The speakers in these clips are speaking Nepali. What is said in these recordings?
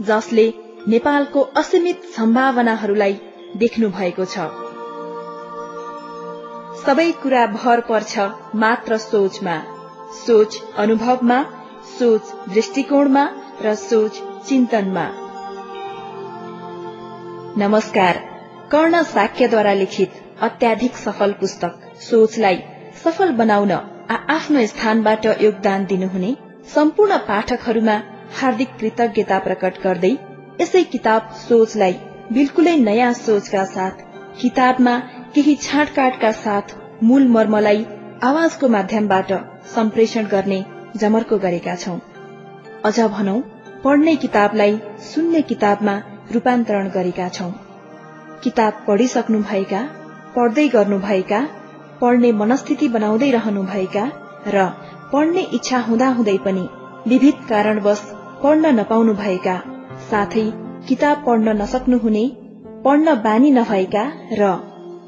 जसले नेपालको असीमित सम्भावनाहरूलाई देख्नु भएको छ। सबै कुरा भर पर्छ मात्र सोचमा। सोच अनुभवमा सोच दृष्टिकोणमा र सोच चिन्तनमा। नमस्कार कर्ण साक्यद्वारा लिखित अत्याधिक सफल पुस्तक सोचलाई सफल बनाउन आफ्नो स्थानबाट योगदान दिनुहुने सम्पूर्ण पाठकहरूमा हार्दिक कृतज्ञता प्रकट गर्दै यसै किताब सोचलाई बिल्कुलै नयाँ सोचका साथ किताबमा केही छाँटकाटका साथ मूल मर्मलाई आवाजको माध्यमबाट सम्प्रेषण गर्ने जमर्को गरेका छौं। अझ भनौं पढ्ने किताबलाई सुन्ने किताबमा रूपान्तरण गरेका छौं। किताब पढिसक्नुभएका पढ्दै गर्नुभएका पढ्ने मनस्थिति बनाउँदै रहनुभएका र पढ्ने इच्छा हुँदाहुँदै पनि विविध कारणवश पढ्न नपाउनुभएका साथै किताब पढ्न नसक्नुहुने पढ्न बानी नभएका र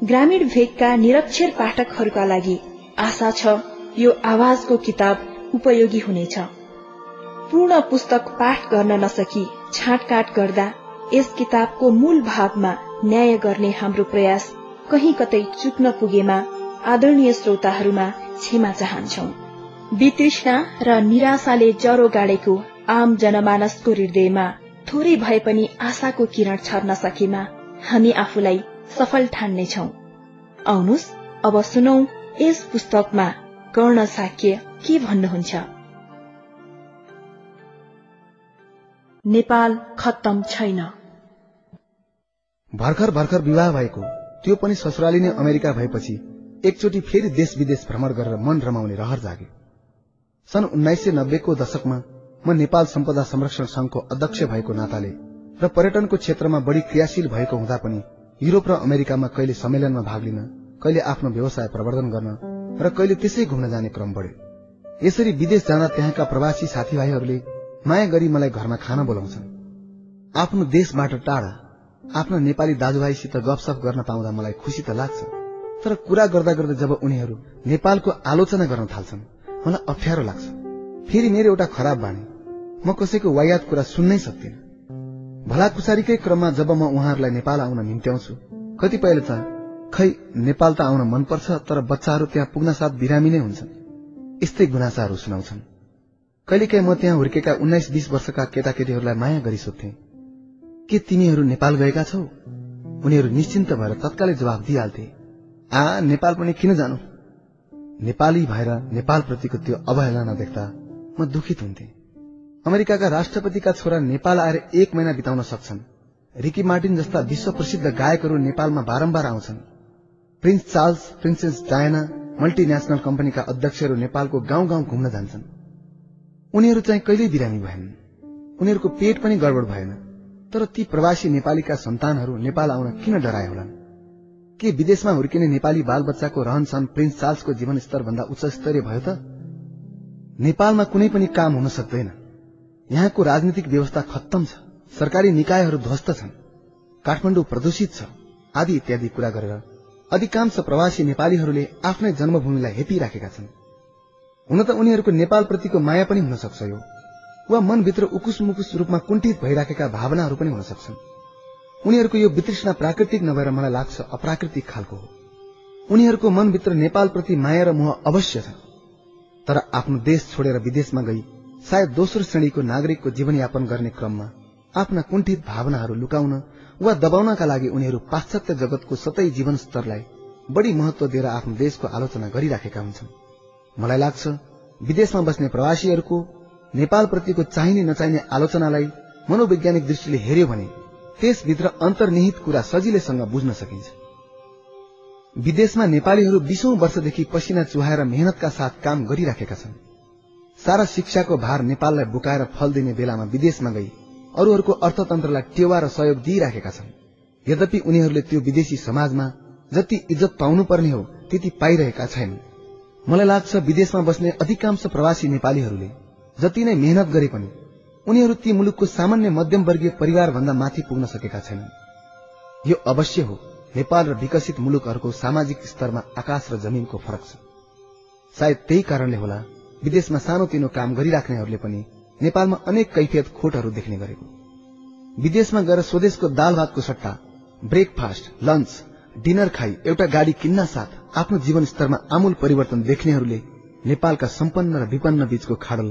ग्रामीण भेगका निरक्षर पाठकहरूका लागि आशा छ यो आवाजको किताब उपयोगी हुनेछ। पूर्ण पुस्तक पाठ गर्न नसकी छाँटकाट गर्दा यस किताबको मूल भागमा न्याय गर्ने हाम्रो प्रयास कहीँ कतै चुक्न पुगेमा आदरणीय श्रोताहरूमा क्षमा चाहन्छौ। वितृष्णा र निराशाले जरो गाडेको आम जनमानसको हृदयमा थोरै भए पनि आशाको किरण छर्न सकेमा हामी आफूलाई सफल ठान्नेछौ। आउनुहोस् अब सुनौ यस पुस्तकमा कर्ण साक्य के भन्नुहुन्छ? नेपाल खत्तम छैन। भर्खर भर्खर विवाह भएको त्यो पनि ससुराली नै अमेरिका भएपछि एकचोटि फेरि देश विदेश भ्रमण गरेर मन रमाउने रहर जागे सन् उन्नाइस सय नब्बेको दशकमा म नेपाल सम्पदा संरक्षण संघको अध्यक्ष भएको नाताले र पर्यटनको क्षेत्रमा बढ़ी क्रियाशील भएको हुँदा पनि युरोप र अमेरिकामा कहिले सम्मेलनमा भाग लिन कहिले आफ्नो व्यवसाय प्रवर्धन गर्न र कहिले त्यसै घुम्न जाने क्रम बढ्यो। यसरी विदेश जाँदा त्यहाँका प्रवासी साथीभाइहरूले माया गरी मलाई घरमा खान बोलाउँछन्। आफ्नो देशबाट टाढा आफ्ना नेपाली दाजुभाइसित गफसफ गर्न पाउँदा मलाई खुसी त लाग्छ तर कुरा गर्दा गर्दा जब उनीहरू नेपालको आलोचना गर्न थाल्छन् मलाई अप्ठ्यारो लाग्छ। फेरि मेरो एउटा खराब बानी। म कसैको वायात कुरा सुन्नै सक्दिन। भलाकुसारीकै क्रममा जब म उहाँहरूलाई नेपाल आउन निम्त्याउँछु कतिपयले त खै नेपाल त आउन मनपर्छ तर बच्चाहरू त्यहाँ पुग्न साथ बिरामी नै हुन्छन्। यस्तै गुनासाहरू सुनाउँछन्। कहिलेकाहीँ म त्यहाँ हुर्केका उन्नाइस बीस वर्षका केटाकेटीहरूलाई माया गरी के तिमीहरू नेपाल गएका छौ? उनीहरू निश्चिन्त भएर तत्कालै जवाब दिइहाल्थे। आ नेपाल पनि किन जानु? नेपाली भएर नेपालप्रतिको त्यो अवहेला नदेख्दा म दुखित हुन्थे। अमेरिकाका राष्ट्रपतिका छोरा नेपाल आएर एक महिना बिताउन सक्छन्। रिकी मार्टिन जस्ता विश्व प्रसिद्ध गायकहरू नेपालमा बारम्बार आउँछन्। Prince Charles princess Diana multinational कम्पनीका अध्यक्षहरू नेपालको गाउँ गाउँ घुम्न जान्छन्। उनीहरू चाहिँ कहिल्यै बिरामी भएन। उनीहरूको पेट पनि गडबड भएन। तर ती प्रवासी नेपालीका सन्तानहरू नेपाल आउन किन डराए होलान्? के विदेशमा हुर्किने नेपाली बाल बच्चाको रहन सहन प्रिन्स चार्ल्सको जीवन स्तर भन्दा उच्च स्तरीय भयो त? नेपालमा कुनै पनि काम हुन सक्दैन। यहाँको राजनीतिक व्यवस्था खत्तम छ। सरकारी निकायहरू ध्वस्त छन्। काठमाडौँ प्रदूषित छ आदि इत्यादि कुरा गरेर अधिकांश प्रवासी नेपालीहरूले आफ्नै जन्मभूमिलाई हेपिराखेका छन्। हुन त उनीहरूको नेपालप्रतिको माया पनि हुन सक्छ यो। वा मनभित्र उकुस मुकुस रूपमा कुण्ठित भइराखेका भावनाहरू पनि हुन सक्छन्। उनीहरूको यो वितृष्णा प्राकृतिक नभएर मलाई लाग्छ अप्राकृतिक खालको हो। उनीहरूको मनभित्र नेपालप्रति माया र मोह अवश्य छ। तर आफ्नो देश छोडेर विदेशमा गई सायद दोस्रो श्रेणीको नागरिकको जीवनयापन गर्ने क्रममा आफ्ना कुण्ठित भावनाहरू लुकाउन वा दबाउनका लागि उनीहरू पाश्चात्य जगतको सतै जीवन स्तरलाई बढ़ी महत्व दिएर आफ्नो देशको आलोचना गरिराखेका हुन्छन्। मलाई लाग्छ विदेशमा बस्ने प्रवासीहरूको नेपालप्रतिको चाहिने नचाहिने आलोचनालाई मनोवैज्ञानिक दृष्टिले हेर्यो भने त्यसभित्र अन्तर्निहित कुरा सजिलैसँग बुझ्न सकिन्छ। विदेशमा नेपालीहरू बीसौं वर्षदेखि पसिना चुहाएर मेहनतका साथ काम गरिराखेका छन्। सारा शिक्षाको भार नेपाललाई बुकाएर फल दिने बेलामा विदेशमा गई अरूहरूको अर्थतन्त्रलाई टेवा र सहयोग दिइराखेका छन्। यद्यपि उनीहरूले त्यो विदेशी समाजमा जति इज्जत पाउनुपर्ने हो त्यति पाइरहेका छैनन्। मलाई लाग्छ विदेशमा बस्ने अधिकांश प्रवासी नेपालीहरूले जति नै मेहनत गरे पनि उनीहरू ती मुलुकको सामान्य मध्यमवर्गीय परिवार भन्दा माथि पुग्न सकेका छैनन्। यो अवश्य हो। नेपाल र विकसित मुलुकहरूको सामाजिक स्तरमा आकाश र जमिनको फरक छ। सायद त्यही कारणले होला विदेशमा सानोतिनो काम गरिराख्नेहरूले पनि नेपालमा अनेक कैफियत खोटहरू देख्ने गरेको। विदेशमा गएर स्वदेशको दाल भातको सट्टा ब्रेकफास्ट लन्च डिनर खाई एउटा गाडी किन्न साथ आफ्नो जीवन स्तरमा आमूल परिवर्तन देख्नेहरूले नेपालका सम्पन्न र विपन्न बीचको खाडल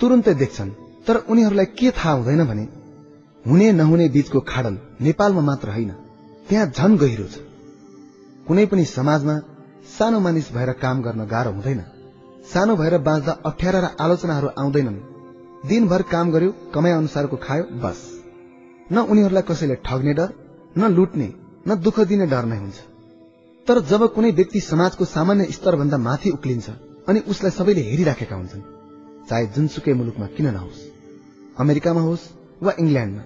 तुरन्तै देख्छन्। तर उनीहरूलाई के थाहा हुँदैन भने हुने नहुने बीचको खाडल नेपालमा मात्र होइन। त्यहाँ झन गहिरो छ। कुनै पनि समाजमा सानो मानिस भएर काम गर्न गाह्रो हुँदैन। सानो भएर बाँच्दा अप्ठ्यारा र आलोचनाहरू आउँदैनन्। दिनभर काम गर्यो कमाइ अनुसारको खायो बस। न उनीहरूलाई कसैले ठग्ने डर न लुट्ने न दुःख दिने डर नै हुन्छ। तर जब कुनै व्यक्ति समाजको सामान्य स्तरभन्दा माथि उक्लिन्छ अनि उसलाई सबैले हेरिराखेका हुन्छन् चाहे जुनसुकै मुलुकमा किन नहोस्। अमेरिकामा होस् वा इङ्ल्याण्डमा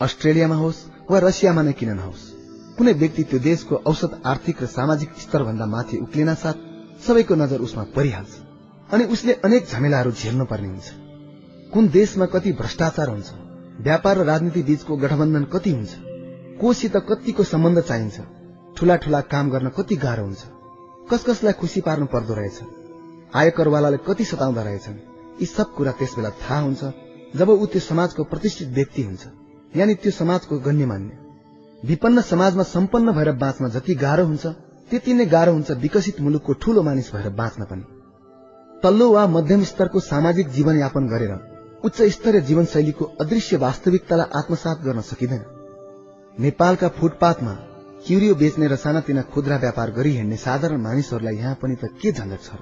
अस्ट्रेलियामा होस् वा रसियामा नै किन नहोस्। कुनै व्यक्ति त्यो देशको औसत आर्थिक र सामाजिक स्तरभन्दा माथि उक्लिन साथ सबैको नजर उसमा परिहाल्छ अनि उसले अनेक झमेलाहरू झेल्नु पर्ने हुन्छ। कुन देशमा कति भ्रष्टाचार हुन्छ व्यापार र राजनीति बीचको गठबन्धन कति हुन्छ कोसित कतिको सम्बन्ध चाहिन्छ ठूला ठूला काम गर्न कति गाह्रो हुन्छ कस कसलाई खुसी पार्नु पर्दो रहेछ आयकरवालाले कति सताउँदा रहेछन् यी सब कुरा त्यस बेला थाहा हुन्छ जब ऊ त्यो समाजको प्रतिष्ठित व्यक्ति हुन्छ यानि त्यो समाजको गण्यमान्य। विपन्न समाजमा सम्पन्न भएर बाँच्न जति गाह्रो हुन्छ त्यति नै गाह्रो हुन्छ विकसित मुलुकको ठूलो मानिस भएर बाँच्न पनि। तल्लो वा मध्यम स्तरको सामाजिक जीवनयापन गरेर उच्च स्तरीय जीवनशैलीको अदृश्य वास्तविकतालाई आत्मसात गर्न सकिँदैन। नेपालका फुटपाथमा क्युरियो बेच्ने र सानातिना खुद्रा व्यापार गरी हिँड्ने साधारण मानिसहरूलाई यहाँ पनि त के झन्झट छ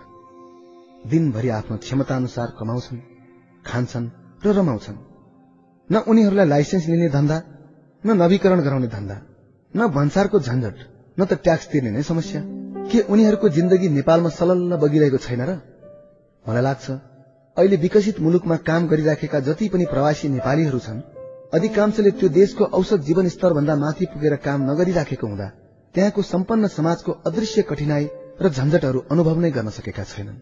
दिनभरि आफ्नो क्षमता अनुसार कमाउँछन् खान्छन् र रमाउँछन्। न उनीहरूलाई लाइसेन्स लिने धन्दा न नवीकरण गराउने धन्दा न भन्सारको झन्झट न त ट्याक्स तिर्ने नै समस्या। के उनीहरूको जिन्दगी नेपालमा सलल्ल बगिरहेको छैन र? मलाई लाग्छ अहिले विकसित मुलुकमा काम गरिराखेका जति पनि प्रवासी नेपालीहरू छन् अधिकांशले त्यो देशको औसत जीवन स्तरभन्दा माथि पुगेर काम नगरिराखेको हुँदा त्यहाँको सम्पन्न समाजको अदृश्य कठिनाई र झन्झटहरू अनुभव नै गर्न सकेका छैनन्।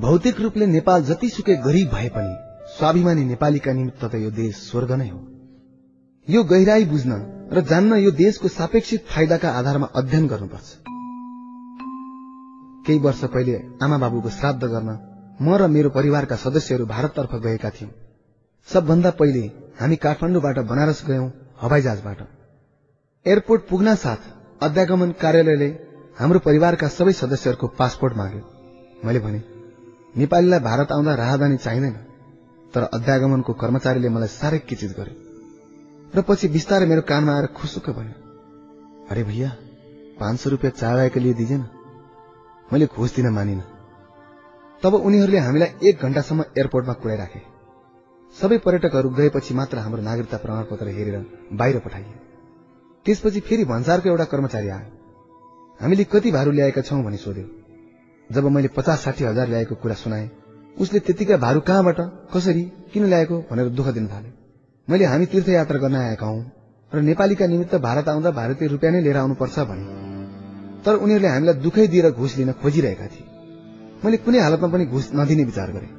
भौतिक रूपले नेपाल जतिसुकै गरीब भए पनि स्वाभिमानी नेपालीका निमित्त त यो देश स्वर्ग नै हो। यो गहिराई बुझ्न र जान्न यो देशको सापेक्षित फाइदाका आधारमा अध्ययन गर्नुपर्छ। केही वर्ष पहिले आमा बाबुको श्राद्ध गर्न म र मेरो परिवारका सदस्यहरू भारततर्फ गएका थियौं। सबभन्दा पहिले हामी काठमाडौँबाट बनारस गयौं हवाईजहाजबाट। एयरपोर्ट पुग्न साथ अध्यागमन कार्यालयले हाम्रो परिवारका सबै सदस्यहरूको पासपोर्ट माग्यो। मैले भने नेपालीलाई भारत आउँदा राहदानी चाहिँदैन तर अध्यागमनको कर्मचारीले मलाई साह्रै किचित गर्यो। र पछि बिस्तारै मेरो कानमा आएर खुसुक्क भन्यो अरे भैया पाँच सौ रुपियाँ चाय लिए दिजेन मैले घुस दिन मानिन। तब उनीहरूले हामीलाई एक घण्टासम्म एयरपोर्टमा कुराइराखे। सबै पर्यटकहरू गएपछि मात्र हाम्रो नागरिकता प्रमाणपत्र हेरेर बाहिर पठाइए। त्यसपछि फेरि भन्सारको एउटा कर्मचारी आयो। हामीले कति भारू ल्याएका छौं भनी सोध्यो। जब मैले पचास साठी हजार ल्याएको कुरा सुनाए उसले त्यतिका भारू कहाँबाट कसरी किन ल्याएको भनेर दुःख दिन थाले मैले हामी तीर्थयात्रा गर्न आएका हौ र नेपालीका निमित्त भारत आउँदा भारतीय रुपियाँ नै लिएर आउनुपर्छ भने। तर उनीहरूले हामीलाई दुखै दिएर घुस लिन खोजिरहेका थिए। मैले कुनै हालतमा पनि घुस नदिने विचार गरेँ।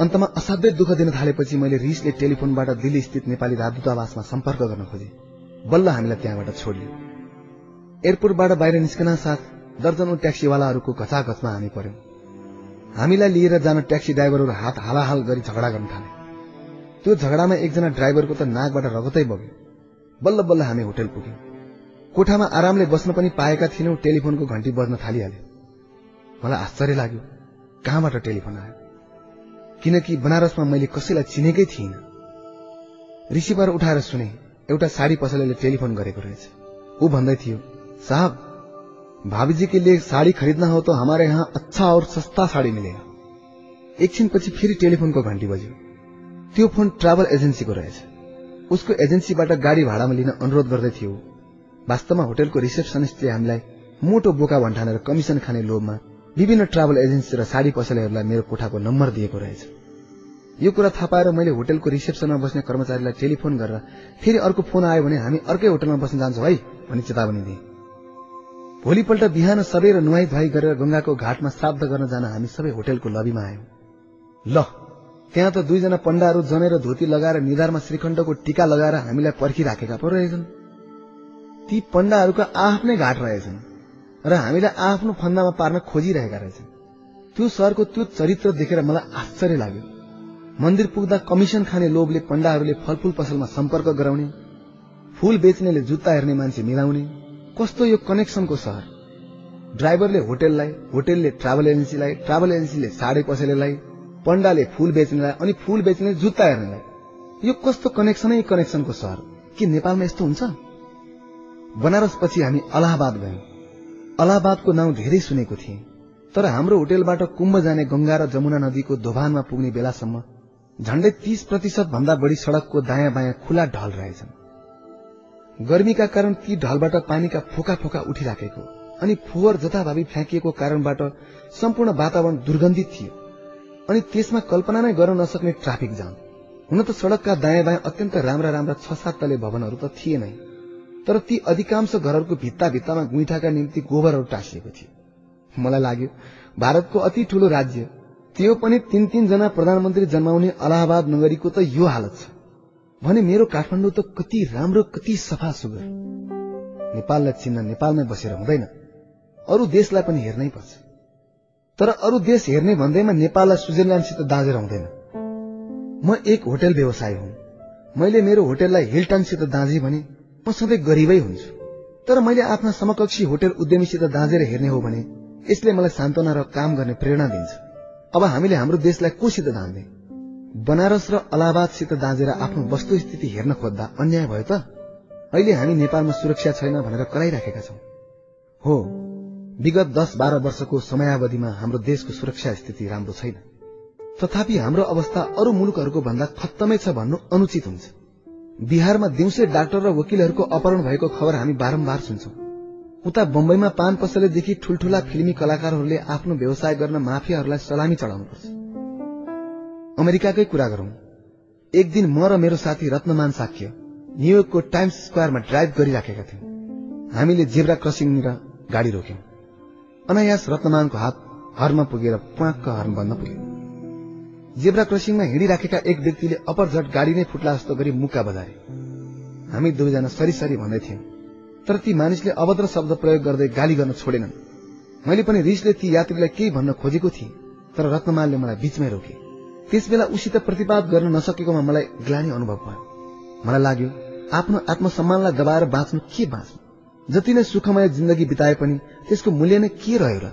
अन्तमा असाध्यै दुःख दिन थालेपछि मैले रिसले टेलिफोनबाट दिल्ली स्थित नेपाली राजदूतावासमा सम्पर्क गर्न खोजे। बल्ल हामीलाई त्यहाँबाट छोडियो। एयरपोर्टबाट बाहिर निस्कन साथ दर्जनौ ट्याक्सीवालाहरूको घचाघचमा हामी पर्यौं। हामीलाई लिएर जान ट्याक्सी ड्राइभरहरू हात हालाहाल गरी झगडा गर्न थाले। त्यो झगडामा एकजना ड्राइभरको त नाकबाट रगतै बग्यो। बल्ल बल्ल हामी होटल पुग्यौं। कोठामा आरामले बस्न पनि पाएका थिएनौं टेलिफोनको घण्टी बज्न थालिहाल्यो। मलाई आश्चर्य लाग्यो कहाँबाट टेलिफोन आयो? किनकि बनारसमा मैले कसैलाई चिनेकै थिइन। रिसिभर उठाएर सुने एउटा साडी पसलेले टेलिफोन गरेको रहेछ। ऊ भन्दै थियो साहब भाभी जी के लिए साड़ी खरीदना हो तो हमारे यहाँ अच्छा और सस्ता साड़ी मिलेगा। एकछिनपछि फेरि टेलिफोनको घण्टी बज्यो। त्यो फोन ट्राभल एजेन्सीको रहेछ। उसको एजेन्सीबाट गाडी भाडामा लिन अनुरोध गर्दै थियो। वास्तवमा होटेलको रिसेप्सनिस्टले हामीलाई मोटो बोका भन्ठानेर कमिसन खाने लोभमा विभिन्न ट्राभल एजेन्सी र साडी पसलेहरूलाई मेरो कोठाको नम्बर दिएको रहेछ। यो कुरा थाहा पाएर मैले होटेलको रिसेप्सनमा बस्ने कर्मचारीलाई टेलिफोन गरेर फेरि अर्को फोन आयो भने हामी अर्कै होटलमा बस्न जान्छौँ है भनी चेतावनी दिए। भोलिपल्ट बिहान सबै र नुहाई धुवाई गरेर गंगाको घाटमा श्राद्ध गर्न जान हामी सबै होटेलको लबीमा आयौं। ल त्यहाँ त दुईजना पण्डाहरू जमेर धोती लगाएर निधारमा श्रीखण्डको टीका लगाएर हामीलाई पर्खिराखेका पो रहेछन्। ती पण्डाहरूका आफ्नै घाट रहेछन् र हामीलाई आफ्नो फन्दामा पार्न खोजिरहेका रहेछन्। त्यो सरको त्यो चरित्र देखेर मलाई आश्चर्य लाग्यो। मन्दिर पुग्दा कमिसन खाने लोभले पण्डाहरूले फलफूल पसलमा सम्पर्क गराउने फूल बेच्नेले जुत्ता हेर्ने मान्छे मिलाउने कस्तो यो कनेक्सनको सहर। ड्राइभरले होटेललाई होटेलले ट्राभल एजेन्सीलाई ट्राभल एजेन्सीले साडे पसलेलाई पण्डाले फूल बेच्नेलाई अनि फूल बेच्ने जुत्ता हेर्नेलाई। यो कस्तो कनेक्सनै कनेक्सनको सहर? के नेपालमा यस्तो हुन्छ? बनारस पछि हामी अलाहाबाद गयौं। अलाहाबादको नाउँ धेरै सुनेको थिएँ। तर हाम्रो होटेलबाट कुम्भ जाने गंगा र जमुना नदीको दोभानमा पुग्ने बेलासम्म झण्डै तीस प्रतिशत भन्दा बढ़ी सड़कको दायाँ बायाँ खुला ढल रहेछन्। गर्मीका कारण ती ढलबाट पानीका फोका फोका उठिराखेको अनि फोहोर जथाभावी फ्याँकिएको कारणबाट सम्पूर्ण वातावरण दुर्गन्धित थियो। अनि त्यसमा कल्पना नै गर्न नसक्ने ट्राफिक जाम। हुन त सड़कका दायाँ बायाँ अत्यन्त राम्रा राम्रा छ सात तले भवनहरू त थिए नै तर ती अधिकांश घरहरूको भित्ता भित्तामा गुइठाका निम्ति गोबरहरू टाँसिएको थियो। मलाई लाग्यो भारतको अति ठूलो राज्य त्यो पनि तीन तीनजना प्रधानमन्त्री जन्माउने अलाहाबाद नगरीको त यो हालत छ। भने मेरो काठमाडौँ त कति राम्रो कति सफा सुगर नेपाललाई चिन्न नेपालमै बसेर हुँदैन। अरू देशलाई पनि हेर्नै पर्छ। तर अरू देश हेर्ने भन्दैमा नेपाललाई स्विजरल्याण्डसित दाँजेर हुँदैन म एक होटेल व्यवसाय हुँ। मैले मेरो होटेललाई हिल्टनसित दाँजे भने म सधैँ गरिबै हुन्छु। तर मैले आफ्ना समकक्षी होटेल उद्यमीसित दाँजेर हेर्ने हो भने यसले मलाई सान्त्वना र काम गर्ने प्रेरणा दिन्छ। अब हामीले हाम्रो देशलाई कोसित दाँध्ने बनारस र अलाहाबादसित दाँजेर आफ्नो वस्तुस्थिति हेर्न खोज्दा अन्याय भयो त? अहिले हामी नेपालमा सुरक्षा छैन भनेर कराइराखेका छौं। हो विगत दस बाह्र वर्षको समयावधिमा हाम्रो देशको सुरक्षा स्थिति राम्रो छैन। तथापि हाम्रो अवस्था अरू मुलुकहरूको भन्दा खत्तमै छ भन्नु अनुचित हुन्छ। बिहारमा दिउँसै डाक्टर र वकिलहरूको अपहरण भएको खबर हामी बारम्बार सुन्छौं। उता बम्बईमा पान पसलेदेखि ठूल्ठूला फिल्मी कलाकारहरूले आफ्नो व्यवसाय गर्न माफियाहरूलाई सलामी चढाउनुपर्छ। अमेरिकाकै कुरा गरौं। एक दिन म र मेरो साथी रत्नमान साक्य न्यूयोर्कको टाइम्स स्क्वायरमा ड्राइभ गरिराखेका थियौं। हामीले जेब्रा क्रसिङनिर गाडी रोक्यौं। अनायास रत्नमानको हात हरमा पुगेर प्वाक्क हर्न बन्न पुग्यो। जेब्रा क्रसिङमा हिँडिराखेका एक व्यक्तिले अपरझट गाडी नै फुट्ला जस्तो गरी मुक्का बजाए हामी दुवैजना सरी भन्दै थियौं तर ती मानिसले अभद्र शब्द प्रयोग गर्दै गाली गर्न छोडेनन्। मैले पनि रिसले ती यात्रीलाई केही भन्न खोजेको थिएँ तर रत्नमालले मलाई बीचमै रोके। त्यस बेला उसित प्रतिवाद गर्न नसकेकोमा मलाई ग्लानी अनुभव भयो। मलाई लाग्यो आफ्नो आत्मसम्मानलाई दबाएर बाँच्नु के बाँच्नु? जति नै सुखमय जिन्दगी बिताए पनि त्यसको मूल्य नै के रह्यो र?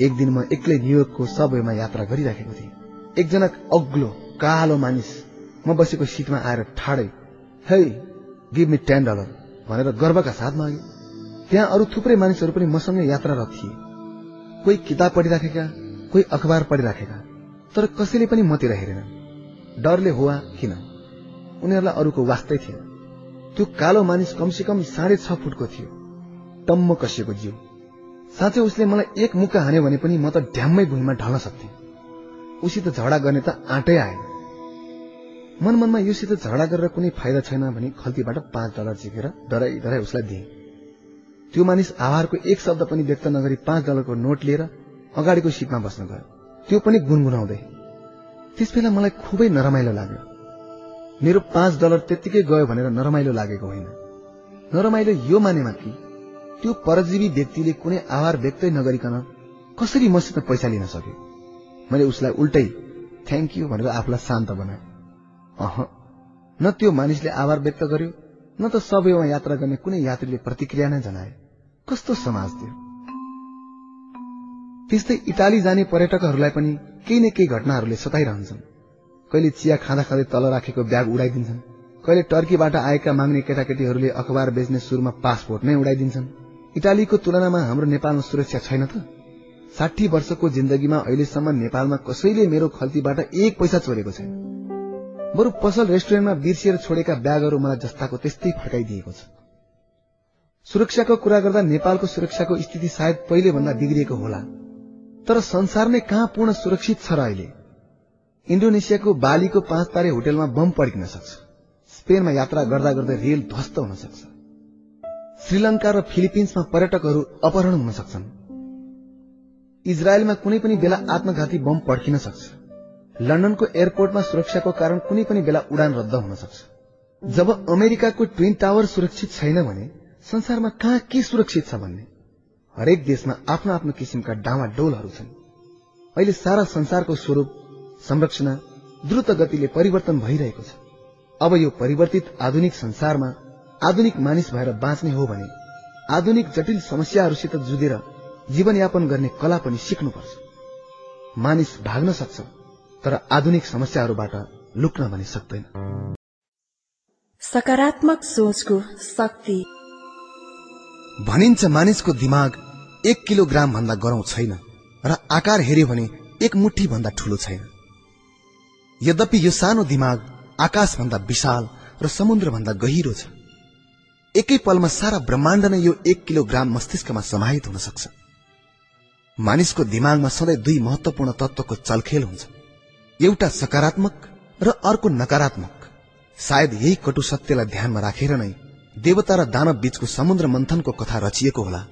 एक दिन म एक्लै न्युयोर्कको सबवेमा यात्रा गरिराखेको थिएँ। एकजना अग्लो कालो मानिस म बसेको सिटमा आएर ठाडै है गिभ मी टेन डलर भनेर गर्वका साथ माग्यो। त्यहाँ अरू थुप्रै मानिसहरू पनि मसँगै यात्रारत थिए। कोही किताब पढिराखेका कोही अखबार पढिराखेका तर कसैले पनि मतिर हेरेन। डरले होवा किन? उनीहरूलाई अरूको वास्तै थिएन। त्यो कालो मानिस कमसे कम साढे छ फुटको थियो। टम्म कसिएको जिउ। साँच्चै उसले मलाई एक मुक्का हान्यो भने पनि म त ढ्याम्मै भुइँमा ढल्न सक्थेँ। उसित झगडा गर्ने त आँटै आएन। मन मनमा योसित झगडा गरेर कुनै फाइदा छैन भने खल्तीबाट पाँच डलर झिकेर डराई डराई उसलाई दिए। त्यो मानिस आहारको एक शब्द पनि व्यक्त नगरी पाँच डलरको नोट लिएर अगाडिको सिटमा बस्न गयो। त्यो पनि गुनगुनाउँदै। त्यस बेला मलाई खुबै नरमाइलो लाग्यो। मेरो पाँच डलर त्यत्तिकै गयो भनेर नरमाइलो लागेको होइन। नरमाइलो यो मानेमा कि त्यो परजीवी व्यक्तिले कुनै आहार व्यक्तै नगरिकन कसरी मसित पैसा लिन सक्यो? मैले उसलाई उल्टै थ्याङ्क यू भनेर आफूलाई शान्त बनाएँ अह न त्यो मानिसले आभार व्यक्त गर्यो न त सबैमा यात्रा गर्ने कुनै यात्रीले प्रतिक्रिया नै जनाए कस्तो समाज थियो त्यस्तै इटाली जाने पर्यटकहरूलाई पनि केही न केही घटनाहरूले सताइरहन्छन्। कहिले चिया खाँदा खाँदै तल राखेको ब्याग उडाइदिन्छन्। कहिले टर्कीबाट आएका माग्ने केटाकेटीहरूले अखबार बेच्ने सुरुमा पासपोर्ट नै उडाइदिन्छन्। इटालीको तुलनामा हाम्रो नेपालमा सुरक्षा छैन त। साठी वर्षको जिन्दगीमा अहिलेसम्म नेपालमा कसैले मेरो खल्तीबाट एक पैसा चोरेको छैन। बरु पसल रेस्टुरेन्टमा बिर्सिएर छोडेका ब्यागहरू मलाई जस्ताको त्यस्तै फर्काइदिएको छ। सुरक्षाको कुरा गर्दा नेपालको सुरक्षाको स्थिति सायद पहिले भन्दा बिग्रिएको होला। तर संसार नै कहाँ पूर्ण सुरक्षित छ र अहिले? इन्डोनेसियाको बालीको पाँच तारे होटेलमा बम पड्किन सक्छ। स्पेनमा यात्रा गर्दा गर्दै रेल ध्वस्त हुन सक्छ। श्रीलंका र फिलिपिन्समा पर्यटकहरू अपहरण हुन सक्छन्। इजरायलमा कुनै पनि बेला आत्मघाती बम पड्किन सक्छ। लन्डनको एयरपोर्टमा सुरक्षाको कारण कुनै पनि बेला उडान रद्द हुन सक्छ। जब अमेरिकाको ट्विन टावर सुरक्षित छैन भने संसारमा कहाँ के सुरक्षित छ भन्ने? हरेक देशमा आफ्नो आफ्नो किसिमका डावा डोलहरू छन्। अहिले सारा संसारको स्वरूप संरचना द्रुत गतिले परिवर्तन भइरहेको छ। अब यो परिवर्तित आधुनिक संसारमा आधुनिक मानिस भएर बाँच्ने हो भने आधुनिक जटिल समस्याहरूसित जुधेर जीवनयापन गर्ने कला पनि सिक्नुपर्छ। मानिस भाग्न सक्छ तर आधुनिक समस्याहरूबाट लुक्न भने सक्दैन। सकारात्मक सोचको शक्ति। भनिन्छ मानिसको दिमाग एक किलोग्राम भन्दा गरौं छैन र आकार हेर्यो भने एक मुठी भन्दा ठूलो छैन। यद्यपि यो सानो दिमाग आकाशभन्दा विशाल र समुद्र भन्दा गहिरो छ। एकै पलमा सारा ब्रह्माण्ड नै यो एक किलोग्राम मस्तिष्कमा समाहित हुन सक्छ। मानिसको दिमागमा सधैँ दुई महत्वपूर्ण तत्वको चलखेल हुन्छ। एउटा सकारात्मक र अर्को नकारात्मक। सायद यही कटु सत्यलाई ध्यानमा राखेर नै देवता र दानव बीचको समुद्र मन्थनको कथा रचिएको होला।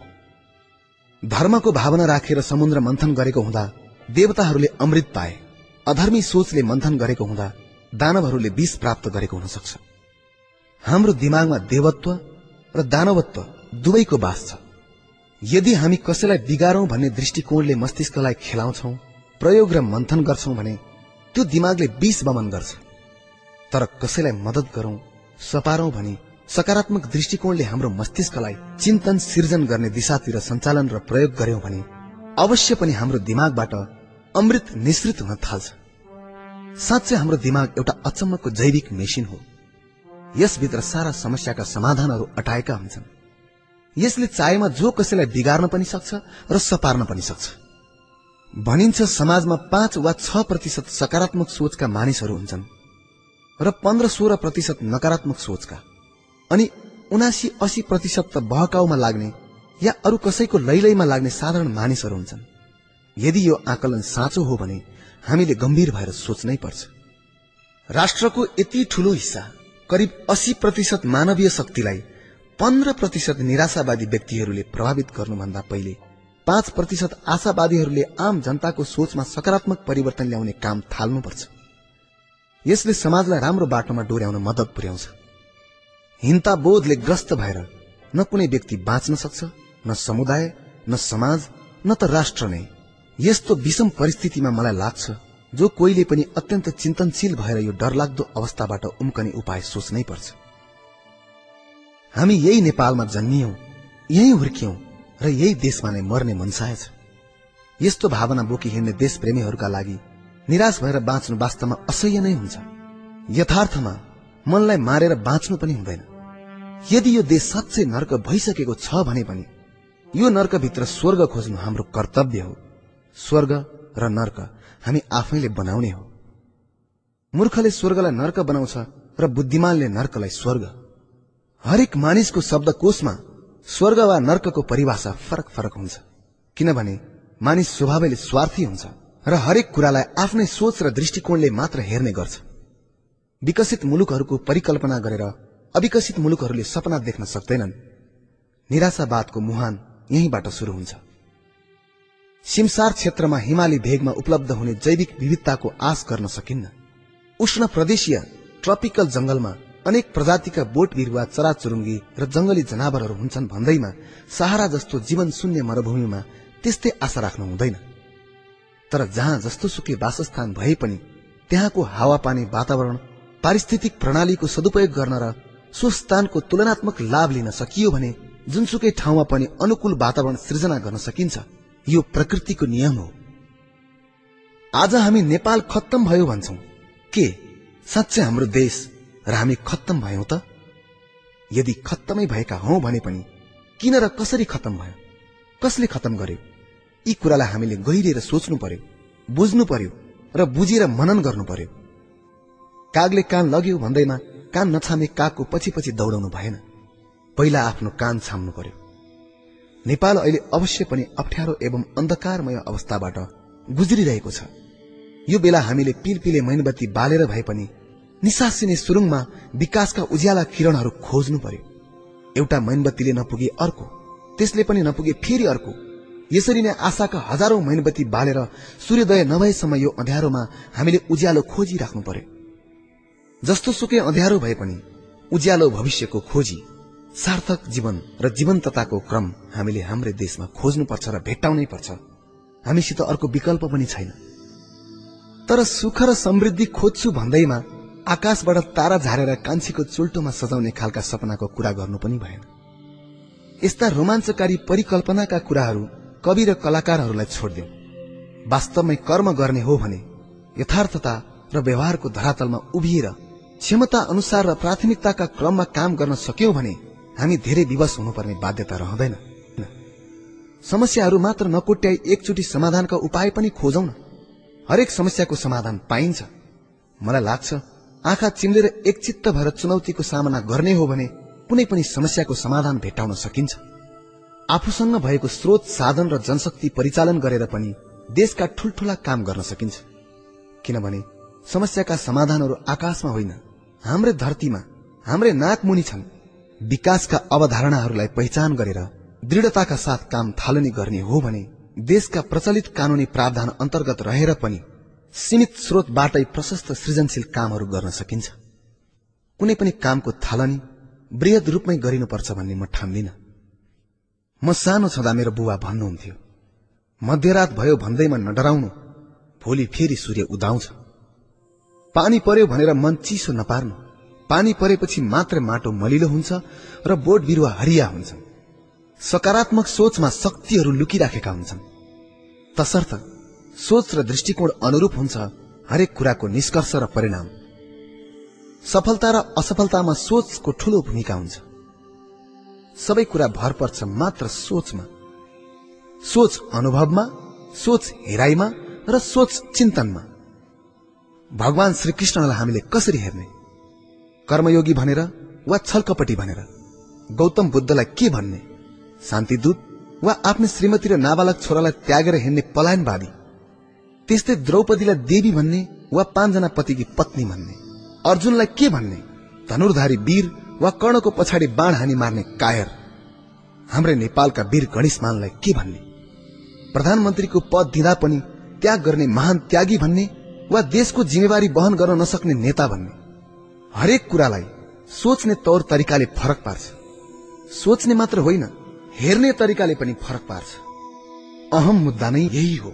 धर्मको भावना राखेर समुद्र मन्थन गरेको हुँदा देवताहरूले अमृत पाए। अधर्मी सोचले मन्थन गरेको हुँदा दानवहरूले विष प्राप्त गरेको हुन सक्छ हाम्रो दिमागमा देवत्व र दानवत्व दुवैको बास छ। यदि हामी कसैलाई बिगारौं भन्ने दृष्टिकोणले मस्तिष्कलाई खेलाउँछौ प्रयोग र मन्थन गर्छौं भने त्यो दिमागले विष बमन गर्छ। तर कसैलाई मदत गरौं सपारौं भने सकारात्मक दृष्टिकोणले हाम्रो मस्तिष्कलाई चिन्तन सिर्जन गर्ने दिशातिर सञ्चालन र प्रयोग गर्यौं भने अवश्य पनि हाम्रो दिमागबाट अमृत निश्रित हुन थाल्छ। साँच्चै हाम्रो दिमाग एउटा अचम्मको जैविक मेसिन हो। यसभित्र सारा समस्याका समाधानहरू अटाएका हुन्छन्। यसले चाहेमा जो कसैलाई बिगार्न पनि सक्छ र सपार्न पनि सक्छ। भनिन्छ समाजमा पाँच वा छ प्रतिशत सकारात्मक सोचका मानिसहरू हुन्छन् र पन्ध्र सोह्र प्रतिशत नकारात्मक सोचका। अनि उनासी अस्सी प्रतिशत त बहकाउमा लाग्ने या अरू कसैको लैलैमा लाग्ने साधारण मानिसहरू हुन्छन्। यदि यो आकलन साँचो हो भने हामीले गम्भीर भएर सोच्नै पर्छ। राष्ट्रको यति ठूलो हिस्सा करिब अस्सी प्रतिशत मानवीय शक्तिलाई पन्ध्र प्रतिशत निराशावादी व्यक्तिहरूले प्रभावित गर्नुभन्दा पहिले पाँच प्रतिशत आशावादीहरूले आम जनताको सोचमा सकारात्मक परिवर्तन ल्याउने काम थाल्नुपर्छ। यसले समाजलाई राम्रो बाटोमा डोर्याउन मद्दत पुर्याउँछ। हिंता बोधले ग्रस्त भएर न कुनै व्यक्ति बाँच्न सक्छ न समुदाय न समाज न त राष्ट्र नै। यस्तो विषम परिस्थितिमा मलाई लाग्छ जो कोहीले पनि अत्यन्त चिन्तनशील भएर यो डरलाग्दो अवस्थाबाट उम्कने उपाय सोच्नै पर्छ। हामी यही नेपालमा जन्मियौं यही हुर्कियौं र यही देशमा नै मर्ने मनसाय छ। यस्तो भावना बोकी हिँड्ने देशप्रेमीहरूका लागि निराश भएर बाँच्नु वास्तवमा असह्य नै हुन्छ। यथार्थमा मनलाई मारेर बाँच्नु पनि हुँदैन। यदि यो देश साँच्चै नर्क भइसकेको छ भने पनि यो नर्कभित्र स्वर्ग खोज्नु हाम्रो कर्तव्य हो। स्वर्ग र नर्क हामी आफैले बनाउने हो। मूर्खले स्वर्गलाई नर्क बनाउँछ र बुद्धिमानले नर्कलाई स्वर्ग। हरेक मानिसको शब्दकोशमा स्वर्ग वा नर्कको परिभाषा फरक फरक हुन्छ। किनभने मानिस स्वभावले स्वार्थी हुन्छ र हरेक कुरालाई आफ्नै सोच र दृष्टिकोणले मात्र हेर्ने गर्छ। विकसित मुलुकहरूको परिकल्पना गरेर अविकसित मुलुकहरूले सपना देख्न सक्दैनन्। निराशावादको मुहान यहीँबाट शुरू हुन्छ। सिमसार क्षेत्रमा हिमाली भेगमा उपलब्ध हुने जैविक विविधताको आश गर्न सकिन्न। उष्ण प्रदेशीय ट्रपिकल जंगलमा अनेक प्रजातिका बोट बिरुवा चराचुरुङ्गी र जंगली जनावरहरू हुन्छन् भन्दैमा सहारा जस्तो जीवन शून्य मरूभूमिमा त्यस्तै आशा राख्नु हुँदैन। तर जहाँ जस्तो सुकै वासस्थान भए पनि त्यहाँको हावापानी वातावरण पारिस्थितिक प्रणालीको सदुपयोग गर्न र सो स्थानको तुलनात्मक लाभ लिन सकियो भने जुनसुकै ठाउँमा पनि अनुकूल वातावरण सृजना गर्न सकिन्छ। यो प्रकृतिको नियम हो। आज हामी नेपाल खत्तम भयो भन्छौ। के? साँच्चै हाम्रो देश र हामी खत्तम भयौं त? यदि खत्तमै भएका हौ भने पनि किन र कसरी खत्तम भयो? कसले खत्तम गर्यो? यी कुरालाई हामीले गहिरिएर सोच्नु पर्यो बुझ्नु पर्यो र बुझेर मनन गर्नु पर्यो। कागले कान लग्यो भन्दैमा कान नछामे कागको पछि पछि दौडाउनु भएन। पहिला आफ्नो कान छाम्नु पर्यो। नेपाल अहिले अवश्य पनि अप्ठ्यारो एवं अन्धकारमय अवस्थाबाट गुज्रिरहेको छ। यो बेला हामीले पिलपिले मैनबत्ती बालेर भए पनि निसासिने सुरुङमा विकासका उज्याला किरणहरू खोज्नु पर्यो। एउटा मैनबत्तीले नपुगे अर्को त्यसले पनि नपुगे फेरि अर्को। यसरी नै आशाका हजारौं मैनबत्ती बालेर सूर्योदय नभएसम्म यो अँध्यारोमा हामीले उज्यालो खोजिराख्नु पर्यो। जस्तो सुकै अँध्यारो भए पनि उज्यालो भविष्यको खोजी सार्थक जीवन र जीवन्तताको क्रम हामीले हाम्रै देशमा खोज्नुपर्छ र भेट्टाउनै पर्छ हामीसित अर्को विकल्प पनि छैन। तर सुख र समृद्धि खोज्छु भन्दैमा आकाशबाट तारा झारेर कान्छीको चुल्टोमा सजाउने खालका सपनाको कुरा गर्नु पनि भएन। यस्ता रोमाञ्चकारी परिकल्पनाका कुराहरू कवि र कलाकारहरूलाई छोडिदेऊ वास्तवमै कर्म गर्ने हो भने यथार्थता र व्यवहारको धरातलमा उभिएर क्षमता अनुसार र प्राथमिकताका क्रममा काम गर्न सक्यौं भने हामी धेरै विवश हुनुपर्ने बाध्यता रहँदैन। समस्याहरू मात्र नकोट्याई एकचोटि समाधानका उपाय पनि खोजौं न। हरेक समस्याको समाधान पाइन्छ। मलाई लाग्छ आँखा चिम्लेर एकचित्त भएर चुनौतीको सामना गर्ने हो भने कुनै पनि समस्याको समाधान भेट्टाउन सकिन्छ। आफूसँग भएको स्रोत साधन र जनशक्ति परिचालन गरेर पनि देशका ठूल्ठूला काम गर्न सकिन्छ। किनभने समस्याका समाधानहरू आकाशमा होइन हाम्रै धरतीमा हाम्रै नाकमुनि छन्। विकासका अवधारणाहरूलाई पहिचान गरेर दृढताका साथ काम थालनी गर्ने हो भने देशका प्रचलित कानूनी प्रावधान अन्तर्गत रहेर पनि सीमित स्रोतबाटै प्रशस्त सृजनशील कामहरू गर्न सकिन्छ। कुनै पनि कामको थालनी वृहत रूपमै गरिनुपर्छ भन्ने म ठान्दिन। म सानो छँदा मेरो बुवा भन्नुहुन्थ्यो मध्यरात भयो भन्दैमा नडराउनु भोलि फेरि सूर्य उदाउँछ। पानी पर्यो भनेर मन चिसो नपार्नु। पानी परेपछि मात्रै माटो मलिलो हुन्छ र बोट बिरुवा हरिया हुन्छन्। सकारात्मक सोचमा शक्तिहरू लुकिराखेका हुन्छन्। तसर्थ सोच र दृष्टिकोण अनुरूप हुन्छ हरेक कुराको निष्कर्ष र परिणाम। सफलता र असफलतामा सोचको ठूलो भूमिका हुन्छ। सबै कुरा भर पर्छ मात्र सोचमा। सोच अनुभवमा सोच हेराइमा र सोच चिन्तनमा। भगवान श्रीकृष्णलाई हामीले कसरी हेर्ने? कर्मयोगी भनेर वा छलकपटी भनेर? गौतम बुद्धलाई के भन्ने? शान्तिदूत वा आफ्नो श्रीमती र नाबालक छोरालाई त्यागेर हिँड्ने पलायनवादी? त्यस्तै द्रौपदीलाई देवी भन्ने वा पाँचजना पतिकी पत्नी भन्ने? अर्जुनलाई के भन्ने? धनुर्धारी वीर वा कर्णको पछाडि बाण हानी मार्ने कायर? हाम्रै नेपालका वीर गणेश मानलाई के भन्ने? प्रधानमन्त्रीको पद दिँदा पनि त्याग गर्ने महान त्यागी भन्ने वा देशको जिम्मेवारी वहन गर्न नसक्ने नेता भन्ने? हरेक कुरालाई सोच्ने तौर तरिकाले फरक पार्छ। सोच्ने मात्र होइन हेर्ने तरिकाले पनि फरक पार्छ। अहम मुद्दा नै यही हो।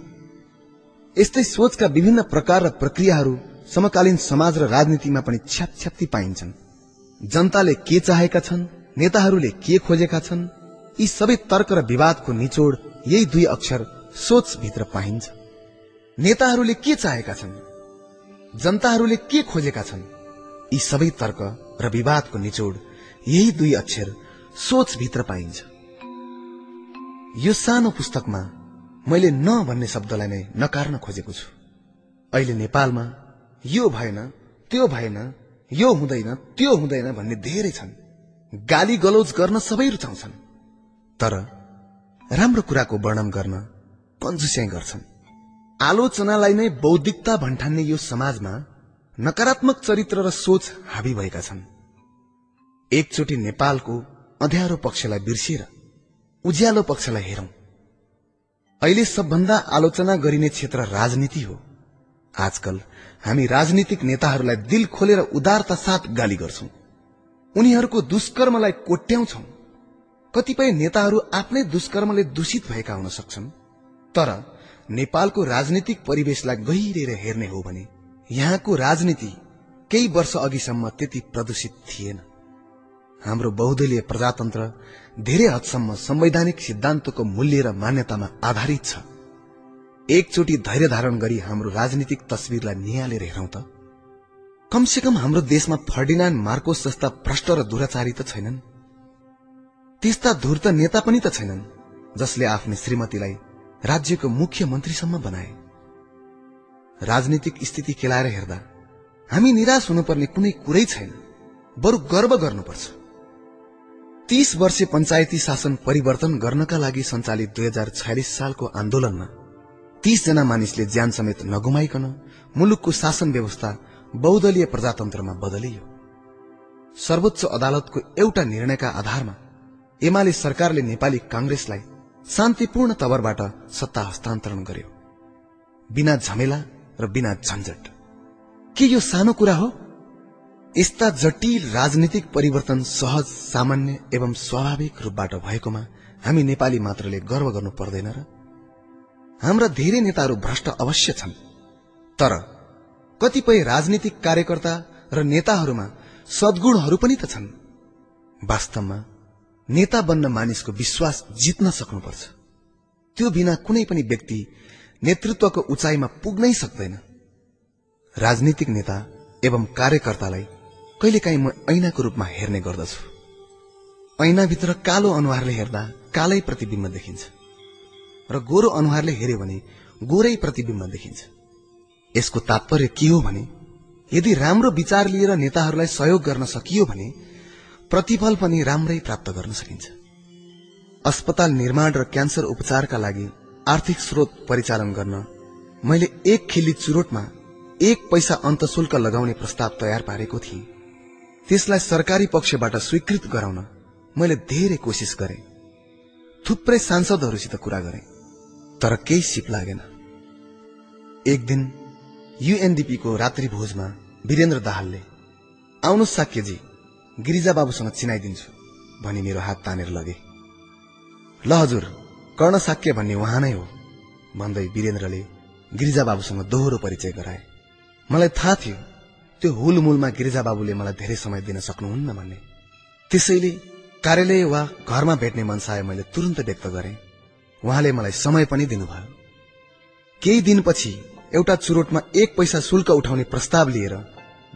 यस्तै सोचका विभिन्न प्रकार र प्रक्रियाहरू समकालीन समाज र राजनीतिमा पनि छ्यापछ्याप्ती पाइन्छन्। जनताले के चाहेका छन् नेताहरूले के खोजेका छन् यी सबै तर्क र विवादको निचोड यही दुई अक्षर सोच भित्र पाइन्छ। नेताहरूले के चाहेका छन् जनताहरूले के खोजेका छन् यी सबै तर्क र विवादको निचोड यही दुई अक्षर सोच भित्र पाइन्छ। यो सानो पुस्तकमा मैले न भन्ने शब्दलाई नै नकार्न खोजेको छु। अहिले नेपालमा यो भएन त्यो भएन यो हुँदैन त्यो हुँदैन भन्ने धेरै छन्। गाली गलौज गर्न सबै रुचाउँछन्। तर राम्रो कुराको वर्णन गर्न कन्जुस्याइ गर्छन्। आलोचनालाई नै बौद्धिकता भन्ठान्ने यो समाजमा नकारात्मक चरित्र र सोच हावी भएका छन्। एकचोटि नेपालको अध्यारो पक्षलाई बिर्सिएर उज्यालो पक्षलाई हेरौं। अहिले सबभन्दा आलोचना गरिने क्षेत्र राजनीति हो। आजकल हामी राजनीतिक नेताहरूलाई दिल खोलेर उदारता साथ गाली गर्छौं। उनीहरूको दुष्कर्मलाई कोट्याउँछौं। कतिपय नेताहरू आफ्नै दुष्कर्मले दूषित भएका हुन सक्छन्। तर नेपालको राजनीतिक परिवेशलाई गहिरेर हेर्ने हो भने यहाँको राजनीति केही वर्ष अघिसम्म त्यति प्रदूषित थिएन। हाम्रो बहुदलीय प्रजातन्त्र धेरै हदसम्म संवैधानिक सिद्धान्तको मूल्य र मान्यतामा आधारित छ। एकचोटि धैर्य धारण गरी हाम्रो राजनीतिक तस्विरलाई निहालेर हेरौं त। कमसे कम हाम्रो देशमा फर्डिनान्ड मार्कोस जस्ता भ्रष्ट र दुराचारी त छैनन्। त्यस्ता धूर्त नेता पनि त छैनन् जसले आफ्नो श्रीमतीलाई राज्यको मुख्यमन्त्रीसम्म बनाए। राजनीतिक स्थिति केलाएर हेर्दा हामी निराश हुनुपर्ने कुनै कुरै छैन। बरु गर्व गर्नुपर्छ। तीस वर्षे पञ्चायती शासन परिवर्तन गर्नका लागि सञ्चालित दुई हजार छयालिस सालको आन्दोलनमा तीस जना मानिसले ज्यान समेत नगुमाइकन मुलुकको शासन व्यवस्था बहुदलीय प्रजातन्त्रमा बदलियो। सर्वोच्च अदालतको एउटा निर्णयका आधारमा एमाले सरकारले नेपाली कांग्रेसलाई शान्तिपूर्ण तवरबाट सत्ता हस्तान्तरण गर्यो। बिना झमेला र बिना झन्झट। के यो सानो कुरा हो? यस्ता जटिल राजनीतिक परिवर्तन सहज सामान्य एवं स्वाभाविक रूपबाट भएकोमा हामी नेपाली मात्रले गर्व गर्नु पर्दैन र हाम्रा धेरै नेताहरू भ्रष्ट अवश्य छन्। तर कतिपय राजनीतिक कार्यकर्ता र नेताहरूमा सद्गुणहरू पनि त छन्। वास्तवमा नेता बन्न मानिसको विश्वास जित्न सक्नुपर्छ। त्यो बिना कुनै पनि व्यक्ति नेतृत्वको उचाइमा पुग्नै सक्दैन। राजनीतिक नेता एवं कार्यकर्तालाई कहिलेकाहीँ म ऐनाको रूपमा हेर्ने गर्दछु। ऐनाभित्र कालो अनुहारले हेर्दा कालै प्रतिबिम्ब देखिन्छ र गोरो अनुहारले हेर्यो भने गोरै प्रतिबिम्ब देखिन्छ। यसको तात्पर्य के हो भने यदि राम्रो विचार लिएर नेताहरूलाई सहयोग गर्न सकियो भने प्रतिफल पनि राम्रै प्राप्त गर्न सकिन्छ। अस्पताल निर्माण र क्यान्सर उपचारका लागि आर्थिक स्रोत परिचालन गर्न मैले एक खिल्ली चुरोटमा एक पैसा अन्तशुल्क लगाउने प्रस्ताव तयार पारेको थिएँ। त्यसलाई सरकारी पक्षबाट स्वीकृत गराउन मैले धेरै कोसिस गरे। थुप्रै सांसदहरूसित कुरा गरे तर केही सिप लागेन। एक दिन युएनडीपीको रात्रि भोजमा वीरेन्द्र दाहालले आउनु साक्यजी गिरिजा बाबुसँग चिनाइदिन्छु भनी मेरो हात तानेर लगे। ल हजुर। कर्ण साक्य भन्ने उहाँ नै हो। भन्दै वीरेन्द्रले गिरिजा बाबुसँग दोहोरो परिचय गराए। मलाई थाहा थियो त्यो हुलमुलमा गिरिजा बाबुले मलाई धेरै समय दिन सक्नुहुन्न भन्ने। त्यसैले कार्यालय वा घरमा भेट्ने मनसाय मैले तुरन्त व्यक्त गरे। उहाँले मलाई समय पनि दिनुभयो। केही दिनपछि एउटा चुरोटमा एक पैसा शुल्क उठाउने प्रस्ताव लिएर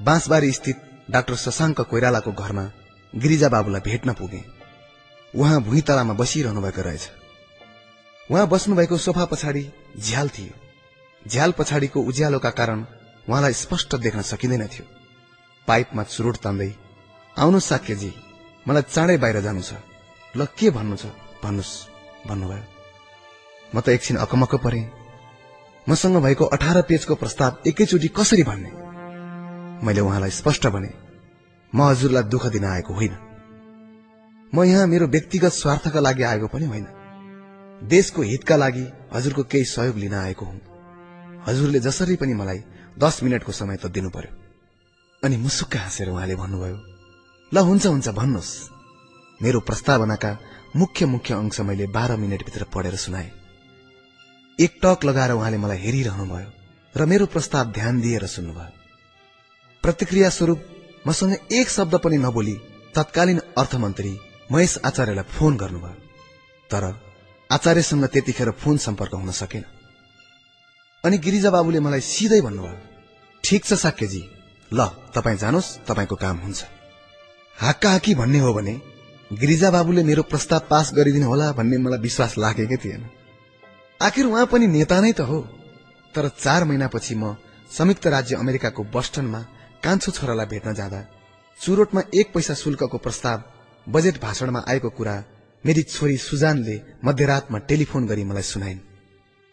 बाँसबारी स्थित डाक्टर शशाङ्क कोइरालाको घरमा गिरिजा बाबुलाई भेट्न पुगे। उहाँ भुइँतलामा बसिरहनु भएको रहेछ। उहाँ बस्नुभएको सोफा पछाडि झ्याल थियो। झ्याल पछाडिको उज्यालोका कारण उहाँलाई स्पष्ट देख्न सकिँदैन थियो। पाइपमा चुरोट तान्दै आउनु साक्यजी मलाई चाँडै बाहिर जानु छ। ल के भन्नु छ भन्नुहोस् भन्नुभयो। म त एकछिन अकमक्क परे। मसँग भएको अठार पेजको प्रस्ताव एकैचोटि कसरी भन्ने? मैले उहाँलाई स्पष्ट भने म हजुरलाई दुःख दिन आएको होइन। म यहाँ मेरो व्यक्तिगत स्वार्थका लागि आएको पनि होइन। देशको हितका लागि हजुरको केही सहयोग लिन आएको हुँ। हजुरले जसरी पनि मलाई दस मिनटको समय त दिनु पर्यो अनि मुसुक्क हाँसेर उहाँले भन्नुभयो ल हुन्छ हुन्छ भन्नुहोस्। मेरो प्रस्तावनाका मुख्य मुख्य अंश मैले बाह्र मिनटभित्र पढेर सुनाए। एक टक लगाएर उहाँले मलाई हेरिरहनु भयो र मेरो प्रस्ताव ध्यान दिएर सुन्नुभयो। प्रतिक्रिया स्वरूप मसँग एक शब्द पनि नबोली तत्कालीन अर्थमन्त्री महेश आचार्यलाई फोन गर्नुभयो। तर आचार्यसँग त्यतिखेर फोन सम्पर्क हुन सकेन। अनि गिरिजा बाबुले मलाई सिधै भन्नुभयो ठिक छ साक्यजी ल तपाईँ जानुहोस् तपाईँको काम हुन्छ। हाक्का हाकी भन्ने हो भने गिरिजा बाबुले मेरो प्रस्ताव पास गरिदिनु होला भन्ने मलाई विश्वास लागेकै थिएन। आखिर उहाँ पनि नेता नै त हो। तर चार महिनापछि म संयुक्त राज्य अमेरिकाको बस्टनमा कान्छो छोरालाई भेट्न जाँदा चुरोटमा एक पैसा शुल्कको प्रस्ताव बजेट भाषणमा आएको कुरा मेरी छोरी सुजानले मध्यरातमा टेलिफोन गरी मलाई सुनाइन्।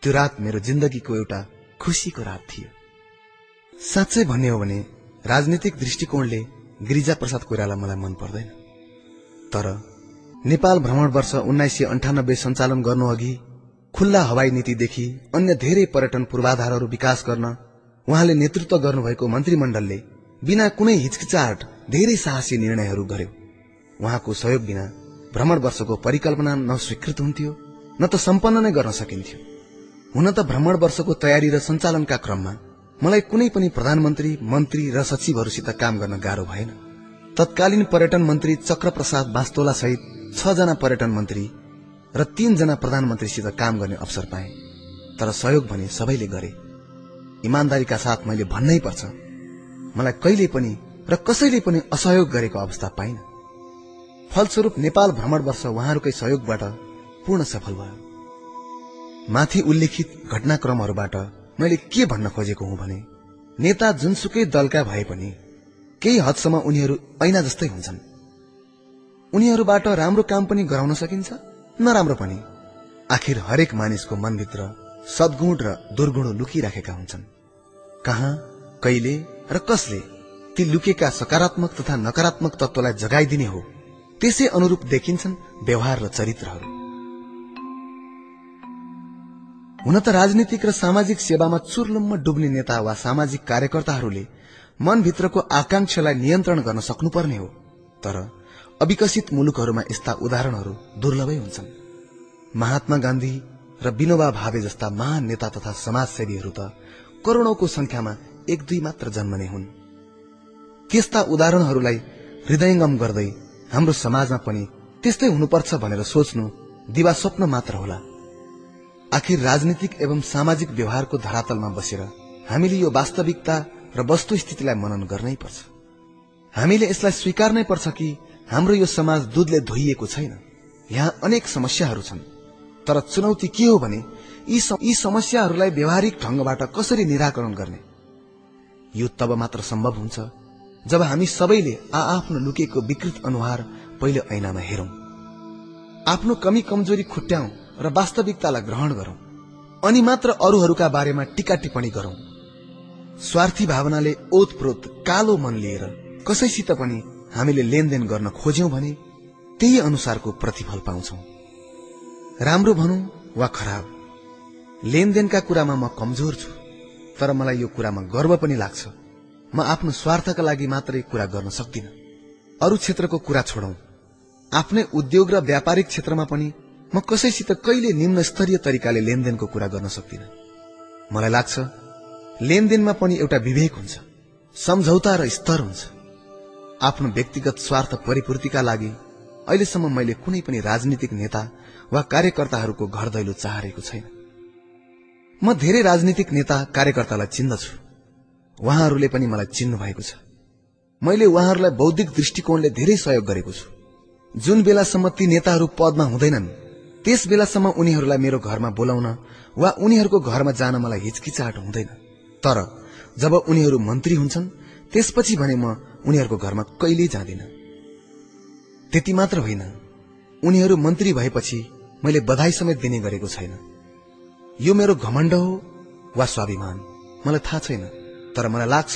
त्यो रात मेरो जिन्दगीको एउटा खुसीको रात थियो। साँच्चै भन्ने हो भने राजनीतिक दृष्टिकोणले गिरिजा प्रसाद कोइराला मलाई मन पर्दैन। तर नेपाल भ्रमण वर्ष उन्नाइस सय अन्ठानब्बे सञ्चालन गर्नु अघि खुल्ला हवाई नीतिदेखि अन्य धेरै पर्यटन पूर्वाधारहरू विकास गर्न उहाँले नेतृत्व गर्नुभएको मन्त्रीमण्डलले बिना कुनै हिचकिचाहट धेरै साहसी निर्णयहरू गर्यो। उहाँको सहयोग बिना भ्रमण वर्षको परिकल्पना न स्वीकृत हुन्थ्यो न त सम्पन्न नै गर्न सकिन्थ्यो। हुन त भ्रमण वर्षको तयारी र सञ्चालनका क्रममा मलाई कुनै पनि प्रधानमन्त्री मन्त्री र सचिवहरूसित काम गर्न गाह्रो भएन। तत्कालीन पर्यटन मन्त्री चक्र प्रसाद बास्तोला सहित छ जना पर्यटन मन्त्री र तीनजना प्रधानमन्त्रीसित काम गर्ने अवसर पाए तर सहयोग भने सबैले गरे। इमान्दारीका साथ मैले भन्नै पर्छ मलाई कहिले पनि र कसैले पनि असहयोग गरेको अवस्था पाइन। फलस्वरूप नेपाल भ्रमण वर्ष उहाँहरूकै सहयोगबाट पूर्ण सफल भयो। माथि उल्लेखित घटनाक्रमहरूबाट मैले के भन्न खोजेको हुँ भने नेता जुनसुकै दलका भए पनि केही हदसम्म उनीहरू ऐना जस्तै हुन्छन्। उनीहरूबाट राम्रो काम पनि गराउन सकिन्छ नराम्रो पनि। आखिर हरेक मानिसको मनभित्र सद्गुण र दुर्गुण लुकिराखेका हुन्छन्। कहाँ कहिले र कसले ती लुकेका सकारात्मक तथा नकारात्मक तत्वलाई जगाइदिने हो? त्यसै अनुरूप देखिन्छन् व्यवहार र चरित्रहरू। हुन त राजनीतिक र सामाजिक सेवामा चुर्लुम्म डुब्ने नेता वा सामाजिक कार्यकर्ताहरूले मनभित्रको आकांक्षालाई नियन्त्रण गर्न सक्नुपर्ने हो। तर अविकसित मुलुकहरूमा यस्ता उदाहरणहरू दुर्लभै हुन्छन्। महात्मा गान्धी र विनोबा भावे जस्ता महान नेता तथा समाजसेवीहरू त करोड़ौंको संख्यामा एक दुई मात्र जन्मने हुन्। त्यस्ता उदाहरणहरूलाई हृदयङ्गम गर्दै हाम्रो समाजमा पनि त्यस्तै हुनुपर्छ भनेर सोच्नु दिवा स्वप्न मात्र होला। आखिर राजनीतिक एवं सामाजिक व्यवहारको धरातलमा बसेर हामीले यो वास्तविकता र वस्तुस्थितिलाई मनन गर्नै पर्छ। हामीले यसलाई स्वीकार्नै पर्छ कि हाम्रो यो समाज दूधले धोइएको छैन। यहाँ अनेक समस्याहरू छन्। तर चुनौती के हो भने यी समस्याहरूलाई व्यावहारिक ढंगबाट कसरी निराकरण गर्ने? यो तब मात्र सम्भव हुन्छ जब हामी सबैले आआफ्नो लुकेको विकृत अनुहार पहिले ऐनामा हेरौं आफ्नो कमी कमजोरी खुट्याउँ र वास्तविकतालाई ग्रहण गरौं अनि मात्र अरूहरूका बारेमा टीका टिप्पणी गरौं। स्वार्थी भावनाले ओतप्रोत कालो मन लिएर कसैसित पनि हामीले लेनदेन गर्न खोज्यौं भने त्यही अनुसारको प्रतिफल पाउँछौ। राम्रो भनौं वा खराब लेनदेनका कुरामा म कमजोर छु तर मलाई यो कुरामा गर्व पनि लाग्छ। म आफ्नो स्वार्थका लागि मात्रै कुरा गर्न सक्दिन। अरू क्षेत्रको कुरा छोडौं। आफ्नै उद्योग र व्यापारिक क्षेत्रमा पनि म कसैसित कहिले निम्न स्तरीय तरिकाले लेनदेनको कुरा गर्न सक्दिन। मलाई लाग्छ लेनदेनमा पनि एउटा विवेक हुन्छ सम्झौता र स्तर हुन्छ। आफ्नो व्यक्तिगत स्वार्थ परिपूर्तिका लागि अहिलेसम्म मैले कुनै पनि राजनीतिक नेता वा कार्यकर्ताहरूको घर दैलो चाहेको छैन। म धेरै राजनीतिक नेता कार्यकर्तालाई चिन्दछु। उहाँहरूले पनि मलाई चिन्नु भएको छ। मैले उहाँहरूलाई बौद्धिक दृष्टिकोणले धेरै सहयोग गरेको छु। जुन बेलासम्म ती नेताहरू पदमा हुँदैनन् त्यस बेलासम्म उनीहरूलाई मेरो घरमा बोलाउन वा उनीहरूको घरमा जान मलाई हिचकिचाहट हुँदैन। तर जब उनीहरू मन्त्री हुन्छन् त्यसपछि भने म उनीहरूको घरमा कहिल्यै जाँदिन। त्यति मात्र होइन उनीहरू मन्त्री भएपछि मैले बधाई समेत दिने गरेको छैन। यो मेरो घमण्ड हो वा स्वाभिमान मलाई थाहा छैन। तर मलाई लाग्छ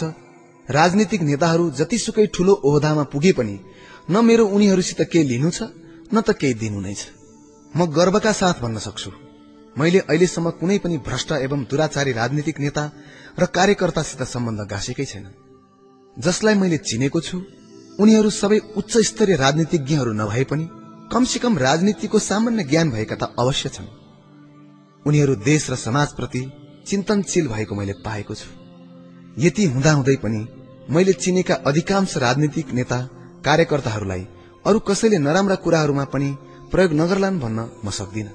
राजनीतिक नेताहरू जतिसुकै ठूलो ओहदामा पुगे पनि न मेरो उनीहरूसित केही लिनु छ न त केही दिनु नै छ। म गर्वका साथ भन्न सक्छु। मैले अहिलेसम्म कुनै पनि भ्रष्ट एवं दुराचारी राजनीतिक नेता र कार्यकर्तासित सम्बन्ध गाँसेकै छैन। जसलाई मैले चिनेको छु उनीहरू सबै उच्च स्तरीय राजनीतिज्ञहरू नभए पनि कमसे कम राजनीतिको सामान्य ज्ञान भएका त अवश्य छन्। उनीहरू देश र समाजप्रति चिन्तनशील भएको मैले पाएको छु। यति हुँदाहुँदै पनि मैले चिनेका अधिकांश राजनीतिक नेता कार्यकर्ताहरूलाई अरू कसैले नराम्रा कुराहरूमा पनि प्रयोग नगर्लान् भन्न म सक्दिन।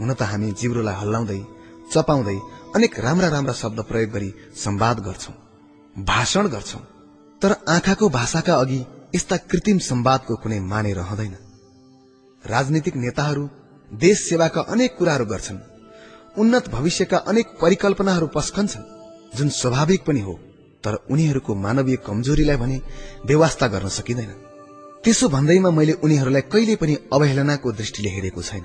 हुन त हामी जिब्रोलाई हल्लाउँदै चपाउँदै अनेक राम्रा राम्रा शब्द प्रयोग गरी संवाद गर्छौं भाषण गर्छौं तर आँखाको भाषाका अघि यस्ता कृत्रिम संवादको कुनै माने रहँदैन। राजनीतिक नेताहरू देश सेवाका अनेक कुराहरू गर्छन् उन्नत भविष्यका अनेक परिकल्पनाहरू पस्कन्छन्। जुन स्वाभाविक पनि हो तर उनीहरूको मानवीय कमजोरीलाई भने व्यवस्था गर्न सकिँदैन। त्यसो भन्दैमा मैले उनीहरूलाई कहिले पनि अवहेलनाको दृष्टिले हेरेको छैन।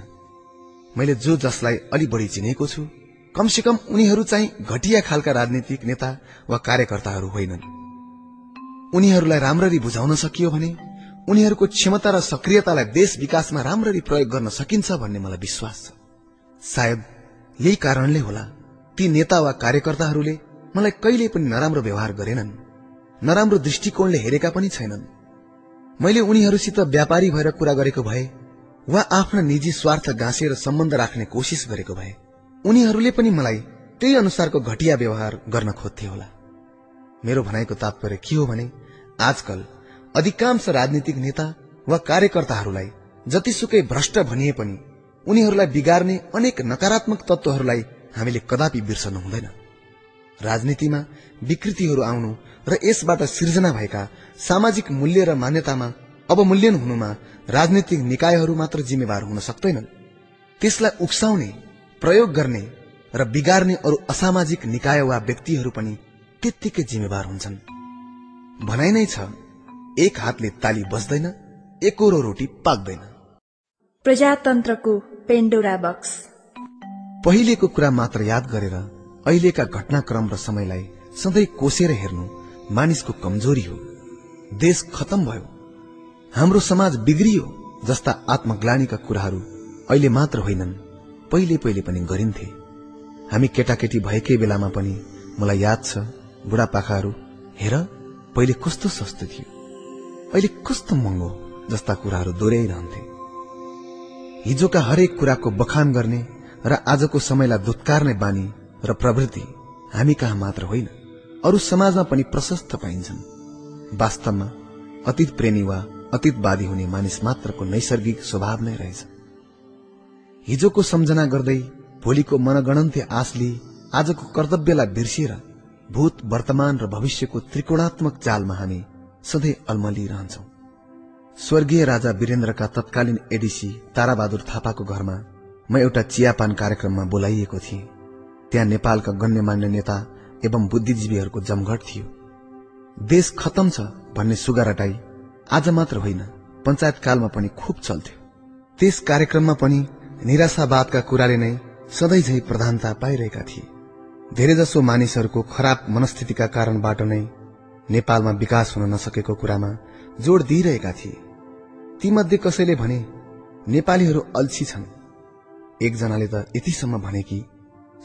मैले जो जसलाई अलि बढी चिनेको छु कमसे कम उनीहरू चाहिँ घटिया खालका राजनीतिक नेता वा कार्यकर्ताहरू होइनन्। उनीहरूलाई राम्ररी बुझाउन सकियो भने उनीहरूको क्षमता र सक्रियतालाई देश विकासमा राम्ररी प्रयोग गर्न सकिन्छ भन्ने मलाई विश्वास छ। सायद यही कारणले होला ती नेता वा कार्यकर्ताहरूले मलाई कहिले पनि नराम्रो व्यवहार गरेनन्। नराम्रो दृष्टिकोणले हेरेका पनि छैनन्। मैले उनीहरूसित व्यापारी भएर कुरा गरेको भए वा आफ्ना निजी स्वार्थ गाँसेर सम्बन्ध राख्ने कोसिस गरेको भए उनीहरूले पनि मलाई त्यही अनुसारको घटिया व्यवहार गर्न खोज्थे होला। मेरो भनाइको तात्पर्य के हो भने आजकल अधिकांश राजनीतिक नेता वा कार्यकर्ताहरूलाई जतिसुकै भ्रष्ट भनिए पनि उनीहरूलाई बिगार्ने अनेक नकारात्मक तत्वहरूलाई हामीले कदापि बिर्सनु हुँदैन। राजनीतिमा विकृतिहरू आउनु र यसबाट सिर्जना भएका सामाजिक मूल्य र मान्यतामा अवमूल्यन हुनुमा राजनीतिक निकायहरू मात्र जिम्मेवार हुन सक्दैनन्। त्यसलाई उक्साउने प्रयोग गर्ने र बिगार्ने अरू असामाजिक निकाय वा व्यक्तिहरू पनि त्यत्तिकै जिम्मेवार हुन्छन्। भनाइ नै छ एक हातले ताली बस्दैन एकरो रोटी पाक्दैन। प्रजातन्त्रको पेन्डोरा बक्स। पहिलेको कुरा मात्र याद गरेर अहिलेका घटनाक्रम र समयलाई सधैँ कोसेर हेर्नु मानिसको कमजोरी हो। देश खतम भयो। हाम्रो समाज बिग्रियो जस्ता आत्मग्लानीका कुराहरू अहिले मात्र होइनन्। पहिले पहिले पनि गरिन्थे। हामी केटाकेटी भएकै बेलामा पनि मलाई याद छ बुढापाकाहरू हेर पहिले कस्तो सस्तो थियो। अहिले कस्तो महँगो जस्ता कुराहरू दोहोऱ्याइरहन्थे हिजोका हरेक कुराको बखान गर्ने र आजको समयलाई दुत्कारने बानी र प्रवृत्ति हामी कहाँ मात्र होइन अरू समाजमा पनि प्रशस्त पाइन्छन्। वास्तवमा अतीत प्रेमी वा अतीतवादी हुने मानिस मात्रको नैसर्गिक स्वभाव नै रहेछ। हिजोको सम्झना गर्दै भोलिको मनगणन्त्य आशले आजको कर्तव्यलाई बिर्सिएर भूत वर्तमान र भविष्यको त्रिकोणात्मक जालमा हामी सधैँ अल्मलिरहन्छौ स्वर्गीय राजा वीरेन्द्रका तत्कालीन एडिसी ताराबहादुर थापाको घरमा म एउटा चियापान कार्यक्रममा बोलाइएको थिएँ। त्यहाँ नेपालका गण्यमान्य नेता एवं बुद्धिजीवीहरूको जमघट थियो। देश खतम छ भन्ने सुगा रटाई आज मात्र होइन पञ्चायत कालमा पनि खुब चल्थ्यो। त्यस कार्यक्रममा पनि निराशावादका कुराले नै सधैँ झै प्रधानता पाइरहेका थिए। धेरैजसो मानिसहरूको खराब मनस्थितिका कारणबाट नै नेपालमा विकास हुन नसकेको कुरामा जोड़ दिइरहेका थिए। तीमध्ये कसैले भने नेपालीहरू अल्छी छन्। एकजनाले त यतिसम्म भने कि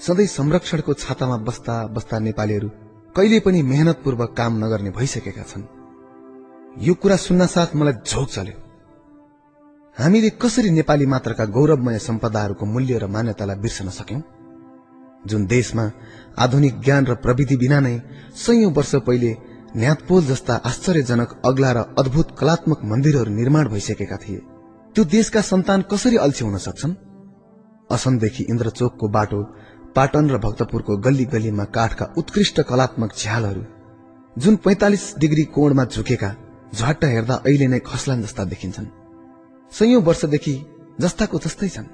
सधैँ संरक्षणको छातामा बस्दा बस्दा नेपालीहरू कहिले पनि मेहनतपूर्वक काम नगर्ने भइसकेका छन्। यो कुरा सुन्न साथ मलाई झोक चल्यो। हामीले कसरी नेपाली मात्रका गौरवमय सम्पदाहरूको मूल्य र मान्यतालाई बिर्सन सक्यौं? जुन देशमा आधुनिक ज्ञान र प्रविधि बिना नै सयौं वर्ष पहिले न्यातपोल जस्ता आश्चर्यजनक अग्ला र अद्भुत कलात्मक मन्दिरहरू निर्माण भइसकेका थिए त्यो देशका सन्तान कसरी अल्छी हुन सक्छन्? असमदेखि इन्द्रचोकको बाटो पाटन र भक्तपुरको गल्ली गल्लीमा काठका उत्कृष्ट कलात्मक झ्यालहरू जुन पैंतालिस डिग्री कोणमा झुकेका झट्ट हेर्दा अहिले नै खसलान जस्ता देखिन्छन्। सयौं वर्षदेखि जस्ताको जस्तै छन्।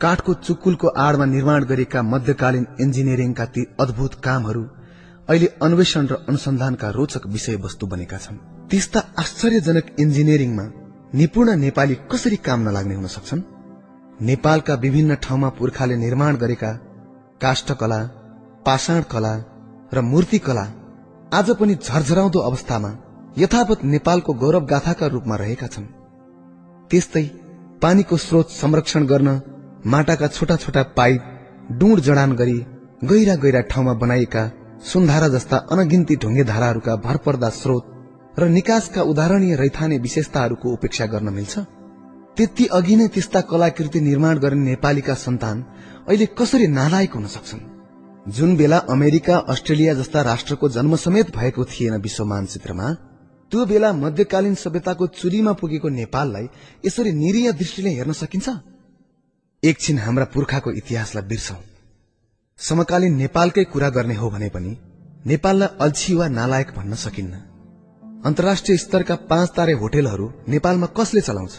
काठको चुकुलको आड़मा निर्माण गरिएका मध्यकालीन इन्जिनियरिङका ती अद्भुत कामहरू अहिले अन्वेषण र अनुसन्धानका रोचक विषयवस्तु बनेका छन्। त्यस्ता आश्चर्यजनक इन्जिनियरिङमा निपुण नेपाली कसरी काम नलाग्ने हुन सक्छन्? नेपालका विभिन्न ठाउँमा पुर्खाले निर्माण गरेका काष्ठकला पाषाण कला र मूर्तिकला आज पनि झरझराउँदो अवस्थामा यथावत नेपालको गौरव गाथाका रूपमा रहेका छन्। त्यस्तै पानीको स्रोत संरक्षण गर्न माटाका छोटा छोटा पाइप डुँड जडान गरी गहिरा गहिरा ठाउँमा बनाइएका सुन्धारा जस्ता अनगिन्ती ढुङ्गे धाराहरूका भरपर्दा स्रोत र निकासका उदाहरणीय रैथाने विशेषताहरूको उपेक्षा गर्न मिल्छ। त्यति अघि नै त्यस्ता कलाकृति निर्माण गर्ने नेपालीका सन्तान अहिले कसरी नालायक हुन सक्छन्? जुन बेला अमेरिका अस्ट्रेलिया जस्ता राष्ट्रको जन्म समेत भएको थिएन विश्व मानचित्रमा त्यो बेला मध्यकालीन सभ्यताको चुलीमा पुगेको नेपाललाई यसरी निरीय दृष्टिले हेर्न सकिन्छ? एकछिन हाम्रा पुर्खाको इतिहासलाई बिर्सौं। समकालीन नेपालकै कुरा गर्ने हो भने पनि नेपाललाई अल्छी वा नालायक भन्न सकिन्न। अन्तर्राष्ट्रिय स्तरका पाँच तारे होटेलहरू नेपालमा कसले चलाउँछ?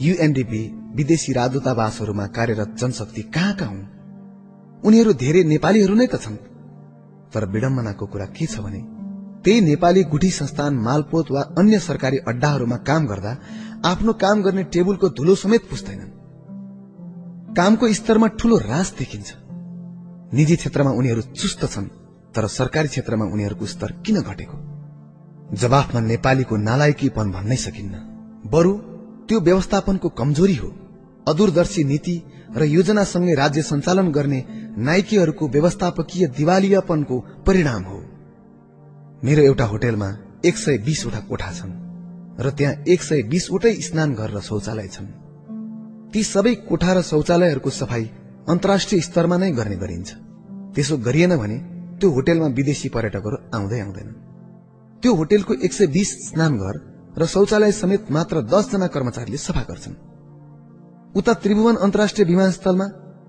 युएनडीपी विदेशी राजदूतावासहरूमा कार्यरत जनशक्ति कहाँ कहाँ हुन्? उनीहरू धेरै नेपालीहरू नै त छन्। तर विडम्बनाको कुरा के छ भने त्यही नेपाली गुठी संस्थान मालपोत वा अन्य सरकारी अड्डाहरूमा काम गर्दा आफ्नो काम गर्ने टेबुलको धुलो समेत पुस्दैनन्। कामको स्तरमा ठूलो रास देखिन्छ। निजी क्षेत्रमा उनीहरू चुस्त छन् तर सरकारी क्षेत्रमा उनीहरूको स्तर किन घटेको? जवाफमा नेपालीको नालायकीपन भन्नै सकिन्न। बरु त्यो व्यवस्थापनको कमजोरी हो। अदूरदर्शी नीति र योजनासँगै राज्य सञ्चालन गर्ने नाइकीहरूको व्यवस्थापकीय दिवालियापनको परिणाम हो। मेरो एउटा होटेलमा एक सय बीसवटा कोठा छन् र त्यहाँ एक सय बीसवटै स्नान घर र शौचालय छन्। ती सबै कोठा र शौचालयहरूको सफाई अन्तर्राष्ट्रिय स्तरमा नै गर्ने गरिन्छ। त्यसो गरिएन भने त्यो होटेलमा विदेशी पर्यटकहरू आउँदै आउँदैन। त्यो होटेलको एक सय बीस स्नान घर र शौचालय समेत मात्र दसजना कर्मचारीले सफा गर्छन्। उता त्रिभुवन अन्तर्राष्ट्रिय विमानस्थलमा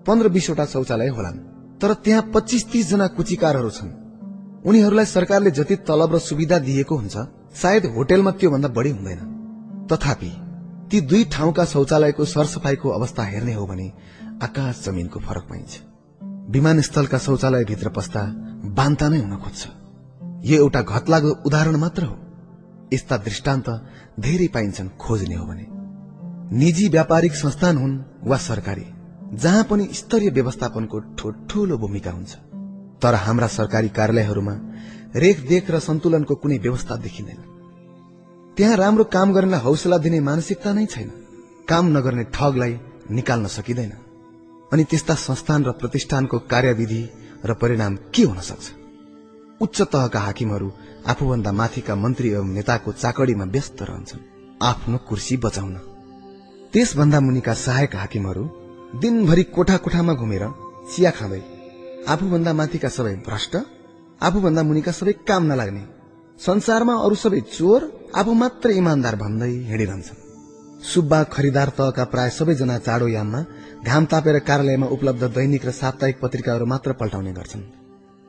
पन्ध्र बीसवटा शौचालय होलान्। तर त्यहाँ पच्चिस तीस जना कुचिकारहरू छन्। उनीहरूलाई सरकारले जति तलब र सुविधा दिएको हुन्छ सायद होटेलमा त्योभन्दा बढी हुँदैन। तथापि ती दुई ठाउँका शौचालयको सरसफाईको अवस्था हेर्ने हो भने आकाश जमिनको फरक पाइन्छ। विमानस्थलका शौचालय भित्र पस्दा बान्ता नै हुन खोज्छ। यो एउटा घतलाग्दो उदाहरण मात्र हो। यस्ता दृष्टान्त धेरै पाइन्छन् खोज्ने हो भने। निजी व्यापारिक संस्थान हुन् वा सरकारी जहाँ पनि स्तरीय व्यवस्थापनको ठूलो भूमिका हुन्छ। तर हाम्रा सरकारी कार्यालयहरूमा रेखदेख र सन्तुलनको कुनै व्यवस्था देखिँदैन। त्यहाँ राम्रो काम गर्नेलाई हौसला दिने मानसिकता नै छैन। काम नगर्ने ठगलाई निकाल्न सकिँदैन। अनि त्यस्ता संस्थान र प्रतिष्ठानको कार्यविधि र परिणाम के हुन सक्छ? उच्च तहका हाकिमहरू आफूभन्दा माथिका मन्त्री एवं नेताको चाकडीमा व्यस्त रहन्छन्। आफ्नो कुर्सी बचाउन। त्यसभन्दा मुनिका सहायक हाकिमहरू दिनभरि कोठा कोठामा घुमेर चिया खाँदै आफूभन्दा माथिका सबै भ्रष्ट आफूभन्दा मुनिका सबै काम नलाग्ने संसारमा अरू सबै चोर आफू मात्र इमान्दार भन्दै हिँडिरहन्छन्। सुब्बा खरिदार तहका प्राय सबैजना चाँडो याममा घाम तापेर कार्यालयमा उपलब्ध दैनिक र साप्ताहिक पत्रिकाहरू मात्र पल्टाउने गर्छन्।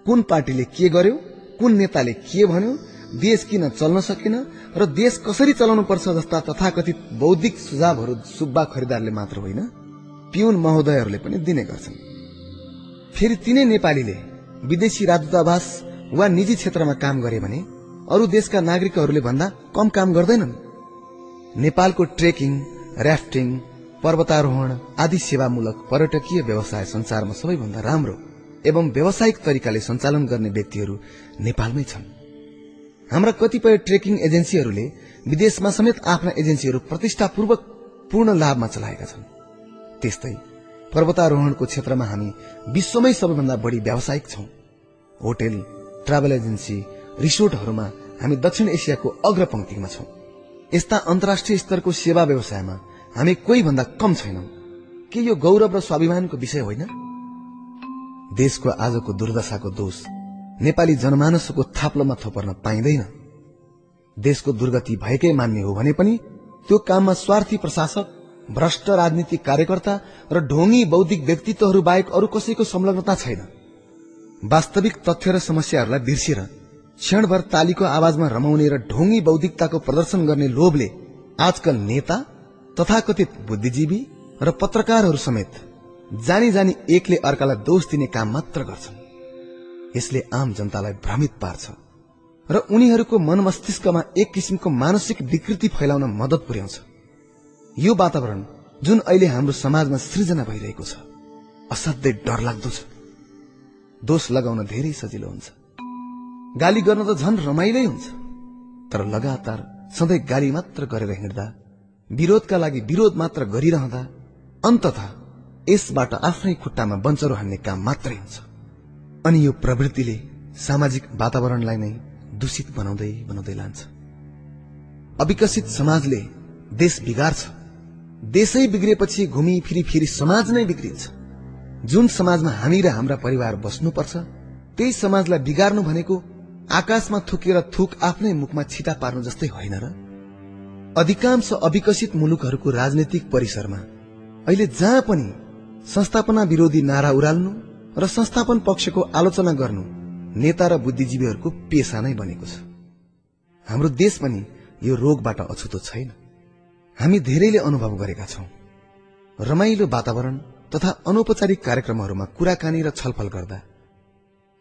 कुन पार्टीले के गर्यो कुन नेताले के भन्यो देश किन चल्न सकेन र देश कसरी चलाउनु पर्छ जस्ता तथाकथित बौद्धिक सुझावहरू सुब्बा खरिदारले मात्र होइन पिउन महोदयहरूले पनि दिने गर्छन्। फेरि तिनै नेपालीले विदेशी राजदूतावास वा निजी क्षेत्रमा काम गरे भने अरू देशका नागरिकहरूले भन्दा कम काम गर्दैनन्। नेपालको ट्रेकिङ ऱ्याफ्टिङ पर्वतारोहण आदि सेवामूलक पर्यटकीय व्यवसाय संसारमा सबैभन्दा राम्रो एवं व्यावसायिक तरिकाले सञ्चालन गर्ने व्यक्तिहरू नेपालमै छन्। हाम्रा कतिपय ट्रेकिङ एजेन्सीहरूले विदेशमा समेत आफ्ना एजेन्सीहरू प्रतिष्ठापूर्वक पूर्ण लाभमा चलाएका छन्। त्यस्तै पर्वतारोहणको क्षेत्रमा हामी विश्वमै सबैभन्दा बढी व्यावसायिक छौं। होटेल ट्राभल एजेन्सी रिसोर्टहरूमा हामी दक्षिण एसियाको अग्रपंक्तिमा छौं। यस्ता अन्तर्राष्ट्रिय स्तरको सेवा व्यवसायमा हामी कोही भन्दा कम छैनौं। के यो गौरव र स्वाभिमानको विषय होइन? देशको आजको दुर्दशाको दोष नेपाली जनमानसको थाप्लोमा थोपर्न पाइँदैन। देशको दुर्गति भएकै मान्ने हो भने पनि त्यो काममा स्वार्थी प्रशासक भ्रष्ट राजनीतिक कार्यकर्ता र ढोंगी बौद्धिक व्यक्तित्वहरू बाहेक अरू कसैको संलग्नता छैन। वास्तविक तथ्य र समस्याहरूलाई बिर्सिएर क्षणभर तालीको आवाजमा रमाउने र ढोंगी बौद्धिकताको प्रदर्शन गर्ने लोभले आजकल नेता तथाकथित बुद्धिजीवी र पत्रकारहरू समेत जानी जानी एकले अर्कालाई दोष दिने काम मात्र गर्छन्। यसले आम जनतालाई भ्रमित पार्छ। र उनीहरूको मन मस्तिष्कमा एक किसिमको मानसिक विकृति फैलाउन मदत पुर्याउँछ। यो वातावरण जुन अहिले हाम्रो समाजमा सृजना भइरहेको छ असाध्यै डरलाग्दो छ। दोष लगाउन धेरै सजिलो हुन्छ। गाली गर्न त झन रमाइलै हुन्छ। तर लगातार सधैँ गाली मात्र गरेर हिँड्दा विरोधका लागि विरोध मात्र गरिरहँदा अन्तत यसबाट आफ्नै खुट्टामा बन्चरो हान्ने काम मात्रै हुन्छ। अनि यो प्रवृत्तिले सामाजिक वातावरणलाई नै दूषित बनाउँदै बनाउँदै लान्छ। अविकसित समाजले देश बिगार्छ। देशै बिग्रेपछि घुमी फिरी फेरि समाज नै बिग्रिन्छ। जुन समाजमा हामी र हाम्रा परिवार बस्नुपर्छ त्यही समाजलाई बिगार्नु भनेको आकाशमा थुकेर थुक आफ्नै मुखमा छिटा पार्नु जस्तै होइन र? अधिकांश अविकसित मुलुकहरूको राजनैतिक परिसरमा अहिले जहाँ पनि संस्थापना विरोधी नारा उराल्नु र संस्थापन पक्षको आलोचना गर्नु नेता र बुद्धिजीवीहरूको पेसा नै बनेको छ। हाम्रो देश पनि यो रोगबाट अछुतो छैन। हामी धेरैले अनुभव गरेका छौं। रमाइलो वातावरण तथा अनौपचारिक कार्यक्रमहरूमा कुराकानी र छलफल गर्दा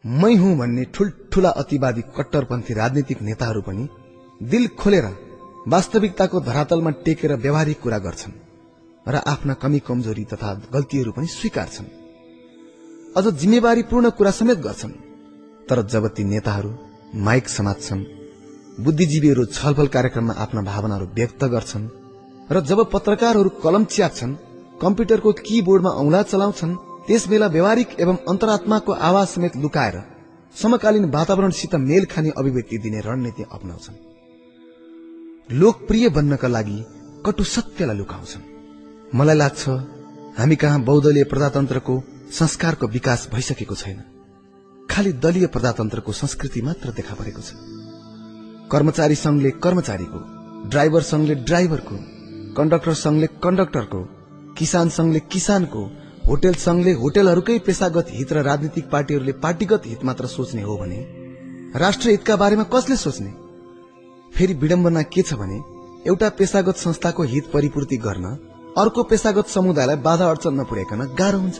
मै हुँ भन्ने ठूल्ठूला अतिवादी कट्टरपन्थी राजनीतिक नेताहरू पनि दिल खोलेर वास्तविकताको धरातलमा टेकेर व्यावहारिक कुरा गर्छन् र आफ्ना कमी कमजोरी तथा गल्तीहरू पनि स्वीकार्छन्। अझ जिम्मेवारीपूर्ण कुरा समेत गर्छन्। तर जब ती नेताहरू माइक समात्छन् बुद्धिजीवीहरू छलफल कार्यक्रममा आफ्ना भावनाहरू व्यक्त गर्छन् र जब पत्रकारहरू कलम च्याप्छन् कम्प्युटरको कीबोर्डमा औंला चलाउँछन् त्यस बेला व्यावहारिक एवं अन्तरात्माको आवाज समेत लुकाएर समकालीन वातावरणसित मेल खाने अभिव्यक्ति दिने रणनीति अप्नाउँछन्। लोकप्रिय बन्नका लागि कटु सत्यलाई लुकाउँछन्। मलाई लाग्छ हामी कहाँ बहुदलीय प्रजातन्त्रको संस्कारको विकास भइसकेको छैन। खालि दलीय प्रजातन्त्रको संस्कृति मात्र देखा परेको छ। कर्मचारी संघले कर्मचारीको ड्राइभर संघले ड्राइभरको कण्डक्टर संघले कण्डक्टरको किसान संघले किसानको होटेल संघले होटेलहरूकै पेसागत हित र राजनीतिक पार्टीहरूले पार्टीगत हित मात्र सोच्ने हो भने राष्ट्र हितका बारेमा कसले सोच्ने? फेरि विडम्बना के छ भने एउटा पेसागत संस्थाको हित परिपूर्ति गर्न अर्को पेसागत समुदायलाई बाधा अडचन नपुर्याइकन गाह्रो हुन्छ।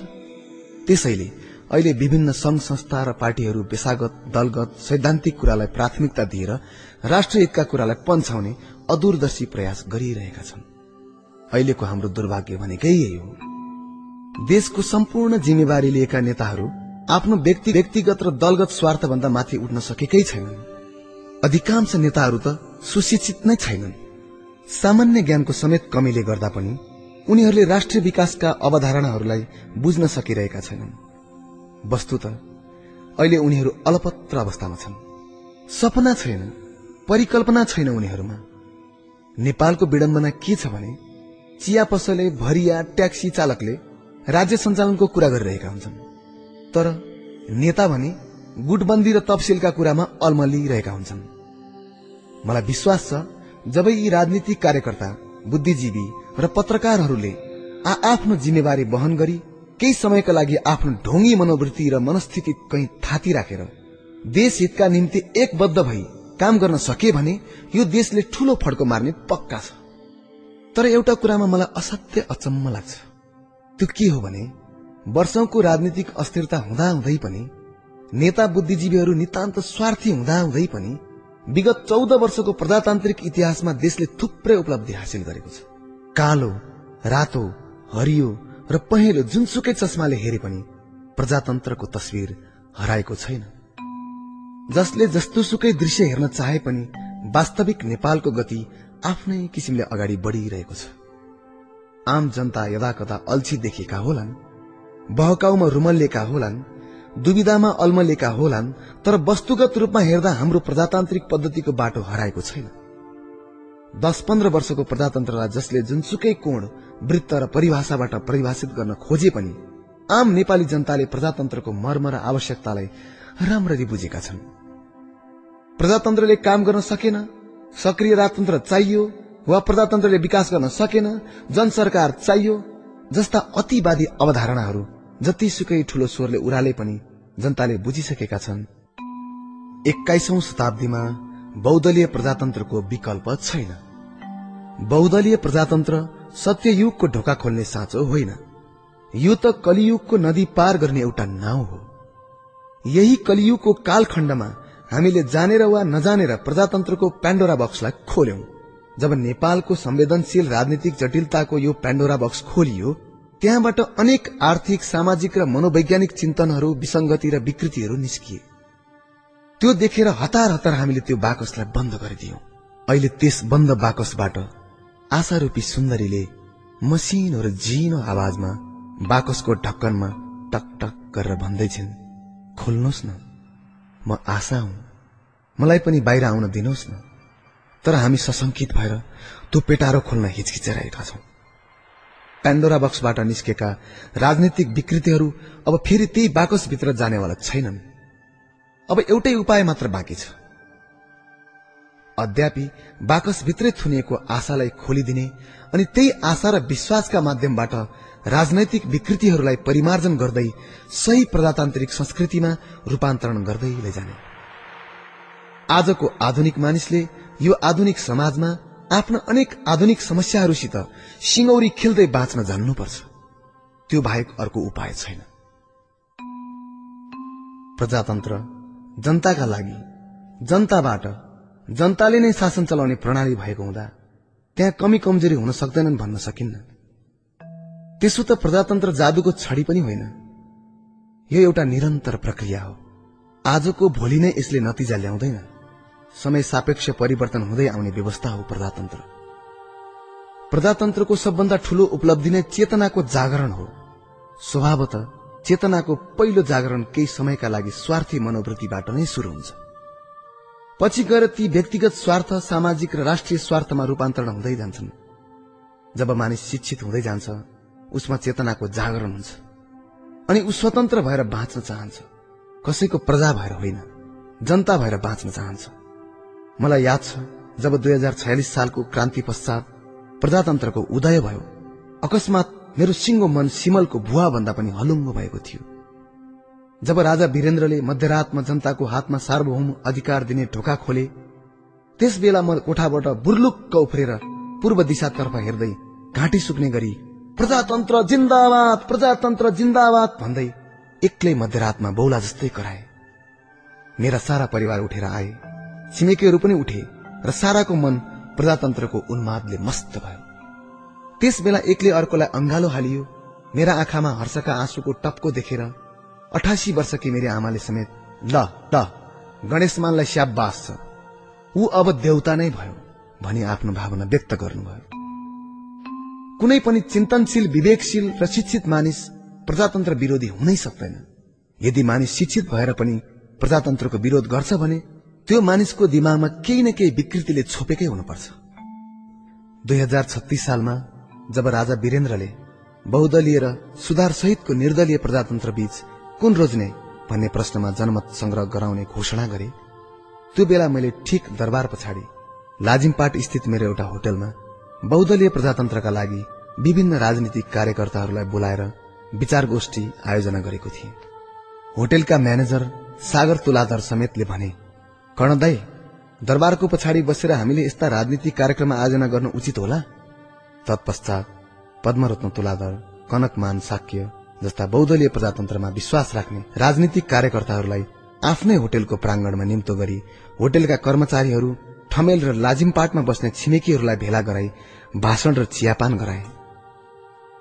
त्यसैले अहिले विभिन्न संघ संस्था र पार्टीहरू पेसागत दलगत सैद्धान्तिक कुरालाई प्राथमिकता दिएर राष्ट्र हितका कुरालाई पन्छाउने अदूरदर्शी प्रयास गरिरहेका छन्। अहिलेको हाम्रो दुर्भाग्य भनेकै यही हो। देशको सम्पूर्ण जिम्मेवारी लिएका नेताहरू आफ्नो व्यक्ति व्यक्तिगत र दलगत स्वार्थ भन्दा माथि उठ्न सकेकै छैनन्। अधिकांश नेताहरू त सुशिक्षित नै छैनन्। सामान्य ज्ञानको समेत कमीले गर्दा पनि उनीहरूले राष्ट्रिय विकासका अवधारणाहरूलाई बुझ्न सकिरहेका छैनन्। वस्तुत अहिले उनीहरू अलपत्र अवस्थामा छन्। सपना छैन परिकल्पना छैन उनीहरूमा। नेपालको विडम्बना के छ भने चिया पसले भरिया ट्याक्सी चालकले राज्य सञ्चालनको कुरा गरिरहेका हुन्छन्। तर नेता भने गुटबन्दी र तपसिलका कुरामा अल्मलिरहेका हुन्छन्। मलाई विश्वास छ जब यी राजनीतिक कार्यकर्ता बुद्धिजीवी र पत्रकारहरूले आ आफ्नो जिम्मेवारी वहन गरी केही समयका लागि आफ्नो ढोंगी मनोवृत्ति र मनस्थिति कहीँ थाती राखेर देश हितका निम्ति एकबद्ध भई काम गर्न सके भने यो देशले ठूलो फड्को मार्ने पक्का छ। तर एउटा कुरामा मलाई असाध्य अचम्म लाग्छ। त्यो के हो भने वर्षौंको राजनीतिक अस्थिरता हुँदाहुँदै पनि नेता बुद्धिजीवीहरू नितान्त स्वार्थी हुँदाहुँदै पनि विगत चौध वर्षको प्रजातान्त्रिक इतिहासमा देशले थुप्रै उपलब्धि हासिल गरेको छ। कालो रातो हरियो र पहेँलो जुनसुकै चस्माले हेरे पनि प्रजातन्त्रको तस्विर हराएको छैन। जसले जस्तोसुकै दृश्य हेर्न चाहे पनि वास्तविक नेपालको गति आफ्नै किसिमले अगाडि बढ़िरहेको छ। आम जनता यदा कदा अल्छी देखिएका होलान् बहकाउमा रुमल्लेका होलान् दुविधामा अल्मलेका होलान् तर वस्तुगत रूपमा हेर्दा हाम्रो प्रजातान्त्रिक पद्धतिको बाटो हराएको छैन। दस पन्ध्र वर्षको प्रजातन्त्रलाई जसले जुनसुकै कोण वृत्त र परिभाषाबाट परिभाषित गर्न खोजे पनि आम नेपाली जनताले प्रजातन्त्रको मर्म र आवश्यकतालाई राम्ररी बुझेका छन्। प्रजातन्त्रले काम गर्न सकेन सक्रिय राजतन्त्र चाहियो वा प्रजातन्त्रले विकास गर्न सकेन जनसरकार चाहियो जस्ता अतिवादी अवधारणाहरू जतिसुकै ठूलो स्वरले उराले पनि जनताले बुझिसकेका छन्। एक्काइसौं शताब्दीमा बहुदलीय प्रजातन्त्रको विकल्प छैन। बहुदलीय प्रजातन्त्र सत्ययुगको ढोका खोल्ने साँचो होइन। यो त कलियुगको नदी पार गर्ने एउटा नाउँ हो। यही कलियुगको कालखण्डमा हामीले जानेर वा नजानेर प्रजातन्त्रको प्यान्डोरा बक्सलाई खोल्यौं। जब नेपालको संवेदनशील राजनीतिक जटिलताको यो प्यान्डोरा बक्स खोलियो त्यहाँबाट अनेक आर्थिक सामाजिक र मनोवैज्ञानिक चिन्तनहरू विसंगति र विकृतिहरू निस्किए। त्यो देखेर हतार हतार हामीले त्यो बाकसलाई बन्द गरिदियौं। अहिले त्यस बन्द बाकसबाट आशारूपी सुन्दरीले मसिनो र झिनो आवाजमा बाकसको ढक्कनमा टक टक गरेर भन्दैछिन् खोल्नुहोस् न म आशा हुँ। मलाई पनि बाहिर आउन दिनुहोस् न। तर हामी सशंकित भएर त्यो पेटारो खोल्न हिचकिचाइरहेका छौं। पेन्डोरा बक्सबाट निस्केका राजनीतिक विकृतिहरू अब फेरि त्यही बाकसभित्र जानेवाला छैनन्। अब एउटै उपाय मात्र बाँकी छ। अद्यापि बाकसभित्रै थुनिएको आशालाई खोलिदिने अनि त्यही आशा र विश्वासका माध्यमबाट राजनैतिक विकृतिहरूलाई परिमार्जन गर्दै सही प्रजातान्त्रिक संस्कृतिमा रूपान्तरण गर्दै लैजाने। आजको आधुनिक मानिसले यो आधुनिक समाजमा आफ्ना अनेक आधुनिक समस्याहरूसित सिंगौरी खेल्दै बाँच्न जान्नुपर्छ। त्यो बाहेक अर्को उपाय छैन। प्रजातन्त्र जनताका लागि जनताबाट जनताले नै शासन चलाउने प्रणाली भएको हुँदा त्यहाँ कमी कमजोरी हुन सक्दैनन् भन्न सकिन्न। त्यसो त प्रजातन्त्र जादुको छडी पनि होइन। यो एउटा निरन्तर प्रक्रिया हो। आजको भोलि नै यसले नतिजा ल्याउँदैन। समय सापेक्ष परिवर्तन हुँदै आउने व्यवस्था हो प्रजातन्त्र। प्रजातन्त्रको सबभन्दा ठूलो उपलब्धि नै चेतनाको जागरण हो। स्वभावत चेतनाको पहिलो जागरण केही समयका लागि स्वार्थी मनोवृत्तिबाट नै शुरू हुन्छ। पछि गएर ती व्यक्तिगत स्वार्थ सामाजिक र राष्ट्रिय स्वार्थमा रूपान्तरण हुँदै जान्छन्। जब मानिस शिक्षित हुँदै जान्छ उसमा चेतनाको जागरण हुन्छ। अनि ऊ स्वतन्त्र भएर बाँच्न चाहन्छ। कसैको प्रजा भएर होइन जनता भएर बाँच्न चाहन्छ। मलाई याद छ जब दुई हजार छयालिस सालको क्रान्ति पश्चात प्रजातन्त्रको उदय भयो अकस्मात मेरो सिंगो मन सिमलको भुवा भन्दा पनि हलुङ्गो भएको थियो। जब राजा वीरेन्द्रले मध्यरातमा जनताको हातमा सार्वभौम अधिकार दिने ढोका खोले त्यस बेला म कोठाबाट बुर्लुक्क उफ्रेर पूर्व दिशातर्फ हेर्दै घाँटी सुक्ने गरी प्रजातन्त्र जिन्दाबाद प्रजातन्त्र जिन्दाबाद भन्दै एक्लै मध्यरातमा बौला जस्तै कराए। मेरा सारा परिवार उठेर आए। छिमेकीहरू पनि उठे र साराको मन प्रजातन्त्रको उन्मादले मस्त भयो। त्यस बेला एकले अर्कोलाई अंगालो हालियो। मेरा आँखामा हर्षका आँसुको टप्को देखेर अठासी वर्षकी मेरी आमाले समेत ल ल गणेशमानलाई स्याबास छ। ऊ अब देउता नै भयो भनी आफ्नो भावना व्यक्त गर्नुभयो। कुनै पनि चिन्तनशील विवेकशील र शिक्षित मानिस प्रजातन्त्र विरोधी हुनै सक्दैन। यदि मानिस शिक्षित भएर पनि प्रजातन्त्रको विरोध गर्छ भने त्यो मानिसको दिमागमा केही न केही विकृतिले छोपेकै हुनुपर्छ। दुई हजार छत्तीस सालमा जब राजा वीरेन्द्रले बहुदलीय र सुधार सहितको निर्दलीय प्रजातन्त्र बीच कुन रोज्ने भन्ने प्रश्नमा जनमत संग्रह गराउने घोषणा गरे त्यो बेला मैले ठिक दरबार पछाडि लाजिमपाट स्थित मेरो एउटा होटलमा बहुदलीय प्रजातन्त्रका लागि विभिन्न राजनीतिक कार्यकर्ताहरूलाई बोलाएर विचार गोष्ठी आयोजना गरेको थिए। होटेलका म्यानेजर सागर तुलाधर समेतले भने कर्णदाई दरबारको पछाडि बसेर हामीले यस्ता राजनीतिक कार्यक्रम आयोजना गर्न उचित होला? तत्पश्चात पद्मरत्न तुलाधर कनकमान साक्य जस्ता बहुदलीय प्रजातन्त्रमा विश्वास राख्ने राजनीतिक कार्यकर्ताहरूलाई आफ्नै होटेलको प्राङ्गणमा निम्तो गरी होटेलका कर्मचारीहरू ठमेल र लाजिमपाटमा बस्ने छिमेकीहरूलाई भेला गराई भाषण र चियापान गराए।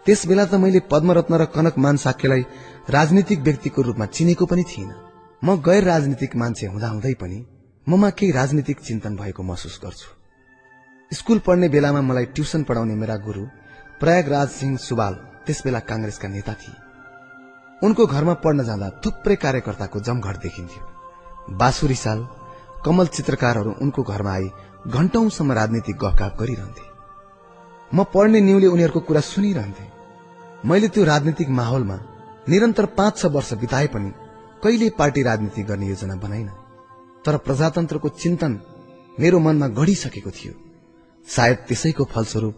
त्यस बेला त मैले पद्मरत्न र कनकमान साक्यलाई राजनीतिक व्यक्तिको रूपमा चिनेको पनि थिइनँ। म गैर राजनीतिक मान्छे हुँदाहुँदै पनि ममा केही राजनीतिक चिन्तन भएको महसुस गर्छु। स्कूल पढ्ने बेलामा मलाई ट्युसन पढाउने मेरा गुरु प्रयागराज सिंह सुबाल त्यस बेला कांग्रेसका नेता थिए। उनको घरमा पढ्न जाँदा थुप्रै कार्यकर्ताको जमघट देखिन्थ्यो। बासु रिसाल कमल चित्रकारहरू उनको घरमा आई घण्टौंसम्म राजनीतिक गफगाफ गरिरहन्थे। म पढ्ने न्यूले उनीहरूको कुरा सुनिरहन्थे। मैले त्यो राजनीतिक माहौलमा निरन्तर पाँच छ वर्ष बिताए पनि कहिले पार्टी राजनीति गर्ने योजना बनाइन। तर प्रजातन्त्रको चिन्तन मेरो मनमा गढिसकेको थियो। सायद त्यसैको फलस्वरूप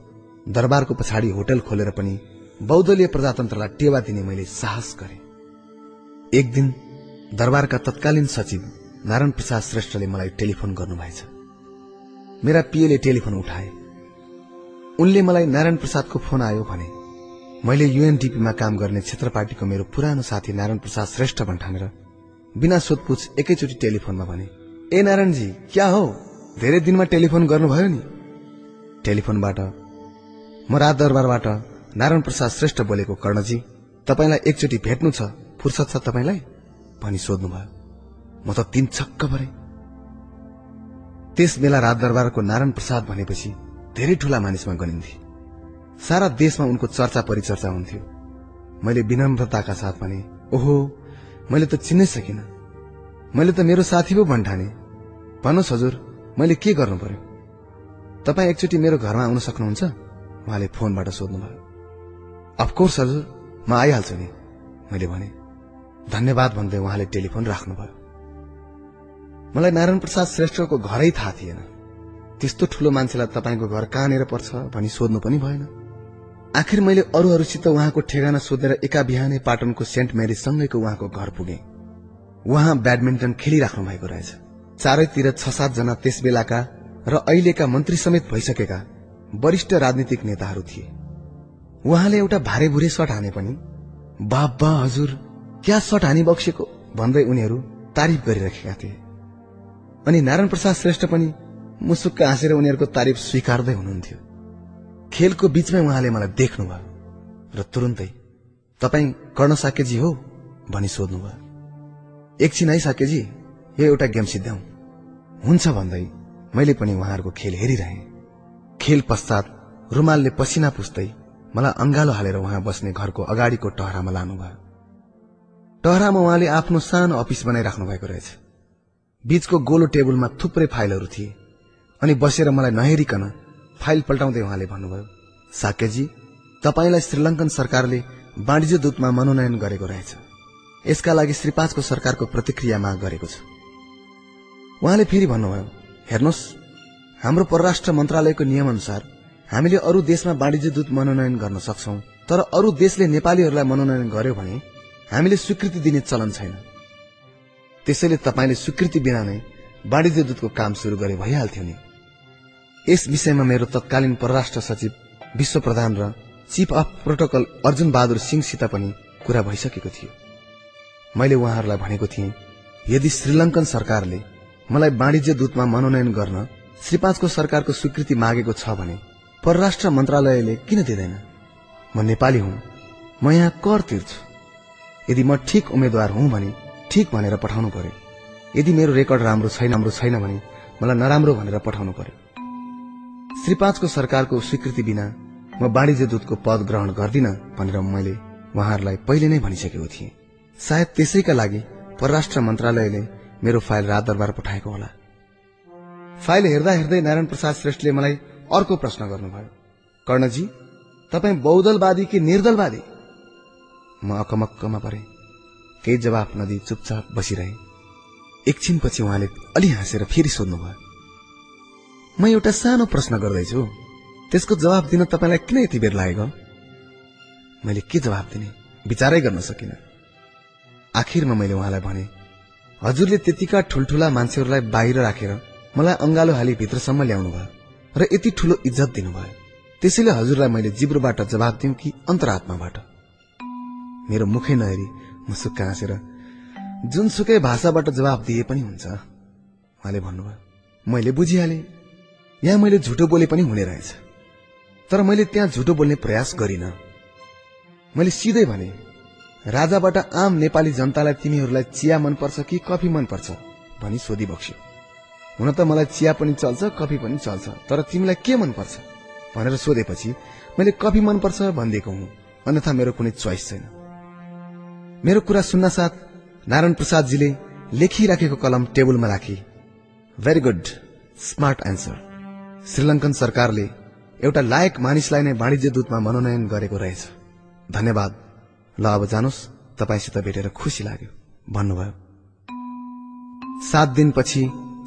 दरबारको पछाडि होटल खोलेर पनि बौद्धलीय प्रजातन्त्रलाई टेवा दिने मैले साहस गरे। एक दिन दरबारका तत्कालीन सचिव नारायण प्रसाद श्रेष्ठले मलाई टेलिफोन गर्नुभएछ। मेरा पिएले टेलिफोन उठाए। उनले मलाई नारायण प्रसादको फोन आयो भने मैले युएनडीपीमा काम गर्ने क्षेत्र पार्टीको मेरो पुरानो साथी नारायण प्रसाद श्रेष्ठ भन्ठानेर बिना सोधपुछ एकैचोटि टेलिफोनमा भने ए नारायणजी क्या हो? धेरै दिनमा टेलिफोन गर्नुभयो नि? टेलिफोनबाट म रात दरबारबाट नारायण प्रसाद श्रेष्ठ बोलेको कर्णजी तपाईँलाई एकचोटि भेट्नु छ फुर्सद छ तपाईँलाई? भनी सोध्नुभयो। म त तीन छक्क परे। त्यस बेला रात दरबारको नारायण प्रसाद भनेपछि धेरै ठूला मानिसमा गनिन्थे। सारा देशमा उनको चर्चा परिचर्चा हुन्थ्यो। मैले विनम्रताका साथ भने ओहो मैले त चिन्नै सकिन। मैले त मेरो साथी पो भन्ठाने। भन्नुहोस् हजुर मैले के गर्नु पर्यो? तपाईँ एकचोटि मेरो घरमा आउन सक्नुहुन्छ? उहाँले फोनबाट सोध्नुभयो। अफकोर्स हजुर म आइहाल्छु नि। मैले भने धन्यवाद भन्दै उहाँले टेलिफोन राख्नुभयो। मलाई नारायण प्रसाद श्रेष्ठको घरै थाहा थिएन। त्यस्तो ठूलो मान्छेलाई तपाईँको घर कहाँनिर पर्छ भनी सोध्नु पनि भएन। आखिर मैले अरूहरूसित उहाँको ठेगाना सोधेर एका बिहानै पाटनको सेन्ट मेरीसँगैको उहाँको घर पुगे। उहाँ ब्याडमिन्टन खेलिराख्नु भएको रहेछ। चारैतिर छ सातजना त्यस बेलाका र अहिलेका मन्त्री समेत भइसकेका वरिष्ठ राजनीतिक नेताहरू थिए। उहाँले एउटा भारे भुरे सट हाने पनि। बाबा हजुर क्या सट हानी बक्सेको? भन्दै उनीहरू तारिफ गरिराखेका थिए। अनि नारायण प्रसाद श्रेष्ठ पनि मुसुक्क हाँसेर उनीहरूको तारिफ स्वीकार्दै हुनुहुन्थ्यो। खेलको बीचमै उहाँले मलाई देख्नुभयो र तुरन्तै तपाईँ कर्ण साकेजी हो? भनी सोध्नुभयो। एकछिन है साकेजी यो एउटा गेम सिद्ध्याउ। हुन्छ भन्दै मैले पनि उहाँहरूको खेल हेरिरहेँ। खेल पश्चात रुमालले पसिना पुस्दै मलाई अंगालो हालेर उहाँ बस्ने घरको अगाडिको टहरामा लानुभयो। टहरामा उहाँले आफ्नो सानो अफिस बनाइराख्नु भएको रहेछ। बीचको गोलो टेबलमा थुप्रै फाइलहरू थिए अनि बसेर मलाई नहेरिकन फाइल पल्टाउँदै उहाँले भन्नुभयो साक्यजी तपाईँलाई श्रीलंकन सरकारले वाणिज्य दूतमा मनोनयन गरेको रहेछ। यसका लागि श्री पाँचको सरकारको प्रतिक्रिया माग गरेको छ। उहाँले फेरि भन्नुभयो हेर्नुहोस् हाम्रो परराष्ट्र मन्त्रालयको नियम अनुसार हामीले अरू देशमा वाणिज्य दूत मनोनयन गर्न सक्छौ तर अरू देशले नेपालीहरूलाई मनोनयन गर्यो भने हामीले स्वीकृति दिने चलन छैन। त्यसैले तपाईँले स्वीकृति बिना नै वाणिज्य दूतको काम शुरू गरे भइहाल्थ्यो नि। यस विषयमा मेरो तत्कालीन परराष्ट्र सचिव विश्व प्रधान र chief of protocol Arjun Bahadur सिंहसित पनि कुरा भइसकेको थियो। मैले उहाँहरूलाई भनेको थिएँ यदि श्रीलंकन सरकारले मलाई वाणिज्य दूतमा मनोनयन गर्न श्री पाँचको सरकारको स्वीकृति मागेको छ भने परराष्ट्र मन्त्रालयले किन दिँदैन? म नेपाली हुँ। म यहाँ कर तिर्छु यदि म ठिक उम्मेद्वार हुँ भने ठिक भनेर पठाउनु पर्यो। यदि मेरो रेकर्ड राम्रो छैन राम्रो छैन भने मलाई नराम्रो भनेर पठाउनु पर्यो। श्री पाँचको सरकारको स्वीकृति बिना म वाणिज्य दूतको पद ग्रहण गर्दिन भनेर मैले उहाँहरूलाई पहिले नै भनिसकेको थिएँ। सायद त्यसैका लागि परराष्ट्र मन्त्रालयले मेरो फाइल रात दरबार पठाएको होला। फाइल हेर्दा हेर्दै नारायण प्रसाद श्रेष्ठले मलाई अर्को प्रश्न गर्नुभयो। कर्णजी तपाईँ बहुदलवादी कि निर्दलवादी? म अकमक्कमा परे केही जवाफ नदी चुपचाप बसिरहे। एकछिनपछि उहाँले अलि हाँसेर फेरि सोध्नुभयो म एउटा सानो प्रश्न गर्दैछु। त्यसको जवाब दिन तपाईँलाई किन यति बेर लागेको? मैले के जवाब दिने? विचारै गर्न सकिनँ। आखिरमा मैले उहाँलाई भने हजुरले त्यतिका ठुल्ठुला मान्छेहरूलाई बाहिर राखेर मलाई अंगालो हाली भित्रसम्म ल्याउनु भयो र यति ठूलो इज्जत दिनुभयो। त्यसैले हजुरलाई मैले जिब्रोबाट जवाब दिउँ कि अन्तरात्माबाट। मेरो मुखै नहेरी म सुक्का हाँसेर जुनसुकै भाषाबाट जवाब दिए पनि हुन्छ। उहाँले भन्नुभयो। मैले बुझिहाले। यहाँ मैले झुटो बोले पनि हुने रहेछ। तर मैले त्यहाँ झुटो बोल्ने प्रयास गरिन। मैले सिधै भने राजाबाट आम नेपाली जनतालाई तिमीहरूलाई चिया मनपर्छ कि कफी मनपर्छ? भनी सोधी बक्स्यो हुन त मलाई चिया पनि चल्छ कफी पनि चल्छ तर तिमीलाई के मनपर्छ? भनेर सोधेपछि मैले कफी मनपर्छ भनिदिएको हुँ। अन्यथा मेरो कुनै चोइस छैन। मेरो कुरा सुन्न साथ नारायण प्रसादजीले लेखिराखेको कलम टेबलमा राखी। Very good smart answer Sri Lankan सरकारले एउटा लायक मानिसलाई नै वाणिज्य दूतमा मनोनयन गरेको रहेछ। धन्यवाद। ल अब जानुहोस्। तपाईँसित भेटेर खुसी लाग्यो। भन्नुभयो। सात दिनपछि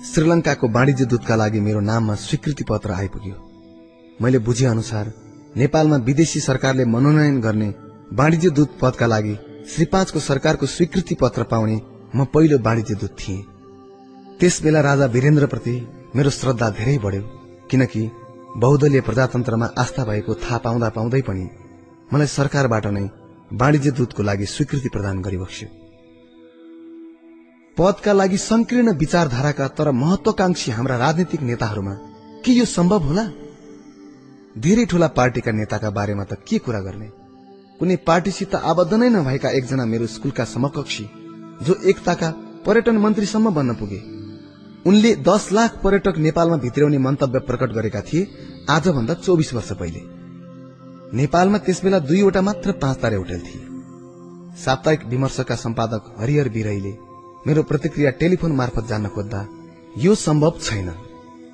श्रीलङ्काको वाणिज्य दूतका लागि मेरो नाममा स्वीकृति पत्र आइपुग्यो। मैले बुझे अनुसार नेपालमा विदेशी सरकारले मनोनयन गर्ने वाणिज्य दूत पदका लागि श्री पाँचको सरकारको स्वीकृति पत्र पाउने म पहिलो वाणिज्य दूत थिएँ। त्यस बेला राजा वीरेन्द्रप्रति मेरो श्रद्धा धेरै बढ्यो किनकि बहुदलीय प्रजातन्त्रमा आस्था भएको थाहा पाउँदा पाउँदै पनि मलाई सरकारबाट नै वाणिज्य दूतको लागि स्वीकृति प्रदान गरिबक्स्यो पदका लागि संकीर्ण विचारधाराका तर महत्वाकांक्षी हाम्रा राजनीतिक नेताहरूमा के यो सम्भव होला? धेरै ठूला पार्टीका नेताका बारेमा त के कुरा गर्ने? कुनै पार्टीसित आबद्ध नै नभएका एकजना मेरो स्कूलका समकक्षी जो एकताका पर्यटन मन्त्रीसम्म बन्न पुगे। उनले दस लाख पर्यटक नेपालमा भित्राउने मन्तव्य प्रकट गरेका थिए आजभन्दा चौबिस वर्ष पहिले। नेपालमा त्यसबेला दुईवटा मात्र पाँच तारे होटल थिए। साप्ताहिक विमर्शका सम्पादक हरिहर बिरईले मेरो प्रतिक्रिया टेलिफोन मार्फत जान्न खोज्दा यो सम्भव छैन।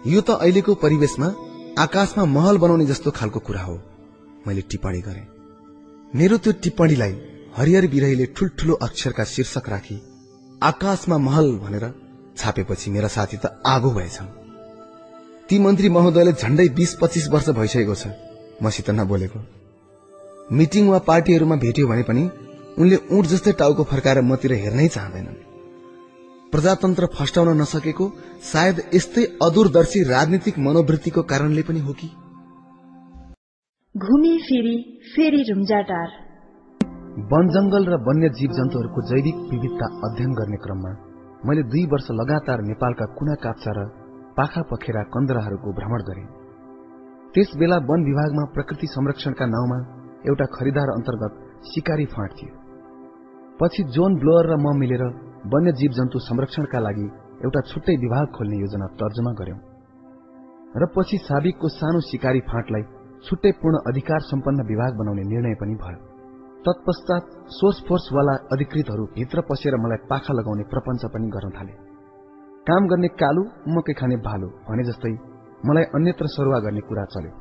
यो त अहिलेको परिवेशमा आकाशमा महल बनाउने जस्तो खालको कुरा हो। मैले टिप्पणी गरे। मेरो त्यो टिप्पणीलाई हरिहर बिरहीले ठुल्ठुलो अक्षरका शीर्षक राखी आकाशमा महल भनेर छापेपछि मेरा साथी त आगो भएछन्। ती मन्त्री महोदयले झण्डै बीस पच्चिस वर्ष भइसकेको छ मसित नबोलेको। मिटिङ वा पार्टीहरूमा भेट्यो भने पनि उनले ऊँट जस्तै टाउको फर्काएर मतिर हेर्नै चाहँदैनन्। प्रजातन्त्र फस्टाउन नसकेको सायद यस्तै अदूरदर्शी राजनीतिक मनोवृत्तिको कारणले पनि हो कि? घुमी फिरी फेरि रुम्जाटार वन जंगल र वन्य जीव जन्तुहरूको जैविक विविधता अध्ययन गर्ने क्रममा मैले दुई वर्ष लगातार नेपालका कुना काप्चा र पाखा पखेरा कन्दराहरूको भ्रमण गरे। त्यस बेला वन विभागमा प्रकृति संरक्षणका नाउँमा एउटा खरिदार अन्तर्गत शिकारी फाँट थियो। पछि जोन ब्लोअर र म मिलेर वन्य जीव जन्तु संरक्षणका लागि एउटा छुट्टै विभाग खोल्ने योजना तर्जुमा गर्यौं र पछि साबिकको सानो शिकारी फाँटलाई छुट्टै पूर्ण अधिकार सम्पन्न विभाग बनाउने निर्णय पनि भयो। तत्पश्चात सोर्स फोर्सवाला अधिकृतहरू भित्र पसेर मलाई पाखा लगाउने प्रपञ्च पनि गर्न थाले। काम गर्ने कालु मकै खाने भालु भने जस्तै मलाई अन्यत्र सरुवा गर्ने कुरा चल्यो।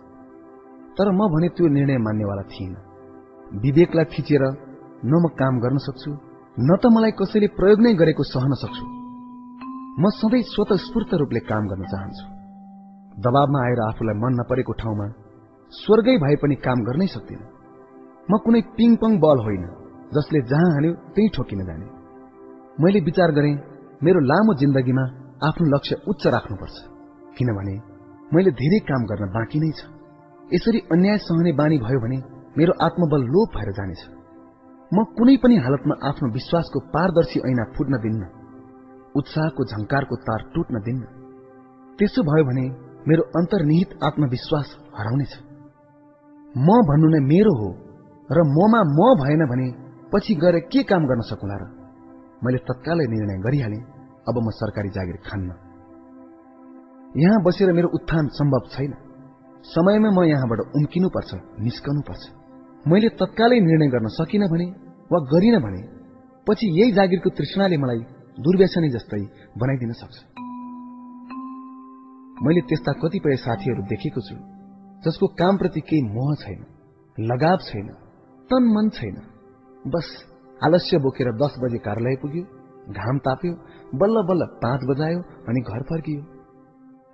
तर म भने त्यो निर्णय मान्नेवाला थिइन। विवेकलाई थिचेर न म काम गर्न सक्छु न त मलाई कसैले प्रयोग नै गरेको सहन सक्छु। म सधैँ स्वतस्फूर्त रूपले काम गर्न चाहन्छु। दबावमा आएर आफूलाई मन नपरेको ठाउँमा स्वर्गै भए पनि काम गर्नै सक्दिन। म कुनै पिङपङ बल होइन जसले जहाँ हान्यो त्यही ठोकिन जाने। मैले विचार गरे मेरो लामो जिन्दगीमा आफ्नो लक्ष्य उच्च राख्नुपर्छ किनभने मैले धेरै काम गर्न बाँकी नै छ। यसरी अन्याय सहने बानी भयो भने मेरो आत्मबल लोप भएर जानेछ। म कुनै पनि हालतमा आफ्नो विश्वासको पारदर्शी ऐना फुट्न दिन्न उत्साहको झंकारको तार टुट्न दिन्न। त्यसो भयो भने मेरो अन्तर्निहित आत्मविश्वास हराउनेछ म भन्नु नै मेरो हो र ममा म भएन भने पछि गएर के काम गर्न सकुला र? मैले तत्कालै निर्णय गरिहालेँ अब म सरकारी जागिर खान्न। यहाँ बसेर मेरो उत्थान सम्भव छैन। समयमा म यहाँबाट उम्किनुपर्छ निस्कनुपर्छ। मैले तत्कालै निर्णय गर्न सकिन भने वा गरिन भने पछि यही जागिरको तृष्णाले मलाई दुर्व्यसनी जस्तै बनाइदिन सक्छ। मैले त्यस्ता कतिपय साथीहरू देखेको छु जसको कामप्रति केही मोह छैन लगाव छैन तन मन छैन। बस आलस्य बोकेर दस बजे कार्यालय पुग्यो घाम ताप्यो बल्ल बल्ल पाँच बजायो अनि घर फर्कियो।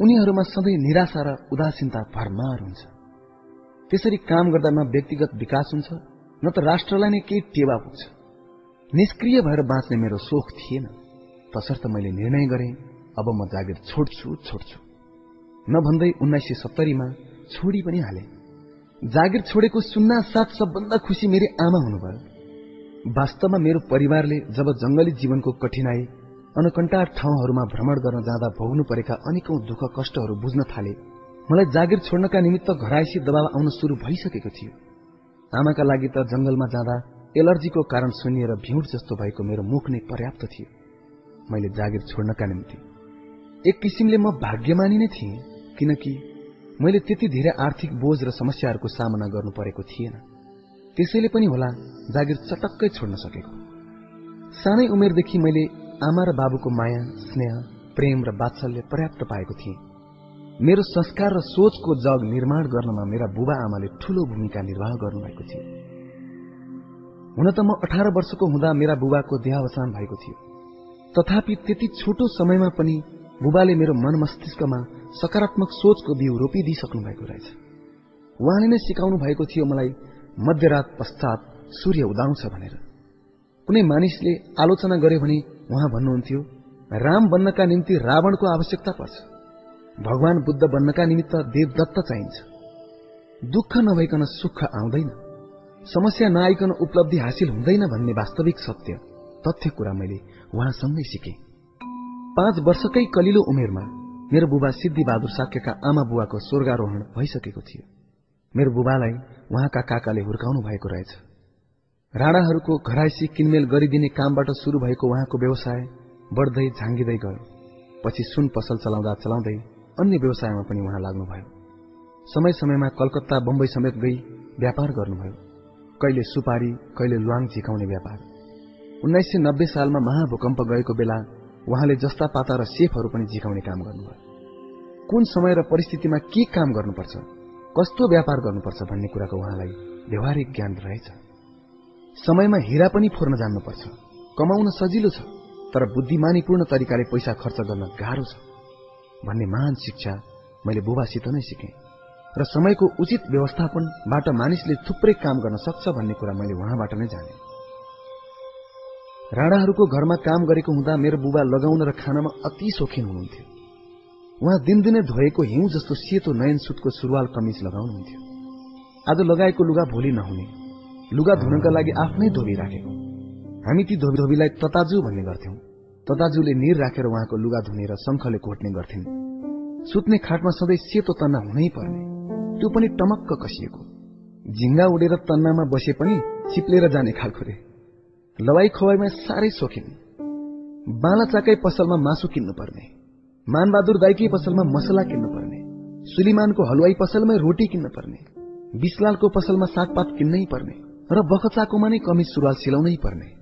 उनीहरूमा सधैँ निराशा र उदासीनता भरमार हुन्छ। त्यसरी काम गर्दा न व्यक्तिगत विकास हुन्छ न त राष्ट्रलाई नै केही टेवा पुग्छ। निष्क्रिय भएर बाँच्ने मेरो सोख थिएन। तसर्थ मैले निर्णय गरे अब म जागिर छोड्छु छोड्छु। नभन्दै उन्नाइस सय सत्तरीमा छोडी पनि हाले। जागिर छोडेको सुन्ना साथ सबभन्दा खुसी मेरी आमा हुनुभयो। वास्तवमा मेरो परिवारले जब जंगली जीवनको कठिनाई अनकन्टार ठाउँहरूमा भ्रमण गर्न जाँदा भोग्नु परेका अनेकौं दुःख कष्टहरू बुझ्न थाले। मलाई जागिर छोड्नका निमित्त घराइसी दबाव आउन शुरू भइसकेको थियो। आमाका लागि त जंगलमा जाँदा एलर्जीको कारण सुनिएर भिउड जस्तो भएको मेरो मुख नै पर्याप्त थियो। मैले जागिर छोड्नका निम्ति एक किसिमले म भाग्यमानी नै थिएँ किनकि मैले त्यति धेरै आर्थिक बोझ र समस्याहरूको सामना गर्नु परेको थिएन। त्यसैले पनि होला जागिर चटक्कै छोड्न सकेको। सानै उमेरदेखि मैले आमा र बाबुको माया स्नेह प्रेम र वात्सल्य पर्याप्त पाएको थिएँ। मेरो संस्कार र सोचको जग निर्माण गर्नमा मेरा बुबा आमाले ठूलो भूमिका निर्वाह गर्नुभएको थियो। हुन त म अठार वर्षको हुँदा मेरा बुबाको देहावसान भएको थियो। तथापि त्यति छोटो समयमा पनि बुबाले मेरो मन मस्तिष्कमा सकारात्मक सोचको बिउ रोपिदिइसक्नु भएको रहेछ। उहाँले नै सिकाउनु भएको थियो मलाई मध्यरात पश्चात सूर्य उदाउँछ भनेर। कुनै मानिसले आलोचना गर्यो भने उहाँ भन्नुहुन्थ्यो राम बन्नका निम्ति रावणको आवश्यकता पर्छ। भगवान बुद्ध बन्नका निमित्त देवदत्त चाहिन्छ। दुःख नभइकन सुख आउँदैन। समस्या नआइकन उपलब्धि हासिल हुँदैन भन्ने वास्तविक सत्य तथ्य कुरा मैले उहाँसँगै सिकेँ। पाँच वर्षकै कलिलो उमेरमा मेरो बुबा सिद्धि बहादुर साक्यका आमा बुवाको स्वर्गारोहण भइसकेको थियो। मेरो बुबालाई उहाँका काकाले हुर्काउनु भएको रहेछ। राणाहरूको घराइसी किनमेल गरिदिने कामबाट शुरू भएको उहाँको व्यवसाय बढ्दै झाँगिँदै गयो। पछि सुन पसल चलाउँदा चलाउँदै अन्य व्यवसायमा पनि उहाँ लाग्नुभयो। समय समयमा कलकत्ता बम्बई समेत गई व्यापार गर्नुभयो। कहिले सुपारी कहिले ल्वाङ झिकाउने व्यापार। उन्नाइस सय नब्बे सालमा महाभूकम्प गएको बेला उहाँले जस्ता पाता र सेफहरू पनि झिकाउने काम गर्नुभयो। कुन समय र परिस्थितिमा के काम गर्नुपर्छ कस्तो व्यापार गर्नुपर्छ भन्ने कुराको उहाँलाई व्यवहारिक ज्ञान रहेछ। समयमा हिरा पनि फोर्न जान्नुपर्छ। कमाउन सजिलो छ तर बुद्धिमानीपूर्ण तरिकाले पैसा खर्च गर्न गाह्रो छ। भन्ने महान शिक्षा मैले बुबासित नै सिकेँ र समयको उचित व्यवस्थापनबाट मानिसले थुप्रै काम गर्न सक्छ भन्ने कुरा मैले उहाँबाट नै जाने। राणाहरूको घरमा काम गरेको हुँदा मेरो बुबा लगाउन र खानामा अति सोखिन हुनुहुन्थ्यो। उहाँ दिनदिनै धोएको हिउँ जस्तो सेतो नयन सुटको सुरुवाल कमिज लगाउनुहुन्थ्यो। आज लगाएको लुगा भोलि नहुने। लुगा धुनका लागि आफ्नै धोबी राखेको। हामी ती धोबी धोबीलाई तताजु भन्ने गर्थ्यौं। तताजुले निर राखेर उहाँको लुगा धुने र शङ्खले घोट्ने गर्थिन्। सुत्ने खाटमा सधैँ सेतो तन्ना हुनै पर्ने। त्यो पनि टमक्क कसिएको। झिङ्गा उडेर तन्नामा बसे पनि चिप्लेर जाने खालको रे लवाई खवाईमा साह्रै सोखिन्। बाला चाकै पसलमा मासु किन्नु पर्ने मानबहादुर दाईकै पसलमा मसला किन्नु पर्ने सुलिमानको हलवाई पसलमै रोटी किन्न पर्ने विशलालको पसलमा सागपात किन्नै पर्ने। र बखचाकोमा नै कमिज सुरुवाल सिलाउनै पर्ने।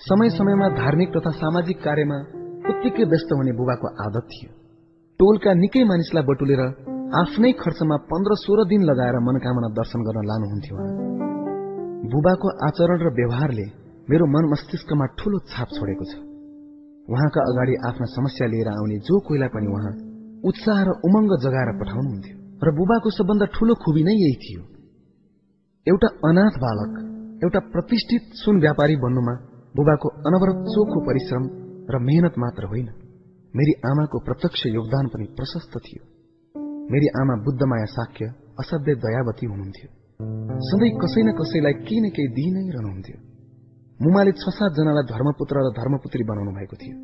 समय समयमा धार्मिक तथा सामाजिक कार्यमा उत्तिकै व्यस्त हुने बुबाको आदत थियो। टोलका निकै मानिसलाई बटुलेर आफ्नै खर्चमा पन्ध्र सोह्र दिन लगाएर मनोकामना दर्शन गर्न लानुहुन्थ्यो बुबाको आचरण र व्यवहारले मेरो मन मस्तिष्कमा ठूलो छाप छोडेको छ। उहाँका अगाडि आफ्ना समस्या लिएर आउने जो कोहीलाई पनि उहाँ उत्साह र उमङ्ग जगाएर पठाउनुहुन्थ्यो र बुबाको सबभन्दा ठूलो खुबी नै यही थियो। एउटा अनाथ बालक एउटा प्रतिष्ठित सुन व्यापारी बन्नुमा बुबाको अनवरत चोखो परिश्रम र मेहनत मात्र होइन। मेरी आमाको प्रत्यक्ष योगदान पनि प्रशस्त थियो। मेरी आमा बुद्धमाया साक्य असाध्य दयावती हुनुहुन्थ्यो। सधैँ कसै न कसैलाई केही न केही दिइ नै रहनुहुन्थ्यो। मुमाले छ सातजनालाई धर्मपुत्र र धर्मपुत्री बनाउनु भएको थियो।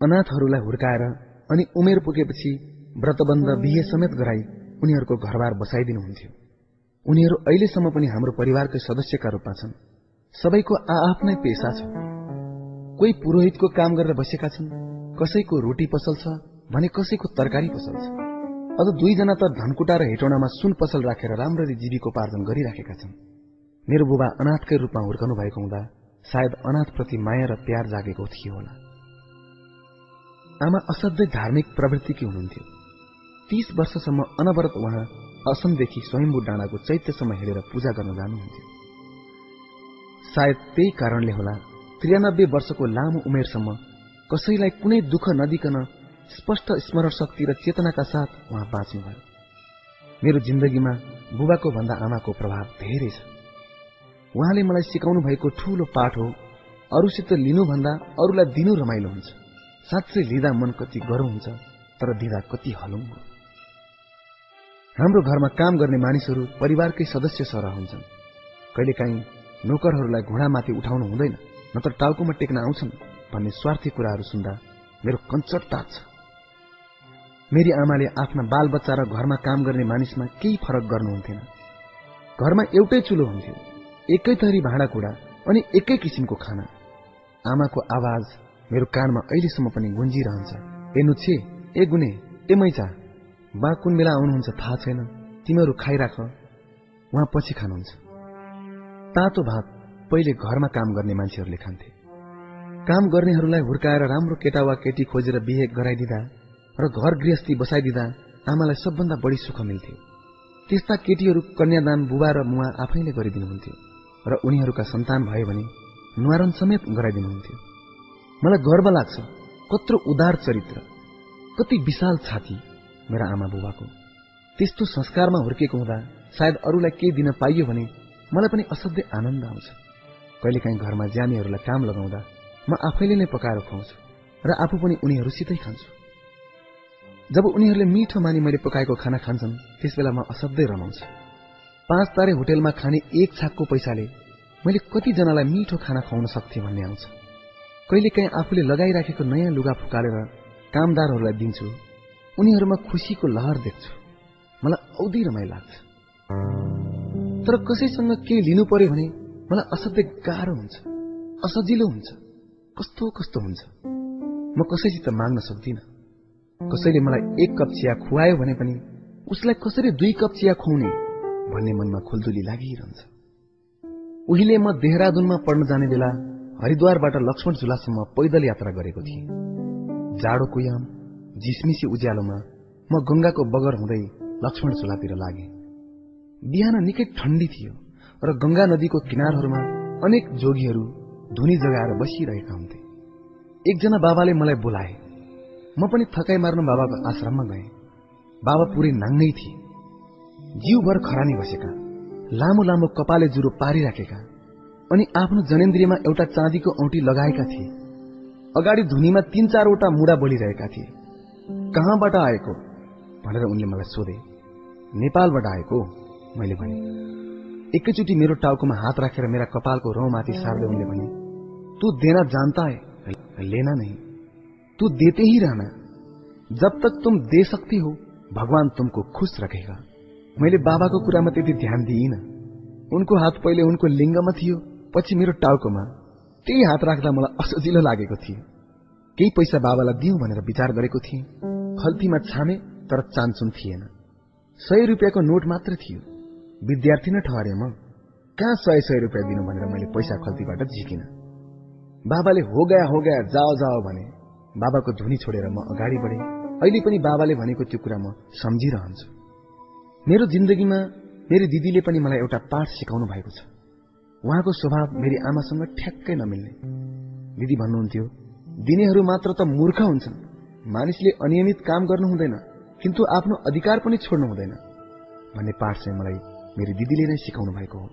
अनाथहरूलाई हुर्काएर अनि उमेर पुगेपछि व्रतबन्ध बिहे समेत गराई उनीहरूको घरबार बसाइदिनुहुन्थ्यो। उनीहरू अहिलेसम्म पनि हाम्रो परिवारकै सदस्यका रूपमा छन्। सबैको आफ्नै पेसा छ। कोही पुरोहितको काम गरेर बसेका छन् कसैको रोटी पसल छ भने कसैको तरकारी पसल छ। अझ दुईजना त धनकुटा र हेटौँडामा सुन पसल राखेर राम्ररी जीविकोपार्जन गरिराखेका छन्। मेरो बुबा अनाथकै रूपमा हुर्कनु भएको हुँदा सायद अनाथप्रति माया र प्यार जागेको थियो होला। आमा असाध्यै धार्मिक प्रवृत्तिकी हुनुहुन्थ्यो। तीस वर्षसम्म अनवरत उहाँ असमदेखि स्वयम्भू डाँडाको चैत्यसम्म हिँडेर पूजा गर्न जानुहुन्थ्यो। सायद त्यही कारणले होला। त्रियानब्बे वर्षको लामो उमेरसम्म कसैलाई कुनै दुःख नदिकन स्पष्ट स्मरण शक्ति र चेतनाका साथ उहाँ बाँच्नुभयो मेरो जिन्दगीमा बुबाको भन्दा आमाको प्रभाव धेरै छ। उहाँले मलाई सिकाउनु भएको ठूलो पाठ हो अरूसित लिनुभन्दा अरूलाई दिनु रमाइलो हुन्छ। साँच्चै लिँदा मन कति गरौँ हुन्छ तर दिँदा कति हलुङ हाम्रो घरमा काम गर्ने मानिसहरू परिवारकै सदस्य सरह हुन्छन्। कहिलेकाहीँ नोकरहरूलाई घोडामाथि उठाउनु हुँदैन। नत्र टाउकोमा टेक्न आउँछन् भन्ने स्वार्थी कुराहरू सुन्दा मेरो कञ्चट तात्छ मेरी आमाले आफ्ना बालबच्चा र घरमा काम गर्ने मानिसमा केही फरक गर्नुहुन्थेन घरमा एउटै चुलो हुन्थ्यो एकै थरी भाँडाकुँडा अनि एकै किसिमको खाना। आमाको आवाज मेरो कानमा अहिलेसम्म पनि गुन्जिरहन्छ। ए नुच्छे ए गुने ए मैचा बा कुन बेला आउनुहुन्छ थाहा छैन। तिमीहरू खाइराख उहाँ पछि खानुहुन्छ। तातो भात पहिले घरमा काम गर्ने मान्छेहरूले खान्थे। काम गर्नेहरूलाई हुर्काएर राम्रो केटा वा केटी खोजेर बिहे गराइदिँदा र घर गृहस्थी बसाइदिँदा आमालाई सबभन्दा बढी सुख मिल्थ्यो। त्यस्ता केटीहरू कन्यादान बुबा र मुवा आफैले गरिदिनुहुन्थ्यो र उनीहरूका सन्तान भयो भने नुहारन समेत गराइदिनुहुन्थ्यो। मलाई गर्व लाग्छ कत्रो उदार चरित्र कति विशाल छाती मेरा आमा बुबाको। त्यस्तो संस्कारमा हुर्केको हुँदा सायद अरूलाई केही दिन पाइयो भने मलाई पनि असाध्यै आनन्द आउँछ। कहिलेकाहीँ घरमा ज्यामीहरूलाई काम लगाउँदा म आफैले नै पकाएर खुवाउँछु र आफू पनि उनीहरूसितै खान्छु। जब उनीहरूले मिठो मानि मैले पकाएको खाना खान्छन् त्यसबेला म असाध्यै रमाउँछु। पाँच तारे होटेलमा खाने एक छाकको पैसाले मैले कतिजनालाई मिठो खाना खुवाउन सक्थेँ भन्ने आउँछ। कहिलेकाहीँ आफूले लगाइराखेको नयाँ लुगा फुकालेर कामदारहरूलाई दिन्छु उनीहरूमा खुसीको लहर देख्छु। मलाई औधी रमाइ लाग्छ। तर कसैसँग केही लिनु पर्यो भने मलाई असाध्यै गाह्रो हुन्छ असजिलो हुन्छ कस्तो कस्तो हुन्छ। म कसैसित माग्न सक्दिनँ। कसैले मलाई एक कप चिया खुवायो भने पनि उसलाई कसरी दुई कप चिया खुवाउने भन्ने मनमा खुल्दुली लागिरहन्छ। उहिले म देहरादुनमा पढ्न जाने बेला हरिद्वारबाट लक्ष्मण झुलासम्म पैदल यात्रा गरेको थिएँ। जाडोको याम झिसमिसी उज्यालोमा म गंगाको बगर हुँदै लक्ष्मण झुलातिर लागे। बिहान निकै ठण्डी थियो र गंगा नदीको किनारहरूमा अनेक जोगीहरू धुनी जगाएर बसिरहेका हुन्थे। एकजना बाबाले मलाई बोलाए म पनि थकाइ मार्न बाबाको आश्रममा गएँ। बाबा पुरै नाङ्गै थिए। जिउभर खरानी बसेका लामो लामो कपाले जुरो पारिराखेका अनि आफ्नो जनेन्द्रियमा एउटा चाँदीको औँठी लगाएका थिए। अगाडि धुनीमा तीन चारवटा मुडा बोलिरहेका थिए। कहाँबाट आएको? भनेर उनले मलाई सोधे। नेपालबाट आएको मैले भने एकैचोटि मेरो टाउकोमा हात राखेर मेरा कपालको रौमाथि सार्दै उनले भने तू देना जानता है लेना नहीं तू देते ही रहना। जब तक तुम दे सकती हो भगवान तुमको खुश रखेगा। मैले बाबाको कुरामा त्यति ध्यान दिइन। उनको हात पहिले उनको लिङ्गमा थियो पछि मेरो टाउकोमा। त्यही हात राख्दा मलाई असजिलो लागेको थियो। केही पैसा बाबालाई दिउँ भनेर विचार गरेको थिएँ। खल्तीमा छामे तर चान्सुन थिएन। सय रुपियाँको नोट मात्र थियो। विद्यार्थी नै ठहरे म कहाँ सय सय रुपियाँ दिनु भनेर मैले पैसा खल्तीबाट झिकिन। बाबाले हो गया हो गया जाओ जाओ भने बाबाको धुनी छोडेर म अगाडि बढे। अहिले पनि बाबाले भनेको त्यो कुरा म सम्झिरहन्छु। मेरो जिन्दगीमा मेरी दिदीले पनि मलाई एउटा पाठ सिकाउनु भएको छ। उहाँको स्वभाव मेरी आमासँग ठ्याक्कै नमिल्ने। दिदी भन्नुहुन्थ्यो दिनेहरू मात्र त मूर्ख हुन्छन्। मानिसले अनियमित काम गर्नु हुँदैन किन्तु आफ्नो अधिकार पनि छोड्नु हुँदैन भन्ने पाठ चाहिँ मलाई मेरी दिदीले नै सिकाउनु भएको हो।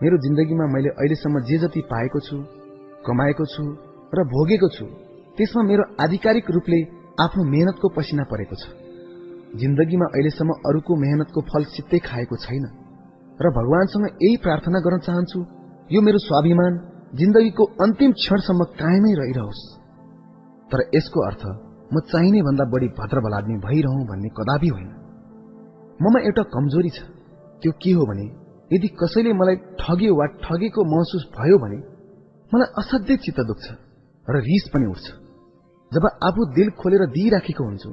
मेरो जिन्दगीमा मैले अहिलेसम्म जे जति पाएको छु कमाएको छु र भोगेको छु त्यसमा मेरो आधिकारिक रूपले आफ्नो मेहनतको पसिना परेको छ। जिन्दगीमा अहिलेसम्म अरूको मेहनतको फल सित्तै खाएको छैन र भगवानसँग यही प्रार्थना गर्न चाहन्छु यो मेरो स्वाभिमान जिन्दगीको अन्तिम क्षणसम्म कायमै रहिरहोस्। तर यसको अर्थ म चाहिने भन्दा बढी भद्र बलाद्मी भइरहँ भन्ने कदापि होइन। ममा एउटा कमजोरी छ। त्यो के हो भने यदि कसैले मलाई ठग्यो वा ठगेको महसुस भयो भने मलाई असाध्यै चित्त दुख्छ र रिस पनि उठ्छ। जब आफू दिल खोलेर दिइराखेको हुन्छु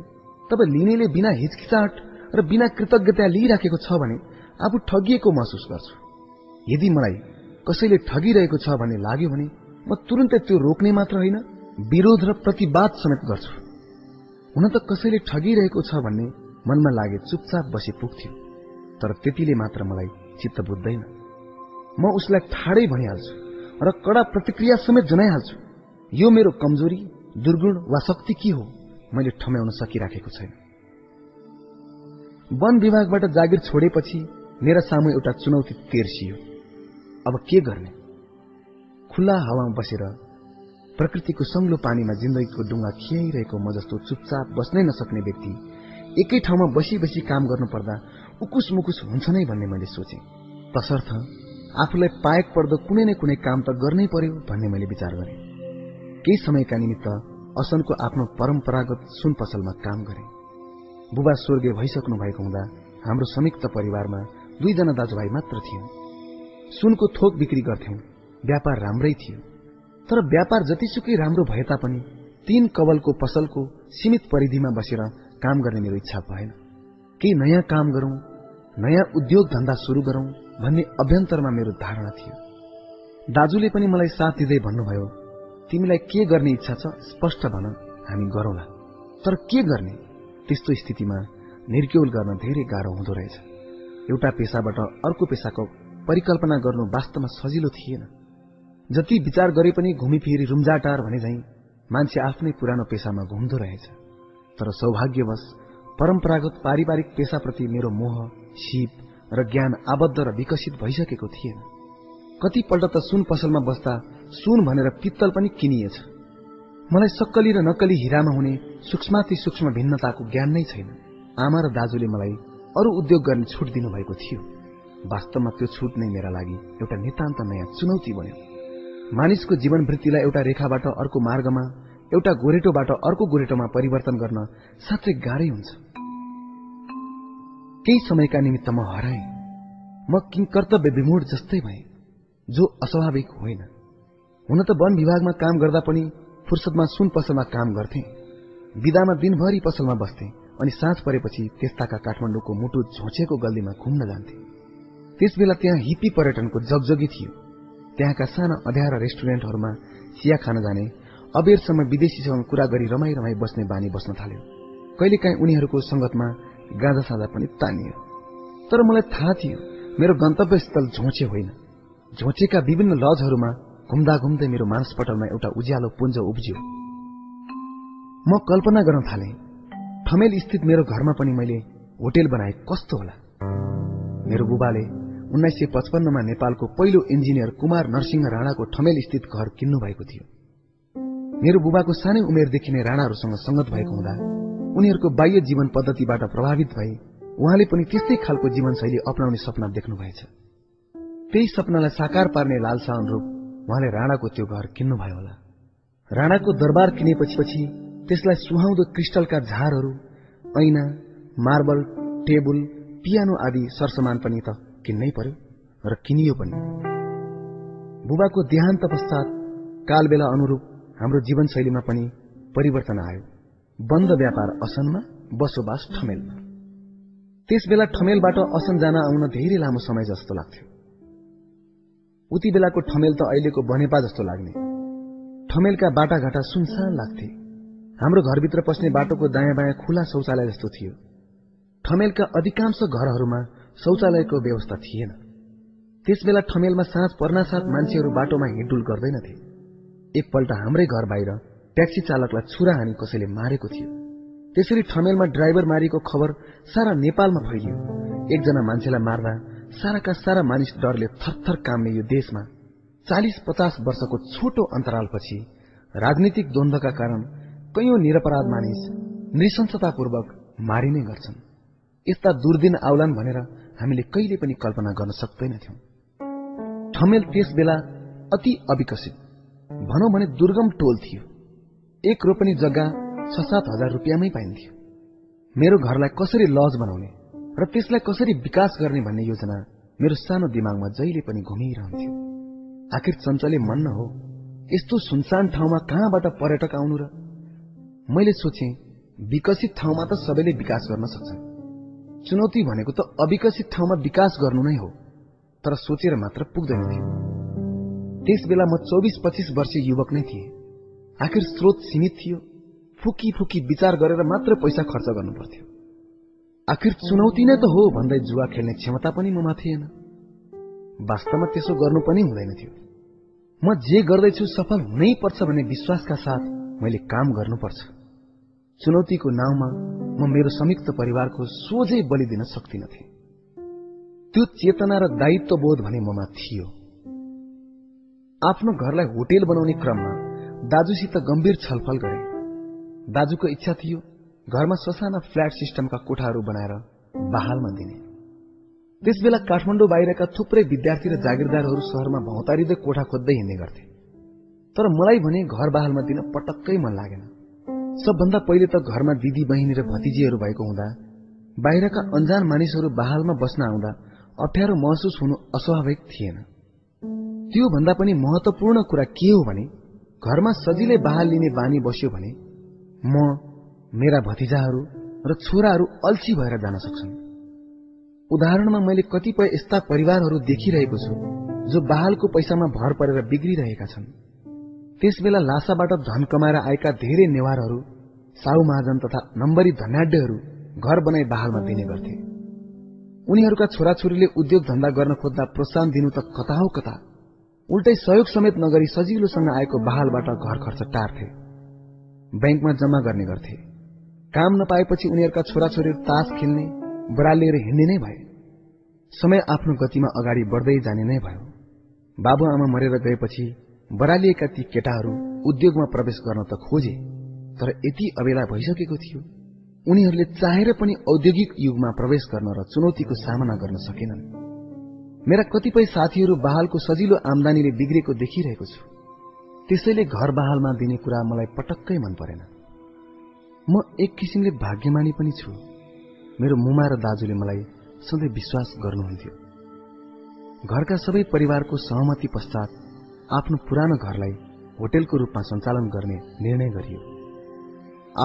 तब लिनेले बिना हिचकिचाहट र बिना कृतज्ञता लिइराखेको छ भने आफू ठगिएको महसुस गर्छु। यदि मलाई कसैले ठगिरहेको छ भन्ने लाग्यो भने म तुरन्तै त्यो रोक्ने मात्र होइन विरोध र प्रतिवाद समेत गर्छु। हुन त कसैले ठगिरहेको छ भन्ने मनमा लागे चुपचाप बसी पुग्थ्यो। तर त्यतिले मात्र मलाई चित्त बुझ्दैन। म उसलाई ठाडै भनिहाल्छु र कडा प्रतिक्रिया समेत जनाइहाल्छु यो मेरो कमजोरी दुर्गुण वा शक्ति के हो? मैले ठम्याउन सकिराखेको छैन। वन विभागबाट जागिर छोडेपछि मेरा सामु एउटा चुनौती तेर्सियो। अब के गर्ने? खुल्ला हावामा बसेर प्रकृतिको सङ्लो पानीमा जिन्दगीको डुङ्गा खियाइरहेको म जस्तो चुपचाप बस्नै नसक्ने व्यक्ति एकै ठाउँमा बसी बसी काम गर्नुपर्दा उकुस मुकुस हुन्छ नै भन्ने मैले सोचे। तसर्थ आफूलाई पाएक पर्दो कुनै न कुनै काम त गर्नै पर्यो भन्ने मैले विचार गरे। केही समयका निमित्त असनको आफ्नो परम्परागत सुन पसलमा काम गरे। बुबा स्वर्गीय भइसक्नु भएको हुँदा हाम्रो संयुक्त परिवारमा दुईजना दाजुभाइ मात्र थियौं। सुनको थोक बिक्री गर्थ्यौं। व्यापार राम्रै थियो। तर व्यापार जतिसुकै राम्रो भए तापनि तीन कवलको पसलको सीमित परिधिमा बसेर काम गर्ने मेरो इच्छा भएन। केही नयाँ काम गरौं नयाँ उद्योग धन्दा शुरू गरौं भन्ने अभ्यन्तरमा मेरो धारणा थियो। दाजुले पनि मलाई साथ दिँदै भन्नुभयो तिमीलाई के गर्ने इच्छा छ स्पष्ट भन हामी गरौँला। तर के गर्ने? त्यस्तो स्थितिमा निर्क्यौल गर्न धेरै गाह्रो हुँदो रहेछ। एउटा पेसाबाट अर्को पेसाको परिकल्पना गर्नु वास्तवमा सजिलो थिएन। जति विचार गरे पनि घुमिफिरी रुम्जाटार भने झै मान्छे आफ्नै पुरानो पेसामा घुम्दो रहेछ। तर सौभाग्यवश परम्परागत पारिवारिक पेसाप्रति मेरो मोह सिप र ज्ञान आबद्ध र विकसित भइसकेको थिएन। कतिपल्ट त सुन पसलमा बस्दा सुन भनेर पित्तल पनि किनिएछ। मलाई सक्कली र नक्कली हिरामा हुने सूक्ष्माति सूक्ष्म भिन्नताको ज्ञान नै छैन। आमा र दाजुले मलाई अरू उद्योग गर्ने छुट दिनुभएको थियो। वास्तवमा त्यो छुट नै मेरा लागि एउटा नितान्त नयाँ चुनौती बन्यो। मानिसको जीवन वृत्तिलाई एउटा रेखाबाट अर्को मार्गमा एउटा गोरेटोबाट अर्को गोरेटोमा परिवर्तन गर्न साँच्चै गाह्रै हुन्छ। केही समयका निमित्त म हराए। म किङ्कर्तव्य विमूढ जस्तै भए जो अस्वाभाविक होइन। हुन त वन विभागमा काम गर्दा पनि फुर्सदमा सुन पसलमा काम गर्थे विदामा दिनभरि पसलमा बस्थे अनि साँझ परेपछि त्यस्ताका काठमाडौँको मुटु झोचेको गल्लीमा घुम्न जान्थे। त्यस बेला त्यहाँ हिप्पी पर्यटनको जगजगी थियो। त्यहाँका साना अध्यारा रेस्टुरेन्टहरूमा चिया खान जाने अबेरसम्म विदेशीसँग कुरा गरी रमाई रमाई बस्ने बानी बस्न थाल्यो। कहिलेकाहीँ उनीहरूको संगतमा गाँजा साँझा पनि तानियो। तर मलाई थाहा थियो मेरो गन्तव्य स्थल झोचे होइन। झोचेका विभिन्न लजहरूमा घुम्दा घुम्दै मेरो मानसपटलमा एउटा उज्यालो पुञ्ज उब्जियो। म कल्पना गर्न थाले ठमेल स्थित मेरो घरमा पनि मैले होटेल बनाए कस्तो होला? मेरो बुबाले उन्नाइस सय पचपन्नमा नेपालको पहिलो इन्जिनियर कुमार नरसिंह राणाको ठमेल स्थित घर किन्नु भएको थियो। मेरो बुबाको सानै उमेरदेखि नै राणाहरूसँग संगत भएको हुँदा उनीहरूको बाह्य जीवन पद्धतिबाट प्रभावित भए उहाँले पनि त्यस्तै खालको जीवनशैली अप्नाउने सपना देख्नुभएछ। त्यही सपनालाई साकार पार्ने लालसा अनुरूप उहाँले राणाको त्यो घर किन्नुभयो होला। राणाको दरबार किनेपछि पछि त्यसलाई सुहाउँदो क्रिस्टलका झारहरू ऐना मार्बल टेबुल पियानो आदि सरसमान पनि त किन्नै पर्यो र किनियो पनि। बुबाको देहान्त पश्चात कालबेला अनुरूप हाम्रो जीवनशैलीमा पनि परिवर्तन आयो। बन्द व्यापार असनमा बसोबास ठमेलमा त्यस बेला ठमेलबाट असन जान आउन धेरै लामो समय जस्तो लाग्थ्यो। उति बेलाको ठमेल त अहिलेको बनेपा जस्तो लाग्ने। ठमेलका बाटाघाटा सुनसान लाग्थे। हाम्रो घरभित्र पस्ने बाटोको दायाँ बायाँ खुला शौचालय जस्तो थियो। ठमेलका अधिकांश घरहरूमा शौचालयको व्यवस्था थिएन। त्यस बेला ठमेलमा साँझ पर्नासाथ मान्छेहरू बाटोमा हिँडुल गर्दैनथे। एकपल्ट हाम्रै घर बाहिर ट्याक्सी चालकलाई छुरा हानी कसैले मारेको थियो। त्यसरी ठमेलमा ड्राइभर मारिएको खबर सारा नेपालमा फैलियो। एकजना मान्छेलाई मार्दा साराका सारा मानिस डरले थरथर काम्ने यो देशमा चालिस पचास वर्षको छोटो अन्तरालपछि राजनीतिक द्वन्द्वका कारण कैयौं निरपराध मानिस नृशंसतापूर्वक मारिने गर्छन्। यस्ता दुर्दिन आउलान् भनेर हामीले कहिले पनि कल्पना गर्न सक्दैनथ्यौं। ठमेल त्यस बेला अति अविकसित भनौं भने दुर्गम टोल थियो। एक रोपनी जग्गा छ सात हजार रुपियाँमै पाइन्थ्यो। मेरो घरलाई कसरी लज बनाउने र त्यसलाई कसरी विकास गर्ने भन्ने योजना मेरो सानो दिमागमा जहिले पनि घुमिरहन्थ्यो। आखिर चञ्चले मन न हो यस्तो सुनसान ठाउँमा कहाँबाट पर्यटक आउनु र? मैले सोचे विकसित ठाउँमा त सबैले विकास गर्न सक्छन् चुनौती भनेको त अविकसित ठाउँमा विकास गर्नु नै हो तर सोचेर मात्र पुग्दैन थियो त्यस बेला म चौबिस पच्चिस वर्षीय युवक नै थिएँ। आखिर स्रोत सीमित थियो। फुकी फुकी विचार गरेर मात्र पैसा खर्च गर्नु पर्थ्यो। आखिर चुनौती नै त हो भन्दै जुवा खेल्ने क्षमता पनि ममा थिएन वास्तवमा त्यसो गर्नु पनि हुँदैन थियो। म जे गर्दैछु सफल हुनै पर्छ भन्ने विश्वासका साथ मैले काम गर्नुपर्छ। चुनौतीको नाउँमा म मेरो संयुक्त परिवारको सोझै बलि दिन सक्दिनथे। त्यो चेतना र दायित्व बोध भने ममा थियो। आफ्नो घरलाई होटेल बनाउने क्रममा दाजुसित गम्भीर छलफल गरे। दाजुको इच्छा थियो घरमा ससाना फ्ल्याट सिस्टमका कोठाहरू बनाएर बहालमा दिने। त्यसबेला काठमाडौँ बाहिरका थुप्रै विद्यार्थी र जागिरदारहरू शहरमा भौतारिँदै कोठा खोज्दै हिँड्ने गर्थे। तर मलाई भने घर बहालमा दिन पटक्कै मन लागेन। सबभन्दा पहिले त घरमा दिदी बहिनी र भतिजीहरू भएको हुँदा बाहिरका अन्जान मानिसहरू बहालमा बस्न आउँदा अप्ठ्यारो महसुस हुनु अस्वाभाविक थिएन। त्यो भन्दा पनि महत्वपूर्ण कुरा के हो भने घरमा सजिलै बहाल लिने बानी बस्यो भने म मेरा भतिजाहरू र छोराहरू अल्छी भएर जान सक्छन्। उदाहरणमा मैले कतिपय यस्ता परिवारहरू देखिरहेको छु जो बहालको पैसामा भर परेर बिग्रिरहेका छन्। त्यसबेला लासाबाट धन कमाएर आएका धेरै नेवारहरू साहु महाजन तथा नम्बरी धनाड्यहरू घर बनाई बहालमा दिने गर्थे। उनीहरूका छोराछोरीले उद्योग धन्दा गर्न खोज्दा प्रोत्साहन दिनु त कता हो कता उल्टै सहयोग समेत नगरी सजिलोसँग आएको बहालबाट घर खर्च टार्थे। ब्याङ्कमा जम्मा गर्ने गर्थे। काम नपाएपछि उनीहरूका छोराछोरीहरू तास खेल्ने बडा लिएर हिँड्ने नै भए। समय आफ्नो गतिमा अगाडि बढ्दै जाने नै भयो। बाबुआमा मरेर गएपछि बरालिएका ती केटाहरू उद्योगमा प्रवेश गर्न त खोजे तर यति अबेला भइसकेको थियो। उनीहरूले चाहेर पनि औद्योगिक युगमा प्रवेश गर्न र चुनौतीको सामना गर्न सकेनन्। मेरा कतिपय साथीहरू बहालको सजिलो आमदानीले बिग्रेको देखिरहेको छु। त्यसैले घर बहालमा दिने कुरा मलाई पटक्कै मन परेन। म एक किसिमले भाग्यमानी पनि छु। मेरो मुमा र दाजुले मलाई सधैँ विश्वास गर्नुहुन्थ्यो। घरका सबै परिवारको सहमति पश्चात आफ्नो पुरानो घरलाई होटेलको रूपमा सञ्चालन गर्ने निर्णय गरियो।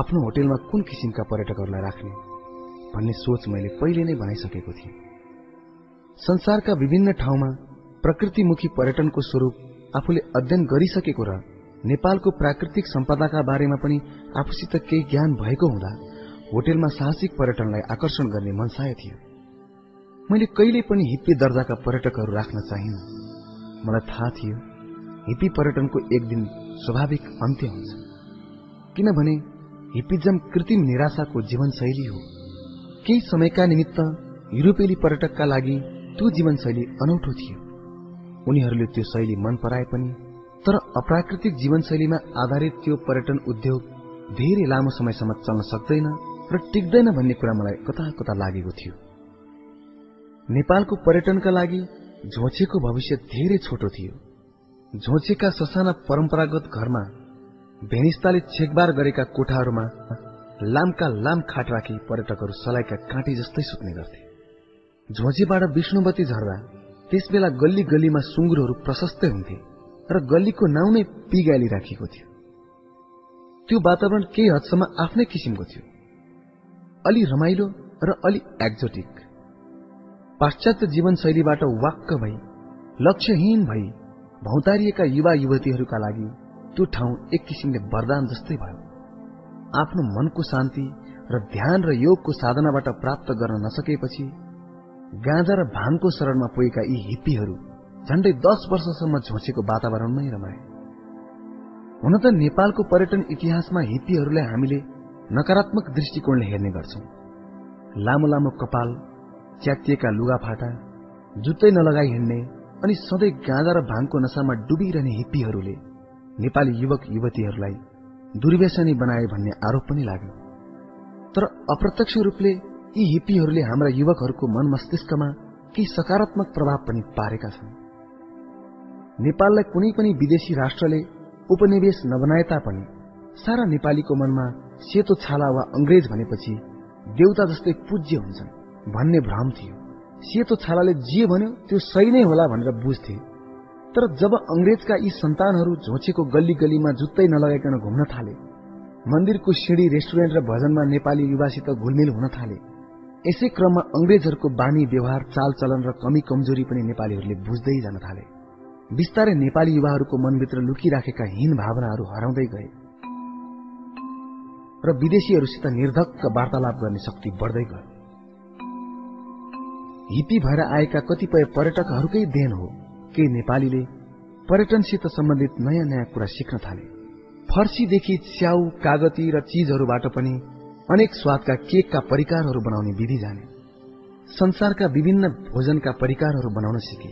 आफ्नो होटेलमा कुन किसिमका पर्यटकहरूलाई राख्ने भन्ने सोच मैले पहिले नै बनाइसकेको थिएँ। संसारका विभिन्न ठाउँमा प्रकृतिमुखी पर्यटनको स्वरूप आफूले अध्ययन गरिसकेको र नेपालको प्राकृतिक सम्पदाका बारेमा पनि आफूसित केही ज्ञान भएको हुँदा होटेलमा साहसिक पर्यटनलाई आकर्षण गर्ने मनसाय थियो। मैले कहिले पनि हिप्पी दर्जाका पर्यटकहरू राख्न चाहिन। मलाई थाहा थियो हिप्पी पर्यटनको एक दिन स्वाभाविक अन्त्य हुन्छ। किनभने हिप्पिजम कृत्रिम निराशाको जीवनशैली हो। केही समयका निमित्त युरोपेली पर्यटकका लागि त्यो जीवनशैली अनौठो थियो। उनीहरूले त्यो शैली मन पराए पनि तर अप्राकृतिक जीवनशैलीमा आधारित त्यो पर्यटन उद्योग धेरै लामो समयसम्म चल्न सक्दैन र टिक्दैन भन्ने कुरा मलाई कता कता लागेको थियो। नेपालको पर्यटनका लागि झोछेको भविष्य धेरै छोटो थियो। झोछेका ससाना परम्परागत घरमा भेनिस्ताले छेकबार गरेका कोठाहरूमा लामका लाम खाट राखी पर्यटकहरू सलाइका काँटी जस्तै सुत्ने गर्थे। झोझीबाट विष्णुवती झर्दा त्यसबेला गल्ली गल्लीमा सुँगुरहरू प्रशस्तै हुन्थे र गल्लीको नाउँ नै पिगाली राखिएको थियो। त्यो वातावरण केही हदसम्म आफ्नै किसिमको थियो। अलि रमाइलो र अलि एक्जोटिक। पाश्चात्य जीवनशैलीबाट वाक्क भई लक्ष्यहीन भई भौतारिएका युवा युवतीहरूका लागि त्यो ठाउँ एक किसिमले वरदान जस्तै भयो। आफ्नो मनको शान्ति र ध्यान र योगको साधनाबाट प्राप्त गर्न नसकेपछि गाँजा र भाङको शरणमा पुगेका यी हिप्पीहरू झण्डै दस वर्षसम्म झोसेको वातावरणमै रमाए। हुन त नेपालको पर्यटन इतिहासमा हिप्पीहरूलाई हामीले नकारात्मक दृष्टिकोणले हेर्ने गर्छौं। लामो लामो कपाल च्यातिएका लुगाफाटा जुत्तै नलगाई हिँड्ने अनि सधैँ गाँजा र भाङको नसामा डुबिरहने हिप्पीहरूले नेपाली युवक युवतीहरूलाई दुर्व्यसनी बनाए भन्ने आरोप पनि लाग्यो तर अप्रत्यक्ष रूपले यी हिप्पीहरूले हाम्रा युवकहरूको मन मस्तिष्कमा केही सकारात्मक प्रभाव पनि पारेका छन्। नेपाललाई कुनै पनि विदेशी राष्ट्रले उपनिवेश नबनाए तापनि सारा नेपालीको मनमा सेतो छाला वा अंग्रेज भनेपछि देउता जस्तै पूज्य हुन्छन् भन्ने भ्रम थियो। सेतो छालाले जे भन्यो त्यो सही नै होला भनेर बुझ्थे। तर जब अंग्रेजका यी सन्तानहरू झोचेको गल्ली गल्लीमा जुत्तै नलगाइकन घुम्न थाले मन्दिरको सिँढी रेस्टुरेन्ट र भजनमा नेपाली युवासित घुलमिल हुन थाले यसै क्रममा अंग्रेजहरूको बानी व्यवहार चालचलन र कमी कमजोरी पनि नेपालीहरूले बुझ्दै जान थाले। विस्तारै नेपाली युवाहरूको मनभित्र लुकिराखेका हीन भावनाहरू हराउँदै गए र विदेशीहरूसित निर्धक्क वार्तालाप गर्ने शक्ति बढ्दै गयो। हिपी भएर आएका कतिपय पर्यटकहरूकै देन हो केही नेपालीले पर्यटनसित सम्बन्धित नयाँ नयाँ कुरा सिक्न थाले। फर्सीदेखि च्याउ कागती र चीजहरूबाट पनि अनेक स्वादका केकका परिकारहरू बनाउने विधि जाने। संसारका विभिन्न भोजनका परिकारहरू बनाउन सिके।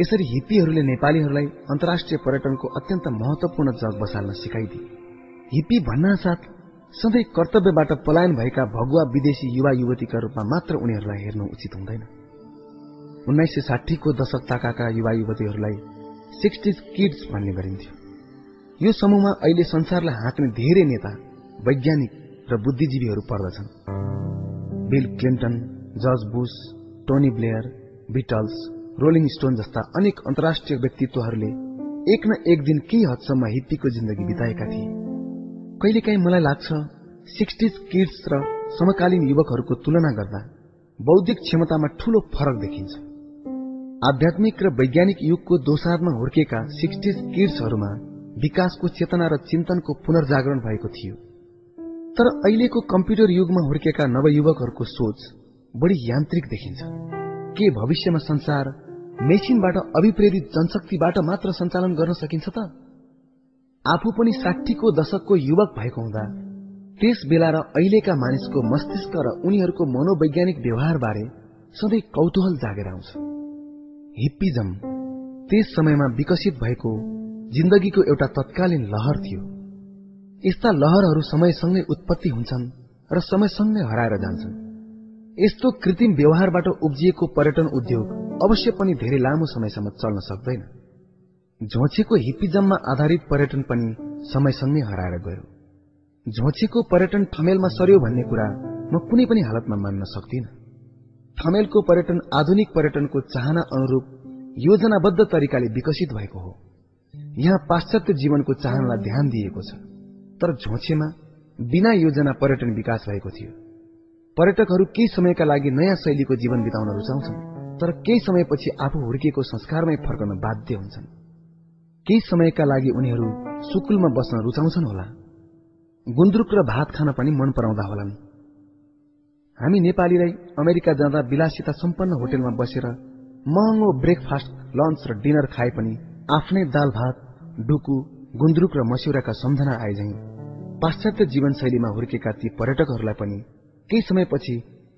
यसरी हिप्पीहरूले नेपालीहरूलाई अन्तर्राष्ट्रिय पर्यटनको अत्यन्त महत्वपूर्ण जग बसाल्न सिकाइदिए। हिप्पी भन्नासाथ सधैँ कर्तव्यबाट पलायन भएका भगुवा विदेशी युवा युवतीका रूपमा मात्र उनीहरूलाई हेर्नु उचित हुँदैन। उन्नाइस सय साठीको दशक ताकाका युवा युवतीहरूलाई सिक्सटिज किड्स भन्ने गरिन्थ्यो। यो समूहमा अहिले संसारलाई हाँक्ने धेरै नेता वैज्ञानिक र बुद्धिजीवीहरू पर्दछन्। Bill Clinton George Bush Tony Blair Beatles Rolling Stone जस्ता अनेक अन्तर्राष्ट्रिय व्यक्तित्वहरूले एक न एक दिन केही हदसम्म हिप्पीको जिन्दगी बिताएका थिए। कहिलेकाहीँ मलाई लाग्छ सिक्सटिज किड्स र समकालीन युवकहरूको तुलना गर्दा बौद्धिक क्षमतामा ठूलो फरक देखिन्छ। आध्यात्मिक र वैज्ञानिक युगको दोसारमा हुर्केका सिक्सटिज किड्सहरूमा विकासको चेतना र चिन्तनको पुनर्जागरण भएको थियो। तर अहिलेको कम्प्युटर युगमा हुर्केका नवयुवकहरूको सोच बढी यान्त्रिक देखिन्छ। के भविष्यमा संसार मेसिनबाट अभिप्रेरित जनशक्तिबाट मात्र सञ्चालन गर्न सकिन्छ त? आफू पनि साठीको दशकको युवक भएको हुँदा त्यस बेला र अहिलेका मानिसको मस्तिष्क र उनीहरूको मनोवैज्ञानिक व्यवहार बारे सधैँ कौतूहल जागेर आउँछ। हिप्पिजम त्यस समयमा विकसित भएको जिन्दगीको एउटा तत्कालीन लहर थियो। यस्ता लहरहरू समयसँगै उत्पत्ति हुन्छन् र समयसँगै हराएर जान्छन्। यस्तो कृत्रिम व्यवहारबाट उब्जिएको पर्यटन उद्योग अवश्य पनि धेरै लामो समयसम्म चल्न सक्दैन। झोछेको हिप्पिजममा आधारित पर्यटन पनि समयसँगै हराएर गयो। झोछेको पर्यटन ठमेलमा सर्यो भन्ने कुरा म कुनै पनि हालतमा मान्न सक्दिन। ठमेलको पर्यटन आधुनिक पर्यटनको चाहना अनुरूप योजनाबद्ध तरिकाले विकसित भएको हो। यहाँ पाश्चात्य जीवनको चाहनालाई ध्यान दिएको छ। तर झोछेमा बिना योजना पर्यटन विकास भएको थियो। पर्यटकहरू केही समयका लागि नयाँ शैलीको जीवन बिताउन रुचाउँछन् तर केही समयपछि आफू हुर्किएको संस्कारमै फर्कन बाध्य हुन्छन्। केही समयका लागि उनीहरू सुकुलमा बस्न रुचाउँछन् होला। गुन्द्रुक र भात खान पनि मन पराउँदा होलान्। हामी नेपालीलाई अमेरिका जाँदा विलासिता सम्पन्न होटेलमा बसेर महँगो ब्रेकफास्ट लन्च र डिनर खाए पनि आफ्नै दाल भात डुकु गुन्द्रुक र मस्यौराका सम्झना आए पाश्चात्य जीवनशैलीमा हुर्केका ती पर्यटकहरूलाई पनि केही समयपछि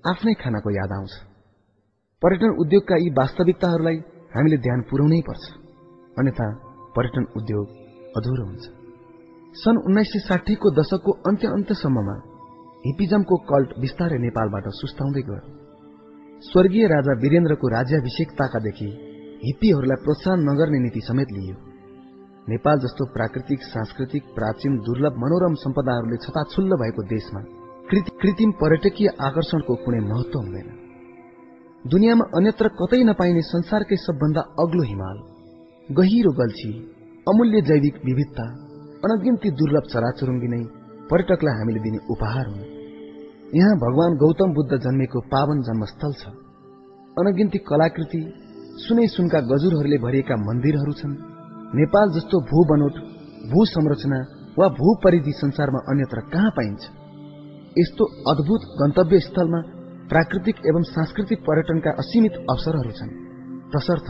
आफ्नै खानाको याद आउँछ। पर्यटन उद्योगका यी वास्तविकताहरूलाई हामीले ध्यान पुर्याउनै पर्छ। अन्यथा पर्यटन उद्योग अधुरो हुन्छ। सन् उन्नाइस सय साठीको दशकको अन्त्य अन्त्यसम्ममा हिपिजमको कल्ट बिस्तारै नेपालबाट सुस्ताउँदै गयो। स्वर्गीय राजा वीरेन्द्रको राज्याभिषेकताकादेखि हिप्पीहरूलाई प्रोत्साहन नगर्ने नीति समेत लिइयो। नेपाल जस्तो प्राकृतिक सांस्कृतिक प्राचीन दुर्लभ मनोरम सम्पदाहरूले छताछुल्ल भएको देशमा कृत्रिम पर्यटकीय आकर्षणको कुनै महत्व हुँदैन। दुनियाँमा अन्यत्र कतै नपाइने संसारकै सबभन्दा अग्लो हिमाल गहिरो गल्छी अमूल्य जैविक विविधता अनगिन्ती दुर्लभ चराचुरुङ्गी नै पर्यटकलाई हामीले दिने उपहार हुन्। यहाँ भगवान गौतम बुद्ध जन्मेको पावन जन्मस्थल छ। अनगिन्ती कलाकृति सुनै सुनका गजुरहरूले भरिएका मन्दिरहरू छन्। नेपाल जस्तो भू बनोट भू संरचना वा भू परिधि संसारमा अन्यत्र कहाँ पाइन्छ? यस्तो अद्भुत गन्तव्य स्थलमा प्राकृतिक एवं सांस्कृतिक पर्यटनका असीमित अवसरहरू छन्। तसर्थ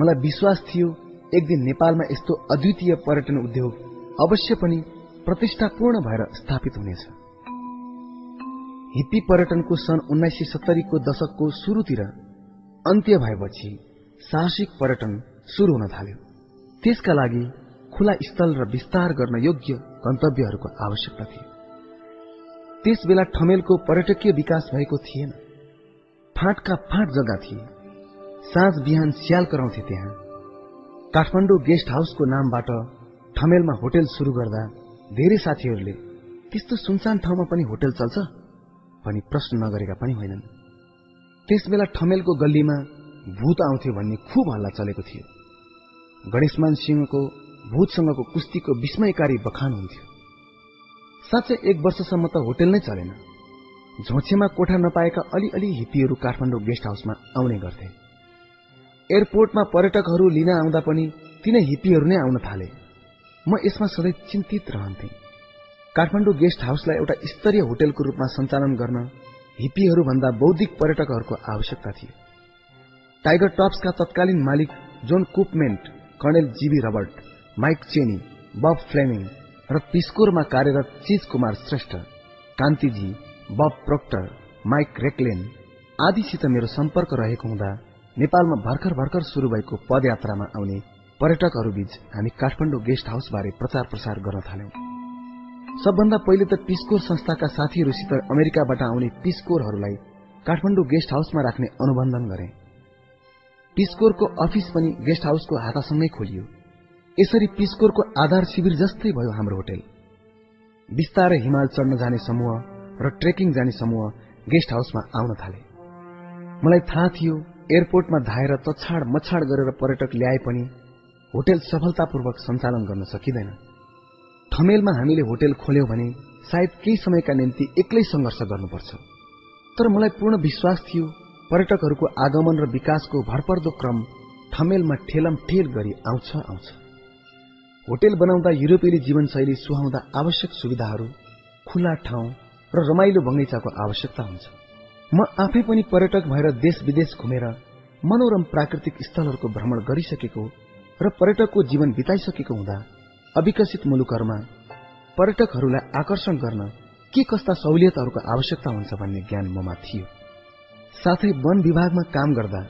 मलाई विश्वास थियो एक दिन नेपालमा यस्तो अद्वितीय पर्यटन उद्योग अवश्य पनि प्रतिष्ठापूर्ण भएर स्थापित हुनेछ। हिप्पी पर्यटनको सन् उन्नाइस सय सत्तरीको दशकको शुरूतिर अन्त्य भएपछि साहसिक पर्यटन शुरू हुन थाल्यो। त्यसका लागि खुला स्थल र विस्तार गर्न योग्य गन्तव्यहरूको आवश्यकता थियो। त्यस बेला ठमेलको पर्यटकीय विकास भएको थिएन। फाँटका फाँट जग्गा थिए। साँझ बिहान स्याल कराउँथे त्यहाँ। काठमाडौँ गेस्ट हाउसको नामबाट ठमेलमा होटेल शुरू गर्दा धेरै साथीहरूले त्यस्तो सुनसान ठाउँमा पनि होटेल चल्छ? भनी प्रश्न नगरेका पनि होइनन्। त्यस बेला ठमेलको गल्लीमा भूत आउँथ्यो भन्ने खुब हल्ला चलेको थियो। गणेशमान सिंहको भूतसँगको कुस्तीको विस्मयकारी बखान हुन्थ्यो। साँच्चै एक वर्षसम्म त होटेल नै चलेन। झोछेमा कोठा नपाएका अलिअलि हिप्पीहरू काठमाडौँ गेस्ट हाउसमा आउने गर्थे। एयरपोर्टमा पर्यटकहरू लिन आउँदा पनि तिनै हिप्पीहरू नै आउन थाले। म यसमा सधैँ चिन्तित रहन्थे। काठमाडौँ गेस्ट हाउसलाई एउटा स्तरीय होटेलको रूपमा सञ्चालन गर्न हिप्पीहरूभन्दा बौद्धिक पर्यटकहरूको आवश्यकता थियो। टाइगर टप्सका तत्कालीन मालिक John Coapman colonel G B Robert Mike Cheney Bob Fleming र पिस्कोरमा कार्यरत चिज कुमार श्रेष्ठ कान्तिजी बब प्रोक्टर माइक रेक्लेन आदिसित मेरो सम्पर्क रहेको हुँदा नेपालमा भर्खर भर्खर शुरू भएको पदयात्रामा आउने पर्यटकहरू बीच हामी काठमाडौँ गेस्ट हाउस बारे प्रचार प्रसार गर्न थाल्यौं। सबभन्दा पहिले त पिस्कोर संस्थाका साथीहरूसित अमेरिकाबाट आउने पिस्कोरहरूलाई काठमाडौँ गेस्ट हाउसमा राख्ने अनुबन्धन गरे। पिस्कोरको अफिस पनि गेस्ट हाउसको हातासँगै खोलियो। यसरी पिस्कोरको आधार शिविर जस्तै भयो हाम्रो होटेल। बिस्तारै हिमाल चढ्न जाने समूह र ट्रेकिङ जाने समूह गेस्ट हाउसमा आउन थाले। मलाई थाहा थियो एयरपोर्टमा धाएर तछाड मछाड गरेर पर्यटक ल्याए पनि होटेल सफलतापूर्वक सञ्चालन गर्न सकिँदैन। ठमेलमा हामीले होटेल खोल्यौं भने सायद केही समयका निम्ति एक्लै संघर्ष गर्नुपर्छ। तर मलाई पूर्ण विश्वास थियो पर्यटकहरूको आगमन र विकासको भरपर्दो क्रम ठमेलमा ठेलम ठेल गरी आउँछ आउँछ। होटेल बनाउँदा युरोपेली जीवनशैली सुहाउँदा आवश्यक सुविधाहरू खुला ठाउँ र रमाइलो बगैँचाको आवश्यकता हुन्छ। म आफै पनि पर्यटक भएर देश विदेश घुमेर मनोरम प्राकृतिक स्थलहरूको भ्रमण गरिसकेको र पर्यटकको जीवन बिताइसकेको हुँदा अविकसित मुलुकहरूमा पर्यटकहरूलाई आकर्षण गर्न के कस्ता सहुलियतहरूको आवश्यकता हुन्छ भन्ने ज्ञान ममा थियो। साथै वन विभागमा काम गर्दा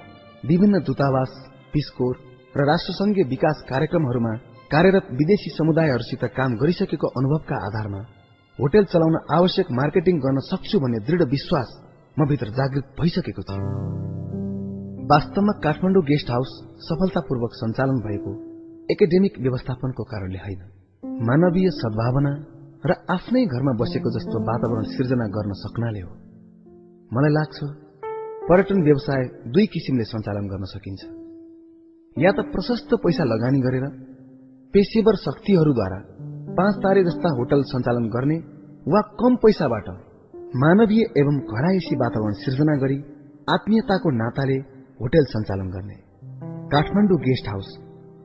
विभिन्न दूतावास पिस्कोर र राष्ट्रसंघीय विकास कार्यक्रमहरूमा कार्यरत विदेशी समुदायहरूसित काम गरिसकेको अनुभवका आधारमा होटेल चलाउन आवश्यक मार्केटिङ गर्न सक्छु भन्ने दृढ़ विश्वास म भित्र जागृत भइसकेको थियो वास्तवमा काठमाडौँ गेस्ट हाउस सफलतापूर्वक सञ्चालन भएको एकाडेमिक व्यवस्थापनको कारणले होइन। मानवीय सद्भावना र आफ्नै घरमा बसेको जस्तो वातावरण सिर्जना गर्न सक्नाले हो। मलाई लाग्छ पर्यटन व्यवसाय दुई किसिमले सञ्चालन गर्न सकिन्छ। या त प्रशस्त पैसा लगानी गरेर पेशेवर शक्तिहरूद्वारा पाँच तारे जस्ता होटल सञ्चालन गर्ने वा कम पैसाबाट मानवीय एवं घरायसी वातावरण सिर्जना गरी आत्मीयताको नाताले होटेल सञ्चालन गर्ने। काठमाडौँ गेस्ट हाउस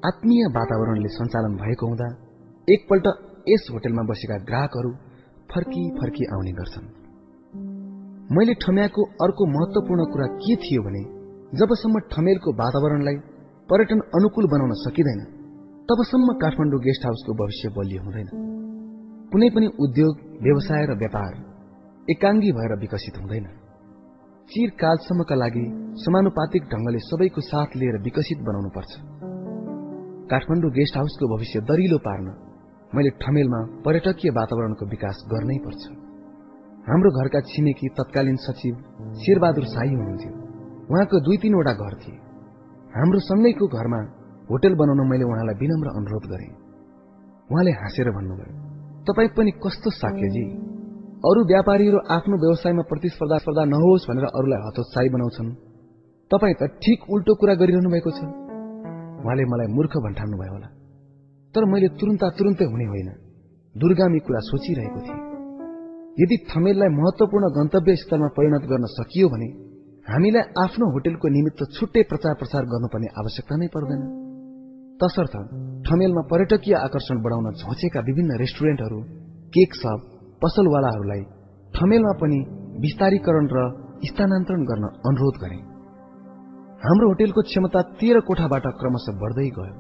आत्मीय वातावरणले सञ्चालन भएको हुँदा एकपल्ट यस होटेलमा बसेका ग्राहकहरू फर्की फर्की आउने गर्छन्। मैले ठम्याएको अर्को महत्वपूर्ण कुरा के थियो भने जबसम्म ठमेलको वातावरणलाई पर्यटन अनुकूल बनाउन सकिँदैन तबसम्म काठमाडौँ गेस्ट हाउसको भविष्य बलियो हुँदैन। कुनै पनि उद्योग व्यवसाय र व्यापार एकाङ्गी भएर विकसित हुँदैन। चिरकालसम्मका लागि समानुपातिक ढंगले सबैको साथ लिएर विकसित बनाउनु पर्छ काठमाडौँ गेस्ट हाउसको भविष्य दरिलो पार्न मैले ठमेलमा पर्यटकीय वातावरणको विकास गर्नै पर्छ हाम्रो घरका छिमेकी तत्कालीन सचिव शेरबहादुर शाही हुनुहुन्थ्यो। उहाँको दुई तीनवटा घर थिए। हाम्रो सँगैको घरमा होटेल बनाउन मैले उहाँलाई विनम्र अनुरोध गरे। उहाँले हाँसेर भन्नुभयो तपाईँ पनि कस्तो साक्यजी? अरू व्यापारीहरू आफ्नो व्यवसायमा प्रतिस्पर्धा स्पर्धा नहोस् भनेर अरूलाई हतोत्साही बनाउँछन्। तपाईँ त ठिक उल्टो कुरा गरिरहनु भएको छ। उहाँले मलाई मूर्ख भन्ठान्नु भयो होला। तर मैले तुरन्ता तुरुन्तै हुने होइन। दुर्गामी कुरा सोचिरहेको थिएँ। यदि थमेललाई महत्वपूर्ण गन्तव्य स्थलमा परिणत गर्न सकियो भने हामीलाई आफ्नो होटेलको निमित्त छुट्टै प्रचार प्रसार गर्नुपर्ने आवश्यकता नै पर्दैन। तसर्थ ठमेलमा पर्यटकीय आकर्षण बढाउन झोचेका विभिन्न रेस्टुरेन्टहरू केक सप पसलवालाहरूलाई ठमेलमा पनि विस्तारीकरण र स्थानान्तरण गर्न अनुरोध गरे। हाम्रो होटेलको क्षमता तेह्र कोठाबाट क्रमशः बढ्दै गयो।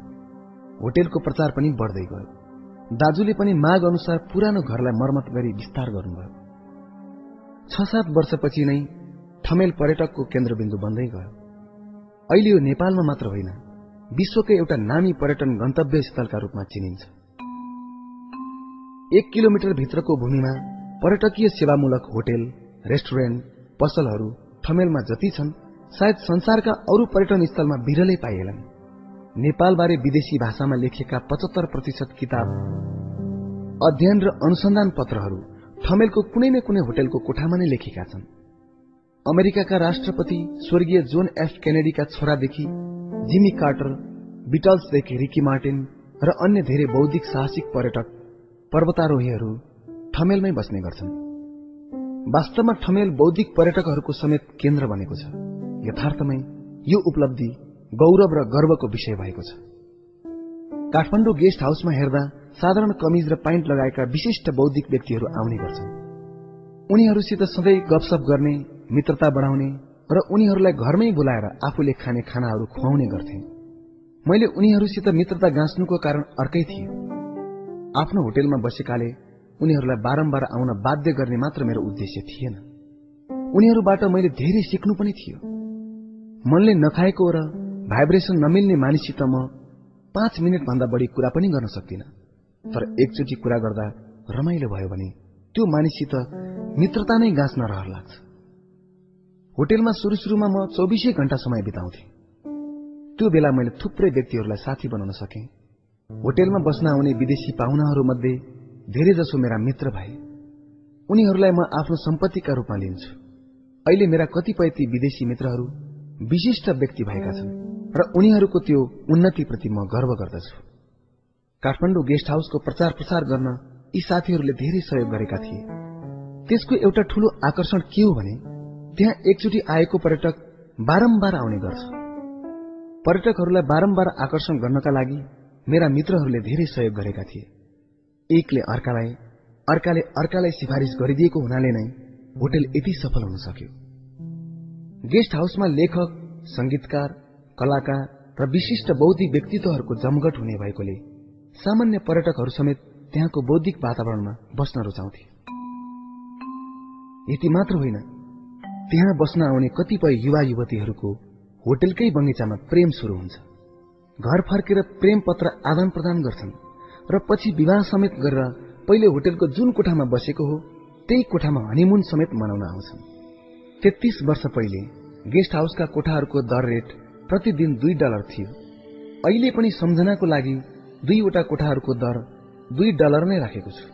होटेलको प्रचार पनि बढ्दै गयो। दाजुले पनि माग अनुसार पुरानो घरलाई मर्मत गरी विस्तार गर्नुभयो। छ सात वर्षपछि नै ठमेल पर्यटकको केन्द्रबिन्दु बन्दै गयो। अहिले यो नेपालमा मात्र होइन विश्वकै एउटा नामी पर्यटन गन्तव्य स्थलका रूपमा चिनिन्छ। एक किलोमिटर भित्रको भूमिमा पर्यटकीय सेवामूलक होटेल रेस्टुरेन्ट पसलहरू ठमेलमा जति छन् सायद संसारका अरू पर्यटन स्थलमा बिरलै पाइएलान् नेपालबारे विदेशी भाषामा लेखिएका पचहत्तर प्रतिशत किताब अध्ययन र अनुसन्धान पत्रहरू ठमेलको कुनै न कुनै होटेलको कोठामा नै लेखेका छन्। अमेरिकाका राष्ट्रपति स्वर्गीय जोन एफ केनेडीका छोरादेखि जिमी कार्टर बिटल्सदेखि रिकी मार्टिन र अन्य धेरै बौद्धिक साहसिक पर्यटक पर्वतारोहीहरू ठमेलमै बस्ने गर्छन्। वास्तवमा ठमेल बौद्धिक पर्यटकहरूको समेत केन्द्र बनेको छ। यथार्थमै यो उपलब्धि गौरव र गर्वको विषय भएको छ। काठमाडौँ गेस्ट हाउसमा हेर्दा साधारण कमिज र प्यान्ट लगाएका विशिष्ट बौद्धिक व्यक्तिहरू आउने गर्छन्। उनीहरूसित सधैँ गपसप गर्ने मित्रता बढाउने र उनीहरूलाई घरमै बोलाएर आफूले खाने खानाहरू खुवाउने गर्थे। मैले उनीहरूसित मित्रता गाँच्नुको कारण अर्कै थियो आफ्नो होटेलमा बसेकाले उनीहरूलाई बारम्बार आउन बाध्य गर्ने मात्र मेरो उद्देश्य थिएन। उनीहरूबाट मैले धेरै सिक्नु पनि थियो। मनले नखाएको र भाइब्रेसन नमिल्ने मानिससित म पाँच मिनट भन्दा बढी कुरा पनि गर्न सक्दिन। तर एकचोटि कुरा गर्दा रमाइलो भयो भने त्यो मानिससित मित्रता नै गाँच्न रहर लाग्छ। होटेलमा सुरु सुरुमा म चौबिसै घण्टा समय बिताउँथे। त्यो बेला मैले थुप्रै व्यक्तिहरूलाई साथी बनाउन सके। होटेलमा बस्न आउने विदेशी पाहुनाहरू मध्ये धेरै जसो मेरा मित्र भए। उनीहरूलाई म आफ्नो सम्पत्तिका रूपमा लिन्छु। अहिले मेरा कतिपय ती विदेशी मित्रहरू विशिष्ट व्यक्ति भएका छन्। र उनीहरूको त्यो उन्नतिप्रति म गर्व गर्दछु। काठमाडौँ गेस्ट हाउसको प्रचार प्रसार गर्न यी साथीहरूले धेरै सहयोग गरेका थिए। त्यसको एउटा ठूलो आकर्षण के हो भने त्यहाँ एकचोटि आएको पर्यटक बारम्बार आउने गर्छ। पर्यटकहरूलाई बारम्बार आकर्षण गर्नका लागि मेरा मित्रहरूले धेरै सहयोग गरेका थिए। एकले अर्कालाई अर्काले अर्कालाई सिफारिस गरिदिएको हुनाले नै होटेल यति सफल हुन सक्यो। गेस्ट हाउसमा लेखक संगीतकार कलाकार र विशिष्ट बौद्धिक व्यक्तित्वहरूको जमघट हुने भएकोले सामान्य पर्यटकहरू समेत त्यहाँको बौद्धिक वातावरणमा बस्न रुचाउँथे। यति मात्र होइन त्यहाँ बस्न आउने कतिपय युवा युवतीहरूको होटेलकै बगैँचामा प्रेम शुरू हुन्छ। घर फर्केर प्रेम पत्र आदान प्रदान गर्छन् र पछि विवाह समेत गरेर पहिले होटेलको जुन कोठामा बसेको हो त्यही कोठामा हनीमुन समेत मनाउन आउँछन्। तेत्तीस वर्ष पहिले गेस्ट हाउसका कोठाहरूको दर रेट प्रतिदिन दुई डलर थियो। अहिले पनि सम्झनाको लागि दुईवटा कोठाहरूको दर दुई डलर नै राखेको छु।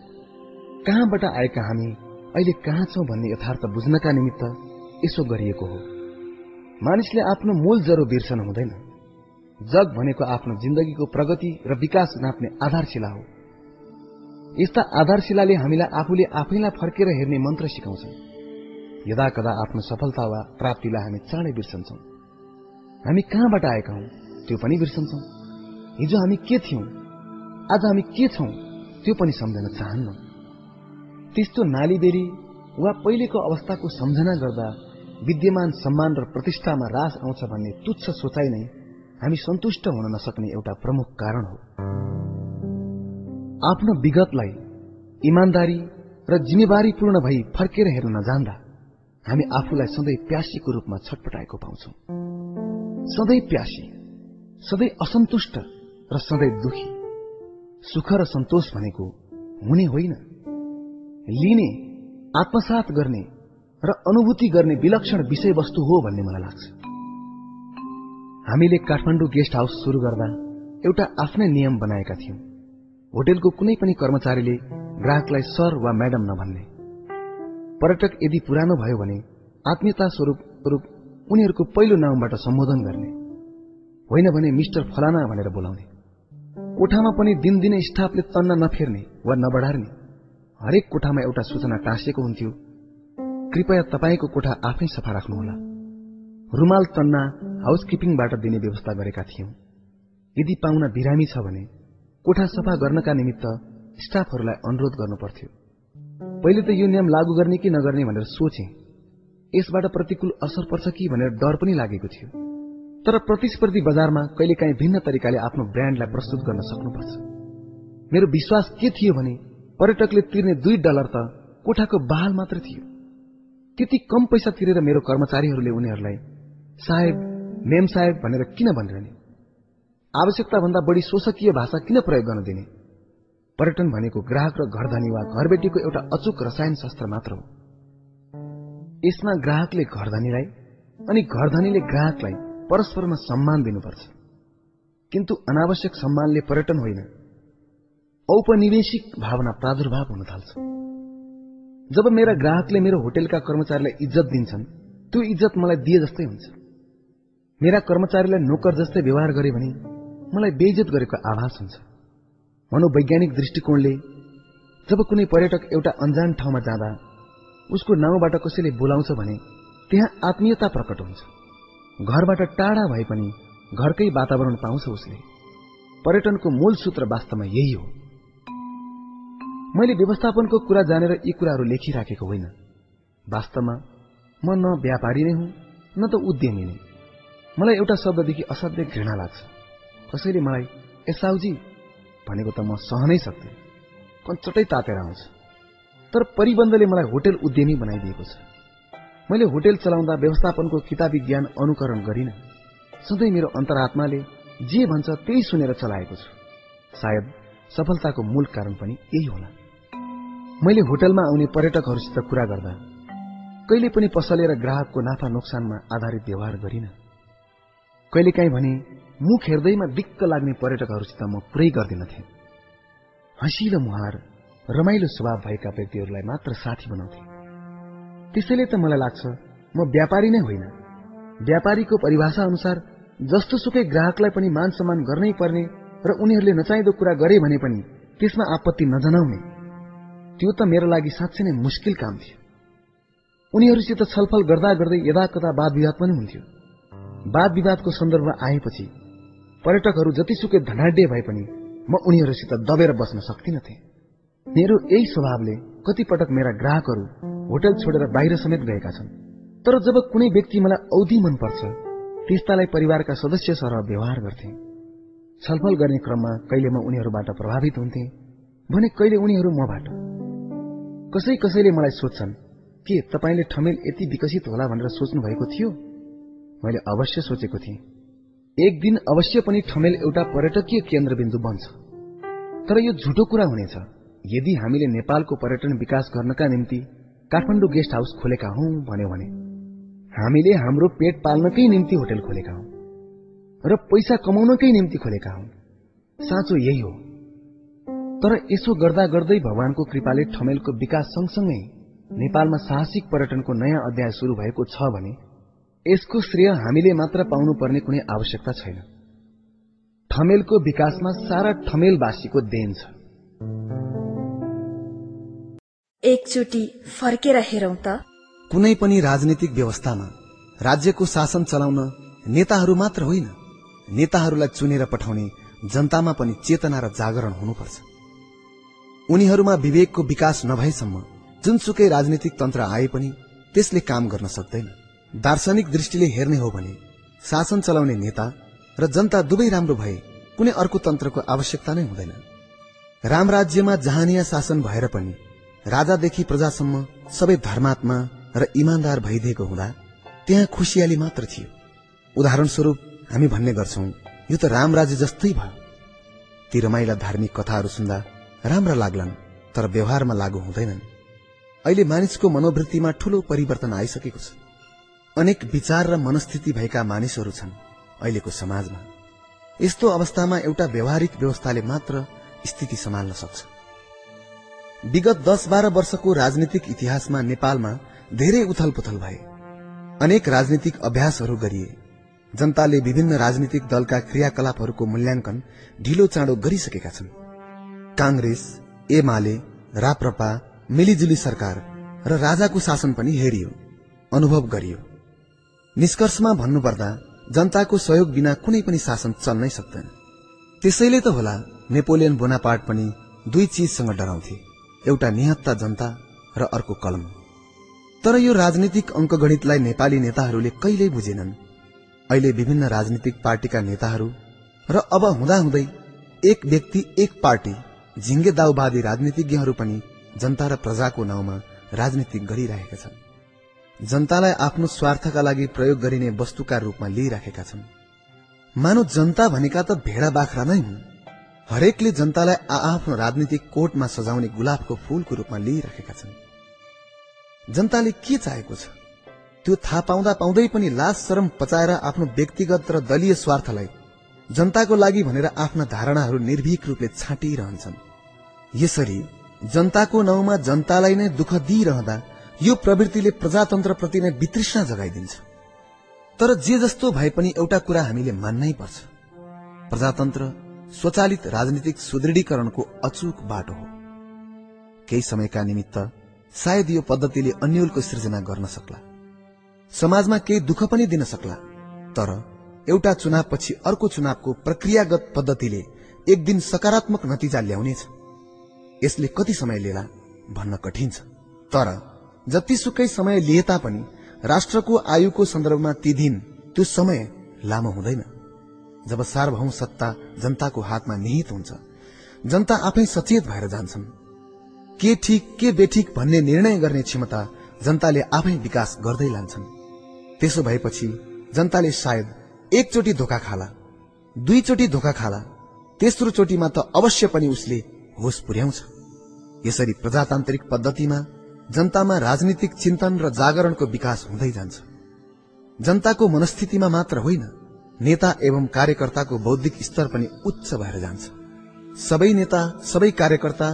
कहाँबाट आएका हामी? अहिले कहाँ छौं भन्ने यथार्थ बुझ्नका निमित्त यसो गरिएको हो। मानिसले आफ्नो मूल जरो बिर्सन हुँदैन। जग भनेको आफ्नो जिन्दगीको प्रगति र विकास नाप्ने आधारशिला हो। यस्ता आधारशिलाले हामीलाई आफूले आफैलाई फर्केर हेर्ने मन्त्र सिकाउँछन्। यदा कदा आफ्नो सफलता वा प्राप्तिलाई हामी चाँडै बिर्सन्छौं। हामी कहाँबाट आएका हौ? त्यो पनि बिर्सन्छौं। हिजो हामी के थियौं? आज हामी के छौं? त्यो पनि सम्झन चाहन्नौ। त्यस्तो नालीबेरी वा पहिलेको अवस्थाको सम्झना गर्दा विद्यमान सम्मान र प्रतिष्ठामा रास आउँछ भन्ने तुच्छ सोचाइ नै हामी सन्तुष्ट हुन नसक्ने एउटा प्रमुख कारण हो। आफ्नो विगतलाई इमान्दारी र जिम्मेवारीपूर्ण भई फर्केर हेर्न नजान्दा हामी आफूलाई सधैँ प्यासीको रूपमा छटपटाएको पाउँछौ। सधैँ प्यासी सधैँ असन्तुष्ट र सधैँ दुखी। सुख र सन्तोष भनेको हुने होइन। लिने आत्मसात गर्ने र अनुभूति गर्ने विलक्षण विषयवस्तु हो भन्ने मलाई लाग्छ। हामीले काठमाडौँ गेस्ट हाउस शुरू गर्दा एउटा आफ्नै नियम बनाएका थियौं। होटेलको कुनै पनि कर्मचारीले ग्राहकलाई सर वा म्याडम नभन्ने। पर्यटक यदि पुरानो भयो भने आत्मीयता स्वरूप रूप उनीहरूको पहिलो नामबाट सम्बोधन गर्ने। होइन भने मिस्टर फलाना भनेर बोलाउने। कोठामा पनि दिनदिनै स्टाफले तन्न नफेर्ने वा नबढार्ने हरेक कोठामा एउटा सूचना टाँसिएको हुन्थ्यो। कृपया तपाईँको कोठा आफै सफा राख्नुहोला। रुमाल तन्ना हाउसकिपिङबाट दिने व्यवस्था गरेका थियौं। यदि पाहुना बिरामी छ भने कोठा सफा गर्नका निमित्त स्टाफहरूलाई अनुरोध गर्नु पर्थ्यो पहिले त यो नियम लागू गर्ने कि नगर्ने भनेर सोचे। यसबाट प्रतिकूल असर पर्छ कि भनेर डर पनि लागेको थियो। तर प्रतिस्पर्धी बजारमा कहिलेकाहीँ भिन्न तरिकाले आफ्नो ब्रान्डलाई प्रस्तुत गर्न सक्नुपर्छ। मेरो विश्वास के थियो भने पर्यटकले तिर्ने दुई डलर त कोठाको बहाल मात्र थियो। त्यति कम पैसा तिरेर मेरो कर्मचारीहरूले उनीहरूलाई साहेब मेम साहेब भनेर किन भनिरहने? आवश्यकता भन्दा बढी शोषकीय भाषा किन प्रयोग गर्न दिने? पर्यटन भनेको ग्राहक र घरधनी वा घरबेटीको एउटा अचुक रसायन शास्त्र मात्र हो। यसमा ग्राहकले घरधनीलाई अनि घरधनीले ग्राहकलाई परस्परमा सम्मान दिनुपर्छ। किन्तु अनावश्यक सम्मानले पर्यटन होइन। औपनिवेशिक भावना प्रादुर्भाव हुन थाल्छ। जब मेरा ग्राहकले मेरो होटेलका कर्मचारीलाई इज्जत दिन्छन् त्यो इज्जत मलाई दिए जस्तै हुन्छ। मेरा कर्मचारीलाई नोकर जस्तै व्यवहार गरे भने मलाई बेइज्जत गरेको आभास हुन्छ। मनोवैज्ञानिक दृष्टिकोणले जब कुनै पर्यटक एउटा अन्जान ठाउँमा जाँदा उसको नाउँबाट कसैले बोलाउँछ भने त्यहाँ आत्मीयता प्रकट हुन्छ। घरबाट टाढा भए पनि घरकै वातावरण पाउँछ उसले। पर्यटनको मूल सूत्र वास्तवमा यही हो। मैले व्यवस्थापनको कुरा जानेर यी कुराहरू लेखिराखेको होइन। वास्तवमा म न व्यापारी नै हुँ न त उद्यमी नै। मलाई एउटा शब्ददेखि असाध्यै घृणा लाग्छ। कसैले मलाई एसाउजी भनेको त म सहनै सक्थेँ कञ्चटै तातेर आउँछ। तर परिबन्धले मलाई होटेल उद्यमी बनाइदिएको छ। मैले होटेल चलाउँदा व्यवस्थापनको किताबी ज्ञान अनुकरण गरिन। सधैँ मेरो अन्तरात्माले जे भन्छ त्यही सुनेर चलाएको छु। सायद सफलताको मूल कारण पनि यही होला। मैले होटलमा आउने पर्यटकहरूसित कुरा गर्दा कहिले पनि पसले र ग्राहकको नाफा नोक्सानमा आधारित व्यवहार गरिन। कहिलेकाहीँ भने मुख हेर्दैमा दिक्क लाग्ने पर्यटकहरूसित म पुरै गर्दिनथे हँसिलो मुहार रमाइलो स्वभाव भएका व्यक्तिहरूलाई मात्र साथी बनाउँथे। त्यसैले त मलाई लाग्छ म व्यापारी नै होइन। व्यापारीको परिभाषा अनुसार जस्तो सुकै ग्राहकलाई पनि मान सम्मान गर्नै पर्ने र उनीहरूले नचाहिँदो कुरा गरे भने पनि त्यसमा आपत्ति नजनाउने। त्यो त मेरो लागि साँच्चै नै मुस्किल काम थियो। उनीहरूसित छलफल गर्दा गर्दै यदा कदा वाद विवाद पनि हुन्थ्यो। वाद विवादको सन्दर्भ आएपछि पर्यटकहरू जतिसुकै धनाड्य भए पनि म उनीहरूसित दबेर बस्न सक्दिनथे मेरो यही स्वभावले कति पटक मेरा ग्राहकहरू होटल छोडेर बाहिर समेत गएका छन्। तर जब कुनै व्यक्ति मलाई औधी मनपर्छ त्यस्तालाई परिवारका सदस्य सरह व्यवहार गर्थे। छलफल गर्ने क्रममा कहिले म उनीहरूबाट प्रभावित हुन्थे भने कहिले उनीहरू मबाट। कसै कसैले मलाई सोध्छन् के तपाईँले ठमेल यति विकसित होला भनेर सोच्नु भएको थियो? मैले अवश्य सोचेको थिएँ। एक दिन अवश्य पनि ठमेल एउटा पर्यटकीय केन्द्रबिन्दु बन्छ। तर यो झुटो कुरा हुनेछ। यदि हामीले नेपालको पर्यटन विकास गर्नका निम्ति काठमाडौँ गेस्ट हाउस खोलेका हौ भन्यो भने हामीले हाम्रो पेट पाल्नकै निम्ति होटल खोलेका हौ र पैसा कमाउनकै निम्ति खोलेका हौ। साँचो यही हो। तर यसो गर्दा गर्दै भगवानको कृपाले ठमेलको विकास सँगसँगै नेपालमा साहसिक पर्यटनको नयाँ अध्याय शुरू भएको छ भने यसको श्रेय हामीले मात्र पाउनुपर्ने कुनै आवश्यकता छैन। ठमेलको विकासमा सारा ठमेलवासीको देन छ। एकचोटि फर्केर हेरौं त। कुनै पनि राजनीतिक व्यवस्थामा राज्यको शासन चलाउन नेताहरू मात्र होइन नेताहरूलाई चुनेर पठाउने जनतामा पनि चेतना र जागरण हुनुपर्छ। उनीहरूमा विवेकको विकास नभएसम्म जुनसुकै राजनीतिक तन्त्र आए पनि त्यसले काम गर्न सक्दैन। दार्शनिक दृष्टिले हेर्ने हो भने शासन चलाउने नेता र जनता दुवै राम्रो भए कुनै अर्को तन्त्रको आवश्यकता नै हुँदैन। राम राज्यमा जहानिया शासन भएर पनि राजादेखि प्रजासम्म सबै धर्मात्मा र इमान्दार भइदिएको हुँदा त्यहाँ खुसियाली मात्र थियो। उदाहरण स्वरूप हामी भन्ने गर्छौं यो त राम राज्य जस्तै भयो। ती रमाइला धार्मिक कथाहरू सुन्दा राम्रा लाग्लान् तर व्यवहारमा लागू हुँदैनन्। अहिले मानिसको मनोवृत्तिमा ठूलो परिवर्तन आइसकेको छ। अनेक विचार र मनस्थिति भएका मानिसहरू छन् अहिलेको समाजमा। यस्तो अवस्थामा एउटा व्यवहारिक व्यवस्थाले मात्र स्थिति सम्हाल्न सक्छ। विगत दस बाह्र वर्षको राजनीतिक इतिहासमा नेपालमा धेरै उथल पुथल भए। अनेक राजनीतिक अभ्यासहरू गरिए। जनताले विभिन्न राजनीतिक दलका क्रियाकलापहरूको मूल्याङ्कन ढिलो चाँडो गरिसकेका छन्। कांग्रेस एमाले राप्रपा मिलिजुली सरकार र राजाको शासन पनि हेरियो अनुभव गरियो। निष्कर्षमा भन्नुपर्दा जनताको सहयोग बिना कुनै पनि शासन चल्नै सक्दैन। त्यसैले त होला नेपोलियन बोनापार्ट पनि दुई चिजसँग डराउँथे। एउटा निहत्ता जनता र अर्को कलम। तर यो राजनीतिक अङ्कगणितलाई नेपाली नेताहरूले कहिल्यै बुझेनन्। अहिले विभिन्न राजनीतिक पार्टीका नेताहरू र अब हुँदाहुँदै एक व्यक्ति एक पार्टी झिङ्गे दाउवादी राजनीतिज्ञहरू पनि जनता र प्रजाको नाउँमा राजनीति गरिरहेका छन्। जनतालाई आफ्नो स्वार्थका लागि प्रयोग गरिने वस्तुका रूपमा लिइराखेका छन्। मानव जनता भनेका त भेडा बाख्रा नै हुन्। हरेकले जनतालाई आफ्नो राजनीतिक कोर्टमा सजाउने गुलाबको फूलको रूपमा लिइराखेका छन्। जनताले के चाहेको छ? त्यो थाहा पाउँदा पाउँदै पनि लाज शरम पचाएर आफ्नो व्यक्तिगत र दलीय स्वार्थलाई जनताको लागि भनेर आफ्ना धारणाहरू निर्भीक रूपले छाटिरहन्छन्। यसरी जनताको नाउँमा जनतालाई नै दुःख दिइरहँदा यो प्रवृत्तिले प्रजातन्त्रप्रति नै वितृष्णा जगाइदिन्छ। तर जे जस्तो भए पनि एउटा कुरा हामीले मान्नै पर्छ। प्रजातन्त्र स्वचालित राजनीतिक सुदृढीकरणको अचूक बाटो हो। केही समयका निमित्त सायद यो पद्धतिले अन्यलको सृजना गर्न सक्ला। समाजमा केही दुःख पनि दिन सक्ला। तर एउटा चुनावपछि अर्को चुनावको प्रक्रियागत पद्धतिले एक दिन सकारात्मक नतिजा ल्याउनेछ। यसले कति समय लिएला भन्न कठिन छ। तर जतिसुकै समय लिए तापनि राष्ट्रको आयुको सन्दर्भमा ती दिन त्यो समय लामो हुँदैन। जब सार्वभौम सत्ता जनताको हातमा निहित हुन्छ जनता आफै सचेत भएर जान्छन्। के ठिक के बेठिक भन्ने निर्णय गर्ने क्षमता जनताले आफै विकास गर्दै लान्छन्। त्यसो भएपछि जनताले सायद एकचोटि धोका खाला दुईचोटि धोका खाला तेस्रो चोटिमा त अवश्य पनि उसले होस पुर्याउँछ। यसरी प्रजातान्त्रिक पद्धतिमा जनतामा राजनीतिक चिन्तन र जागरणको विकास हुँदै जान्छ। जनताको मनस्थितिमा मात्र होइन नेता एवं कार्यकर्ताको बौद्धिक स्तर पनि उच्च भएर जान्छ। सबै नेता सबै कार्यकर्ता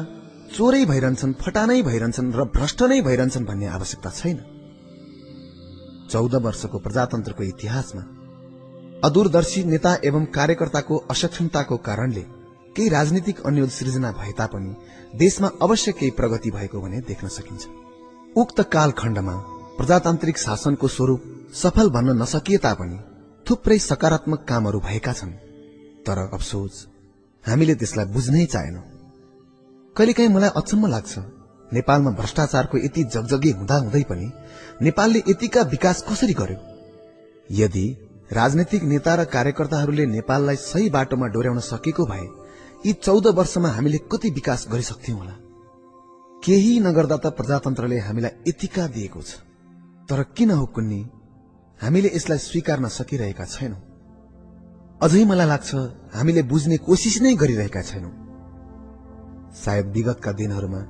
चोरै भइरहन्छन् फटानै भइरहन्छन् र भ्रष्ट नै भइरहन्छन् भन्ने आवश्यकता छैन। चौध वर्षको प्रजातन्त्रको इतिहासमा अदूरदर्शी नेता एवं कार्यकर्ताको असक्षमताको कारणले केही राजनीतिक अन्यल सृजना भए तापनि देशमा अवश्य केही प्रगति भएको भने देख्न सकिन्छ। उक्त कालखण्डमा प्रजातान्त्रिक शासनको स्वरूप सफल भन्न नसकिए तापनि थुप्रै सकारात्मक कामहरू भएका छन्। तर अफसोस हामीले त्यसलाई बुझ्नै चाहेनौं। कहिलेकाहीँ मलाई अचम्म लाग्छ नेपालमा भ्रष्टाचारको यति जगजगी हुँदा हुँदै पनि नेपालले यतिका विकास कसरी गर्यो? यदि राजनैतिक नेता र कार्यकर्ताहरूले नेपाललाई सही बाटोमा डोर्याउन सकेको भए यी चौध वर्षमा हामीले कति विकास गरिसक्थ्यौं होला? केही नगर्दा त प्रजातन्त्रले हामीलाई यतिका दिएको छ। तर किन हो कुन्नी? हामीले यसलाई स्वीकार्न सकिरहेका छैनौं। अझै मलाई लाग्छ हामीले बुझ्ने कोसिस नै गरिरहेका छैनौं। सायद विगतका दिनहरूमा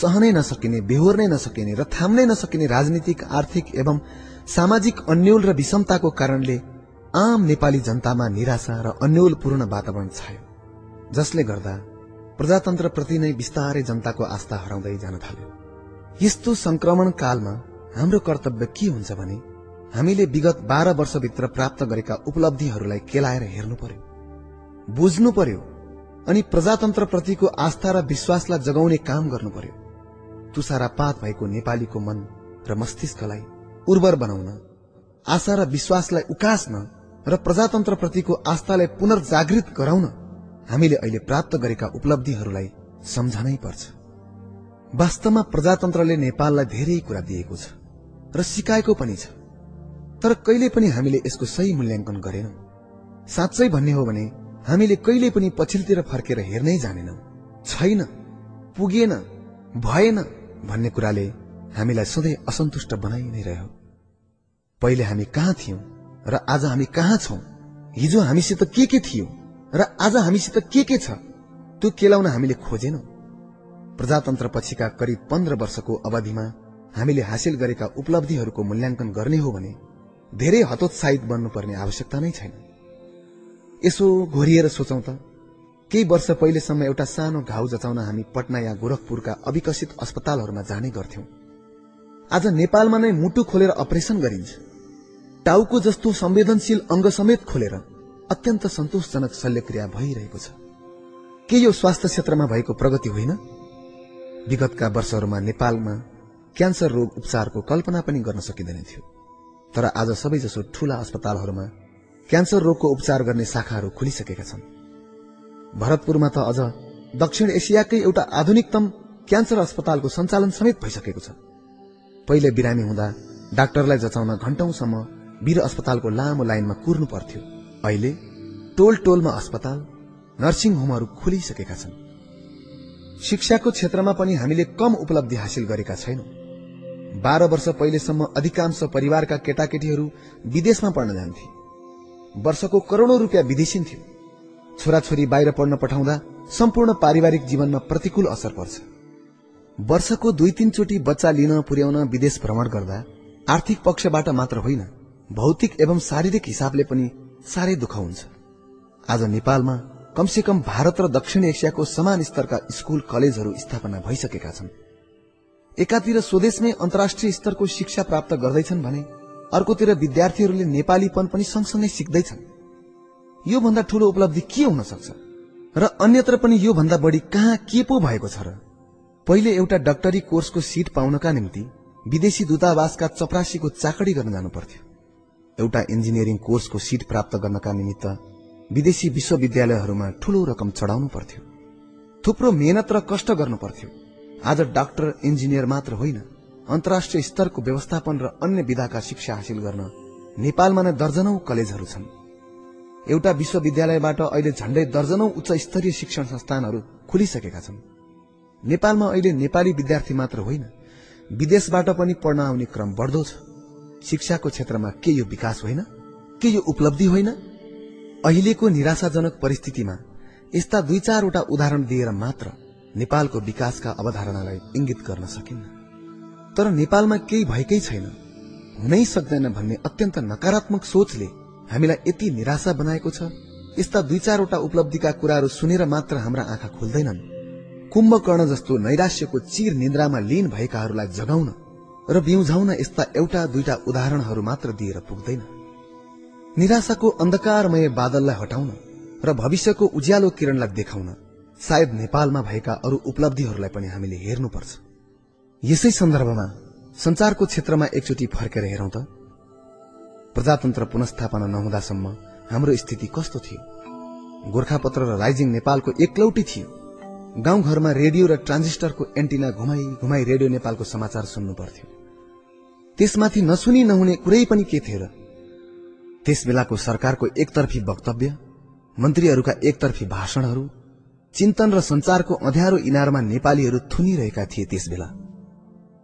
सहनै नसकिने बेहोर्नै नसकिने र थाम्नै नसकिने राजनीतिक आर्थिक एवं सामाजिक अन्यल र विषमताको कारणले आम नेपाली जनतामा निराशा र अन्यलपूर्ण वातावरण छायो जसले गर्दा प्रजातन्त्रप्रति नै बिस्तारै जनताको आस्था हराउँदै जान थाल्यो। यस्तो संक्रमण कालमा हाम्रो कर्तव्य के हुन्छ भने हामीले विगत बाह्र वर्षभित्र प्राप्त गरेका उपलब्धिहरूलाई केलाएर हेर्नु पर्यो। बुझ्नु पर्यो अनि प्रजातन्त्रप्रतिको आस्था र विश्वासलाई जगाउने काम गर्नु पर्यो। तुसारापात भएको नेपालीको मन र मस्तिष्कलाई उर्वर बनाउन आशा र विश्वासलाई उकास्न र प्रजातन्त्रप्रतिको आस्थालाई पुनर्जागृत गराउन हामीले अहिले प्राप्त गरेका उपलब्धिहरूलाई सम्झनै पर्छ। वास्तवमा प्रजातन्त्रले नेपाललाई धेरै कुरा दिएको छ र सिकाएको पनि छ। तर कहिले पनि हामीले यसको सही मूल्याङ्कन गरेनौं। साँच्चै भन्ने हो भने हामीले कहिले पनि पछिल्तिर फर्केर हेर्नै जानेनौं। छैन पुगेन भएन भन्ने कुराले हामीलाई सधैँ असन्तुष्ट बनाइ नै रह्यो। पहिले हामी कहाँ थियौं र आज हामी कहाँ छौं? हिजो हामीसित के के थियो र आज हामीसित के के छ? त्यो केलाउन हामीले खोजेनौ। प्रजातन्त्र पछिका करिब पन्ध्र वर्षको अवधिमा हामीले हासिल गरेका उपलब्धिहरूको मूल्याङ्कन गर्ने हो भने धेरै हतोत्साहित बन्नुपर्ने आवश्यकता नै छैन। यसो घोरिएर सोचौं त केही वर्ष पहिलेसम्म एउटा सानो घाउ जचाउन हामी पटना या गोरखपुरका अविकसित अस्पतालहरूमा जाने गर्थ्यौं। आज नेपालमा नै मुटु खोलेर अपरेशन गरिन्छ। टाउको जस्तो संवेदनशील अंग समेत खोलेर अत्यन्त सन्तोषजनक शल्यक्रिया भइरहेको छ। के यो स्वास्थ्य क्षेत्रमा भएको प्रगति होइन? विगतका वर्षहरूमा नेपालमा क्यान्सर रोग उपचारको कल्पना पनि गर्न सकिँदैन थियो। तर आज सबैजसो ठूला अस्पतालहरूमा क्यान्सर रोगको उपचार गर्ने शाखाहरू खुलिसकेका छन्। भरतपुरमा त अझ दक्षिण एसियाकै एउटा आधुनिकतम क्यान्सर अस्पतालको सञ्चालन समेत भइसकेको छ। पहिले बिरामी हुँदा डाक्टरलाई जचाउन घण्टौंसम्म वीर अस्पतालको लामो लाइनमा कुर्नु पर्थ्यो। अहिले टोल टोलमा अस्पताल नर्सिङ होमहरू खुलिसकेका छन्। शिक्षाको क्षेत्रमा पनि हामीले कम उपलब्धि हासिल गरेका छैनौं। बाह्र वर्ष पहिलेसम्म अधिकांश परिवारका केटाकेटीहरू विदेशमा पढ्न जान्थे। वर्षको करोड़ौं रुपियाँ विदेशिन्थ्यो छोराछोरी बाहिर पढ्न पठाउँदा सम्पूर्ण पारिवारिक जीवनमा प्रतिकूल असर पर्छ। वर्षको दुई तीनचोटि बच्चा लिन पुर्याउन विदेश भ्रमण गर्दा आर्थिक पक्षबाट मात्र होइन भौतिक एवं शारीरिक हिसाबले पनि साह्रै दुःख हुन्छ। आज नेपालमा कमसे कम भारत र दक्षिण एसियाको समान स्तरका स्कूल कलेजहरू स्थापना भइसकेका छन्। एकातिर स्वदेशमै अन्तर्राष्ट्रिय स्तरको शिक्षा प्राप्त गर्दैछन् भने अर्कोतिर विद्यार्थीहरूले नेपालीपन पनि सँगसँगै सिक्दैछन्। यो भन्दा ठूलो उपलब्धि के हुन सक्छ? र अन्यत्र पनि यो भन्दा बढी कहाँ के पो भएको छ र? पहिले एउटा डाक्टरी कोर्सको सीट पाउनका निम्ति विदेशी दूतावासका चपरासीको चाकडी गर्न जानु पर्थ्यो एउटा इन्जिनियरिङ कोर्सको सिट प्राप्त गर्नका निमित्त विदेशी विश्वविद्यालयहरूमा ठूलो रकम चढाउनु पर्थ्यो। थुप्रो मेहनत र कष्ट गर्नु पर्थ्यो। आज डाक्टर इन्जिनियर मात्र होइन अन्तर्राष्ट्रिय स्तरको व्यवस्थापन र अन्य विधाका शिक्षा हासिल गर्न नेपालमा नै दर्जनौ कलेजहरू छन्। एउटा विश्वविद्यालयबाट अहिले झण्डै दर्जनौ उच्च स्तरीय शिक्षण संस्थानहरू खुलिसकेका छन्। नेपालमा अहिले नेपाली विद्यार्थी मात्र होइन विदेशबाट पनि पढ्न आउने क्रम बढ्दो छ। शिक्षाको क्षेत्रमा के यो विकास होइन के यो उपलब्धि होइन? अहिलेको निराशाजनक परिस्थितिमा यस्ता दुई चारवटा उदाहरण दिएर मात्र नेपालको विकासका अवधारणालाई इंगित गर्न सकिन्न। तर नेपालमा केही भएकै छैन। हुनै सक्दैन भन्ने अत्यन्त नकारात्मक सोचले हामीलाई यति निराशा बनाएको छ। यस्ता दुई चारवटा उपलब्धिका कुराहरू सुनेर मात्र हाम्रा आँखा खुल्दैनन्। कुम्भकर्ण जस्तो नैराश्यको चिर निन्द्रामा लीन भएकाहरूलाई जगाउन र बिउझाउन यस्ता एउटा दुईटा उदाहरणहरू मात्र दिएर पुग्दैन। निराशाको अन्धकारमय बादललाई हटाउन र भविष्यको उज्यालो किरणलाई देखाउन सायद नेपालमा भएका अरू उपलब्धिहरूलाई पनि हामीले हेर्नुपर्छ। यसै सन्दर्भमा संचारको क्षेत्रमा एकचोटि फर्केर हेरौं त। प्रजातन्त्र पुनस्थापना नहुँदासम्म हाम्रो स्थिति कस्तो थियो? गोर्खापत्र र राइजिङ नेपालको एकलौटी थियो। गाउँघरमा रेडियो र ट्रान्जिस्टरको एन्टिना घुमाई घुमाई रेडियो नेपालको समाचार सुन्नु पर्थ्यो त्यसमाथि नसुनी नहुने कुरै पनि के थियो र? त्यस बेलाको सरकारको एकतर्फी वक्तव्य मन्त्रीहरूका एकतर्फी भाषणहरू चिन्तन र संचारको अँध्यारो इनारमा नेपालीहरू थुनिरहेका थिए त्यस बेला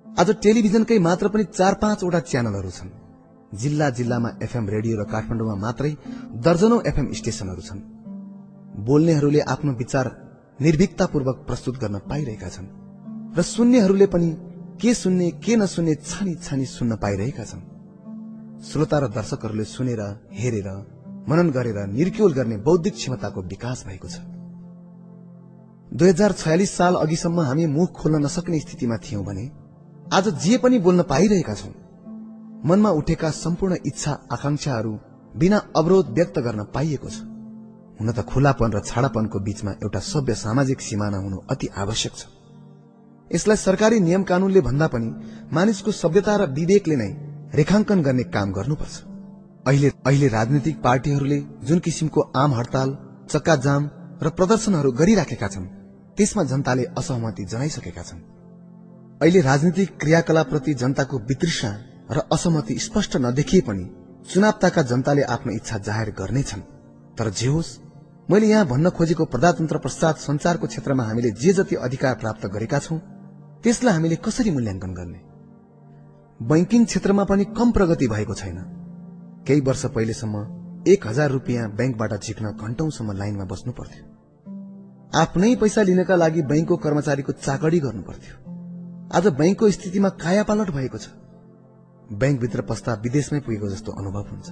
आज टेलिभिजनकै मात्र पनि चार पाँचवटा च्यानलहरू छन्। जिल्ला जिल्लामा एफएम रेडियो र काठमाडौँमा मात्रै दर्जनौ एफएम स्टेशनहरू छन्। बोल्नेहरूले आफ्नो विचार निर्भीकतापूर्वक प्रस्तुत गर्न पाइरहेका छन् र सुन्नेहरूले पनि के सुन्ने के नसुन्ने छानी छानी सुन्न पाइरहेका छन्। श्रोता र दर्शकहरूले सुनेर हेरेर मनन गरेर निर्क्योल गर्ने बौद्धिक क्षमताको विकास भएको छ। दुई हजार छयालिस साल अघिसम्म हामी मुख खोल्न नसक्ने स्थितिमा थियौं भने आज जे पनि बोल्न पाइरहेका छौं मनमा उठेका सम्पूर्ण इच्छा आकांक्षाहरू बिना अवरोध व्यक्त गर्न पाइएको छ। हुन त खुलापन र छाडापनको बीचमा एउटा सभ्य सामाजिक सिमाना हुनु अति आवश्यक छ। यसलाई सरकारी नियम कानूनले भन्दा पनि मानिसको सभ्यता र विवेकले नै रेखांकन गर्ने काम गर्नुपर्छ। अहिले अहिले राजनीतिक पार्टीहरूले जुन किसिमको आम हड़ताल चक्का जाम र प्रदर्शनहरू गरिराखेका छन् त्यसमा जनताले असहमति जनाइसकेका छन्। अहिले राजनीतिक क्रियाकलापप्रति जनताको वितृष्णा र असहमति स्पष्ट नदेखिए पनि चुनावताका जनताले आफ्नो इच्छा जाहेर गर्नेछन् तर जे होस् मैले यहाँ भन्न खोजेको प्रजातन्त्र पश्चात संचारको क्षेत्रमा हामीले जे जति अधिकार प्राप्त गरेका छौं त्यसलाई हामीले कसरी मूल्याङ्कन गर्ने? बैंकिङ क्षेत्रमा पनि कम प्रगति भएको छैन। केही वर्ष पहिलेसम्म एक हजार रुपियाँ ब्याङ्कबाट झिक्न घण्टौंसम्म लाइनमा बस्नु पर्थ्यो। आफ्नै पैसा लिनका लागि बैंकको कर्मचारीको चाकडी गर्नु पर्थ्यो आज बैंकको स्थितिमा कायापालट भएको छ। ब्याङ्कभित्र पस्दा विदेशमै पुगेको जस्तो अनुभव हुन्छ।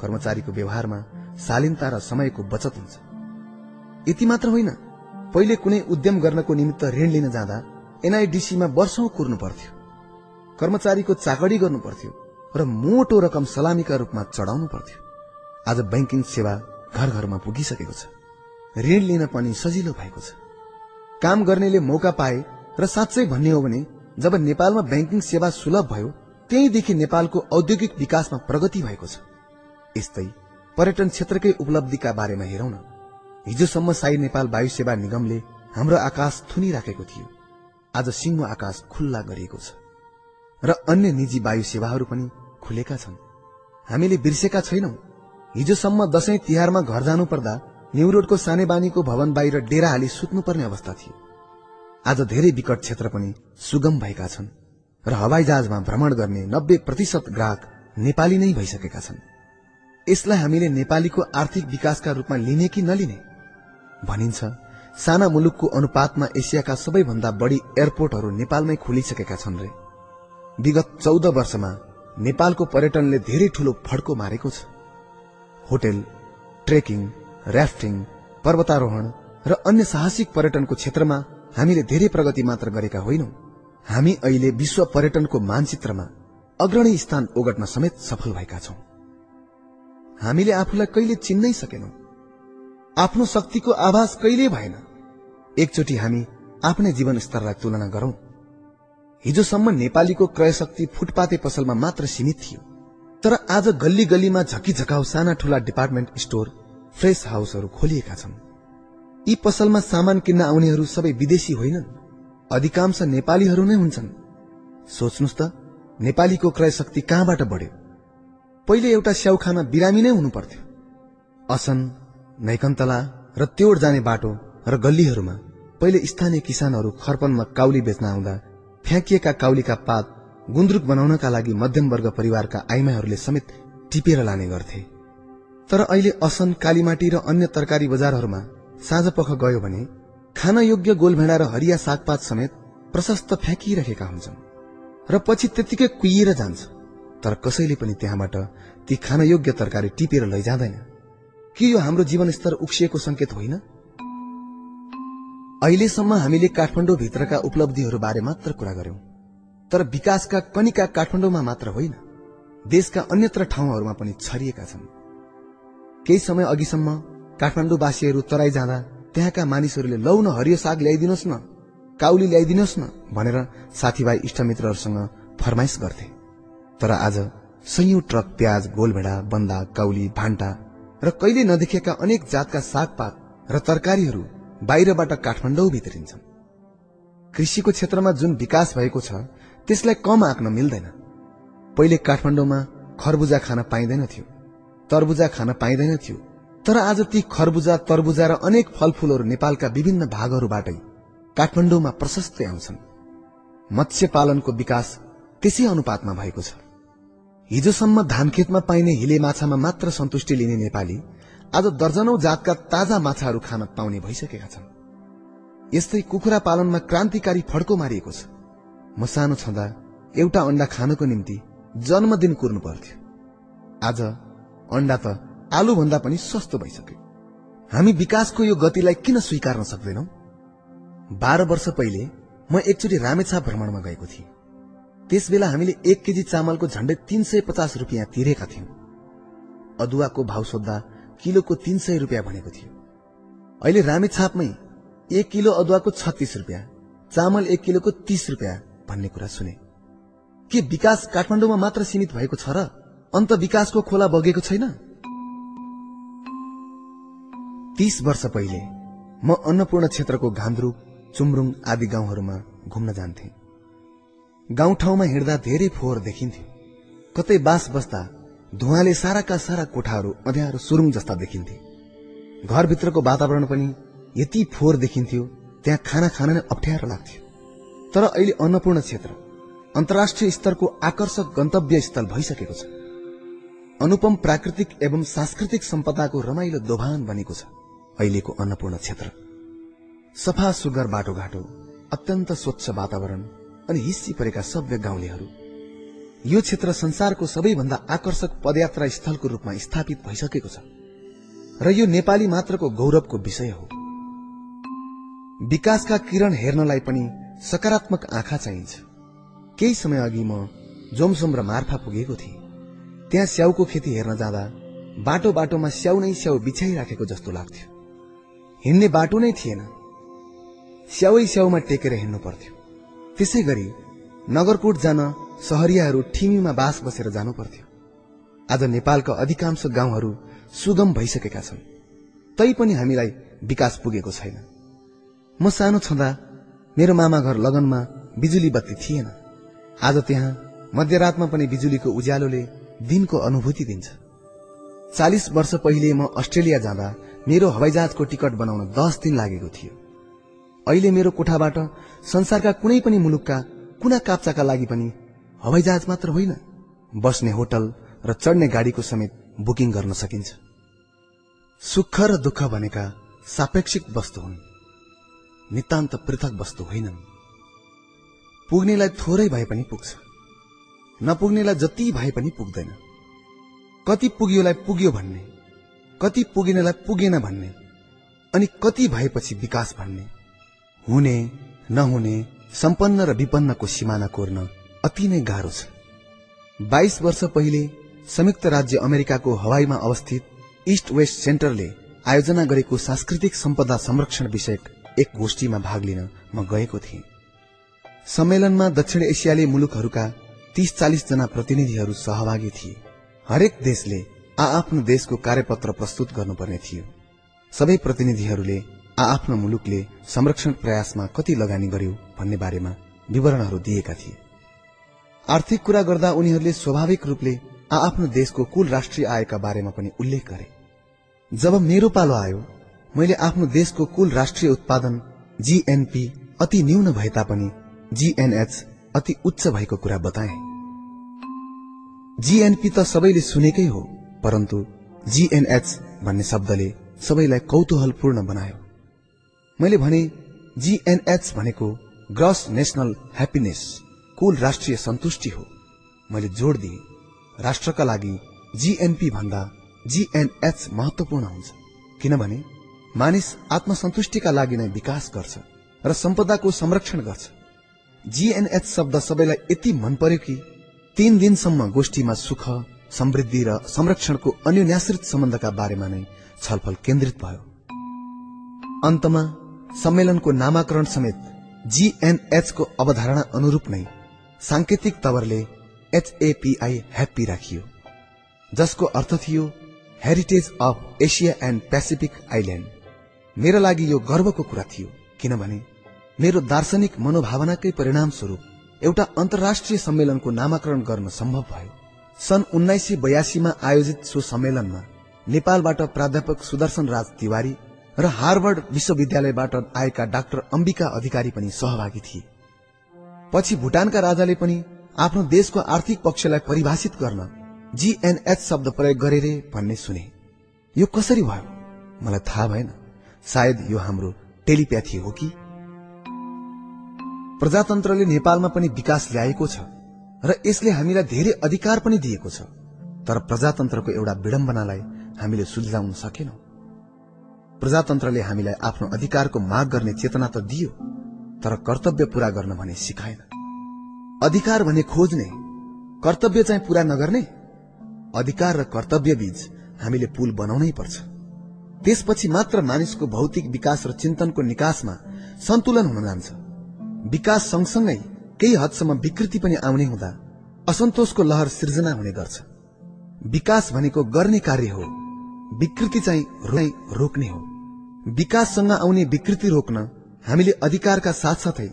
कर्मचारीको व्यवहारमा शालीनता र समयको बचत हुन्छ। यति मात्र होइन पहिले कुनै उद्यम गर्नको निमित्त ऋण लिन जाँदा एनआईडीसीमा वर्षौं कुर्नु पर्थ्यो कर्मचारीको चाकडी गर्नु पर्थ्यो र मोटो रकम सलामीका रूपमा चढाउनु पर्थ्यो आज बैंकिङ सेवा घर घरमा पुगिसकेको छ। ऋण लिन पनि सजिलो भएको छ। काम गर्नेले मौका पाए र साँच्चै भन्ने हो भने जब नेपालमा बैंकिङ सेवा सुलभ भयो त्यहीदेखि नेपालको औद्योगिक विकासमा प्रगति भएको छ। यस्तै पर्यटन क्षेत्रकै उपलब्धिका बारेमा हेरौं न। हिजोसम्म साई नेपाल वायु सेवा निगमले हाम्रो आकाश थुनिराखेको थियो। आज सिंह आकाश खुल्ला गरिएको छ र अन्य निजी वायु सेवाहरू पनि खुलेका छन्। हामीले बिर्सेका छैनौं। हिजोसम्म दशैं तिहारमा घर जानु पर्दा न्यू रोडको सानेबानीको भवन बाहिर डेरा हाली सुत्नुपर्ने अवस्था थियो। आज धेरै विकट क्षेत्र पनि सुगम भएका छन् र हवाई जहाजमा भ्रमण गर्ने नब्बे प्रतिशत ग्राहक नेपाली नै भइसकेका छन्। यसलाई हामीले नेपालीको आर्थिक विकासका रूपमा लिने कि नलिने? भनिन्छ साना मुलुकको अनुपातमा एसियाका सबैभन्दा बढ़ी एयरपोर्टहरू नेपालमै खुलिसकेका छन् रे। विगत चौध वर्षमा नेपालको पर्यटनले धेरै ठूलो फड्को मारेको छ। होटेल ट्रेकिङ राफ्टिङ पर्वतारोहण र अन्य साहसिक पर्यटनको क्षेत्रमा हामीले धेरै प्रगति मात्र गरेका होइनौ। हामी अहिले विश्व पर्यटनको मानचित्रमा अग्रणी स्थान ओगट्न समेत सफल भएका छौं। हामीले आफूलाई कहिले चिन्नै सकेनौं। आफ्नो शक्तिको आभास कहिले भएन। एकचोटि हामी आफ्नै जीवन स्तरलाई तुलना गरौं। हिजोसम्म नेपालीको क्रय शक्ति फुटपाते पसलमा मात्र सीमित थियो। तर आज गल्ली गल्लीमा झकी झकाउ साना ठूला डिपार्टमेन्ट स्टोर फ्रेश हाउसहरू खोलिएका छन्। यी पसलमा सामान किन्न आउनेहरू सबै विदेशी होइनन्। अधिकांश नेपालीहरू नै हुन्छन्। सोच्नुहोस् त नेपालीको क्रय शक्ति कहाँबाट बढ्यो? पहिले एउटा स्याउ खान बिरामी नै हुनु पर्थ्यो असन नैकन्तला र त्योड जाने बाटो र गल्लीहरूमा पहिले स्थानीय किसानहरू खर्पनमा काउली बेच्न आउँदा फ्याँकिएका काउलीका पात गुन्द्रुक बनाउनका लागि मध्यम वर्ग परिवारका आइमाईहरूले समेत टिपेर लाने गर्थे। तर अहिले असन कालीमाटी र अन्य तरकारी बजारहरूमा साँझ पख गयो भने खान योग्य गोलभेडा र हरिया सागपात समेत प्रशस्त फ्याँकिरहेका हुन्छन्। र पछि त्यत्तिकै कुहिएर जान्छ। तर कसैले पनि त्यहाँबाट ती खान योग्य तरकारी टिपेर लैजाँदैन। के यो हाम्रो जीवनस्तर उक्सिएको संकेत होइन? अहिलेसम्म हामीले काठमाडौँ भित्रका उपलब्धिहरू बारे मात्र कुरा गर्यौं तर विकासका कनिका काठमाडौँमा मात्र होइन। देशका अन्यत्र ठाउँहरूमा पनि छरिएका छन्। केही समय अघिसम्म काठमाडौँवासीहरू तराई जाँदा त्यहाँका मानिसहरूले लौ न हरियो साग ल्याइदिनुहोस् न काउली ल्याइदिनुहोस् न भनेर साथीभाइ इष्टमित्रहरूसँग फरमाइस गर्थे। तर आज सयौं ट्रक प्याज गोलभेडा बन्दा काउली भान्टा र कहिले नदेखेका अनेक जातका सागपात र तरकारीहरू बाहिरबाट काठमाडौँ भित्रिन्छन्। कृषिको क्षेत्रमा जुन विकास भएको छ त्यसलाई कम आँक्न मिल्दैन। पहिले काठमाडौँमा खरबुजा खान पाइँदैन थियो। तरबुजा खान पाइँदैन थियो तर आज ती खरबुजा तरबुजा र अनेक फलफूलहरू नेपालका विभिन्न भागहरूबाटै काठमाडौँमा प्रशस्तै आउँछन्। मत्स्य पालनको विकास त्यसै अनुपातमा भएको छ। हिजोसम्म धान खेतमा पाइने हिले माछामा मात्र सन्तुष्टि लिने नेपाली आज दर्जनौ जातका ताजा माछाहरू खान पाउने भइसकेका छन्। यस्तै कुखुरा पालनमा क्रान्तिकारी फड्को मारिएको छ। म सानो छँदा एउटा अण्डा खानको निम्ति जन्मदिन कुर्नु पर्थ्यो। आज अण्डा त आलु भन्दा पनि सस्तो भइसक्यो। हामी विकासको यो गतिलाई किन स्वीकार्न सक्दैनौ? बाह्र वर्ष पहिले म एकचोटि रामेछाप भ्रमणमा गएको थिएँ। त्यस बेला हामीले एक केजी चामलको झण्डै तीन सय पचास रुपियाँ तिरेका थियौं। अदुवाको भाव सोद्धा किलोको तीन सय रुपियाँ भनेको थियो। अहिले रामेछापमै एक किलो अदुवाको छत्तीस रुपियाँ चामल एक किलोको तीस रुपियाँ भन्ने कुरा सुने। के विकास काठमाडौँमा मात्र सीमित भएको छ र? अन्त विकासको खोला बगेको छैन? तीस वर्ष पहिले म अन्नपूर्ण क्षेत्रको घान्द्रुक चुम्रुङ आदि गाउँहरूमा घुम्न जान्थे। गाउँठाउँमा हिँड्दा धेरै फोहोर देखिन्थ्यो। कतै बास बस्दा धुवाले साराका सारा कोठाहरू अँध्यारो सुरुङ जस्ता देखिन्थे। घरभित्रको वातावरण पनि यति फोहोर देखिन्थ्यो त्यहाँ खाना खान नै अप्ठ्यारो लाग्थ्यो। तर अहिले अन्नपूर्ण क्षेत्र अन्तर्राष्ट्रिय स्तरको आकर्षक गन्तव्य स्थल भइसकेको छ। अनुपम प्राकृतिक एवं सांस्कृतिक सम्पदाको रमाइलो दोभान बनेको छ। अहिलेको अन्नपूर्ण क्षेत्र। सफा सुगर बाटोघाटो अत्यन्त स्वच्छ वातावरण अनि हिस्सी परेका सभ्य गाउँलेहरू। यो क्षेत्र संसारको सबैभन्दा आकर्षक पदयात्रा स्थलको रूपमा स्थापित भइसकेको छ। र यो नेपाली मात्रको गौरवको विषय हो। विकासका किरण हेर्नलाई पनि सकारात्मक आँखा चाहिन्छ। केही समय अघि म जोमसोम र मार्फा पुगेको थिएँ। त्यहाँ स्याउको खेती हेर्न जाँदा बाटो बाटोमा स्याउ नै स्याउ बिछाइराखेको जस्तो लाग्थ्यो। हिँड्ने बाटो नै थिएन। स्याउै स्याउमा टेकेर हिँड्नु पर्थ्यो। त्यसै गरी नगरकोट जान सहरियाहरू ठिमीमा बास बसेर जानु पर्थ्यो। आज नेपालका अधिकांश गाउँहरू सुगम भइसकेका छन्। तैपनि हामीलाई विकास पुगेको छैन। म सानो छँदा मेरो मामा घर लगनमा बिजुली बत्ती थिएन। आज त्यहाँ मध्यरातमा पनि बिजुलीको उज्यालोले दिनको अनुभूति दिन्छ। चालिस वर्ष पहिले म अस्ट्रेलिया जाँदा मेरो हवाईजहाजको टिकट बनाउन दस दिन लागेको थियो। अहिले मेरो कोठाबाट संसारका कुनै पनि मुलुकका कुना काप्चाका लागि पनि हवाईजहाज मात्र होइन बस्ने होटल र चढ्ने गाडीको समेत बुकिङ गर्न सकिन्छ। सुख र दुःख भनेका सापेक्षिक वस्तु हुन् नितान्त पृथक वस्तु होइनन्। पुग्नेलाई थोरै भए पनि पुग्छ। नपुग्नेलाई जति भए पनि पुग्दैन। कति पुग्योलाई पुग्यो भन्ने कति पुगिनेलाई पुगेन भन्ने अनि कति भएपछि विकास भन्ने हुने नहुने सम्पन्न र विपन्नको सिमाना कोर्न अति नै गाह्रो छ। बाइस वर्ष पहिले संयुक्त राज्य अमेरिकाको हवाईमा अवस्थित इस्ट वेस्ट सेन्टरले आयोजना गरेको सांस्कृतिक सम्पदा संरक्षण विषयक एक गोष्ठीमा भाग लिन म गएको थिएँ। सम्मेलनमा दक्षिण एसियाली मुलुकहरूका तीस चालिस जना प्रतिनिधिहरू सहभागी थिए। हरेक देशले आआफ्नो देशको कार्यपत्र प्रस्तुत गर्नुपर्ने थियो। सबै प्रतिनिधिहरूले आआफ्नो मुलुकले संरक्षण प्रयासमा कति लगानी गर्यो भन्ने बारेमा विवरणहरू दिएका थिए। आर्थिक कुरा गर्दा उनीहरूले स्वाभाविक रूपले आफ्नो देशको कुल राष्ट्रिय आयका बारेमा पनि उल्लेख गरे। जब मेरो पालो आयो मैले आफ्नो देशको कुल राष्ट्रिय उत्पादन जीएनपी अति न्यून भए तापनि जीएनएच अति उच्च भएको कुरा बताए। जीएनपी त सबैले सुनेकै हो परन्तु जीएनएच भन्ने शब्दले सबैलाई कौतूहलपूर्ण बनायो। मैले भने जीएनएच भनेको ग्रस नेशनल ह्याप्पिनेस कुल राष्ट्रिय सन्तुष्टि हो। मैले जोड दिए राष्ट्रका लागि जीएनपी भन्दा जीएनएच महत्वपूर्ण हुन्छ। किनभने मानिस आत्मसन्तुष्टिका लागि नै विकास गर्छ र सम्पदाको संरक्षण गर्छ। जीएनएच शब्द सबैलाई यति मन पर्यो कि तीन दिनसम्म गोष्ठीमा सुख समृद्धि र संरक्षणको अन्योन्याश्रित सम्बन्धका बारेमा नै छलफल केन्द्रित भयो। अन्तमा सम्मेलनको नामाकरण समेत जीएनएचको अवधारणा अनुरूप नै सांकेतिक तवरले एचएपीआई ह्याप्पी राखियो जसको अर्थ थियो heritage of Asia and Pacific island मेरा लागि यो गर्वको कुरा थियो किनभने मेरो दार्शनिक मनोभावनाकै परिणाम स्वरूप एउटा अन्तर्राष्ट्रिय सम्मेलनको नामाकरण गर्न सम्भव भयो। सन् उन्नाइस सय बयासीमा आयोजित सो सम्मेलनमा नेपालबाट प्राध्यापक सुदर्शन राज तिवारी र हार्वर्ड विश्वविद्यालयबाट आएका डाक्टर अम्बिका अधिकारी पनि सहभागी थिए। पछि भूटानका राजाले पनि आफ्नो देशको आर्थिक पक्षलाई परिभाषित गर्न जीएनएच शब्द प्रयोग गरे रे भन्ने सुने। यो कसरी भयो? मलाई थाहा भएन। सायद यो हाम्रो टेलिप्याथी हो कि? प्रजातन्त्रले नेपालमा पनि विकास ल्याएको छ र यसले हामीलाई धेरै अधिकार पनि दिएको छ। तर प्रजातन्त्रको एउटा विडम्बनालाई हामीले सुल्झाउन सकेनौं। प्रजातन्त्रले हामीलाई आफ्नो अधिकारको माग गर्ने चेतना त दियो तर कर्तव्य पूरा गर्न भने सिकाएन। अधिकार भने खोज्ने कर्तव्य चाहिँ पूरा नगर्ने अधिकार र कर्तव्य बीच हामीले पुल बनाउनै पर्छ। त्यसपछि मात्र मानिसको भौतिक विकास र चिन्तनको निकासमा सन्तुलन हुन जान्छ। विकास सँगसँगै केही हदसम्म विकृति पनि आउने हुँदा असन्तोषको लहर सिर्जना हुने गर्छ। विकास भनेको गर्ने कार्य हो। विकृति चाहिँ रोक्ने हो। विकाससँग आउने विकृति रोक्न हामीले अधिकारका साथसाथै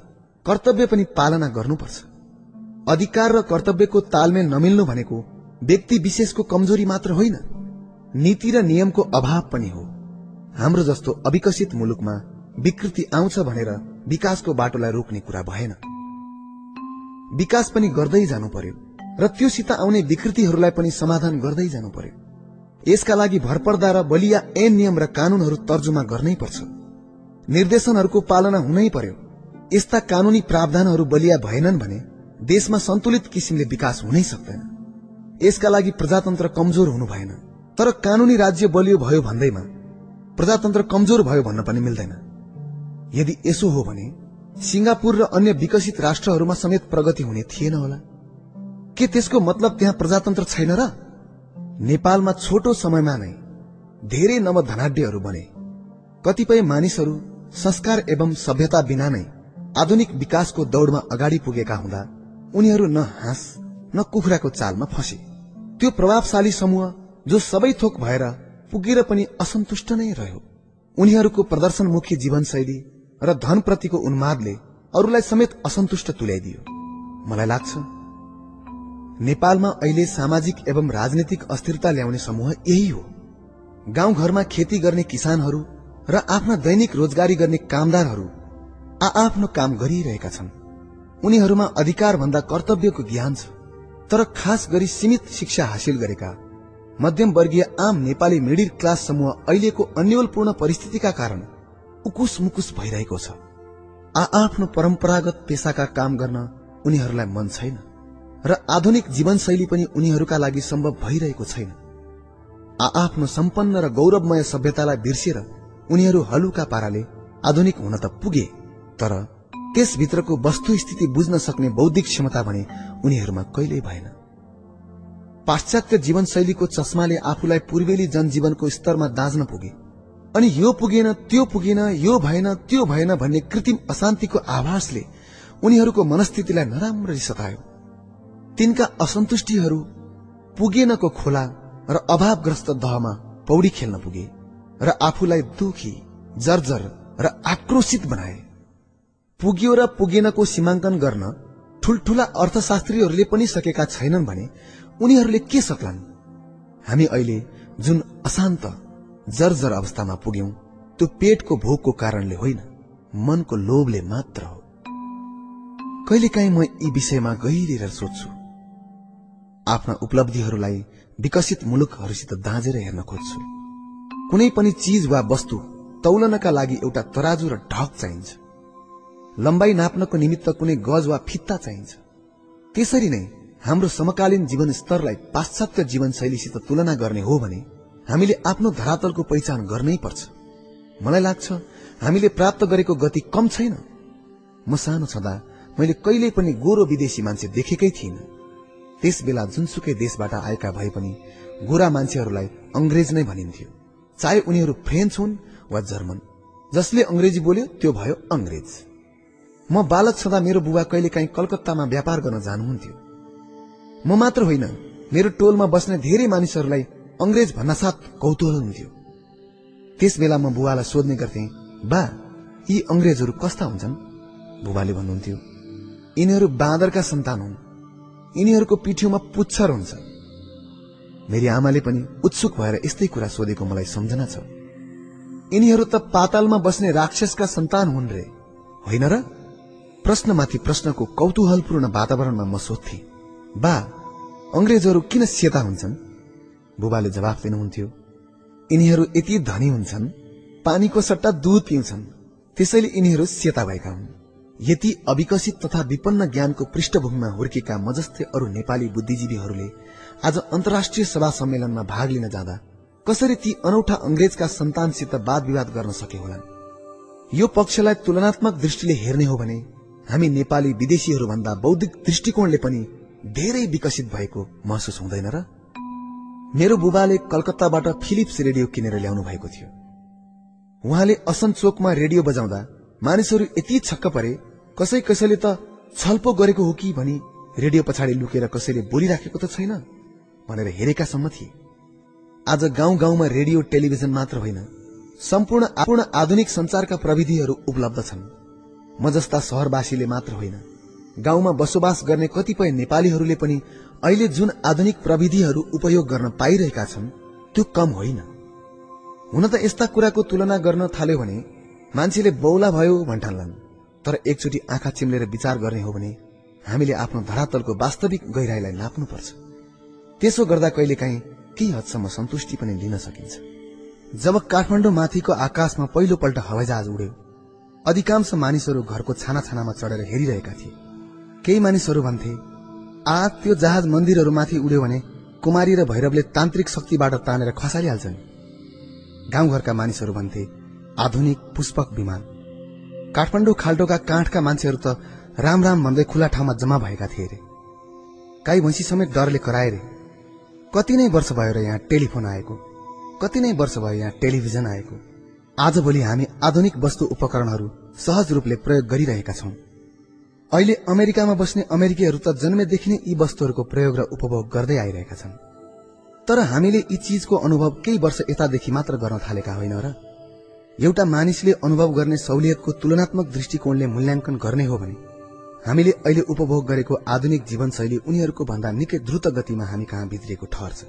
कर्तव्य पनि पालना गर्नुपर्छ। अधिकार र कर्तव्यको तालमेल नमिल्नु भनेको व्यक्ति विशेषको कमजोरी मात्र होइन। नीति र नियमको अभाव पनि हो। हाम्रो जस्तो अविकसित मुलुकमा विकृति आउँछ भनेर विकासको बाटोलाई रोक्ने कुरा भएन। विकास पनि गर्दै जानु पर्यो र त्योसित आउने विकृतिहरूलाई पनि समाधान गर्दै जानु पर्यो। यसका लागि भरपर्दा र बलिया ऐन नियम र कानूनहरू तर्जुमा गर्नै पर्छ। निर्देशनहरूको पालना हुनै पर्यो। यस्ता कानूनी प्रावधानहरू बलिया भएनन् भने देशमा सन्तुलित किसिमले विकास हुनै सक्दैन। यसका लागि प्रजातन्त्र कमजोर हुनु भएन। तर कानूनी राज्य बलियो भयो भन्दैमा प्रजातन्त्र कमजोर भयो भन्न पनि मिल्दैन। यदि यसो हो भने सिंगापुर र अन्य विकसित राष्ट्रहरूमा समेत प्रगति हुने थिएन होला। के त्यसको मतलब त्यहाँ प्रजातन्त्र छैन र? नेपालमा छोटो समयमा नै धेरै नवधनाढ्यहरू बने। कतिपय मानिसहरू संस्कार एवं सभ्यता बिना नै आधुनिक विकासको दौड़मा अगाडि पुगेका हुँदा उनीहरू न हाँस न कुखुराको चालमा फसे। त्यो प्रभावशाली समूह जो सबै थोक भएर पुगेर पनि असन्तुष्ट नै रह्यो। उनीहरूको प्रदर्शनमुखी जीवनशैली र धनप्रतिको उन्मादले अरूलाई समेत असन्तुष्ट तुल्याइदियो। मलाई लाग्छ नेपालमा अहिले सामाजिक एवं राजनीतिक अस्थिरता ल्याउने समूह यही हो। गाउँघरमा खेती गर्ने किसानहरू र आफ्ना दैनिक रोजगारी गर्ने कामदारहरू आ आफ्नो काम गरिरहेका छन्। उनीहरूमा अधिकार भन्दा कर्तव्यको ज्ञान छ तर खास गरी सीमित शिक्षा हासिल गरेका मध्यम वर्गीय आम नेपाली मिडिल क्लास समूह अहिलेको अन्यलपूर्ण परिस्थितिका कारण उकुस मुकुस भइरहेको छ। आ आफ्नो परम्परागत पेसाका काम गर्न उनीहरूलाई मन छैन र आधुनिक जीवनशैली पनि उनीहरूका लागि सम्भव भइरहेको छैन। आफ्नो सम्पन्न र गौरवमय सभ्यतालाई बिर्सेर उनीहरू हलुका पाराले आधुनिक हुन त पुगे तर त्यसभित्रको वस्तुस्थिति बुझ्न सक्ने बौद्धिक क्षमता भने उनीहरूमा कहिल्यै भएन। पाश्चात्य जीवनशैलीको चस्माले आफूलाई पूर्वेली जनजीवनको स्तरमा दाँच्न पुगे। अनि यो पुगेन त्यो पुगेन यो भएन त्यो भएन भन्ने कृत्रिम अशान्तिको आभासले उनीहरूको मनस्थितिलाई नराम्ररी सतायो। तिनका असन्तुष्टिहरू पुगेनको खोला र अभावग्रस्त दहमा पौडी खेल्न पुगे र आफूलाई दुखी जर्जर र आक्रोशित बनाए। पुग्यो र पुगेनको सीमाङ्कन गर्न ठुल्ठुला अर्थशास्त्रीहरूले पनि सकेका छैनन् भने उनीहरूले के सक्लान्? हामी अहिले जुन अशान्त जर्जर अवस्थामा पुग्यौं। त्यो पेटको भोकको कारणले होइन मनको लोभले मात्र हो। कहिलेकाहीँ म यी विषयमा गहिरेर सोध्छु। आफ्ना उपलब्धिहरूलाई विकसित मुलुकहरूसित दाँजेर हेर्न खोज्छु। कुनै पनि चिज वा वस्तु तौलनका लागि एउटा तराजु र ढक चाहिन्छ। लम्बाई नाप्नको निमित्त कुनै गज वा फित्ता चाहिन्छ। त्यसरी नै हाम्रो समकालीन जीवन स्तरलाई पाश्चात्य जीवनशैलीसित तुलना गर्ने हो भने हामीले आफ्नो धरातलको पहिचान गर्नै पर्छ। मलाई लाग्छ हामीले प्राप्त गरेको गति कम छैन। म सानो छँदा मैले कहिल्यै पनि गोरो विदेशी मान्छे देखेकै थिइनँ। त्यस बेला जुनसुकै देशबाट आएका भए पनि गोरा मान्छेहरूलाई अंग्रेज नै भनिन्थ्यो। चाहे उनीहरू फ्रेन्च हुन् वा जर्मन जसले अंग्रेजी बोल्यो त्यो भयो अंग्रेज म बालक छँदा मेरो बुबा कहिलेकाहीँ कलकत्तामा व्यापार गर्न जानुहुन्थ्यो। म मात्र होइन मेरो टोलमा बस्ने धेरै मानिसहरूलाई अंग्रेज भन्न साथ कौतूहल हुन्थ्यो त्यस बेला म बुवालाई सोध्ने गर्थे बा यी अंग्रेजहरू कस्ता हुन्छन्? बुबाले भन्नुहुन्थ्यो यिनीहरू बाँदरका सन्तान हुन्। यिनीहरूको पिठ्यौमा पुच्छर हुन्छ। मेरी आमाले पनि उत्सुक भएर यस्तै कुरा सोधेको मलाई सम्झना छ। यिनीहरू त पातालमा बस्ने राक्षसका सन्तान हुन् रे। होइन र? प्रश्नमाथि प्रश्नको कौतूहलपूर्ण वातावरणमा म सोध्थे बा अंग्रेजहरू किन सेता हुन्छन्? बुबाले जवाफ दिनुहुन्थ्यो। यिनीहरू यति धनी हुन्छन् पानीको सट्टा दूध पिउँछन् त्यसैले यिनीहरू सेता भएका हुन्। यति अविकसित तथा विपन्न ज्ञानको पृष्ठभूमिमा हुर्केका मजस्ते अरू नेपाली बुद्धिजीवीहरूले आज अन्तर्राष्ट्रिय सभा सम्मेलनमा भाग लिन जाँदा कसरी ती अनौठा अंग्रेजका सन्तानसित वाद विवाद गर्न सके होलान्? यो पक्षलाई तुलनात्मक दृष्टिले हेर्ने हो भने हामी नेपाली विदेशीहरू भन्दा बौद्धिक दृष्टिकोणले पनि धेरै विकसित भएको महसुस हुँदैन र? मेरो बुबाले कलकत्ताबाट फिलिप्स रेडियो किनेर ल्याउनु भएको थियो। उहाँले असन चोकमा रेडियो बजाउँदा मानिसहरू यति छक्क परे कसै कसैले त छलपो गरेको हो कि भनी रेडियो पछाडि लुकेर कसैले बोलिराखेको त छैन भनेर हेरेकासम्म थिए। आज गाउँ गाउँमा रेडियो टेलिभिजन मात्र होइन सम्पूर्ण पूर्ण आधुनिक संचारका प्रविधिहरू उपलब्ध छन्। म जस्ता सहरवासीले मात्र होइन गाउँमा बसोबास गर्ने कतिपय नेपालीहरूले पनि अहिले जुन आधुनिक प्रविधिहरू उपयोग गर्न पाइरहेका छन् त्यो कम होइन। हुन त यस्ता कुराको तुलना गर्न थाल्यो भने मान्छेले बौला भयो भन्ठान्लान् तर एकचोटि आँखा चिम्लेर विचार गर्ने हो भने हामीले आफ्नो धरातलको वास्तविक गहिराईलाई नाप्नुपर्छ। त्यसो गर्दा कहिलेकाहीँ केही हदसम्म सन्तुष्टि पनि लिन सकिन्छ। जब काठमाडौँ माथिको आकाशमा पहिलोपल्ट हवाईजहाज उड्यो अधिकांश मानिसहरू घरको छाना छानामा चढेर हेरिरहेका थिए। केही मानिसहरू भन्थे आ त्यो जहाज मन्दिरहरूमाथि उड्यो भने कुमारी र भैरवले तान्त्रिक शक्तिबाट तानेर खसालिहाल्छन् गाउँघरका मानिसहरू भन्थे आधुनिक पुष्पक विमान। काठमाडौँ खाल्टोका काठका मान्छेहरू त राम राम भन्दै खुला ठाउँमा जम्मा भएका थिए रे। गाई भैँसी समेत डरले कराए रे। कति नै वर्ष भयो र यहाँ टेलिफोन आएको। कति नै वर्ष भयो यहाँ टेलिभिजन आएको। आजभोलि हामी आधुनिक वस्तु उपकरणहरू सहज रूपले प्रयोग गरिरहेका छौं। अहिले अमेरिकामा बस्ने अमेरिकीहरू त जन्मेदेखि नै यी वस्तुहरूको प्रयोग र उपभोग गर्दै आइरहेका छन्। तर हामीले यी चिजको अनुभव केही वर्ष यतादेखि मात्र गर्न थालेका होइन र एउटा मानिसले अनुभव गर्ने सहुलियतको तुलनात्मक दृष्टिकोणले मूल्याङ्कन गर्ने हो भने हामीले अहिले उपभोग गरेको आधुनिक जीवनशैली उनीहरूको भन्दा निकै द्रुत गतिमा हामी कहाँ भित्रिएको ठहर छ।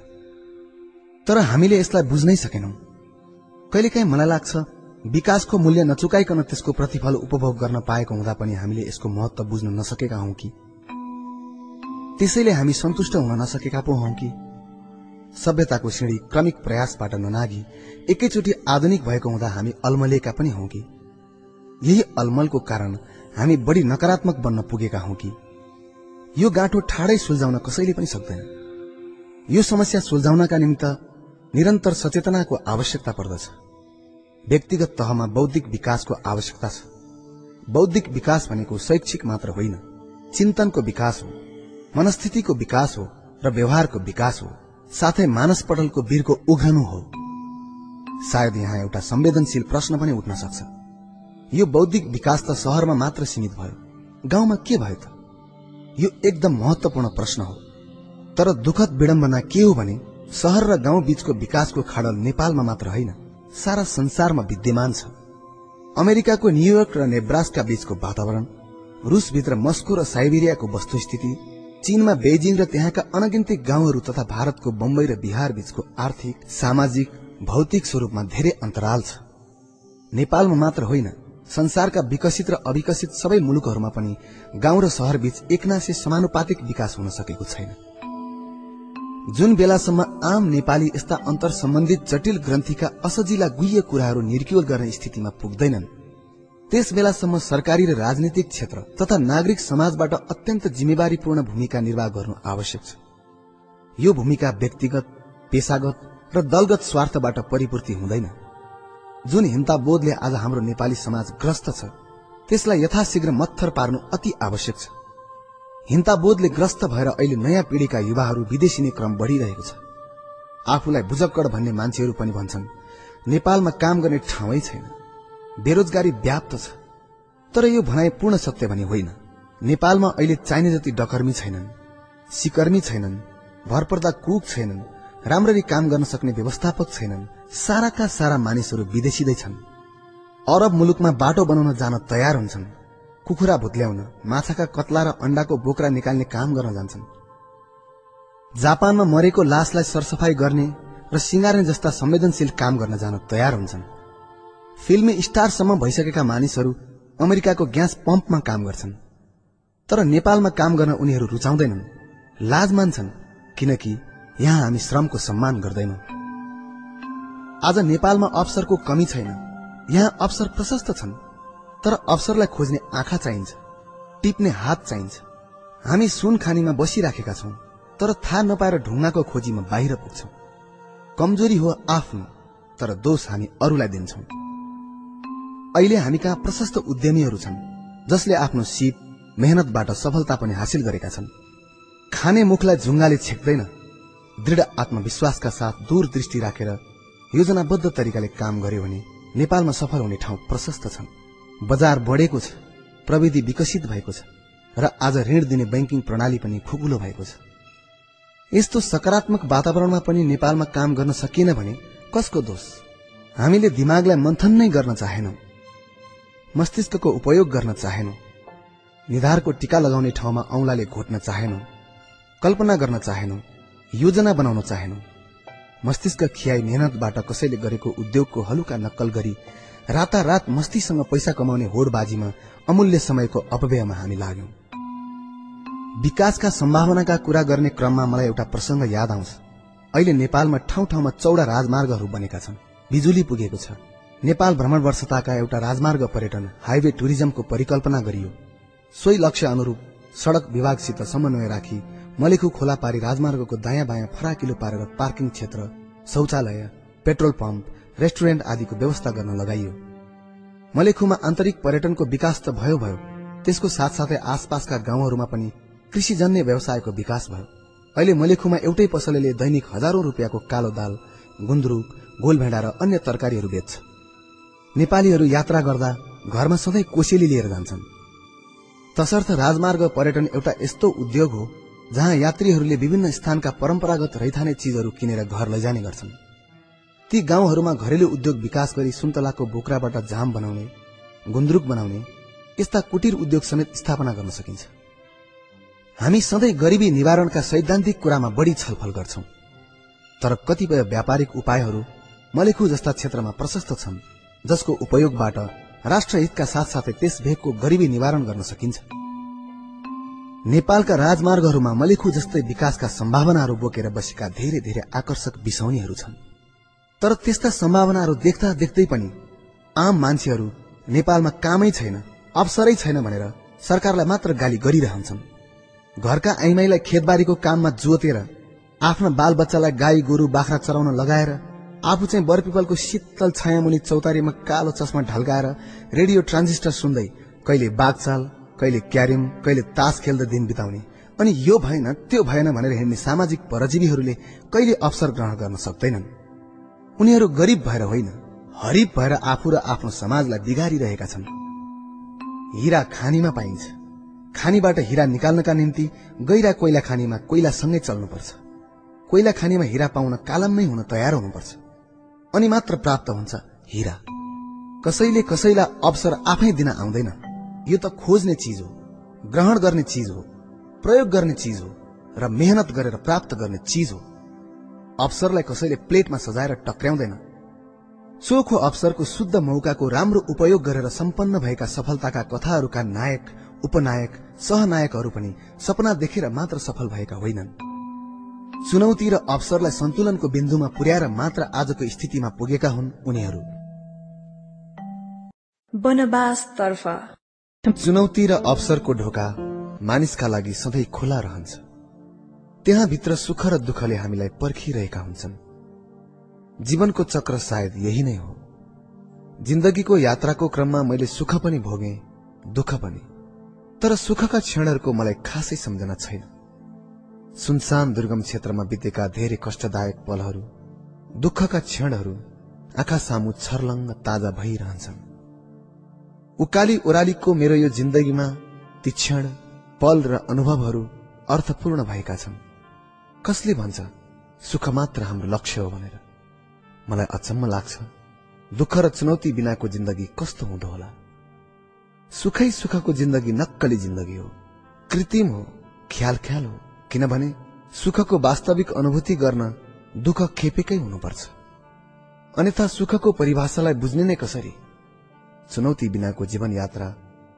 तर हामीले यसलाई बुझ्नै सकेनौं। कहिलेकाहीँ मलाई लाग्छ विकासको मूल्य नचुकाइकन त्यसको प्रतिफल उपभोग गर्न पाएको हुँदा पनि हामीले यसको महत्व बुझ्न नसकेका हौ कि? त्यसैले हामी सन्तुष्ट हुन नसकेका पो हौ कि? सभ्यताको सिँढी क्रमिक प्रयासबाट ननागी एकैचोटि आधुनिक भएको हुँदा हामी अल्मलिएका पनि हौ कि? यही अल्मलको कारण हामी बढी नकारात्मक बन्न पुगेका हौ कि? यो गाँठो ठाडै सुल्झाउन कसैले पनि सक्दैन। यो समस्या सुल्झाउनका निमित्त निरन्तर सचेतनाको आवश्यकता पर्दछ। व्यक्तिगत तहमा बौद्धिक विकासको आवश्यकता छ। बौद्धिक विकास भनेको शैक्षिक मात्र होइन चिन्तनको विकास हो मनस्थितिको विकास हो र व्यवहारको विकास हो साथै मानस पटलको वीरको उघ्रनु हो। सायद यहाँ एउटा संवेदनशील प्रश्न पनि उठ्न सक्छ। यो बौद्धिक विकास त शहरमा मात्र सीमित भयो। गाउँमा के भयो त? यो एकदम महत्वपूर्ण प्रश्न हो। तर दुखद विडम्बना के हो भने शहर र गाउँ बीचको विकासको खाडल नेपालमा मात्र होइन। सारा संसारमा विद्यमान छ। अमेरिकाको न्यूयोर्क र नेब्रासका बीचको वातावरण रुसभित्र मस्को र साइबेरियाको वस्तुस्थिति चीनमा बेजिङ र त्यहाँका अनगिन्ती गाउँहरू तथा भारतको बम्बई र बिहार बीचको आर्थिक सामाजिक भौतिक स्वरूपमा धेरै अन्तराल छ। नेपालमा मात्र होइन संसारका विकसित र अविकसित सबै मुलुकहरूमा पनि गाउँ र शहर बीच एकनासे समानुपातिक विकास हुन सकेको छैन। जुन बेलासम्म आम नेपाली यस्ता अन्तर सम्बन्धित जटिल ग्रन्थीका असजिला गुह्य कुराहरू निर्क्युल गर्ने स्थितिमा पुग्दैनन् त्यस बेलासम्म सरकारी र राजनीतिक क्षेत्र तथा नागरिक समाजबाट अत्यन्त जिम्मेवारीपूर्ण भूमिका निर्वाह गर्नु आवश्यक छ। यो भूमिका व्यक्तिगत पेसागत र दलगत स्वार्थबाट परिपूर्ति हुँदैन। जुन हिन्ता बोधले आज हाम्रो नेपाली समाज ग्रस्त छ त्यसलाई यथाशीघ्र मत्थर पार्नु अति आवश्यक छ। हिन्ता बोधले ग्रस्त भएर अहिले नयाँ पिढ़ीका युवाहरू विदेशिने क्रम बढ़िरहेको छ। आफूलाई बुजक्कड भन्ने मान्छेहरू पनि भन्छन् नेपालमा काम गर्ने ठाउँै छैन। बेरोजगारी व्याप्त छ। तर यो भनाइ पूर्ण सत्य भने होइन। नेपालमा अहिले चाहिने जति डकर्मी छैनन् सिकर्मी छैनन् भरपर्दा कुक छैनन् राम्ररी काम गर्न सक्ने व्यवस्थापक छैनन् साराका सारा मानिसहरू विदेशिँदै छन्। अरब मुलुकमा बाटो बनाउन जान तयार हुन्छन्। कुखुरा भुत्ल्याउन माछाका कत्ला र अण्डाको बोक्रा निकाल्ने काम गर्न जान्छन्। जापानमा मरेको लासलाई सरसफाई गर्ने र सिंगार्ने जस्ता संवेदनशील काम गर्न जान तयार हुन्छन्। फिल्मी स्टारसम्म भइसकेका मानिसहरू अमेरिकाको ग्यास पम्पमा काम गर्छन्। तर नेपालमा काम गर्न उनीहरू रुचाउँदैनन्। लाज मान्छन् किनकि यहाँ हामी श्रमको सम्मान गर्दैनौं। आज नेपालमा अवसरको कमी छैन। यहाँ अवसर प्रशस्त छन्। तर अवसरलाई खोज्ने आँखा चाहिन्छ टिप्ने हात चाहिन्छ। हामी सुन खानीमा बसिराखेका छौं तर थाहा नपाएर ढुङ्गाको खोजीमा बाहिर पुग्छौं। कमजोरी हो आफ्नो तर दोष हामी अरूलाई दिन्छौं। अहिले हामी कहाँ प्रशस्त उद्यमीहरू छन् जसले आफ्नो सिप मेहनतबाट सफलता पनि हासिल गरेका छन्। खाने मुखलाई झुङ्गाले छेक्दैन दृढ आत्मविश्वासका साथ दूरदृष्टि राखेर योजनाबद्ध तरिकाले काम गर्यो भने नेपालमा सफल हुने ठाउँ प्रशस्त छन्। बजार बढेको छ प्रविधि विकसित भएको छ र आज ऋण दिने ब्याङ्किङ प्रणाली पनि खुकुलो भएको छ। यस्तो सकारात्मक वातावरणमा पनि नेपालमा काम गर्न सकिएन भने कसको दोष? हामीले दिमागलाई मन्थन नै गर्न चाहेनौं मस्तिष्कको उपयोग गर्न चाहेनौं निधारको टीका लगाउने ठाउँमा औंलाले घोट्न चाहेनौं कल्पना गर्न चाहेनौं योजना बनाउन चाहेनौं। मस्तिष्क खियाई मेहनतबाट कसैले गरेको उद्योगको हलुका नक्कल गरी रातारात मस्तीसँग पैसा कमाउने होडबाजीमा अमूल्य समयको अपव्ययमा हामी लाग्यौं। विकासका सम्भावनाका कुरा गर्ने क्रममा मलाई एउटा प्रसंग याद आउँछ। अहिले नेपालमा ठाउँ ठाउँमा चौडा राजमार्गहरू बनेका छन्। बिजुली पुगेको छ। नेपाल भ्रमण वर्षताका एउटा राजमार्ग पर्यटन हाइवे टुरिज्मको परिकल्पना गरियो। सोही लक्ष्य अनुरूप सड़क विभागसित समन्वय राखी मलेखु खोला पारी राजमार्गको दायाँ बायाँ फराकिलो पारेर पार्किङ क्षेत्र शौचालय पेट्रोल पम्प रेस्टुरेन्ट आदिको व्यवस्था गर्न लगाइयो। मलेखुमा आन्तरिक पर्यटनको विकास त भयो भयो त्यसको साथसाथै आसपासका गाउँहरूमा पनि कृषिजन्य व्यवसायको विकास भयो। अहिले मलेखुमा एउटै पसलेले दैनिक हजारौं रुपियाँको कालो दाल गुन्द्रुक गोलभेडा र अन्य तरकारीहरू बेच्छ। नेपालीहरू यात्रा गर्दा घरमा सधैँ कोसेली लिएर जान्छन्। तसर्थ राजमार्ग पर्यटन एउटा यस्तो उद्योग हो जहाँ यात्रीहरूले विभिन्न स्थानका परम्परागत रैथाने चीजहरू किनेर घर लैजाने गर्छन्। ती गाउँहरूमा घरेलु उद्योग विकास गरी सुन्तलाको बोक्राबाट जाम बनाउने गुन्द्रुक बनाउने यस्ता कुटीर उद्योग समेत स्थापना गर्न सकिन्छ। हामी सधैँ गरिबी निवारणका सैद्धान्तिक कुरामा बढी छलफल गर्छौं। तर कतिपय व्यापारिक उपायहरू मलेखु जस्ता क्षेत्रमा प्रशस्त छन् जसको उपयोगबाट राष्ट्रहितका साथसाथै त्यस भेगको गरिबी निवारण गर्न सकिन्छ। नेपालका राजमार्गहरूमा मलेखु जस्तै विकासका सम्भावनाहरू बोकेर बसेका धेरै धेरै आकर्षक बिसौनीहरू छन्। तर त्यस्ता सम्भावनाहरू देख्दा देख्दै पनि आम मान्छेहरू नेपालमा कामै छैन अवसरै छैन भनेर सरकारलाई मात्र गाली गरिरहन्छन्। घरका आइमाईलाई खेतबारीको काममा जोतेर आफ्ना बाल बच्चालाई गाई गोरु बाख्रा चराउन लगाएर आफू चाहिँ बरपिपलको शीतल छायामुनि चौतारीमा कालो चस्मा ढल्काएर रेडियो ट्रान्जिस्टर सुन्दै कहिले बागचाल कहिले क्यारिम कहिले तास खेल्दै दिन बिताउने। अनि यो भएन त्यो भएन भनेर हिँड्ने सामाजिक परजीवीहरूले कहिले अवसर ग्रहण गर्न सक्दैनन्। उनीहरू गरिब भएर होइन हरिब भएर आफू र आफ्नो समाजलाई बिगारिरहेका छन्। हिरा खानीमा पाइन्छ। खानीबाट हिरा निकाल्नका निम्ति गैरा कोइला खानीमा कोइलासँगै चल्नुपर्छ। कोइला खानीमा हिरा पाउन कालममै हुन तयार हुनुपर्छ। अनि मात्र प्राप्त हुन्छ हिरा। कसैले कसैलाई अवसर आफै दिन आउँदैन। यो त खोज्ने चिज हो ग्रहण गर्ने चिज हो प्रयोग गर्ने चिज हो र मेहनत गरेर प्राप्त गर्ने चिज हो। अवसरलाई कसैले प्लेटमा सजाएर टक्र्याउँदैन। चोखो अवसरको शुद्ध मौकाको राम्रो उपयोग गरेर सम्पन्न भएका सफलताका कथाहरूका नायक उपनायक सहनायकहरू पनि सपना देखेर मात्र सफल भएका होइनन्। चुनौती र अवसरलाई सन्तुलनको बिन्दुमा पुर्याएर मात्र आजको स्थितिमा पुगेका हुन् उनीहरू। चुनौती र अवसरको ढोका मानिसका लागि सधैँ खुला रहन्छ। त्यहाँभित्र सुख र दुःखले हामीलाई पर्खिरहेका हुन्छन्। जीवनको चक्र सायद यही नै हो। जिन्दगीको यात्राको क्रममा मैले सुख पनि भोगे दुःख पनि। तर सुखका क्षणहरूको मलाई खासै सम्झना छैन। सुनसान दुर्गम क्षेत्रमा बितेका धेरै कष्टदायक पलहरू दुःखका क्षणहरू आँखा सामु छर्लङ्ग ताजा भइरहन्छन्। उकाली ओरालीको मेरो यो जिन्दगीमा ती क्षण पल र अनुभवहरू अर्थपूर्ण भएका छन्। कसले भन्छ? सुख मात्र हाम्रो लक्ष्य हो भनेर। मलाई अचम्म लाग्छ। दुःख र चुनौती बिनाको जिन्दगी कस्तो हुँदो होला? सुखै सुखको जिन्दगी नक्कली जिन्दगी हो। कृत्रिम हो ख्याल ख्याल हो। किनभने सुखको वास्तविक अनुभूति गर्न दुःख खेपेकै हुनुपर्छ। अन्यथा सुखको परिभाषालाई बुझ्ने नै कसरी? चुनौती बिनाको जीवन यात्रा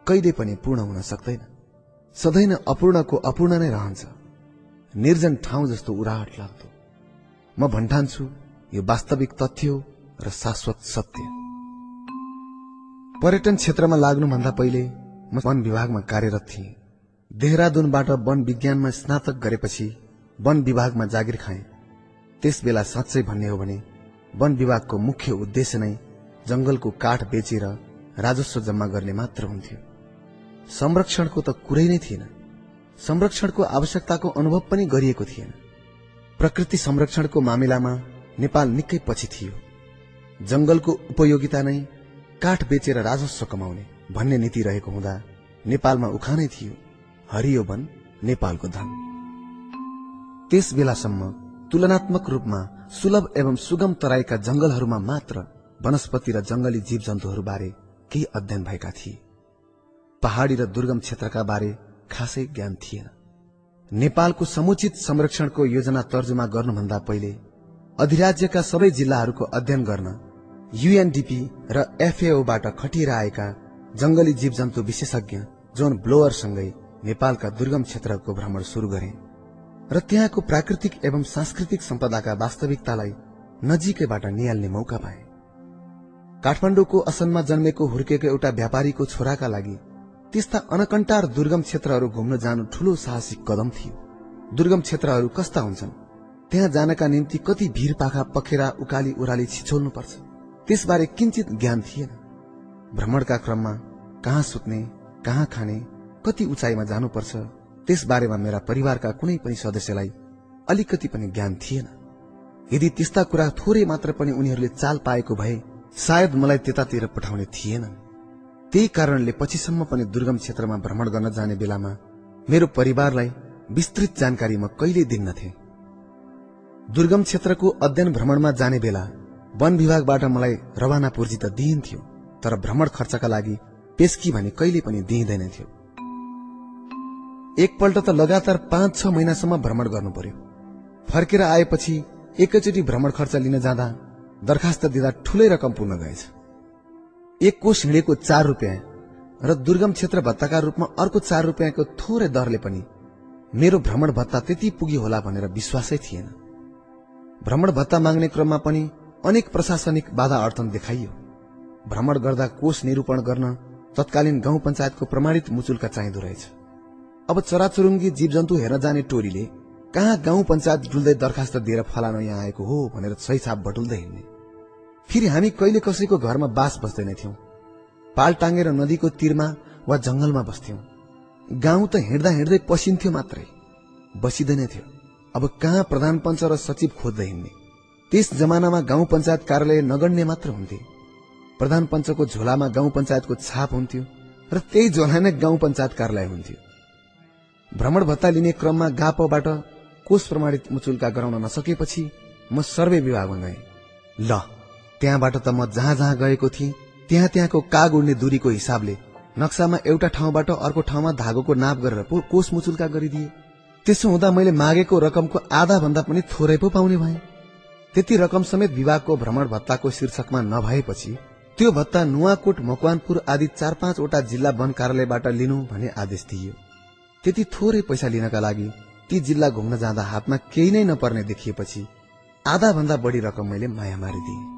कहिले पनि पूर्ण हुन सक्दैन। सधैँ नै अपूर्णको अपूर्ण नै रहन्छ। निर्जन ठाउँ जस्तो उराट लाग्दो। म भन्ठान्छु यो वास्तविक तथ्य हो र शाश्वत सत्य। पर्यटन क्षेत्रमा लाग्नुभन्दा पहिले म वन विभागमा कार्यरत थिएँ। देहरादूनबाट वन विज्ञानमा स्नातक गरेपछि वन विभागमा जागिर खाएँ। त्यस बेला साँच्चै भन्ने हो भने वन विभागको मुख्य उद्देश्य नै जंगलको काठ बेचेर राजस्व जम्मा गर्ने मात्र हुन्थ्यो। संरक्षणको त कुरै नै थिएन। संरक्षणको आवश्यकताको अनुभव पनि गरिएको थिएन। प्रकृति संरक्षणको मामिलामा नेपाल निकै पछि थियो। जंगलको उपयोगिता नै काठ बेचेर राजस्व कमाउने भन्ने नीति रहेको हुँदा नेपालमा उखानै थियो। हरियो वन नेपालको धन। त्यस बेलासम्म तुलनात्मक रूपमा सुलभ एवं सुगम तराईका जंगलहरूमा मात्र वनस्पति र जंगली जीव जन्तुहरूबारे केही अध्ययन भएका थिए। पहाड़ी र दुर्गम क्षेत्रका बारे खासै ज्ञान थिएन। नेपालको समुचित संरक्षणको योजना तर्जुमा गर्नुभन्दा पहिले अधिराज्यका सबै जिल्लाहरूको अध्ययन गर्न युएनडीपी र एफएओबाट खटिएर आएका जंगली जीव जन्तु विशेषज्ञ जोन ब्लोअरसँगै नेपालका दुर्गम क्षेत्रको भ्रमण शुरू गरे र त्यहाँको प्राकृतिक एवं सांस्कृतिक सम्पदाका वास्तविकतालाई नजिकैबाट निहाल्ने मौका पाए। काठमाडौँको असनमा जन्मेको हुर्केको एउटा व्यापारीको छोराका लागि त्यस्ता अनकन्टार दुर्गम क्षेत्रहरू घुम्न जानु ठूलो साहसिक कदम थियो। दुर्गम क्षेत्रहरू कस्ता हुन्छन्? त्यहाँ जानका निम्ति कति भीर पाखा पखेरा उकाली उराली छिछोल्नुपर्छ त्यसबारे किंचित ज्ञान थिएन। भ्रमणका क्रममा कहाँ सुत्ने कहाँ खाने कति उचाइमा जानुपर्छ त्यस बारेमा मेरा परिवारका कुनै पनि सदस्यलाई अलिकति पनि ज्ञान थिएन। यदि त्यस्ता कुरा थोरै मात्र पनि उनीहरूले चाल पाएको भए सायद मलाई त्यतातिर पठाउने थिएनन्। त्यही कारणले पछिसम्म पनि दुर्गम क्षेत्रमा भ्रमण गर्न जाने बेलामा मेरो परिवारलाई विस्तृत जानकारी म कहिले दिन्नथे? दुर्गम क्षेत्रको अध्ययन भ्रमणमा जाने बेला वन विभागबाट मलाई रवाना पूर्जी त दिइन्थ्यो तर भ्रमण खर्चका लागि पेस्की भने कहिले पनि दिइँदैन थियो एकपल्ट त लगातार पाँच छ महिनासम्म भ्रमण गर्नु पर्यो फर्केर आएपछि एकैचोटि भ्रमण खर्च लिन जाँदा दरखास्त दिँदा ठूलै रकम पुग्न गएछ। एक कोष हिँडेको चार रुपियाँ र दुर्गम क्षेत्र भत्ताका रूपमा अर्को चार रुपियाँको थोरै दरले पनि मेरो भ्रमण भत्ता त्यति पुगी होला भनेर विश्वासै थिएन। भ्रमण भत्ता माग्ने क्रममा पनि अनेक प्रशासनिक बाधा अर्थन देखाइयो। भ्रमण गर्दा कोष निरूपण गर्न तत्कालीन गाउँ पञ्चायतको प्रमाणित मुचुल्का चाहिँदो रहेछ। अब चराचुरुङ्गी जीव जन्तु हेर्न जाने टोलीले कहाँ गाउँ पञ्चायत डुल्दै दरखास्त दिएर फलानु यहाँ आएको हो भनेर सही छाप बटुल्दै हिँड्ने। फेरि हामी कहिले कसैको घरमा बास बस्दैनथ्यौं पाल टाँगेर नदीको तीरमा वा जंगलमा बस्थ्यौं। गाउँ त हिँड्दा हिँड्दै पसिन्थ्यो मात्रै। बसिँदैन थियो। अब कहाँ प्रधान पञ्च र सचिव खोज्दै हिँड्ने? त्यस जमानामा गाउँ पञ्चायत कार्यालय नगण्य मात्र हुन्थे। प्रधान पञ्चको झोलामा गाउँ पञ्चायतको छाप हुन्थ्यो र त्यही झोला नै गाउँ पञ्चायत कार्यालय हुन्थ्यो। भ्रमण भत्ता लिने क्रममा गापोबाट कोष प्रमाणित मुचुल्का गराउन नसकेपछि म सर्वे विभागमा गएँ। ल। त्यहाँबाट त म जहाँ जहाँ गएको थिएँ त्यहाँ त्यहाँको काग उड्ने दूरीको हिसाबले नक्सामा एउटा ठाउँबाट अर्को ठाउँमा धागोको नाप गरेर पो कोष मुचुल्का गरिदिए। त्यसो हुँदा मैले मागेको रकमको आधा भन्दा पनि थोरै पो पाउने भए। त्यति रकम समेत विभागको भ्रमण भत्ताको शीर्षकमा नभएपछि त्यो भत्ता नुवाकोट मकवानपुर आदि चार पाँचवटा जिल्ला वन कार्यालयबाट लिनु भन्ने आदेश दिइयो। त्यति थोरै पैसा लिनका लागि ती जिल्ला घुम्न जाँदा हातमा केही नै नपर्ने देखिएपछि आधा भन्दा बढी रकम मैले माया मारिदिए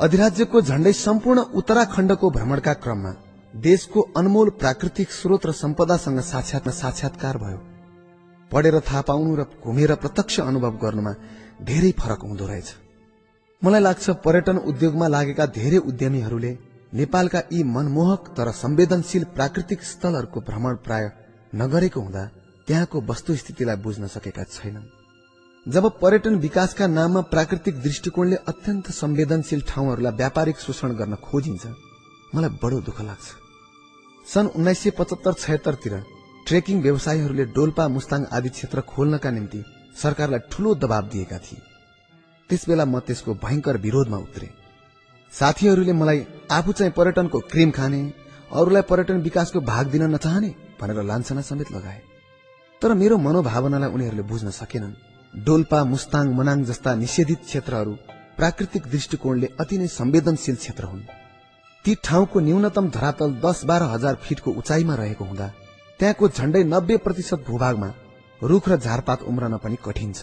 अधिराज्यको झण्डै सम्पूर्ण उत्तराखण्डको भ्रमणका क्रममा देशको अनमोल प्राकृतिक स्रोत र सम्पदासँग साक्षात्मा साक्षात्कार भयो। पढेर थाहा पाउनु र घुमेर प्रत्यक्ष अनुभव गर्नुमा धेरै फरक हुँदो रहेछ। मलाई लाग्छ पर्यटन उद्योगमा लागेका धेरै उद्यमीहरूले नेपालका यी मनमोहक तर संवेदनशील प्राकृतिक स्थलहरूको भ्रमण प्राय नगरेको हुँदा त्यहाँको वस्तुस्थितिलाई बुझ्न सकेका छैनन्। जब पर्यटन विकासका नाममा प्राकृतिक दृष्टिकोणले अत्यन्त संवेदनशील ठाउँहरूलाई व्यापारिक शोषण गर्न खोजिन्छ मलाई बडो दुःख लाग्छ। सन् उन्नाइस सय पचहत्तर छयत्तरतिर ट्रेकिङ व्यवसायीहरूले डोल्पा मुस्ताङ आदि क्षेत्र खोल्नका निम्ति सरकारलाई ठूलो दबाव दिएका थिए। त्यसबेला म त्यसको भयंकर विरोधमा उत्रे। साथीहरूले मलाई आफू चाहिँ पर्यटनको क्रिम खाने अरूलाई पर्यटन विकासको भाग दिन नचाहने भनेर लान्छना समेत लगाए। तर मेरो मनोभावनालाई उनीहरूले बुझ्न सकेनन्। डोल्पा मुस्ताङ मनाङ जस्ता निषेधित क्षेत्रहरू प्राकृतिक दृष्टिकोणले अति नै संवेदनशील क्षेत्र हुन्। ती ठाउँको न्यूनतम धरातल दस बाह्र हजार फिटको उचाइमा रहेको हुँदा त्यहाँको झण्डै नब्बे प्रतिशत भूभागमा रूख र झारपात उम्रन पनि कठिन छ।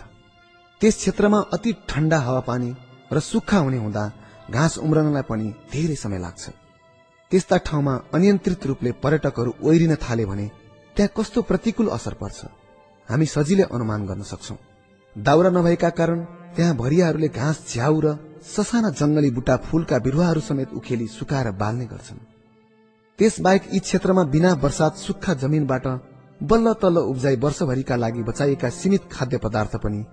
त्यस क्षेत्रमा अति ठण्डा हावापानी र सुक्खा हुने हुँदा घाँस उम्रनलाई पनि धेरै समय लाग्छ। त्यस्ता ठाउँमा अनियन्त्रित रूपले पर्यटकहरू ओहिरिन थाले भने त्यहाँ कस्तो प्रतिकूल असर पर्छ हामी सजिलै अनुमान गर्न सक्छौ। दाउरा नभएका कारण त्यहाँ भरियाहरूले घाँस झ्याउ र ससाना जंगली बुटा फूलका बिरुवाहरू समेत उखेली सुकाएर बाल्ने गर्छन्। त्यसबाहेक यी क्षेत्रमा बिना वर्षात सुक्खा जमिनबाट बल्ल तल्ल उब्जाई वर्षभरिका लागि बचाइएका सीमित खाद्य पदार्थ पनि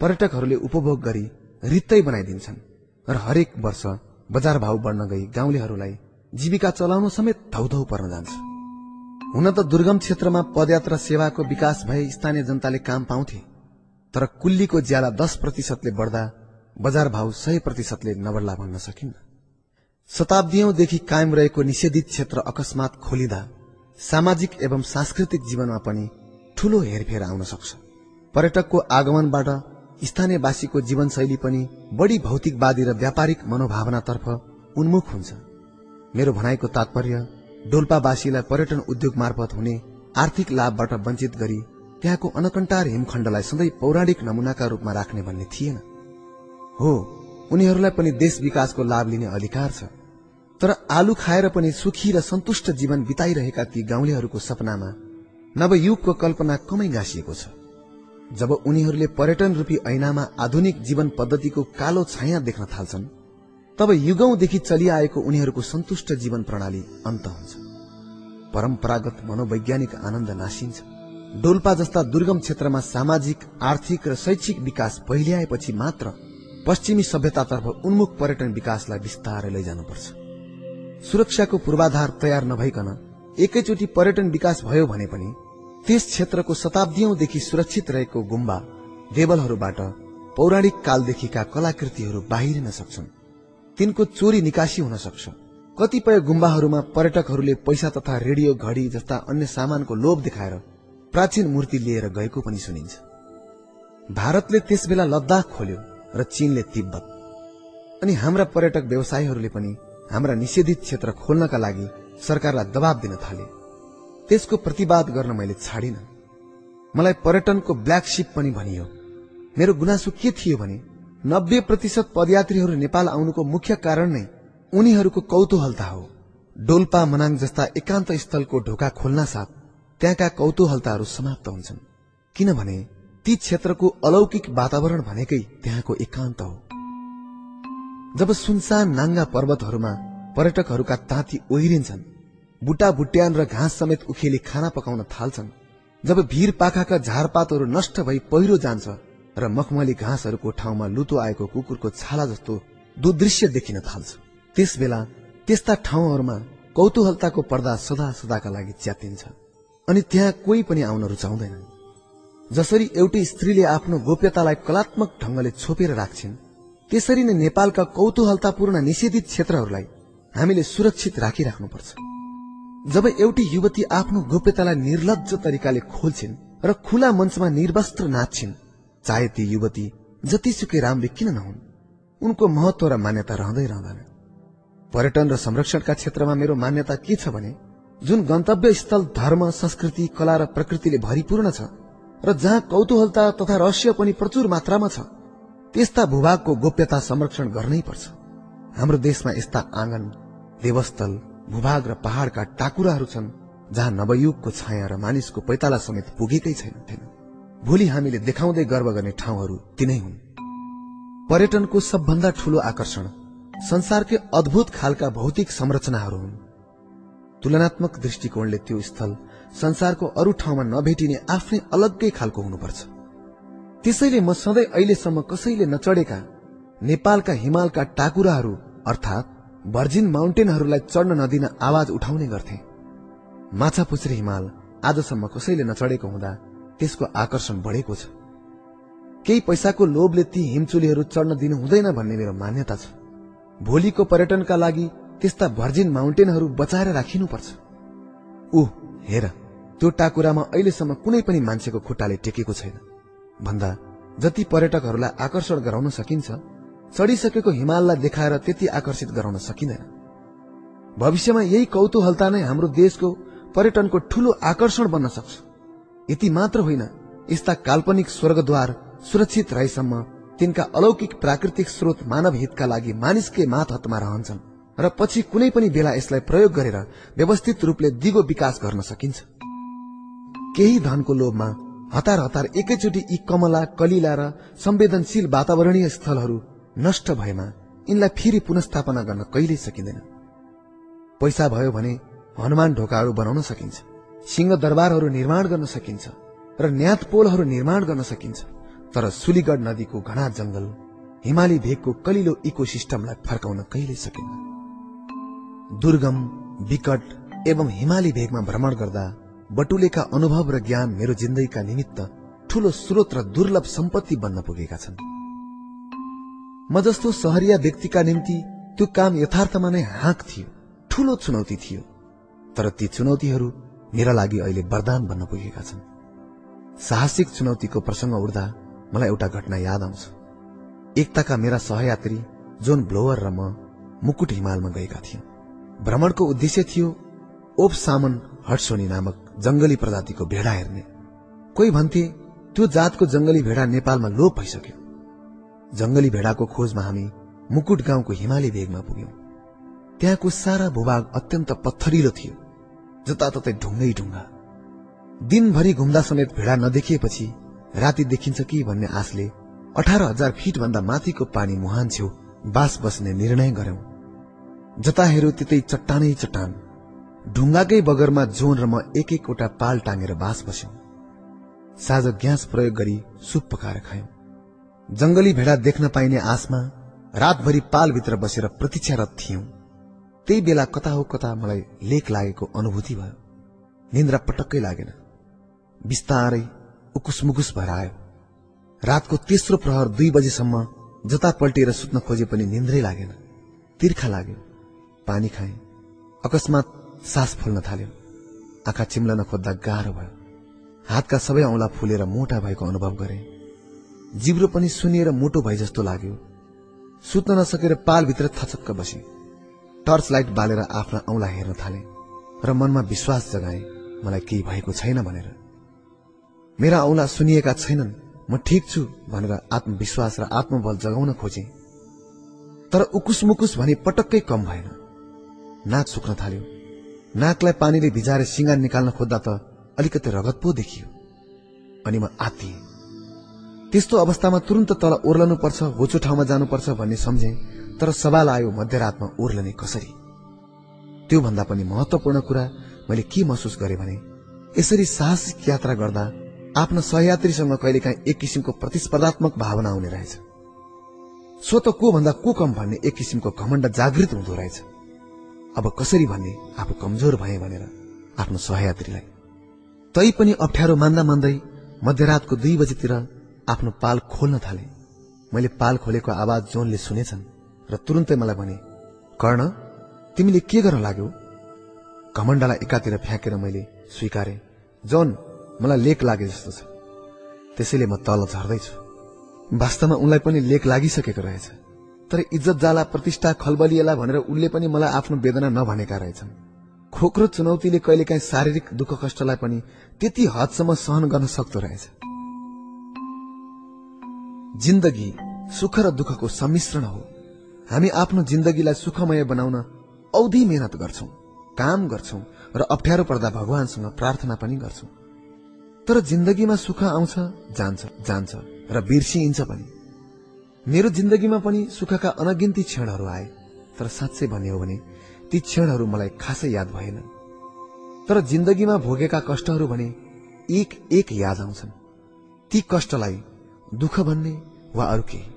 पर्यटकहरूले उपभोग गरी रित्तै बनाइदिन्छन् र हरेक वर्ष बजार भाव बढ्न गई गाउँलेहरूलाई जीविका चलाउन समेत धौधौ पर्न जान्छ। हुन त दुर्गम क्षेत्रमा पदयात्रा सेवाको विकास भए स्थानीय जनताले काम पाउँथे। तर कुल्लीको ज्याला दस प्रतिशतले बढ्दा बजार भाव सय प्रतिशतले नबढ्ला भन्न सकिन्न। शताब्दीदेखि कायम रहेको निषेधित क्षेत्र अकस्मात खोलिँदा सामाजिक एवं सांस्कृतिक जीवनमा पनि ठूलो हेरफेर आउन सक्छ। पर्यटकको आगमनबाट स्थानीयवासीको जीवनशैली पनि बढ़ी भौतिकवादी र व्यापारिक मनोभावनातर्फ उन्मुख हुन्छ। मेरो भनाइको तात्पर्य डोल्पावासीलाई पर्यटन उद्योग मार्फत हुने आर्थिक लाभबाट वञ्चित गरी त्यहाँको अनकन्टार हिमखण्डलाई सधैँ पौराणिक नमूनाका रूपमा राख्ने भन्ने थिएन। हो उनीहरूलाई पनि देश विकासको लाभ लिने अधिकार छ। तर आलु खाएर पनि सुखी र सन्तुष्ट जीवन बिताइरहेका ती गाउँलेहरूको सपनामा नवयुगको कल्पना कमै गाँसिएको छ। जब उनीहरूले पर्यटन रूपी ऐनामा आधुनिक जीवन पद्धतिको कालो छाया देख्न थाल्छन् तब युगौंदेखि चलिआएको उनीहरूको सन्तुष्ट जीवन प्रणाली अन्त हुन्छ। परम्परागत मनोवैज्ञानिक आनन्द नासिन्छ। डोल्पा जस्ता दुर्गम क्षेत्रमा सामाजिक आर्थिक र शैक्षिक विकास पहिल्याएपछि मात्र पश्चिमी सभ्यतातर्फ उन्मुख पर्यटन विकासलाई बिस्तारै लैजानुपर्छ। सुरक्षाको पूर्वाधार तयार नभइकन एकैचोटि पर्यटन विकास भयो भने पनि त्यस क्षेत्रको शताब्दीदेखि सुरक्षित रहेको गुम्बा देवलहरूबाट पौराणिक कालदेखिका कलाकृतिहरू बाहिरिन सक्छन्। तिनको चोरी निकासी हुन सक्छ। कतिपय गुम्बाहरूमा पर्यटकहरूले पैसा तथा रेडियो घडी जस्ता अन्य सामानको लोभ देखाएर प्राचीन मूर्ति लिएर गएको पनि सुनिन्छ। भारतले त्यस बेला लद्दाख खोल्यो र चीनले तिब्बत। अनि हाम्रा पर्यटक व्यवसायीहरूले पनि हाम्रा निषेधित क्षेत्र खोल्नका लागि सरकारलाई दबाव दिन थाले। त्यसको प्रतिवाद गर्न मैले छाडिन। मलाई पर्यटनको ब्ल्याक शिप पनि भनियो। मेरो गुनासो के थियो भने नब्बे प्रतिशत पदयात्रीहरू नेपाल आउनुको मुख्य कारण नै उनीहरूको कौतूहलता हो। डोल्पा मनाङ जस्ता एकान्त स्थलको ढोका खोल्न साथ त्यहाँका कौतूहलताहरू समाप्त हुन्छन्। किनभने ती क्षेत्रको अलौकिक वातावरण भनेकै त्यहाँको एकान्त हो। जब सुनसान नाङ्गा पर्वतहरूमा पर्यटकहरूका ताती ओहिरिन्छन् बुटा बुट्यान र घाँस समेत उखेली खाना पकाउन थाल्छन् जब भीर पाखाका झारपातहरू नष्ट भई पहिरो जान्छ र मखमली घाँसहरूको ठाउँमा लुतो आएको कुकुरको छाला जस्तो दुदृश्य देखिन थाल्छ। त्यस बेला त्यस्ता ठाउँहरूमा कौतूहलताको पर्दा सदा सदाका लागि च्यातिन्छ। अनि त्यहाँ कोही पनि आउन रुचाउँदैन। जसरी एउटी स्त्रीले आफ्नो गोप्यतालाई कलात्मक ढंगले छोपेर राख्छिन् त्यसरी नै नेपालका कौतूहलतापूर्ण निषेधित क्षेत्रहरूलाई हामीले सुरक्षित राखिराख्नुपर्छ। जब एउटी युवती आफ्नो गोप्यतालाई निर्लज तरिकाले खोल्छिन् र खुला मञ्चमा निर्वस्त्र नाच्छिन् चाहे ती युवती जतिसुकै राम्री किन नहुन् उनको महत्व र मान्यता रहँदै रहँदैन। पर्यटन र संरक्षणका क्षेत्रमा मेरो मान्यता के छ भने जुन गन्तव्य स्थल धर्म संस्कृति कला र प्रकृतिले भरिपूर्ण छ र जहाँ कौतूहलता तथा रहस्य पनि प्रचुर मात्रामा छ त्यस्ता भूभागको गोप्यता संरक्षण गर्नै पर्छ। हाम्रो देशमा यस्ता आँगन देवस्थल भूभाग र पहाड़का टाकुराहरू छन् जहाँ नवयुगको छाया र मानिसको पैताला समेत पुगेकै छैन भोलि हामीले देखाउँदै गर्व गर्ने ठाउँहरू तिनै हुन्। पर्यटनको सबभन्दा ठूलो आकर्षण संसारकै अद्भुत खालका भौतिक संरचनाहरू हुन्। तुलनात्मक दृष्टिकोणले त्यो स्थल संसारको अरू ठाउँमा नभेटिने आफ्नै अलग्गै खालको हुनुपर्छ। त्यसैले म सधैँ अहिलेसम्म कसैले नचढेका नेपालका हिमालका टाकुराहरू अर्थात् भर्जिन माउन्टेनहरूलाई चढ्न नदिन आवाज उठाउने गर्थे। माछा पुछ्रे हिमाल आजसम्म कसैले नचढेको हुँदा त्यसको आकर्षण बढेको छ। केही पैसाको लोभले ती हिमचुलीहरू चढ्न दिनु हुँदैन भन्ने मेरो मान्यता छ। भोलिको पर्यटनका लागि त्यस्ता भर्जिन माउन्टेनहरू बचाएर राखिनुपर्छ। ऊ हेर त्यो टाकुरामा अहिलेसम्म कुनै पनि मान्छेको खुट्टाले टेकेको छैन। भन्दा जति पर्यटकहरूलाई आकर्षण गराउन सकिन्छ चढिसकेको हिमाललाई देखाएर त्यति आकर्षित गराउन सकिँदैन। भविष्यमा यही कौतूहलता नै हाम्रो देशको पर्यटनको ठूलो आकर्षण बन्न सक्छ। यति मात्र होइन यस्ता काल्पनिक स्वर्गद्वार सुरक्षित रहेसम्म तिनका अलौकिक प्राकृतिक स्रोत मानव हितका लागि मानिसकै मात हतमा रहन्छन्। र पछि कुनै पनि बेला यसलाई प्रयोग गरेर व्यवस्थित रूपले दिगो विकास गर्न सकिन्छ। केही धनको लोभमा हतार हतार एकैचोटि यी कमला कलिला र संवेदनशील वातावरणीय स्थलहरू नष्ट भएमा यिनलाई फेरि पुनस्थापना गर्न कहिल्यै सकिँदैन। पैसा भयो भने हनुमान ढोकाहरू बनाउन सकिन्छ सिंह दरबारहरू निर्माण गर्न सकिन्छ र न्यात पोलहरू निर्माण गर्न सकिन्छ तर सुलीगढ नदीको घना जंगल हिमाली भेगको कलिलो इको सिस्टमलाई फर्काउन कहिल्यै सकिन्न दुर्गम विकट एवं हिमाली भेगमा भ्रमण गर्दा बटुलेका अनुभव र ज्ञान मेरो जिन्दगीका निमित्त ठूलो स्रोत र दुर्लभ सम्पत्ति बन्न पुगेका छन्। म जस्तो सहरिया व्यक्तिका निम्ति त्यो काम यथार्थमा नै हाँक थियो ठूलो चुनौती थियो तर ती चुनौतीहरू मेरा लागि अहिले वरदान बन्न पुगेका छन्। साहसिक चुनौतीको प्रसंग उड्दा मलाई एउटा घटना याद आउँछ। एकताका मेरा सहयात्री जोन ब्लोवर र म मुकुट हिमालमा गएका थियौं। भ्रमणको उद्देश्य थियो ओप सामन हटसोनी नामक जंगली प्रजातिको भेडा हेर्ने। कोही भन्थे त्यो जातको जंगली भेडा नेपालमा लोप भइसक्यो। जंगली भेडाको खोजमा हामी मुकुट गाउँको हिमाली भेगमा पुग्यौं। त्यहाँको सारा भूभाग अत्यन्त पत्थरिलो थियो जताततै ढुङ्गै ढुङ्गा। दिनभरि घुम्दा समेत भेडा नदेखिएपछि राति देखिन्छ कि भन्ने आशले अठार हजार फिट भन्दा माथिको पानी मुहान छेउ बास बस्ने निर्णय गर्यौं जता हेऱ्यो त्यतै चट्टानै चट्टान ढुङ्गाकै बगरमा जोन र म एक एकवटा पाल टाँगेर बास बस्यौं। साँझ ग्यास प्रयोग गरी सुप पकाएर खायौं। जंगली भेडा देख्न पाइने आशमा रातभरि पालभित्र बसेर प्रतीक्षारत थियौं। त्यही बेला कता हो कता मलाई लेख लागेको अनुभूति भयो। निन्द्रा पटक्कै लागेन। बिस्तारै उकुस मुकुस भएर आयो। रातको तेस्रो प्रहर दुई बजेसम्म जता पल्टिएर सुत्न खोजे पनि निन्द्रै लागेन। तिर्खा लाग्यो। पानी खाएँ। अकस्मात सास फुल्न थाल्यो। आँखा चिम्लन खोज्दा गाह्रो भयो। हातका सबै औंला फुलेर मोटा भएको अनुभव गरे। जिब्रो पनि सुनिएर मोटो भए जस्तो लाग्यो। सुत्न नसकेर पालभित्र थचक्क बसे। टर्च लाइट बालेर आफ्ना औंला हेर्न थाले र मनमा विश्वास जगाए मलाई केही भएको छैन भनेर। मेरा औंला सुनिएका छैनन्। म ठिक छु भनेर आत्मविश्वास र आत्मबल जगाउन खोजे। तर उकुस मुकुस भने पटक्कै कम भएन। नाक सुक्न थाल्यो। नाकलाई पानीले भिजाएर सिँगार निकाल्न खोज्दा त अलिकति रगत पो देखियो। अनि म आत्तिएँ। त्यस्तो अवस्थामा तुरन्त तल ओर्लनु पर्छ होचो ठाउँमा जानुपर्छ भन्ने सम्झे तर सवाल आयो मध्यरातमा ओर्लने कसरी? त्यो भन्दा पनि महत्वपूर्ण कुरा मैले के महसुस गरेँ भने यसरी साहसिक यात्रा गर्दा आफ्ना सहयात्रीसँग कहिलेकाहीँ एक किसिमको प्रतिस्पर्धात्मक भावना आउने रहेछ। सो त को भन्दा को कम भन्ने एक किसिमको घमण्ड जागृत हुँदो रहेछ। अब कसरी भन्ने आफू कमजोर भए भनेर आफ्नो सहयात्रीलाई। तै पनि अप्ठ्यारो मान्दा मान्दै मध्यरातको दुई बजीतिर आफ्नो पाल खोल्न थाले। मैले पाल खोलेको आवाज जोनले सुनेछन् र तुरन्तै मलाई भने कर्ण तिमीले के गर्न लाग्यो? घमण्डलाई एकातिर फ्याँकेर मैले स्वीकारे जन मलाई लेख लागे जस्तो छ। त्यसैले म तल झर्दैछु। वास्तवमा उनलाई पनि लेख लागिसकेको रहेछ। तर इज्जत जाला प्रतिष्ठा खलबलिएला भनेर उनले पनि मलाई आफ्नो वेदना नभनेका रहेछन्। खोक्रो चुनौतीले कहिलेकाहीँ शारीरिक दुःख कष्टलाई पनि त्यति हदसम्म सहन गर्न सक्दो रहेछ। जिन्दगी सुख र दुःखको सम्मिश्रण हो। हामी आफ्नो जिन्दगीलाई सुखमय बनाउन औधी मेहनत गर्छौं काम गर्छौं र अप्ठ्यारो पर्दा भगवानसँग प्रार्थना पनि गर्छौं। तर जिन्दगीमा सुख आउँछ जान्छ जान्छ र बिर्सिइन्छ पनि। मेरो जिन्दगीमा पनि सुखका अनगिन्ती क्षणहरू आए। तर साँच्चै भन्ने हो भने ती क्षणहरू मलाई खासै याद भएन। तर जिन्दगीमा भोगेका कष्टहरू भने एक एक याद आउँछन्। ती कष्टलाई दुःख भन्ने वा अरू केही।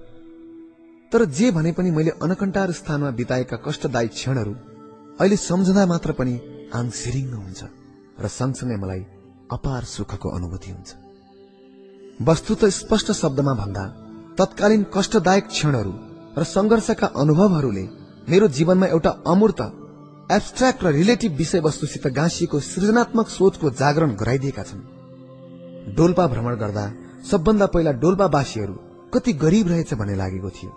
तर जे भने पनि मैले अनकन्टार स्थानमा बिताएका कष्टदायी क्षणहरू अहिले सम्झँदा मात्र पनि आङ सिरिङ्ग हुन्छ र सँगसँगै मलाई अपार सुखको अनुभूति हुन्छ। वस्तु त स्पष्ट शब्दमा भन्दा तत्कालीन कष्टदायक क्षणहरू र संघर्षका अनुभवहरूले मेरो जीवनमा एउटा अमूर्त एब्स्ट्राक्ट र रिलेटिभ विषयवस्तुसित गाँसिएको सृजनात्मक सोचको जागरण गराइदिएका छन्। डोल्पा भ्रमण गर्दा सबभन्दा पहिला डोल्पावासीहरू कति गरीब रहेछ भन्ने लागेको थियो।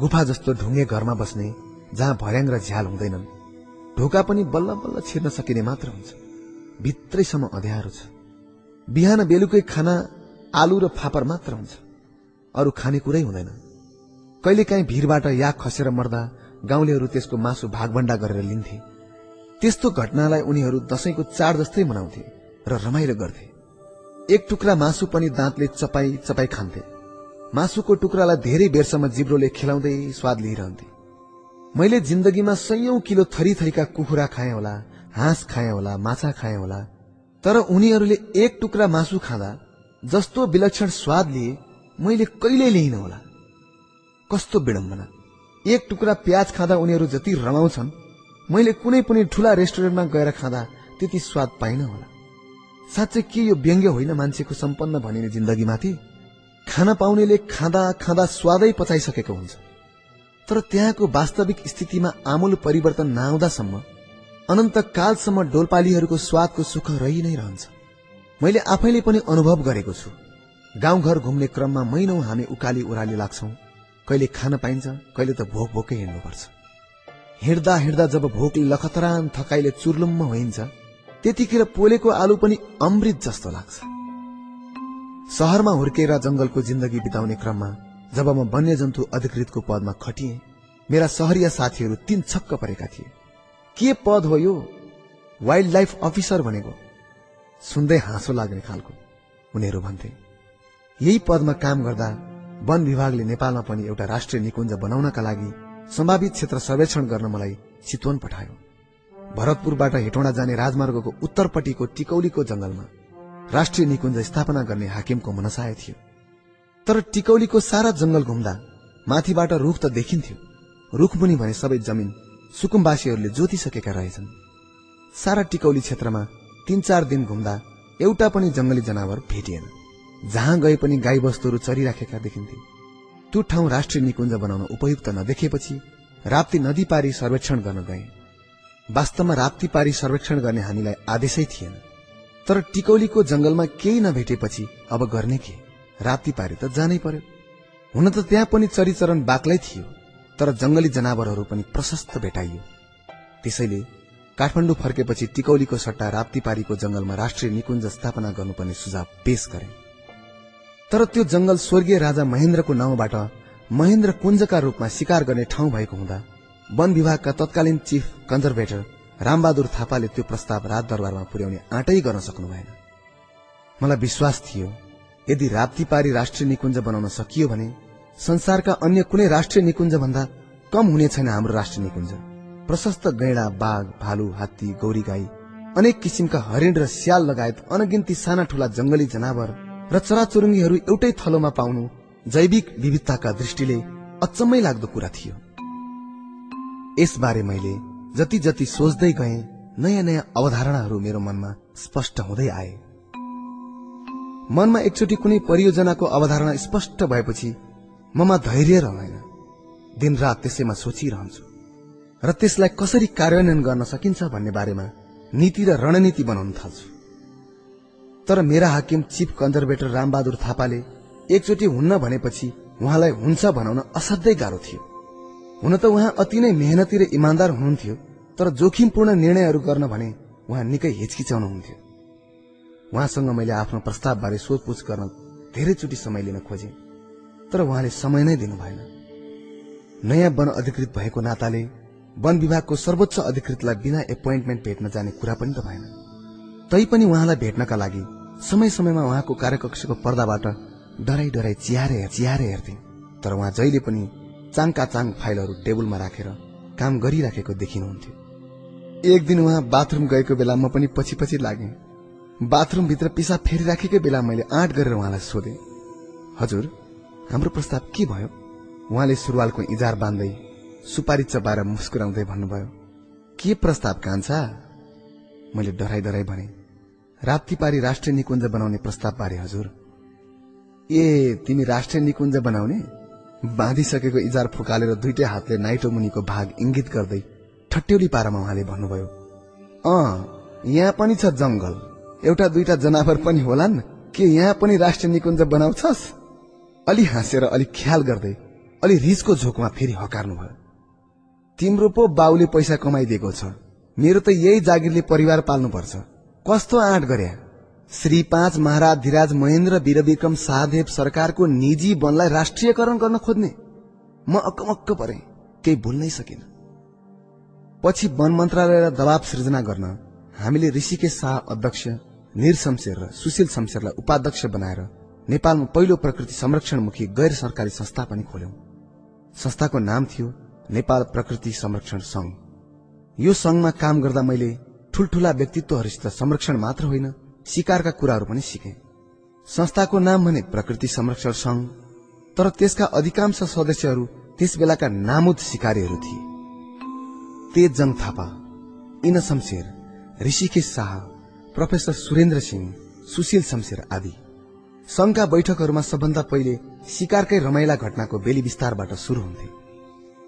गुफा जस्तो ढुङ्गे घरमा बस्ने जहाँ भर्याङ र झ्याल हुँदैनन् ढोका पनि बल्ल बल्ल छिर्न सकिने मात्र हुन्छ। भित्रैसम्म अध्यारो छ। बिहान बेलुकै खाना आलु र फापर मात्र हुन्छ। अरू खानेकुरै हुँदैन। कहिलेकाहीँ भिरबाट याक खसेर मर्दा गाउँलेहरू त्यसको मासु भागभण्डा गरेर लिन्थे। त्यस्तो घटनालाई उनीहरू दशैंको चाड जस्तै मनाउँथे र रमाइलो गर्थे। एक टुक्रा मासु पनि दाँतले चपाई चपाई खान्थे। मासुको टुक्रालाई धेरै बेरसम्म जिब्रोले खेलाउँदै स्वाद लिइरहन्थे। मैले जिन्दगीमा सयौं किलो थरी थरीका कुखुरा खाएँ होला हाँस खाएँ होला माछा खाएँ होला तर उनीहरूले एक टुक्रा मासु खाँदा जस्तो विलक्षण स्वाद लिए मैले कहिले लिइन होला? कस्तो विडम्बना। एक टुक्रा प्याज खाँदा उनीहरू जति रमाउँछन् मैले कुनै पनि ठूला रेस्टुरेन्टमा गएर खाँदा त्यति स्वाद पाइन होला। साँच्चै के यो व्यङ्ग्य होइन मान्छेको सम्पन्न भनिने जिन्दगीमाथि? खान पाउनेले खाँदा खाँदा स्वादै पचाइसकेको हुन्छ। तर त्यहाँको वास्तविक स्थितिमा आमूल परिवर्तन नआउँदासम्म अनन्त कालसम्म डोलपालीहरूको स्वादको सुख रहि नै रहन्छ। मैले आफैले पनि अनुभव गरेको छु। गाउँघर घुम्ने क्रममा महिनौ हामी उकाली उराली लाग्छौ। कहिले खान पाइन्छ कहिले त भोक भोकै हिँड्नुपर्छ। हिँड्दा हिँड्दा जब भोकले लखतरान थकाइले चुर्लुम्म होइन्छ त्यतिखेर पोलेको आलु पनि अमृत जस्तो लाग्छ। सहरमा हुर्केर जंगलको जिन्दगी बिताउने क्रममा जब म वन्यजन्तु अधिकृतको पदमा खटिए मेरा सहरिया साथीहरू तीन छक्क परेका थिए। के पद हो यो? वाइल्ड लाइफ अफिसर भनेको सुन्दै हाँसो लाग्ने खालको उनीहरू भन्थे। यही पदमा काम गर्दा वन विभागले नेपालमा पनि एउटा राष्ट्रिय निकुञ्ज बनाउनका लागि सम्भावित क्षेत्र सर्वेक्षण गर्न मलाई चितवन पठायो। भरतपुरबाट हेटौँडा जाने राजमार्गको उत्तरपट्टिको टिकौलीको जंगलमा राष्ट्रिय निकुञ्ज स्थापना गर्ने हाकिमको मनसाय थियो। तर टिकौलीको सारा जंगल घुम्दा माथिबाट रुख त देखिन्थ्यो। रुख मुनि भने सबै जमिन सुकुम्बासीहरूले जोतिसकेका रहेछन्। सारा टिकौली क्षेत्रमा तीन चार दिन घुम्दा एउटा पनि जंगली जनावर भेटिएन। जहाँ गए पनि गाई बस्तुहरू चरिराखेका देखिन्थे। त्यो ठाउँ राष्ट्रिय निकुञ्ज बनाउन उपयुक्त नदेखेपछि राप्ती नदी पारी सर्वेक्षण गर्न गए। वास्तवमा राप्ती पारी सर्वेक्षण गर्ने हामीलाई आदेशै थिएन। तर टिकौलीको जंगलमा केही नभेटेपछि अब गर्ने के? राप्ती पारी त जानै पर्यो। हुन त त्यहाँ पनि चरिचरण बाक्लै थियो तर जंगली जनावरहरू पनि प्रशस्त भेटाइयो। त्यसैले काठमाडौँ फर्केपछि टिकौलीको सट्टा राप्तीपारीको जंगलमा राष्ट्रिय निकुञ्ज स्थापना गर्नुपर्ने सुझाव पेश गरे। तर त्यो जंगल स्वर्गीय राजा महेन्द्रको नाउँबाट महेन्द्र कुञ्जका रूपमा शिकार गर्ने ठाउँ भएको हुँदा वन विभागका तत्कालीन चिफ कन्जर्भेटर रामबहादुर थापाले त्यो प्रस्ताव राज दरबारमा पुर्याउने आँटै गर्न सक्नु भएन मलाई विश्वास थियो यदि राप्तीपारी राष्ट्रिय निकुञ्ज बनाउन सकियो भने संसारका अन्य कुनै राष्ट्रिय निकुञ्ज भन्दा कम हुने छैन हाम्रो राष्ट्रिय निकुञ्ज। प्रशस्त गैडा बाघ भालु हात्ती गौरी गाई अनेक किसिमका हरिण र स्याल लगायत अनगिन्ती साना ठूला जंगली जनावर र चराचुरुङ्गीहरू एउटै थलोमा पाउनु जैविक विविधताका दृष्टिले अचम्मै लाग्दो कुरा थियो। यसबारे मैले जति जति सोच्दै गए नयाँ नयाँ अवधारणाहरू मेरो मनमा स्पष्ट हुँदै आए। मनमा एकचोटि कुनै परियोजनाको अवधारणा स्पष्ट भएपछि ममा धैर्य रहँदैन। दिनरात त्यसैमा सोचिरहन्छु। र त्यसलाई कसरी कार्यान्वयन गर्न सकिन्छ भन्ने बारेमा नीति र रणनीति बनाउन थाल्छु। तर मेरा हाकिम चिफ कन्जर्भेटर रामबहादुर थापाले एकचोटि हुन्न भनेपछि उहाँलाई हुन्छ भनाउन असाध्यै गाह्रो थियो। हुन त उहाँ अति नै मेहनती र इमान्दार हुनुहुन्थ्यो तर जोखिमपूर्ण निर्णयहरू गर्न भने उहाँ निकै हिचकिचाउनुहुन्थ्यो उहाँसँग मैले आफ्नो प्रस्तावबारे सोधपुछ गर्न धेरैचोटि समय लिन खोजे तर उहाँले समय नै दिनु भएन नयाँ वन अधिकृत भएको नाताले वन विभागको सर्वोच्च अधिकृतलाई बिना एपोइन्टमेन्ट भेट्न जाने कुरा पनि त भएन। तैपनि उहाँलाई भेट्नका लागि समय समयमा उहाँको कार्यकक्षको पर्दाबाट डराई डराई चियारे चियारे हेर्थे। तर उहाँ जहिले पनि चाङका चाङ फाइलहरू टेबलमा राखेर काम गरिराखेको देखिनुहुन्थ्यो। एक दिन उहाँ बाथरूम गएको बेला म पनि पछि पछि लागे। बाथरूमभित्र पिसाब फेरिराखेकै बेला मैले आँट गरेर उहाँलाई सोधे हजुर हाम्रो प्रस्ताव के भयो? उहाँले सुरुवालको इजार बाँध्दै सुपारी चपाएर मुस्कुराउँदै भन्नुभयो के प्रस्ताव कान्छा? मैले डराई डराई भने राप्तीपारी राष्ट्रिय निकुञ्ज बनाउने प्रस्ताव बारे हजुर। ए तिमी राष्ट्रिय निकुञ्ज बनाउने? बाँधिसकेको इजार फुकालेर दुइटै हातले नाइटो मुनिको भाग इंगित गर्दै ठट्यौली पारामा उहाँले भन्नुभयो अँ यहाँ पनि छ जंगल एउटा दुईटा जनावर पनि होलान् के यहाँ पनि राष्ट्रिय निकुञ्ज बनाउँछस्? अलि हाँसेर अलि ख्याल गर्दै अलि रिसको झोकमा फेरि हकार्नुभयो तिम्रो पो बाउले पैसा कमाइदिएको छ। मेरो त यही जागिरले परिवार पाल्नुपर्छ। कस्तो आँट गर्या श्री पाँच महाराज धिराज महेन्द्र वीरविक्रम शाहदेव सरकारको निजी वनलाई राष्ट्रियकरण गर्न खोज्ने। म अक्कमक्क परे केही भुल्नै सकिन। पछि वन मन्त्रालयलाई दबाव सृजना गर्न हामीले ऋषिकेश शाह अध्यक्ष निर शमशेर र सुशील शमशेरलाई उपाध्यक्ष बनाएर नेपालमा पहिलो प्रकृति संरक्षणमुखी गैर सरकारी संस्था पनि खोल्यौं। संस्थाको नाम थियो नेपाल प्रकृति संरक्षण संघ यो संघमा काम गर्दा मैले ठूल्ठूला व्यक्तित्वहरूसित संरक्षण मात्र होइन। शिकारका कुराहरू पनि सिके। संस्थाको नाम भने प्रकृति संरक्षण संघ तर त्यसका अधिकांश सदस्यहरू त्यस बेलाका नामुद शिकारीहरू थिए। तेजजङ थापा इन शमशेर ऋषिकेश शाह प्रोफेसर सुरेन्द्र सिंह सुशील शमशेर आदि। संघका बैठकहरूमा सबभन्दा पहिले शिकारकै रमाइला घटनाको बेली विस्तारबाट शुरू हुन्थे।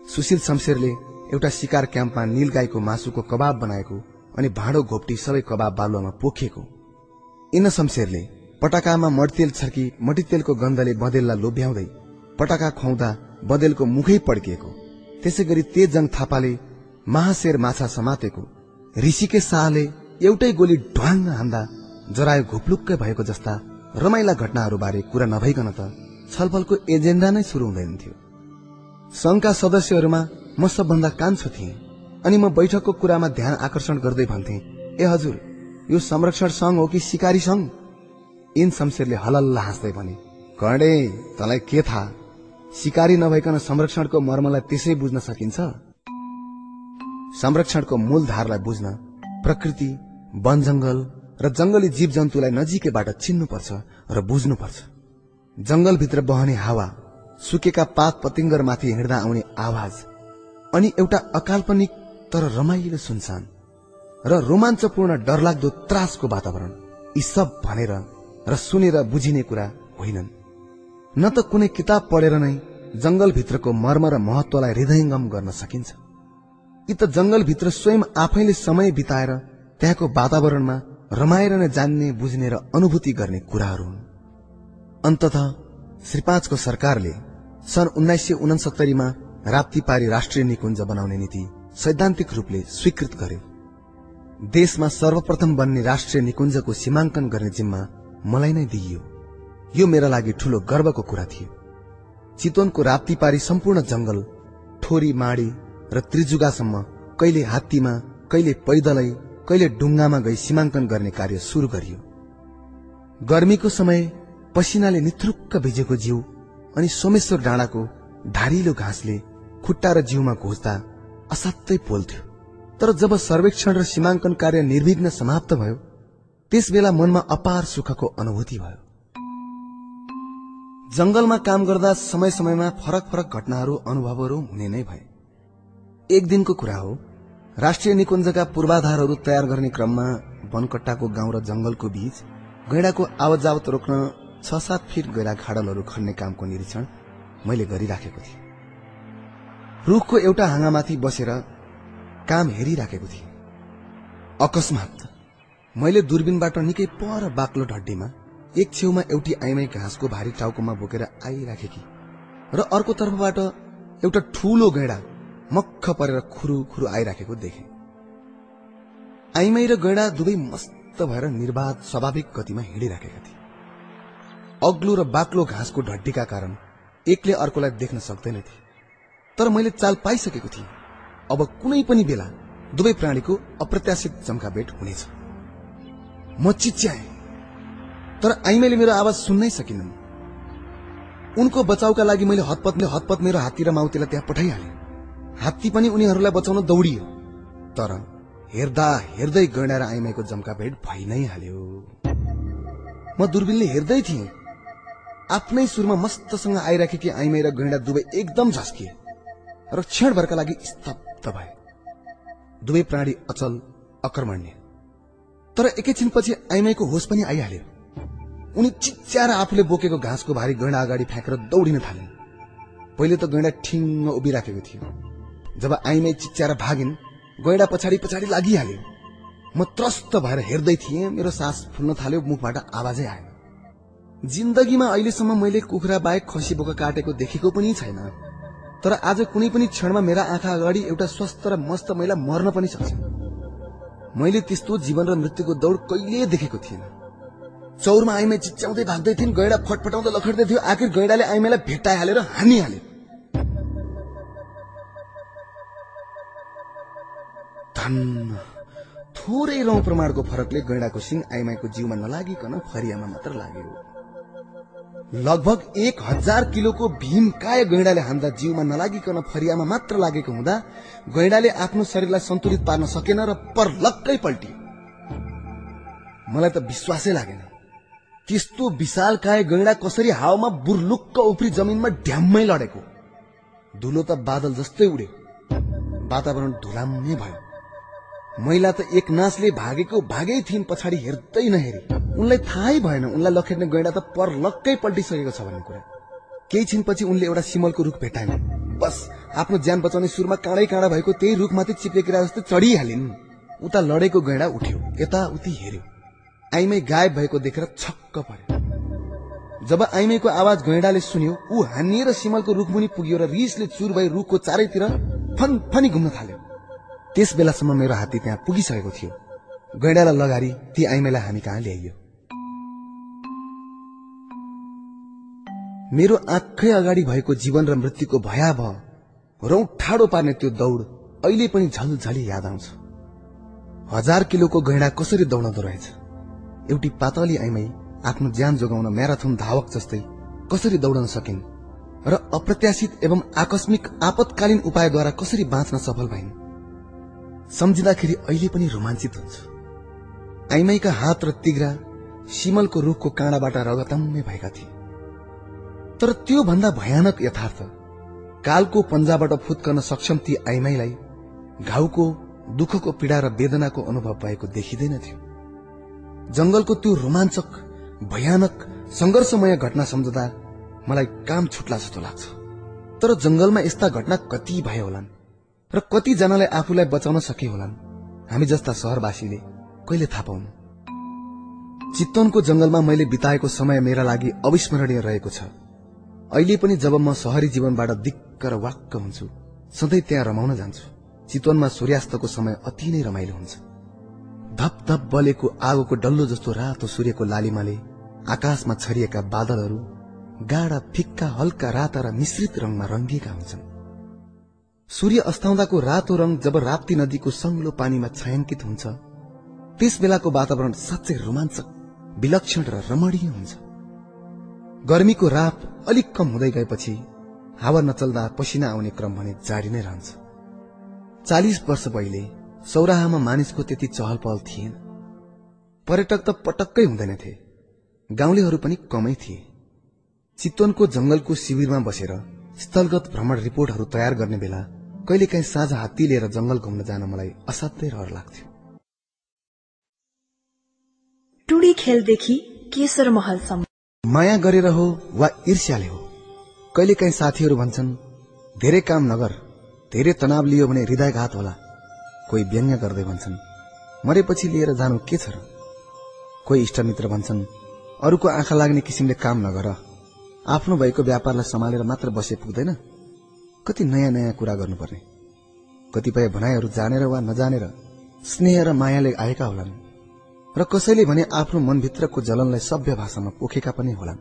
सुशील शमशेरले एउटा शिकार क्याम्पमा नील गाईको मासुको कबाब बनाएको अनि भाँडो घोप्टी सबै कबाब बालुवामा पोखिएको। इन शमशेरले पटाकामा मटितेल छर्की मटितेलको गन्धले बँदेललाई लोभ्याउँदै पटाका खुवाउँदा बँदेलको मुखै पड्किएको। त्यसै गरी तेजजङ थापाले महाशेर माछा समातेको। ऋषिके शाहले एउटै गोली ढ्वाङ हान्दा जरायो घुप्लुक्कै भएको जस्ता रमाइला घटनाहरूबारे कुरा नभइकन त छलफलको एजेन्डा नै शुरू हुँदैन थियो संघका सदस्यहरूमा म सबभन्दा कान्छो थिएँ। अनि म बैठकको कुरामा ध्यान आकर्षण गर्दै भन्थे ए हजुर यो संरक्षण संघ हो कि सिकारी संघ इन शमशेरले हलल्ला हाँस्दै भने कर्णे तँलाई के थाहा? सिकारी नभइकन संरक्षणको मर्मलाई त्यसै बुझ्न सकिन्छ? संरक्षणको मूल धारलाई बुझ्न प्रकृति वन जंगल र जंगली जीव जन्तुलाई नजिकैबाट चिन्नुपर्छ र बुझ्नुपर्छ। जंगलभित्र बहने हावा सुकेका पात पतिङ्गरमाथि हिँड्दा आउने आवाज अनि एउटा अकाल्पनिक तर रमाइलो सुनसान र रोमाञ्चपूर्ण डरलाग्दो त्रासको वातावरण यी सब भनेर र सुनेर बुझिने कुरा होइनन्। न त कुनै किताब पढेर नै जंगलभित्रको मर्म र महत्वलाई हृदयङ्गम गर्न सकिन्छ। यी त जंगलभित्र स्वयं आफैले समय बिताएर त्यहाँको वातावरणमा रमाएर नै जान्ने बुझ्ने र अनुभूति गर्ने कुराहरू हुन्। अन्तत श्री पाँचको सरकारले सन् उन्नाइस सय उनसत्तरीमा राप्तीपारी राष्ट्रिय निकुञ्ज बनाउने नीति सैद्धान्तिक रूपले स्वीकृत गर्यो। देशमा सर्वप्रथम बन्ने राष्ट्रिय निकुञ्जको सीमाङ्कन गर्ने जिम्मा मलाई नै दिइयो। यो मेरा लागि ठूलो गर्वको कुरा थियो। चितवनको राप्तीपारी सम्पूर्ण जंगल ठोरी माडी र त्रिजुगासम्म कहिले हात्तीमा कहिले पैदलै कहिले डुङ्गामा गई सीमाङ्कन गर्ने कार्य शुरू गरियो। गर्मीको समय पसिनाले निथुक्क भिजेको जिउ अनि सोमेश्वर डाँडाको धारिलो घाँसले खुट्टा र जिउमा घोच्दा असाध्यै पोल्थ्यो तर जब सर्वेक्षण र सीमाङ्कन कार्य निर्विघ्न समाप्त भयो त्यस बेला मनमा अपार सुखको अनुभूति भयो। जंगलमा काम गर्दा समय समयमा फरक फरक घटनाहरू अनुभवहरू हुने नै भए। एक दिनको कुरा हो राष्ट्रिय निकुञ्जका पूर्वाधारहरू तयार गर्ने क्रममा वनकट्टाको गाउँ र जंगलको बीच गैडाको आवत रोक्न छ सात फिट गैडा खाडलहरू खन्ने कामको निरीक्षण मैले गरिराखेको थिएँ। रुखको एउटा हाँगामाथि बसेर काम हेरिराखेको थिएँ। अकस्मात मैले दूरबीनबाट निकै पर बाक्लो ढड्डीमा एक छेउमा एउटी आइमाई घाँसको भारी टाउकोमा बोकेर आइराखेकी र अर्को तर्फबाट एउटा ठूलो गैडा मक्ख परेर खुरु खुरु आइराखेको देखे। आइमाई र गैडा दुवै मस्त भएर निर्वाध स्वाभाविक गतिमा हिँडिराखेका थिए। अग्लो र बाक्लो घाँसको ढड्डीका कारण एकले अर्कोलाई देख्न सक्दैनथे तर मैले चाल पाइसकेको थिएँ। अब कुनै पनि बेला दुवै प्राणीको अप्रत्याशित चम्काभेट हुनेछ। म चिच्याएँ। तर आइमाईले मेरो आवाज सुन्नै सकिनन्। उनको बचाउका लागि मैले हतपतले हतपत मेरो हात्ती र माउतीलाई त्यहाँ पठाइहालेँ। हात्ती पनि उनीहरूलाई बचाउन दौडियो। तर हेर्दा हेर्दै गैँडा र आइमाईको जम्का भेट भइ नै हाल्यो। म दूरबीनले हेर्दै थिएँ। आफ्नै सुरमा मस्तसँग आइराखेकी आइमाई र गैँडा दुवै एकदम झस्किए। र क्षणभरका लागि स्तब्ध भए। दुवै प्राणी अचल अकर्मण्य। तर एकैछिनपछि आइमाईको होस पनि आइहाल्यो। उनी चिच्याएर आफूले बोकेको घाँसको भारी गैँडा अगाडि फ्याँकेर दौडिन थालिन्। पहिले त गैँडा ठिङ्ग उभिराखेको थियो। जब आइमाई चिच्याएर भागिन् गैँडा पछाडि पछाडि लागिहाल्यो। म त्रस्त भएर हेर्दै थिएँ मेरो सास फुल्न थाल्यो मुखबाट आवाजै आएन। जिन्दगीमा अहिलेसम्म मैले कुखुरा बाहेक खसी बोका काटेको देखेको पनि छैन। तर आज कुनै पनि क्षणमा मेरा आँखा अगाडि एउटा स्वस्थ र मस्त महिला मर्न पनि सक्छ। मैले त्यस्तो जीवन र मृत्युको दौड कहिले देखेको थिएन। चौरमा आइमाई चिच्याउँदै भाग्दै थिइन् गैडा फटफटाउँदै लखड्दै थियो आखिर गैडाले आइमाईलाई भेटाइहालेर हानिहाल्यो धन्न थोरै रौँ प्रमाणको फरकले गैडाको सिंह आइमाईको जिउमा नलागिकन फरियामा मात्र लाग्यो। लगभग एक हजार किलोको भीमकाय गैडाले हान्दा जिउमा नलागिकन फरियामा मात्र लागेको हुँदा गैडाले आफ्नो शरीरलाई सन्तुलित पार्न सकेन र परलक्कै पल्टियो। मलाई त विश्वासै लागेन। त्यस्तो विशालकाय गैडा कसरी हावामा बुर्लुक्क उफ्री जमिनमा ढ्याम्मै लडेको? धुलो त बादल जस्तै उड्यो। वातावरण धुलाम्ने भयो। महिला त एक नाचले भागेको भागै थिइन् पछाडि हेर्दै नहेरी। उनलाई थाहै भएन। उनलाई लखेट्ने गैडा त परलक्कै पल्टिसकेको छ भन्ने कुरा। केही छिनपछि उनले एउटा सिमलको रुख भेटाइन्। बस आफ्नो ज्यान बचाउने सुरमा काँडै काँडा भएको त्यही रुखमाथि चिप्लेकिरा जस्तो चढिहालिन्। उता लडेको गैडा उठ्यो। यता उति हेऱ्यो। आइमै गायब भएको देखेर छक्क पर्यो। जब आइमैको आवाज गैडाले सुन्यो ऊ हानिएर सिमलको रुखमुनि पुग्यो र रिसले चुर भई रुखको चारैतिर फन फनी घुम्न थाल्यो। त्यस बेलासम्म मेरो हात्ती त्यहाँ पुगिसकेको थियो। गैडालाई लगारी ती आइमाईलाई हामी कहाँ ल्याइयो? मेरो आँखै अगाडि भएको जीवन र मृत्युको भयावह रौँ ठाडो पार्ने त्यो दौड अहिले पनि झलझली याद आउँछ। हजार किलोको गैडा कसरी दौडँदो रहेछ? एउटी पातली आइमाई आफ्नो ज्यान जोगाउन म्याराथन धावक जस्तै कसरी दौडन सकिन्? र अप्रत्याशित एवं आकस्मिक आपतकालीन उपायद्वारा कसरी बाँच्न सफल भइन्? सम्झिँदाखेरि अहिले पनि रोमाञ्चित हुन्छ। आइमाईका हात र तिग्रा सिमलको रुखको काँडाबाट रगतम्य भएका थिए। तर त्यो भन्दा भयानक यथार्थ कालको पन्जाबाट फुत्कन सक्षम ती आइमाईलाई घाउको दुःखको पीडा र वेदनाको अनुभव भएको देखिँदैन थियो। जंगलको त्यो रोमाञ्चक भयानक संघर्षमय घटना सम्झदा मलाई काम छुट्ला जस्तो लाग्छ। तर जंगलमा यस्ता घटना कति भए होलान्? र कतिजनाले आफूलाई बचाउन सके होलान्? हामी जस्ता सहरवासीले कहिले थाहा पाउनु? चितवनको जंगलमा मैले बिताएको समय मेरा लागि अविस्मरणीय रहेको छ। अहिले पनि जब म शहरी जीवनबाट दिक्क र वाक्क हुन्छु सधैँ त्यहाँ रमाउन जान्छु। चितवनमा सूर्यास्तको समय अति नै रमाइलो हुन्छ। धप धप बलेको आगोको डल्लो जस्तो रातो सूर्यको लालिमाले आकाशमा छरिएका बादलहरू गाडा फिक्का हल्का राता र मिश्रित रंगमा रंगिएका हुन्छन्। सूर्य अस्ताउँदाको रातो रंग जब राप्ती नदीको संग्लो पानीमा छायाङ्कित हुन्छ त्यस बेलाको वातावरण साँच्चै रोमाञ्चक विलक्षण र रमणीय हुन्छ। गर्मीको राप अलिक कम हुँदै गएपछि हावा नचल्दा पसिना आउने क्रम भने जारी नै रहन्छ। चालिस वर्ष पहिले सौराहामा मानिसको त्यति चहल पहल थिएन। पर्यटक त पटक्कै हुँदैनथे गाउँलेहरू पनि कमै थिए। चितवनको जंगलको शिविरमा बसेर स्थलगत भ्रमण रिपोर्टहरू तयार गर्ने बेला कहिलेकाहीँ साँझ हात्ती लिएर जंगल घुम्न जान मलाई असाध्यै रहर लाग्थ्यो। टुडी खेलदेखि केशर महलसम्म। माया गरेर हो वा ईर्ष्याले हो? कहिलेकाहीँ साथीहरू भन्छन् धेरै काम नगर धेरै तनाव लियो भने हृदयघात होला। कोही व्यङ्ग्य गर्दै भन्छन् मरेपछि लिएर जानु के छ र? कोही इष्टमित्र भन्छन् अरूको आँखा लाग्ने किसिमले काम नगर। आफ्नो भएको व्यापारलाई सम्हालेर मात्र बसे पुग्दैन। कति नयाँ नयाँ कुरा गर्नुपर्ने। कतिपय भनाइहरू जानेर वा नजानेर स्नेह र मायाले आएका होलान् र कसैले भने आफ्नो मनभित्रको जलनलाई सभ्य भाषामा पोखेका पनि होलान्।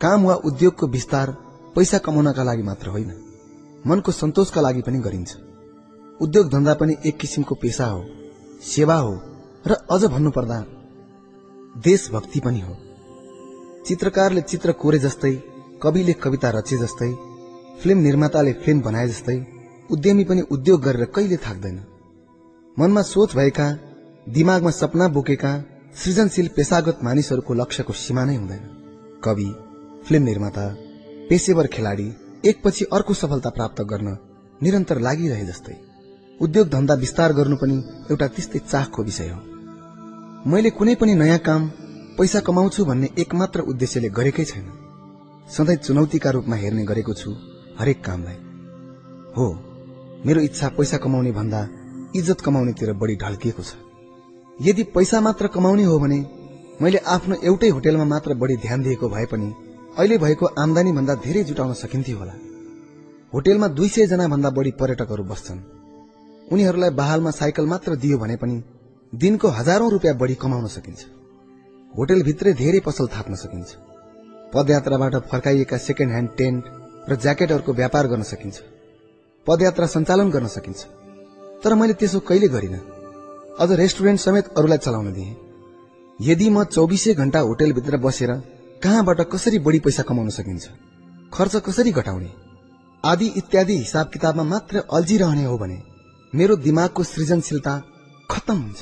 काम वा उद्योगको विस्तार पैसा कमाउनका लागि मात्र होइन मनको सन्तोषका लागि पनि गरिन्छ। उद्योग धन्दा पनि एक किसिमको पेसा हो सेवा हो र अझ भन्नुपर्दा देशभक्ति पनि हो। चित्रकारले चित्र कोरे जस्तै कविले कविता रचे जस्तै फिल्म निर्माताले फिल्म बनाए जस्तै उद्यमी पनि उद्योग गरेर कहिले थाक्दैन। मनमा सोच भएका दिमागमा सपना बोकेका सृजनशील पेसागत मानिसहरूको लक्ष्यको सीमा नै हुँदैन। कवि फिल्म निर्माता पेशेवर खेलाडी एकपछि अर्को सफलता प्राप्त गर्न निरन्तर लागिरहे जस्तै। उद्योग धन्दा विस्तार गर्नु पनि एउटा त्यस्तै चाखको विषय हो। मैले कुनै पनि नयाँ काम पैसा कमाउँछु भन्ने एकमात्र उद्देश्यले गरेकै छैन। सधैँ चुनौतीका रूपमा हेर्ने गरेको छु हरेक कामलाई। हो मेरो इच्छा पैसा कमाउने भन्दा इज्जत कमाउनेतिर बढी ढल्किएको छ। यदि पैसा मात्र कमाउने हो भने मैले आफ्नो एउटै होटेलमा मात्र बढी ध्यान दिएको भए पनि अहिले भएको आमदानी भन्दा धेरै जुटाउन सकिन्थ्यो होला। होटेलमा दुई सय जना भन्दा बढी पर्यटकहरू बस्छन्। उनीहरूलाई बहालमा साइकल मात्र दियो भने पनि दिनको हजारौं रुपियाँ बढी कमाउन सकिन्छ। होटेलभित्रै धेरै पसल थाप्न सकिन्छ। पदयात्राबाट फर्काइएका सेकेन्ड ह्यान्ड टेन्ट र ज्याकेटहरूको व्यापार गर्न सकिन्छ। पदयात्रा सञ्चालन गर्न सकिन्छ। तर मैले त्यसो कहिले गरिन। अझ रेस्टुरेन्ट समेत अरूलाई चलाउन दिए। यदि म चौबिसै घण्टा होटेलभित्र बसेर कहाँबाट कसरी बढी पैसा कमाउन सकिन्छ? खर्च कसरी घटाउने? आदि इत्यादि हिसाब किताबमा मात्र अल्झिरहने हो भने मेरो दिमागको सृजनशीलता खत्तम हुन्छ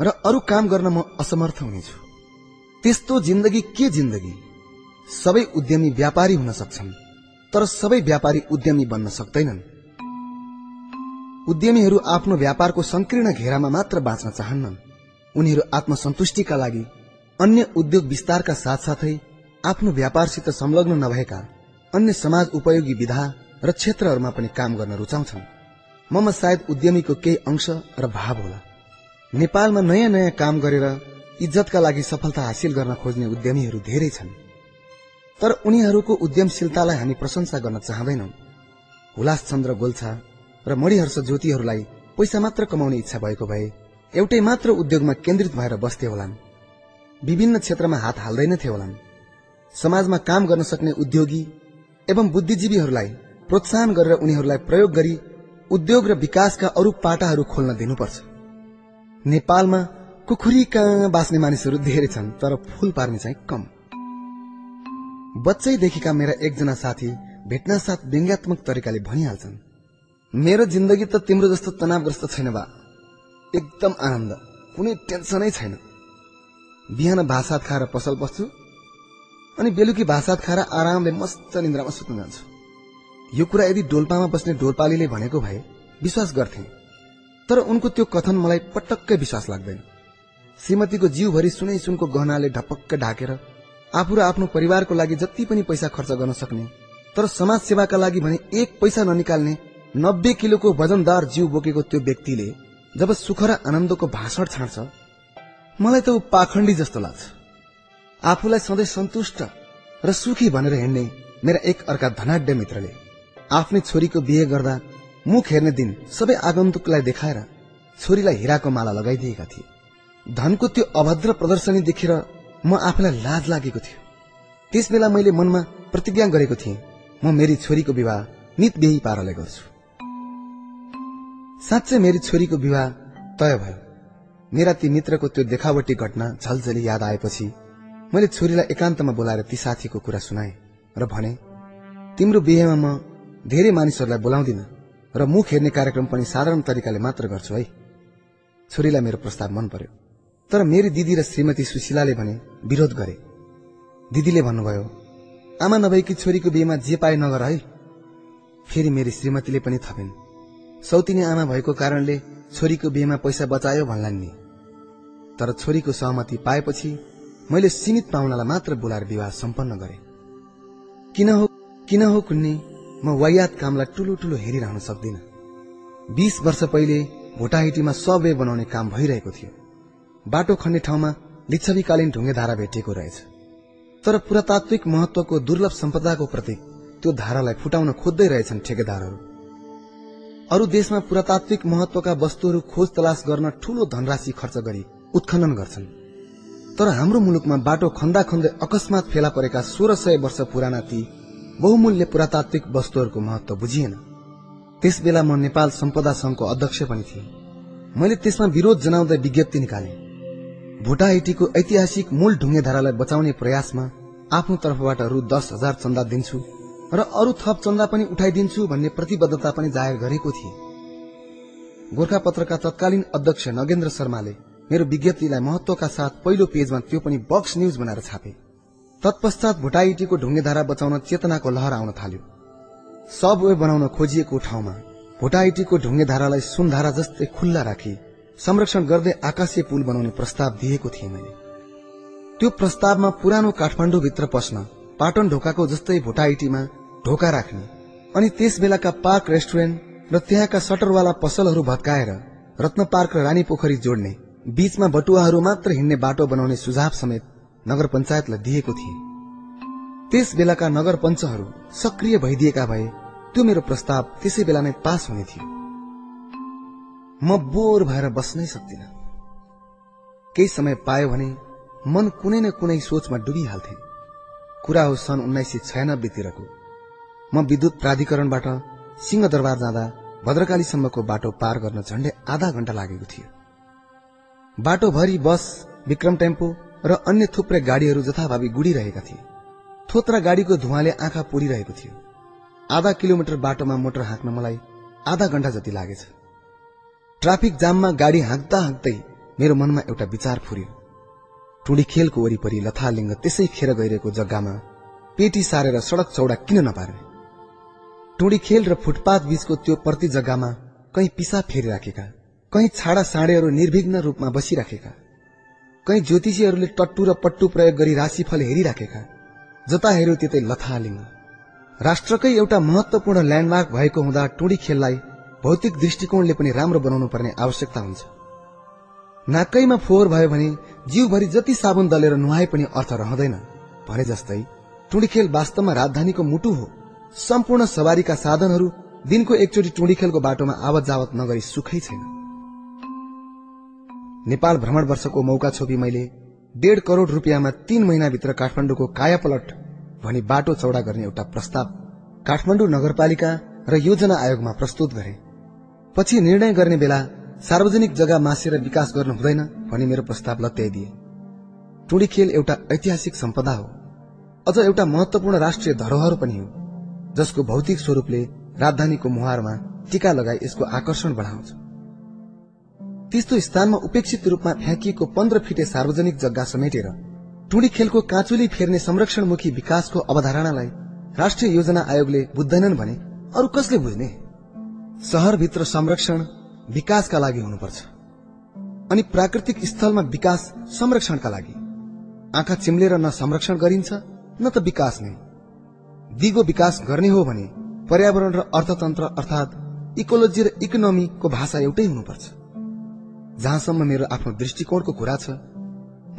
र अरू काम गर्न म असमर्थ हुनेछु। त्यस्तो जिन्दगी के जिन्दगी? सबै उद्यमी व्यापारी हुन सक्छन् तर सबै व्यापारी उद्यमी बन्न सक्दैनन्। उद्यमीहरू आफ्नो व्यापारको संकीर्ण घेरामा मात्र बाँच्न चाहन्नन्। उनीहरू आत्मसन्तुष्टिका लागि अन्य उद्योग विस्तारका साथसाथै आफ्नो व्यापारसित संलग्न नभएका अन्य समाज उपयोगी विधा र क्षेत्रहरूमा पनि काम गर्न रुचाउँछन्। ममा सायद उद्यमीको केही अंश र भाव होला। नेपालमा नयाँ नयाँ काम गरेर इज्जतका लागि सफलता हासिल गर्न खोज्ने उद्यमीहरू धेरै छन्। तर उनीहरूको उद्यमशीलतालाई हामी प्रशंसा गर्न चाहँदैनौ। हुलास चन्द्र गोल्छा र मणिहर्ष ज्योतिहरूलाई पैसा मात्र कमाउने इच्छा भएको भए एउटै मात्र उद्योगमा केन्द्रित भएर बस्थे होलान्। विभिन्न क्षेत्रमा हात हाल्दैनथे होलान्। समाजमा काम गर्न सक्ने उद्योगी एवं बुद्धिजीवीहरूलाई प्रोत्साहन गरेर उनीहरूलाई प्रयोग गरी उद्योग र विकासका अरू पाटाहरू खोल्न दिनुपर्छ। नेपालमा कुखुरी कहाँ बाँच्ने मानिसहरू धेरै छन् तर फूल पार्ने चाहिँ कम। बच्चैदेखिका मेरा एकजना साथी भेट्न साथ व्यङ्ग्यात्मक तरिकाले भनिहाल्छन् मेरो जिन्दगी त तिम्रो जस्तो तनावग्रस्त छैन बा। एकदम आनन्द। कुनै टेन्सनै छैन। बिहान भाषात खाएर पसल बस्छु अनि बेलुकी भाषात खाएर आरामले मस्त निन्द्रामा सुत्न जान्छु। यो कुरा यदि डोल्पामा बस्ने डोल्पालीले भनेको भए विश्वास गर्थे तर उनको त्यो कथन मलाई पटक्कै विश्वास लाग्दैन। श्रीमतीको जिउभरि सुनै सुनको गहनाले ढपक्क ढाकेर आफू र आफ्नो परिवारको लागि जति पनि पैसा खर्च गर्न सक्ने तर समाज सेवाका लागि भने एक पैसा ननिकाल्ने नब्बे किलोको वजनदार जिउ बोकेको त्यो व्यक्तिले जब सुख र आनन्दको भाषण छाड्छ मलाई त ऊ पाखण्डी जस्तो लाग्छ। आफूलाई सधैँ सन्तुष्ट र सुखी भनेर हिँड्ने मेरा एक अर्का धनाढ्य मित्रले आफ्नै छोरीको बिहे गर्दा मुख हेर्ने दिन सबै आगन्तुकलाई देखाएर छोरीलाई हिराको माला लगाइदिएका थिए। धनको त्यो अभद्र प्रदर्शनी देखेर म आफूलाई लाज लागेको थियो। त्यस बेला मैले मनमा प्रतिज्ञा गरेको थिएँ म मेरी छोरीको विवाह नित बेही पाराले गर्छु। साँच्चै मेरी छोरीको विवाह तय भयो। मेरा ती मित्रको त्यो देखावटी घटना झलझली याद आएपछि मैले छोरीलाई एकान्तमा बोलाएर ती साथीको कुरा सुनाए र भने तिम्रो बिहेमा म धेरै मानिसहरूलाई बोलाउँदिन र मुख हेर्ने कार्यक्रम पनि साधारण तरिकाले मात्र गर्छु है। छोरीलाई मेरो प्रस्ताव मन पर्यो तर मेरी दिदी र श्रीमती सुशीलाले भने विरोध गरे। दिदीले भन्नुभयो आमा नभएकी छोरीको बिहेमा जे पाए नगर है। फेरि मेरी श्रीमतीले पनि थपिन् सौतिनी आमा भएको कारणले छोरीको बिहेमा पैसा बचायो भन्लान् नि। तर छोरीको सहमति पाएपछि मैले सीमित पाहुनालाई मात्र बोलाएर विवाह सम्पन्न गरे। किन हो किन हो कुन्नी म वायात कामलाई ठुलो ठुलो हेरिरहन सक्दिन। बीस वर्ष पहिले भोटाहिटीमा सबवे बनाउने काम भइरहेको थियो। बाटो खन्ने ठाउँमा लिच्छवीकालीन ढुङ्गे भेटिएको रहेछ। तर पुरातात्विक महत्वको दुर्लभ सम्पदाको प्रतीक त्यो धारालाई फुटाउन खोज्दै रहेछन् ठेकेदारहरू। अरू देशमा पुरातात्विक महत्वका वस्तुहरू खोज तलास गर्न ठूलो धनराशि खर्च गरी उत्खनन गर्छन्। तर हाम्रो मुलुकमा बाटो खन्दा खन्दै अकस्मात फेला परेका सोह्र सय वर्ष पुराना ती बहुमूल्य पुरातात्विक वस्तुहरूको महत्व बुझिएन। त्यस बेला म नेपाल सम्पदा संघको अध्यक्ष पनि थिएँ। मैले त्यसमा विरोध जनाउँदै विज्ञप्ति निकाले। भोटाइटीको ऐतिहासिक मूल ढुङ्गेधारालाई बचाउने प्रयासमा आफ्नो तर्फबाट रु दस हजार चन्दा दिन्छु र अरू थप चन्दा पनि उठाइदिन्छु भन्ने प्रतिबद्धता पनि जाहेर गरेको थिए। गोर्खा पत्रका तत्कालीन अध्यक्ष नगेन्द्र शर्माले मेरो विज्ञप्तिलाई महत्वका साथ पहिलो पेजमा त्यो पनि बक्स न्यूज बनाएर छापे। तत्पश्चात भोटाइटीको ढुङ्गेधारा बचाउन चेतनाको लहर आउन थाल्यो। सब वे बनाउन खोजिएको ठाउँमा भोटाइटीको ढुङ्गेधारालाई सुनधारा जस्तै खुल्ला राखी संरक्षण गर्दै आकाशीय पुल बनाउने प्रस्ताव दिएको थिएँ मैले। त्यो प्रस्तावमा पुरानो काठमाडौँभित्र पस्न पाटन ढोकाको जस्तै भोटाइटीमा ढोका राख्ने अनि त्यस बेलाका पार्क रेस्टुरेन्ट र त्यहाँका सटरवाला पसलहरू भत्काएर रत्न पार्क र रानी पोखरी जोड्ने बीचमा बटुवाहरू मात्र हिँड्ने बाटो बनाउने सुझाव समेत नगर पञ्चायतलाई दिएको थिए। त्यस बेलाका नगर पञ्चहरू सक्रिय भइदिएका भए त्यो मेरो प्रस्ताव त्यसै बेला नै पास हुने थियो। म बोर भएर बस्नै सक्दिन। केही समय पायो भने मन कुनै न कुनै सोचमा डुबिहाल्थे कुरा हो सन् उन्नाइस सय छयानब्बेतिरको। म विद्युत प्राधिकरणबाट सिंहदरबार जाँदा भद्रकालीसम्मको बाटो पार गर्न झण्डै आधा घण्टा लागेको थियो। बाटोभरि बस विक्रम टेम्पो र अन्य थुप्रै गाड़ीहरू जथाभावी गुडिरहेका थिए। थोत्रा गाड़ीको धुवाले आँखा पोडिरहेको थियो। आधा किलोमिटर बाटोमा मोटर हाँक्न मलाई आधा घण्टा जति लागेछ। ट्राफिक जाममा गाडी हाँक्दा हाँक्दै मेरो मनमा एउटा विचार फुर्यो। टुडी खेलको वरिपरि लथालिङ्ग त्यसै खेर गइरहेको जग्गामा पेटी सारेर सड़क चौडा किन नपार्ने? टुडी खेल र फुटपाथ बीचको त्यो प्रति जग्गामा कहीँ पिसा फेरिराखेका कहीँ छाडा साँडेहरू निर्विघ्न रूपमा बसिराखेका कहीँ ज्योतिषीहरूले टट्टु र पट्टु प्रयोग गरी राशिफल हेरिराखेका जता हेऱ्यो त्यतै लथालिङ्ग राष्ट्रकै एउटा महत्वपूर्ण ल्यान्डमार्क भएको हुँदा टुडी खेललाई भौतिक दृष्टिकोणले पनि राम्रो बनाउनु पर्ने आवश्यकता हुन्छ। नाकैमा फोहोर भयो भने जिउभरि जति साबुन दलेर नुहाए पनि अर्थ रहँदैन। भने जस्तै टुँडीखेल वास्तवमा राजधानीको मुटु हो। सम्पूर्ण सवारीका साधनहरू दिनको एकचोटि टुँडीखेलको बाटोमा आवत जावत नगरी सुखै छैन। नेपाल भ्रमण वर्षको मौका छोपी मैले डेढ करोड़ रुपियाँमा तीन महिनाभित्र काठमाडौँको कायापलट भनी बाटो चौडा गर्ने एउटा प्रस्ताव काठमाडौँ नगरपालिका र योजना आयोगमा प्रस्तुत गरे। पछि निर्णय गर्ने बेला सार्वजनिक जग्गा मासेर विकास गर्नु हुँदैन भनी मेरो प्रस्ताव लत्याइदिए। टुडी खेल एउटा ऐतिहासिक सम्पदा हो। अझ एउटा महत्वपूर्ण राष्ट्रिय धरोहर पनि हो जसको भौतिक स्वरूपले राजधानीको मुहारमा टीका लगाई यसको आकर्षण बढाउँछ। त्यस्तो स्थानमा उपेक्षित रूपमा फ्याँकिएको पन्ध्र फिटे सार्वजनिक जग्गा समेटेर टुडी खेलको काँचुली फेर्ने संरक्षणमुखी विकासको अवधारणालाई राष्ट्रिय योजना आयोगले बुझ्दैनन् भने अरू कसले बुझ्ने? शहरभित्र संरक्षण विकासका लागि हुनुपर्छ। अनि प्राकृतिक स्थलमा विकास संरक्षणका लागि। आँखा चिम्लेर न संरक्षण गरिन्छ न त विकास नै। दिगो विकास गर्ने हो भने पर्यावरण र अर्थतन्त्र अर्थात इकोलोजी र इकोनोमीको भाषा एउटै हुनुपर्छ। जहाँसम्म मेरो आफ्नो दृष्टिकोणको कुरा छ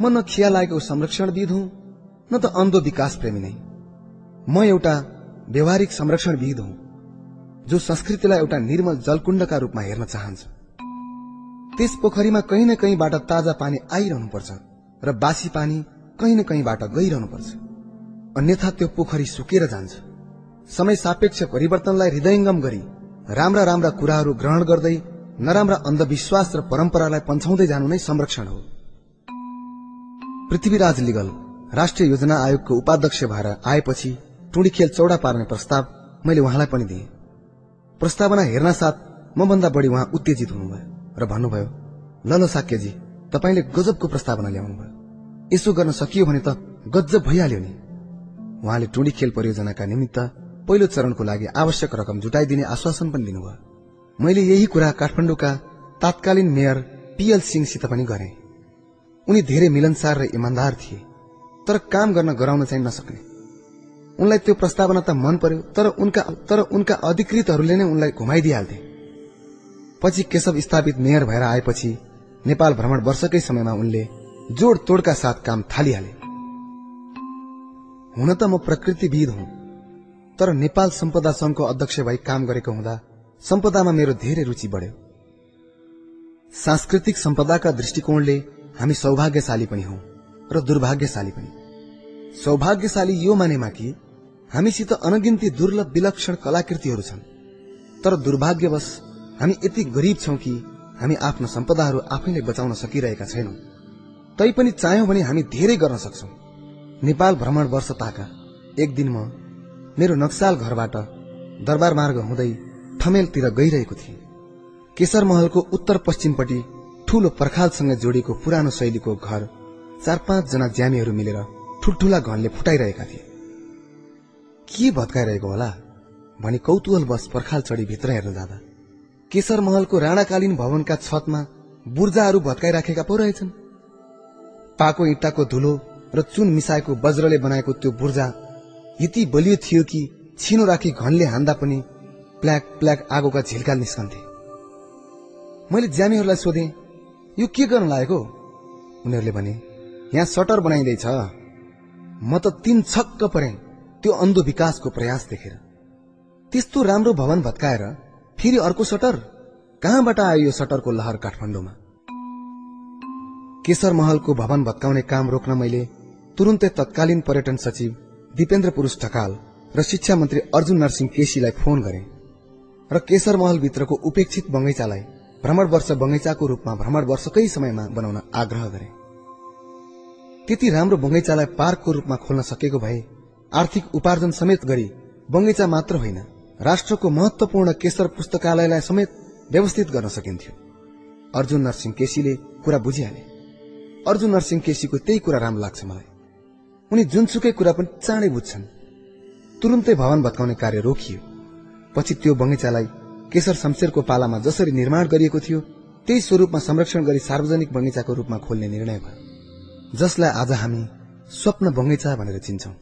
म न खिया लागेको संरक्षणविद हुँ न त अन्धो विकास प्रेमी नै। म एउटा व्यवहारिक संरक्षणविद हुँ। जो संस्कृतिलाई एउटा निर्मल जलकुण्डका रूपमा हेर्न चाहन्छ। त्यस पोखरीमा कहीँ न कहीँबाट ताजा पानी आइरहनुपर्छ र बासी पानी कहीँ न कहीँबाट गइरहनुपर्छ। अन्यथा त्यो पोखरी सुकेर जान्छ। समय सापेक्ष परिवर्तनलाई हृदयंगम गरी राम्रा राम्रा कुराहरू ग्रहण गर्दै नराम्रा अन्धविश्वास र परम्परालाई पन्छाउँदै जानु नै संरक्षण हो। पृथ्वीराज लिगल राष्ट्रिय योजना आयोगको उपाध्यक्ष भएर आएपछि टुडी खेल चौडा पार्ने प्रस्ताव मैले उहाँलाई पनि दिएँ। प्रस्तावना हेर्न साथ म भन्दा बढी उहाँ उत्तेजित हुनुभयो र भन्नुभयो ल ल साक्यजी तपाईँले गजबको प्रस्तावना ल्याउनु भयो। यसो गर्न सकियो भने त गजब भइहाल्यो नि। उहाँले टुडी खेल परियोजनाका निमित्त पहिलो चरणको लागि आवश्यक रकम जुटाइदिने आश्वासन पनि दिनुभयो। मैले यही कुरा काठमाडौँका तात्कालीन मेयर पीएल सिंहसित पनि गरे। उनी धेरै मिलनसार र इमान्दार थिए तर काम गर्न गराउन चाहिँ नसक्ने। उनलाई त्यो प्रस्तावना त मन पर्यो तर उनका तर उनका अधिकृतहरूले नै उनलाई घुमाइदिइहाल्थे। पछि केशव स्थापित मेयर भएर आएपछि नेपाल भ्रमण वर्षकै समयमा उनले जोड तोडका साथ काम थालिहाले। हुन त म प्रकृतिविद हुँ तर नेपाल सम्पदा संघको अध्यक्ष भई काम गरेको हुँदा सम्पदामा मेरो धेरै रुचि बढ्यो। सांस्कृतिक सम्पदाका दृष्टिकोणले हामी सौभाग्यशाली पनि हौ र दुर्भाग्यशाली पनि। सौभाग्यशाली यो मानेमा कि हामीसित अनगिन्ती दुर्लभ विलक्षण कलाकृतिहरू छन्। तर दुर्भाग्यवश हामी यति गरिब छौं कि हामी आफ्ना सम्पदाहरू आफैले बचाउन सकिरहेका छैनौं। तैपनि चाह्यौं भने हामी धेरै गर्न सक्छौ। नेपाल भ्रमण वर्ष ताका एक दिन म मेरो नक्साल घरबाट दरबार मार्ग हुँदै ठमेलतिर गइरहेको थिएँ। केशर महलको उत्तर पश्चिमपट्टि ठूलो पर्खालसँग जोडिएको पुरानो शैलीको घर चार पाँच जना ज्यामीहरू मिलेर ठुल्ठुला घनले फुटाइरहेका थिए। के भत्काइरहेको होला भनी बस पर्खाल चढी भित्र हेर्न जाँदा। केशर महलको राणाकालीन भवनका छतमा बुर्जाहरू भत्काइराखेका पो रहेछन्। पाको इँटाको धुलो र चुन मिसाएको वज्रले बनाएको त्यो बुर्जा यति बलियो थियो कि छिनो राखी घनले हान्दा पनि प्ल्याक प्ल्याक आगोका झिल्का निस्कन्थे। मैले ज्यामीहरूलाई सोधेँ यो के गर्न लागेको? उनीहरूले भने यहाँ सटर बनाइँदैछ। म त तीन छक्क परे। त्यो अन्धो विकासको प्रयास देखेर। त्यस्तो राम्रो भवन भत्काएर फेरि अर्को सटर? कहाँबाट आयो यो सटरको लहर काठमाडौँमा? केशर महलको भवन भत्काउने काम रोक्न मैले तुरुन्तै तत्कालीन पर्यटन सचिव दिपेन्द्र पुरूष ढकाल र शिक्षा मन्त्री अर्जुन नरसिंह केसीलाई फोन गरे र केशर महलभित्रको उपेक्षित बगैँचालाई भ्रमण वर्ष बगैँचाको रूपमा भ्रमण वर्षकै समयमा बनाउन आग्रह गरे। त्यति राम्रो बगैँचालाई पार्कको रूपमा खोल्न सकेको भए आर्थिक उपार्जन समेत गरी बगैँचा मात्र होइन राष्ट्रको महत्वपूर्ण केशर पुस्तकालयलाई समेत व्यवस्थित गर्न सकिन्थ्यो। अर्जुन नरसिंह केसीले कुरा बुझिहाले। अर्जुन नरसिंह केसीको त्यही कुरा राम्रो लाग्छ मलाई। उनी जुनसुकै कुरा पनि चाँडै बुझ्छन्। तुरुन्तै भवन भत्काउने कार्य रोकियो। पछि त्यो बगैँचालाई केशर शमशेरको पालामा जसरी निर्माण गरिएको थियो त्यही स्वरूपमा संरक्षण गरी सार्वजनिक बगैँचाको रूपमा खोल्ने निर्णय भयो। जसलाई आज हामी स्वप्न बगैँचा भनेर चिन्छौं।